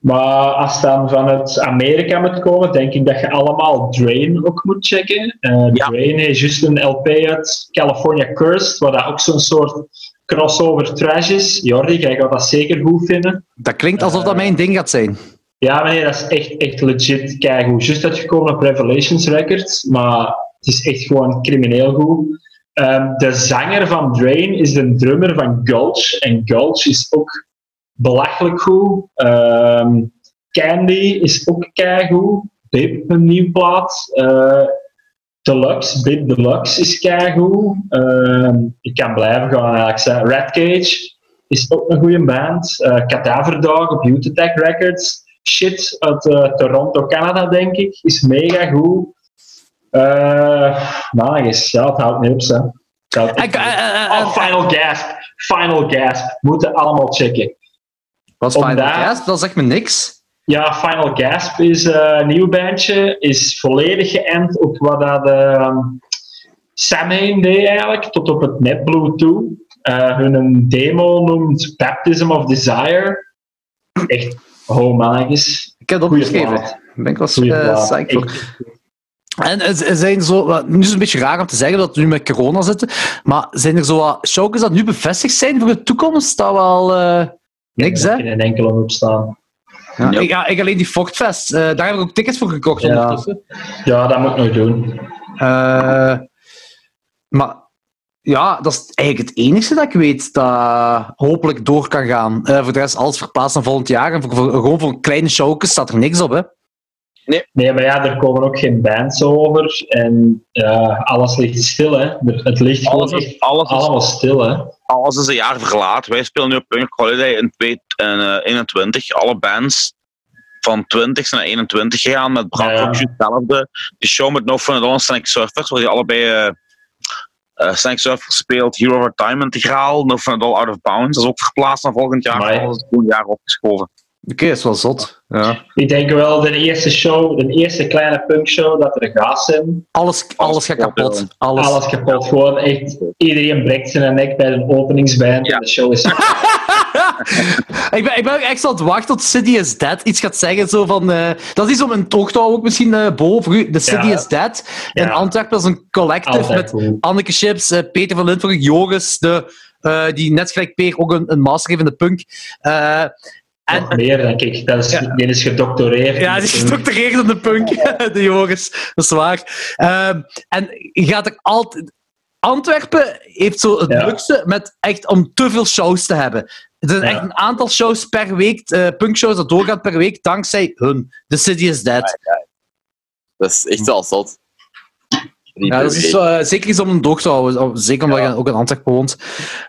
Speaker 1: Maar als het dan van het Amerika moet komen, denk ik dat je allemaal Drain ook moet checken. Eh,
Speaker 2: Ja.
Speaker 1: Drain heeft juist een LP uit California Cursed, waar dat ook zo'n soort crossover trash is. Jordi, jij gaat dat zeker goed vinden.
Speaker 3: Dat klinkt alsof dat
Speaker 1: Eh.
Speaker 3: mijn ding gaat zijn.
Speaker 1: Ja, meneer, dat is echt, echt legit keigoed. Juist uitgekomen op Revelations Records, maar het is echt gewoon crimineel goed. Ehm, de zanger van Drain is de drummer van Gulch. En Gulch is ook belachelijk goed. Ehm, Candy is ook keigoed. Bib, een nieuw plaat. Eh, Deluxe, Bib Deluxe is keigoed. Ehm ik kan blijven gaan eigenlijk zeggen. Red Cage is ook een goede band. Eh Cadaver Dog op Records. Shit uit eh, Toronto, Canada, denk ik. Is mega goed. Nou, is, ja, het houdt niet op, hè. Houdt Oh, Final Gasp. Final Gasp. Moeten allemaal checken.
Speaker 3: Wat is Final
Speaker 1: Omdat-
Speaker 3: Gasp? Dat zegt me niks.
Speaker 1: Ja, Final Gasp is eh, een nieuw bandje. Is volledig geënt op wat dat uh, Samhain deed eigenlijk, tot op het NetBlue toe. Eh, hun demo noemt Baptism of Desire. Echt, oh mannetjes.
Speaker 3: Ik heb dat opgeschreven. ben ik wel eh,
Speaker 1: plaat.
Speaker 3: psyched voor. En er zijn zo, nu is het een beetje raar om te zeggen dat we nu met corona zitten, maar zijn er zo wat showcases dat nu bevestigd zijn voor de toekomst? Dat wel eh, niks, hè?
Speaker 1: In een enkele op staan.
Speaker 3: Ja,
Speaker 2: Ja.
Speaker 3: ik, ja, ik alleen die Fortfest, eh, daar heb ik ook tickets voor gekocht
Speaker 1: Ja.
Speaker 3: ondertussen.
Speaker 1: Ja, dat moet ik nog doen.
Speaker 3: Eh, maar ja, dat is eigenlijk het enige dat ik weet dat hopelijk door kan gaan. Eh, voor de rest alles verplaatst naar volgend jaar. En voor, voor- gewoon voor kleine showcases staat er niks op, hè?
Speaker 1: Nee, maar ja, er komen ook geen bands over. En alles ligt stil, hè. Het ligt gewoon
Speaker 2: Alles is,
Speaker 1: echt
Speaker 2: alles, is,
Speaker 1: allemaal stil, hè.
Speaker 2: Alles is een jaar verlaat. Wij spelen nu op Punk Holiday in 2021. Alle bands van 20 naar 21 gegaan met Bram
Speaker 1: Ja, ja.
Speaker 2: hetzelfde. Die show met No Fun at All en Sonic Surfers, waar die allebei eh eh, Sonic Surfers speelt, Hero of Time integraal, No Fun at All Out of Bounds. Dat is ook verplaatst naar volgend jaar. Alles is volgend jaar opgeschoven.
Speaker 3: Oké, dat is wel zot. Ja.
Speaker 1: Ik denk wel de eerste show, de eerste kleine punkshow dat er gaat zijn.
Speaker 3: Alles, alles gaat kapot. Alles.
Speaker 1: Alles kapot. Gewoon echt, iedereen breekt zijn nek bij een openingsband.
Speaker 2: Ja.
Speaker 1: En de show is...
Speaker 3: ik, ben, ik ben ook echt zo aan het wachten tot City is Dead iets gaat zeggen. Zo van, eh, dat is om een houden, ook misschien eh Bo, voor u. The City
Speaker 1: Ja.
Speaker 3: is Dead. In
Speaker 1: Ja.
Speaker 3: Antwerpen is een collective
Speaker 1: Altijd
Speaker 3: met. Anneke Chips, eh, Peter van Lintburg, Joris, de, eh, die net gelijk Peer ook een, een master heeft in de punk. En,
Speaker 1: Nog meer, denk ik. Dat is,
Speaker 3: Ja.
Speaker 1: Die is gedoctoreerd.
Speaker 3: ja, die is gedoctoreerd in de punk, de Joris. Dat is waar. Ehm, en je gaat er altijd... Antwerpen heeft zo het
Speaker 1: Ja.
Speaker 3: luxe met echt om te veel shows te hebben. Er zijn
Speaker 1: Ja.
Speaker 3: echt een aantal shows per week, eh punkshows dat doorgaat per week, dankzij hun. The City is Dead.
Speaker 4: Dat is echt wel zot.
Speaker 3: Ja, dat is eh, zeker iets om een doog te houden. Zeker omdat
Speaker 4: Ja.
Speaker 3: je ook in Antwerpen woont.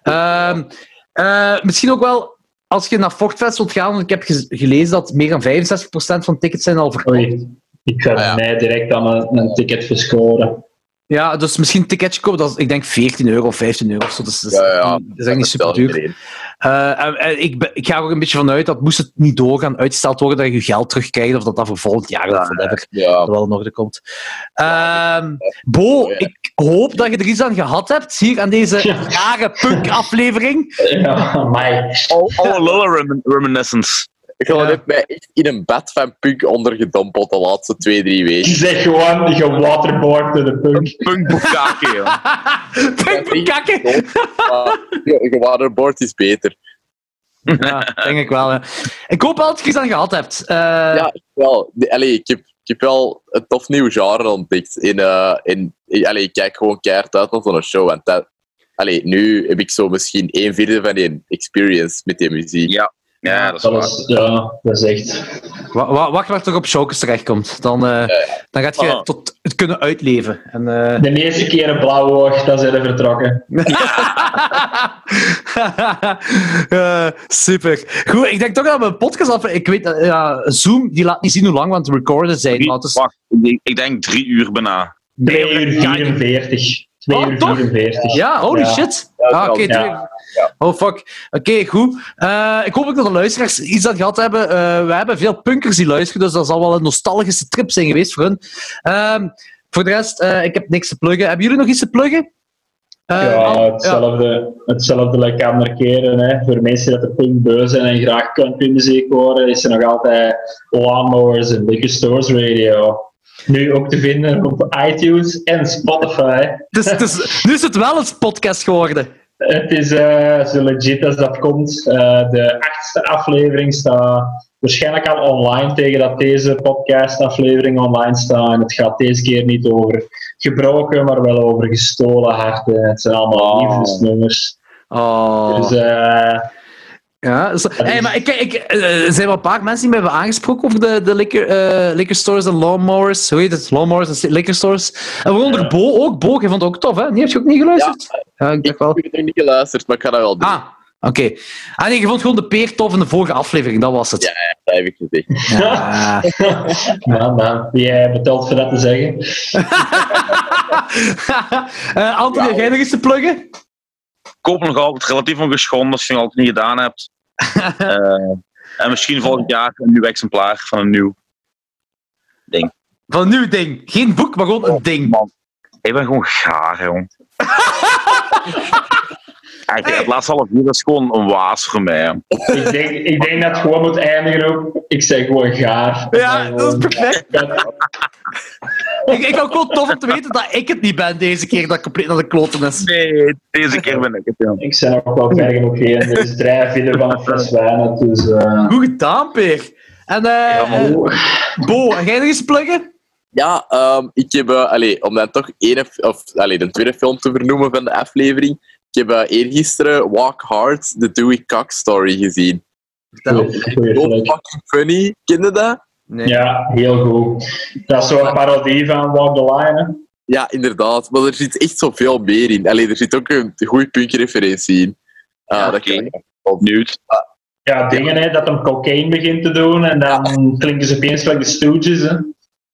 Speaker 3: Ehm, eh, misschien ook wel, als je naar Fortfest wilt gaan, want ik heb ge- gelezen dat meer dan 65% van tickets zijn al verkocht.
Speaker 1: Oei. Ik ga
Speaker 4: Ah, ja.
Speaker 1: mij direct aan een, een ticket verscoren.
Speaker 3: Ja, dus misschien een ticketje kopen, dat is, ik denk 14 euro of 15 euro. of Zo. Dus, dat is,
Speaker 4: Ja, ja, ja.
Speaker 3: dat is echt niet super duur. Eh, en- en ik, ik ga er ook een beetje vanuit dat moest het niet doorgaan, uitgesteld worden, dat je je geld terugkrijgt, of dat dat voor volgend jaar of whatever
Speaker 4: Ja,
Speaker 3: wel in orde komt. Ehm, Bo,
Speaker 4: Ja.
Speaker 3: ik hoop dat je er iets aan gehad hebt, hier aan deze rare punk-aflevering.
Speaker 1: Ja, mij.
Speaker 2: All Lilla remin- reminiscence.
Speaker 3: Ja.
Speaker 4: heb mij echt in een bed van punk ondergedompeld de laatste twee, drie
Speaker 1: Je
Speaker 4: weken.
Speaker 1: zegt gewoon, je waterboard to the punk.
Speaker 2: Punk Bukake, joh.
Speaker 3: punk.
Speaker 4: Maar je- je waterboard is beter.
Speaker 3: Ja, denk ik wel. Ik hoop wel dat je er iets aan gehad hebt. Eh,
Speaker 4: Ja, ik wel. Allee, ik, heb, ik heb wel een tof nieuw genre ontdekt. In, eh, in, in- allee, ik kijk gewoon keihard uit naar zo'n show. En dat, allee, nu heb ik zo misschien een vierde van die experience met die muziek.
Speaker 2: Ja. Ja, dat is
Speaker 1: Dat
Speaker 2: waar.
Speaker 1: is, ja, dat is echt...
Speaker 3: Wa- wa- Wacht waar toch op Chokers terechtkomt. Dan, eh, dan gaat je
Speaker 2: Ah.
Speaker 3: tot het kunnen uitleven. En, eh,
Speaker 1: De eerste keer een blauwe oog, dan zijn we vertrokken.
Speaker 3: Eh, super. Goed, ik denk toch dat we een podcast af. Ik weet, dat, ja, Zoom die laat niet zien hoe lang we aan het recorden zijn.
Speaker 2: Drie-
Speaker 3: Maar het is,
Speaker 2: Wacht, ik- ik denk drie uur bijna.
Speaker 1: 2 uur 44. 2
Speaker 3: Oh,
Speaker 1: uur
Speaker 3: toch?
Speaker 1: 44.
Speaker 3: ja, holy
Speaker 1: Ja.
Speaker 3: shit.
Speaker 4: Ja,
Speaker 3: ah, oké,
Speaker 4: ja.
Speaker 3: Oh fuck. Oké, goed. Eh, ik hoop ook dat de luisteraars iets aan gehad hebben. Eh, we hebben veel punkers die luisteren, dus dat zal wel een nostalgische trip zijn geweest voor hun. Ehm, voor de rest, eh, ik heb niks te pluggen. Hebben jullie nog iets te pluggen? Eh,
Speaker 1: Ja, hetzelfde, hetzelfde like andere keren. Hè. Voor mensen dat er zijn en graag countrymuziek horen, is er nog altijd Lawnmowers en Liquor Stores Radio. Nu ook te vinden op iTunes en Spotify.
Speaker 3: Dus, dus, nu is het wel een podcast geworden.
Speaker 1: Het is eh, zo legit als dat komt. Eh, de achtste aflevering staat waarschijnlijk al online tegen dat deze podcastaflevering online staat. En het gaat deze keer niet over gebroken, maar wel over gestolen harten. Het zijn allemaal
Speaker 3: Oh.
Speaker 1: liefdesnummers.
Speaker 3: Oh.
Speaker 1: Dus eh,
Speaker 3: Ja, hey, maar ik, ik, eh, er zijn wel een paar mensen die me hebben aangesproken over de, de liquor, eh, liquor stores en lawnmowers. Hoe heet het? Lawnmowers en liquor stores. En waaronder
Speaker 1: Ja.
Speaker 3: Bo ook. Bo, je vond het ook tof, hè? Die heb je ook niet geluisterd? Ja, ik
Speaker 4: Ik
Speaker 3: dacht wel.
Speaker 4: heb er niet geluisterd, maar ik ga dat wel doen.
Speaker 3: Ah, oké. Ah nee, je vond gewoon de peer tof in de vorige aflevering, dat was het.
Speaker 4: Ja. Dat heb ik gezegd.
Speaker 3: Ja.
Speaker 1: man, man, jij betaalt voor dat te zeggen.
Speaker 3: Eh, Anthony, heb jij nog iets te pluggen?
Speaker 2: Koop nog altijd relatief ongeschonden als je nog altijd niet gedaan hebt. Eh, en misschien volgend jaar een nieuw exemplaar van een nieuw ding.
Speaker 3: Van een nieuw ding. Geen boek, maar gewoon een ding.
Speaker 2: Man, ik ben gewoon gaar, jong. Eigenlijk, het laatste half uur is gewoon een waas voor mij.
Speaker 1: Ik denk, ik denk dat het gewoon moet eindigen op. Ik zeg gewoon gaar.
Speaker 3: Ja, dat is perfect. Ik, ik ook gewoon tof om te weten dat ik het niet ben deze keer dat compleet naar de kloten is.
Speaker 2: Nee, deze keer ben ik het, jong.
Speaker 1: Ik ben ook wel ver genoeg heen. Is drijfvideo van een fles wijn. Dus, eh,
Speaker 3: Goed gedaan, Peer. En eh, Bo, heb jij nog te pluggen?
Speaker 4: Ja, ehm, ik heb, eh, allee, om dan toch één, of, allee, de tweede film te vernoemen van de aflevering. Heb uh, eergisteren Walk Hard, The Dewey Cox Story gezien. So
Speaker 1: flick.
Speaker 4: fucking funny, ken je dat?
Speaker 3: Nee.
Speaker 1: Ja, heel goed. Dat is zo'n parodie van Walk the Line. hè.
Speaker 4: Ja, inderdaad. Maar er zit echt zoveel meer in. Allee, er zit ook een goede punkreferentie in. Ah,
Speaker 2: Ja,
Speaker 4: dat ik.
Speaker 2: Benieuwd.
Speaker 1: Ja, dingen hè, dat hem cocaine begint te doen en dan klinken ze opeens like de Stooges. Hè.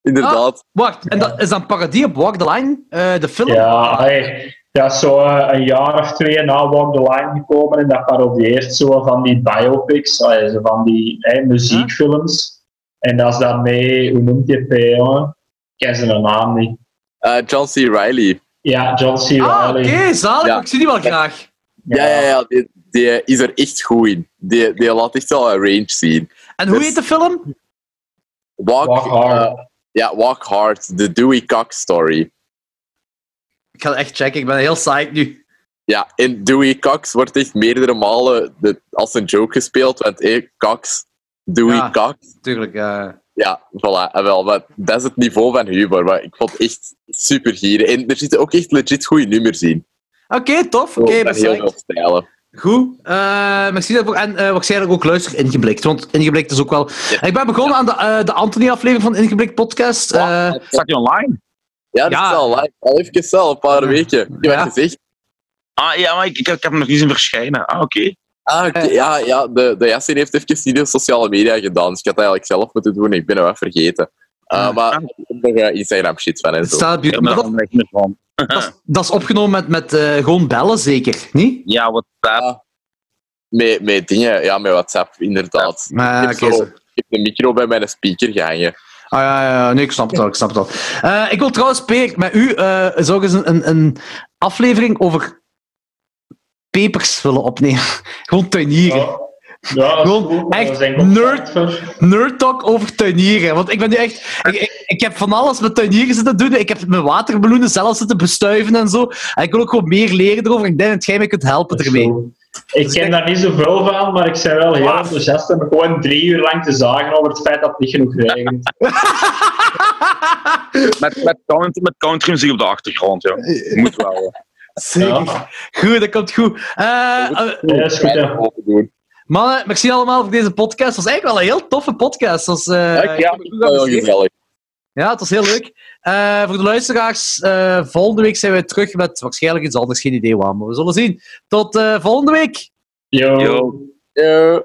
Speaker 4: Inderdaad.
Speaker 3: Wacht, en dat is dan parodie op Walk the Line, eh, de film?
Speaker 1: Ja, hey, dat is zo eh, een jaar of twee na Walk the Line gekomen en dat parodieert zo van die biopics, allee, van die hey, muziekfilms. En dat is dan mee, hoe noemt je het, jongen? Ik ken zijn naam niet.
Speaker 4: Eh, John C. Reilly.
Speaker 1: Ja, John C.
Speaker 3: Ah, oké,
Speaker 1: Reilly.
Speaker 3: zalig.
Speaker 4: Ja.
Speaker 3: Ik zie die wel graag.
Speaker 4: Ja, ja, ja. Die, die is er echt goed in. Die, die laat echt wel een range zien.
Speaker 3: En hoe
Speaker 4: Dus-
Speaker 3: heet de film?
Speaker 4: Walk,
Speaker 1: Walk Hard.
Speaker 4: eh, ja, Walk Hard, The Dewey Cox Story.
Speaker 3: Ik ga het echt checken, ik ben heel psyched nu.
Speaker 4: Ja, en Dewey Cox wordt echt meerdere malen de, als een joke gespeeld, want hey, Cox, Dewey
Speaker 3: Ja.
Speaker 4: Cox.
Speaker 3: Tuurlijk, ja.
Speaker 4: Ja, voilà. En wel, maar dat is het niveau van humor. Maar ik vond het echt super gieren. En er zitten ook echt legit goede nummers in.
Speaker 3: Oké, tof. Oké, ben
Speaker 4: heel veel stijlen.
Speaker 3: Goed. Eh merci daarvoor. En eh, waarschijnlijk ook luister Ingeblikt. Want Ingeblikt is ook wel... Ik ben begonnen aan de, eh, de Anthony-aflevering van Ingeblikt podcast. Eh,
Speaker 2: Staat die online?
Speaker 4: Ja, dat
Speaker 3: Ja.
Speaker 4: is al live. Al even zelf, een paar weken.
Speaker 3: Ja.
Speaker 4: het gezegd.
Speaker 2: Ah ja, maar ik, ik, ik heb hem nog niet zien verschijnen. Ah, oké.
Speaker 4: Ah, oké.
Speaker 3: Eh.
Speaker 4: ja, ja, de, de Yassine heeft even niet de sociale media gedaan. Dus ik had het eigenlijk zelf moeten doen. Ik ben hem wat vergeten. Uh,
Speaker 3: Ah.
Speaker 4: maar ik heb nog eh, Instagram shit van en zo.
Speaker 3: staat op
Speaker 2: er
Speaker 3: Maar dat,
Speaker 2: al
Speaker 3: dat, is- dat is opgenomen met, met eh, gewoon bellen, zeker? Niet?
Speaker 2: Ja, wat dat.
Speaker 4: Ah, Met, met dingen, ja, met WhatsApp, inderdaad.
Speaker 3: Maar,
Speaker 4: ik, heb zo-
Speaker 3: zo.
Speaker 4: ik heb de micro bij mijn speaker gehangen.
Speaker 3: Ah ja, ja. Nee, ik snap het al. Ik snap het al. Eh, ik wil trouwens, Peer, met u zou eens een, een, een aflevering over pepers willen opnemen. Gewoon tuinieren.
Speaker 1: Ja, ja,
Speaker 3: Gewoon
Speaker 1: goed.
Speaker 3: echt nerd. Nerd talk over tuinieren. Want ik ben nu echt... Ik, ik, ik heb van alles met tuinieren zitten doen. Ik heb mijn watermeloenen zelf zitten bestuiven en zo. En ik wil ook gewoon meer leren erover. Ik denk dat jij mij kunt helpen ermee.
Speaker 1: Ik ken daar niet zoveel van, maar ik ben wel heel
Speaker 3: Wauw.
Speaker 1: enthousiast om gewoon drie uur lang te zagen over het feit dat het niet genoeg regent.
Speaker 2: Met, met, country, met country muziek op de achtergrond, ja. Moet wel. ja.
Speaker 3: Zeker. Goed, dat komt goed. Eh, eh,
Speaker 1: Ja, dat is goed,
Speaker 4: doen.
Speaker 3: Mannen, merci allemaal voor deze podcast. Het was eigenlijk wel een heel toffe podcast. Was, eh,
Speaker 4: Ja,
Speaker 3: ik
Speaker 4: ja, ik
Speaker 3: Ja, het was heel leuk. Eh, voor de luisteraars, eh, volgende week zijn we terug met waarschijnlijk iets anders. Geen idee waar, maar we zullen zien. Tot eh, volgende week.
Speaker 1: Yo.
Speaker 2: Yo.
Speaker 4: Ja.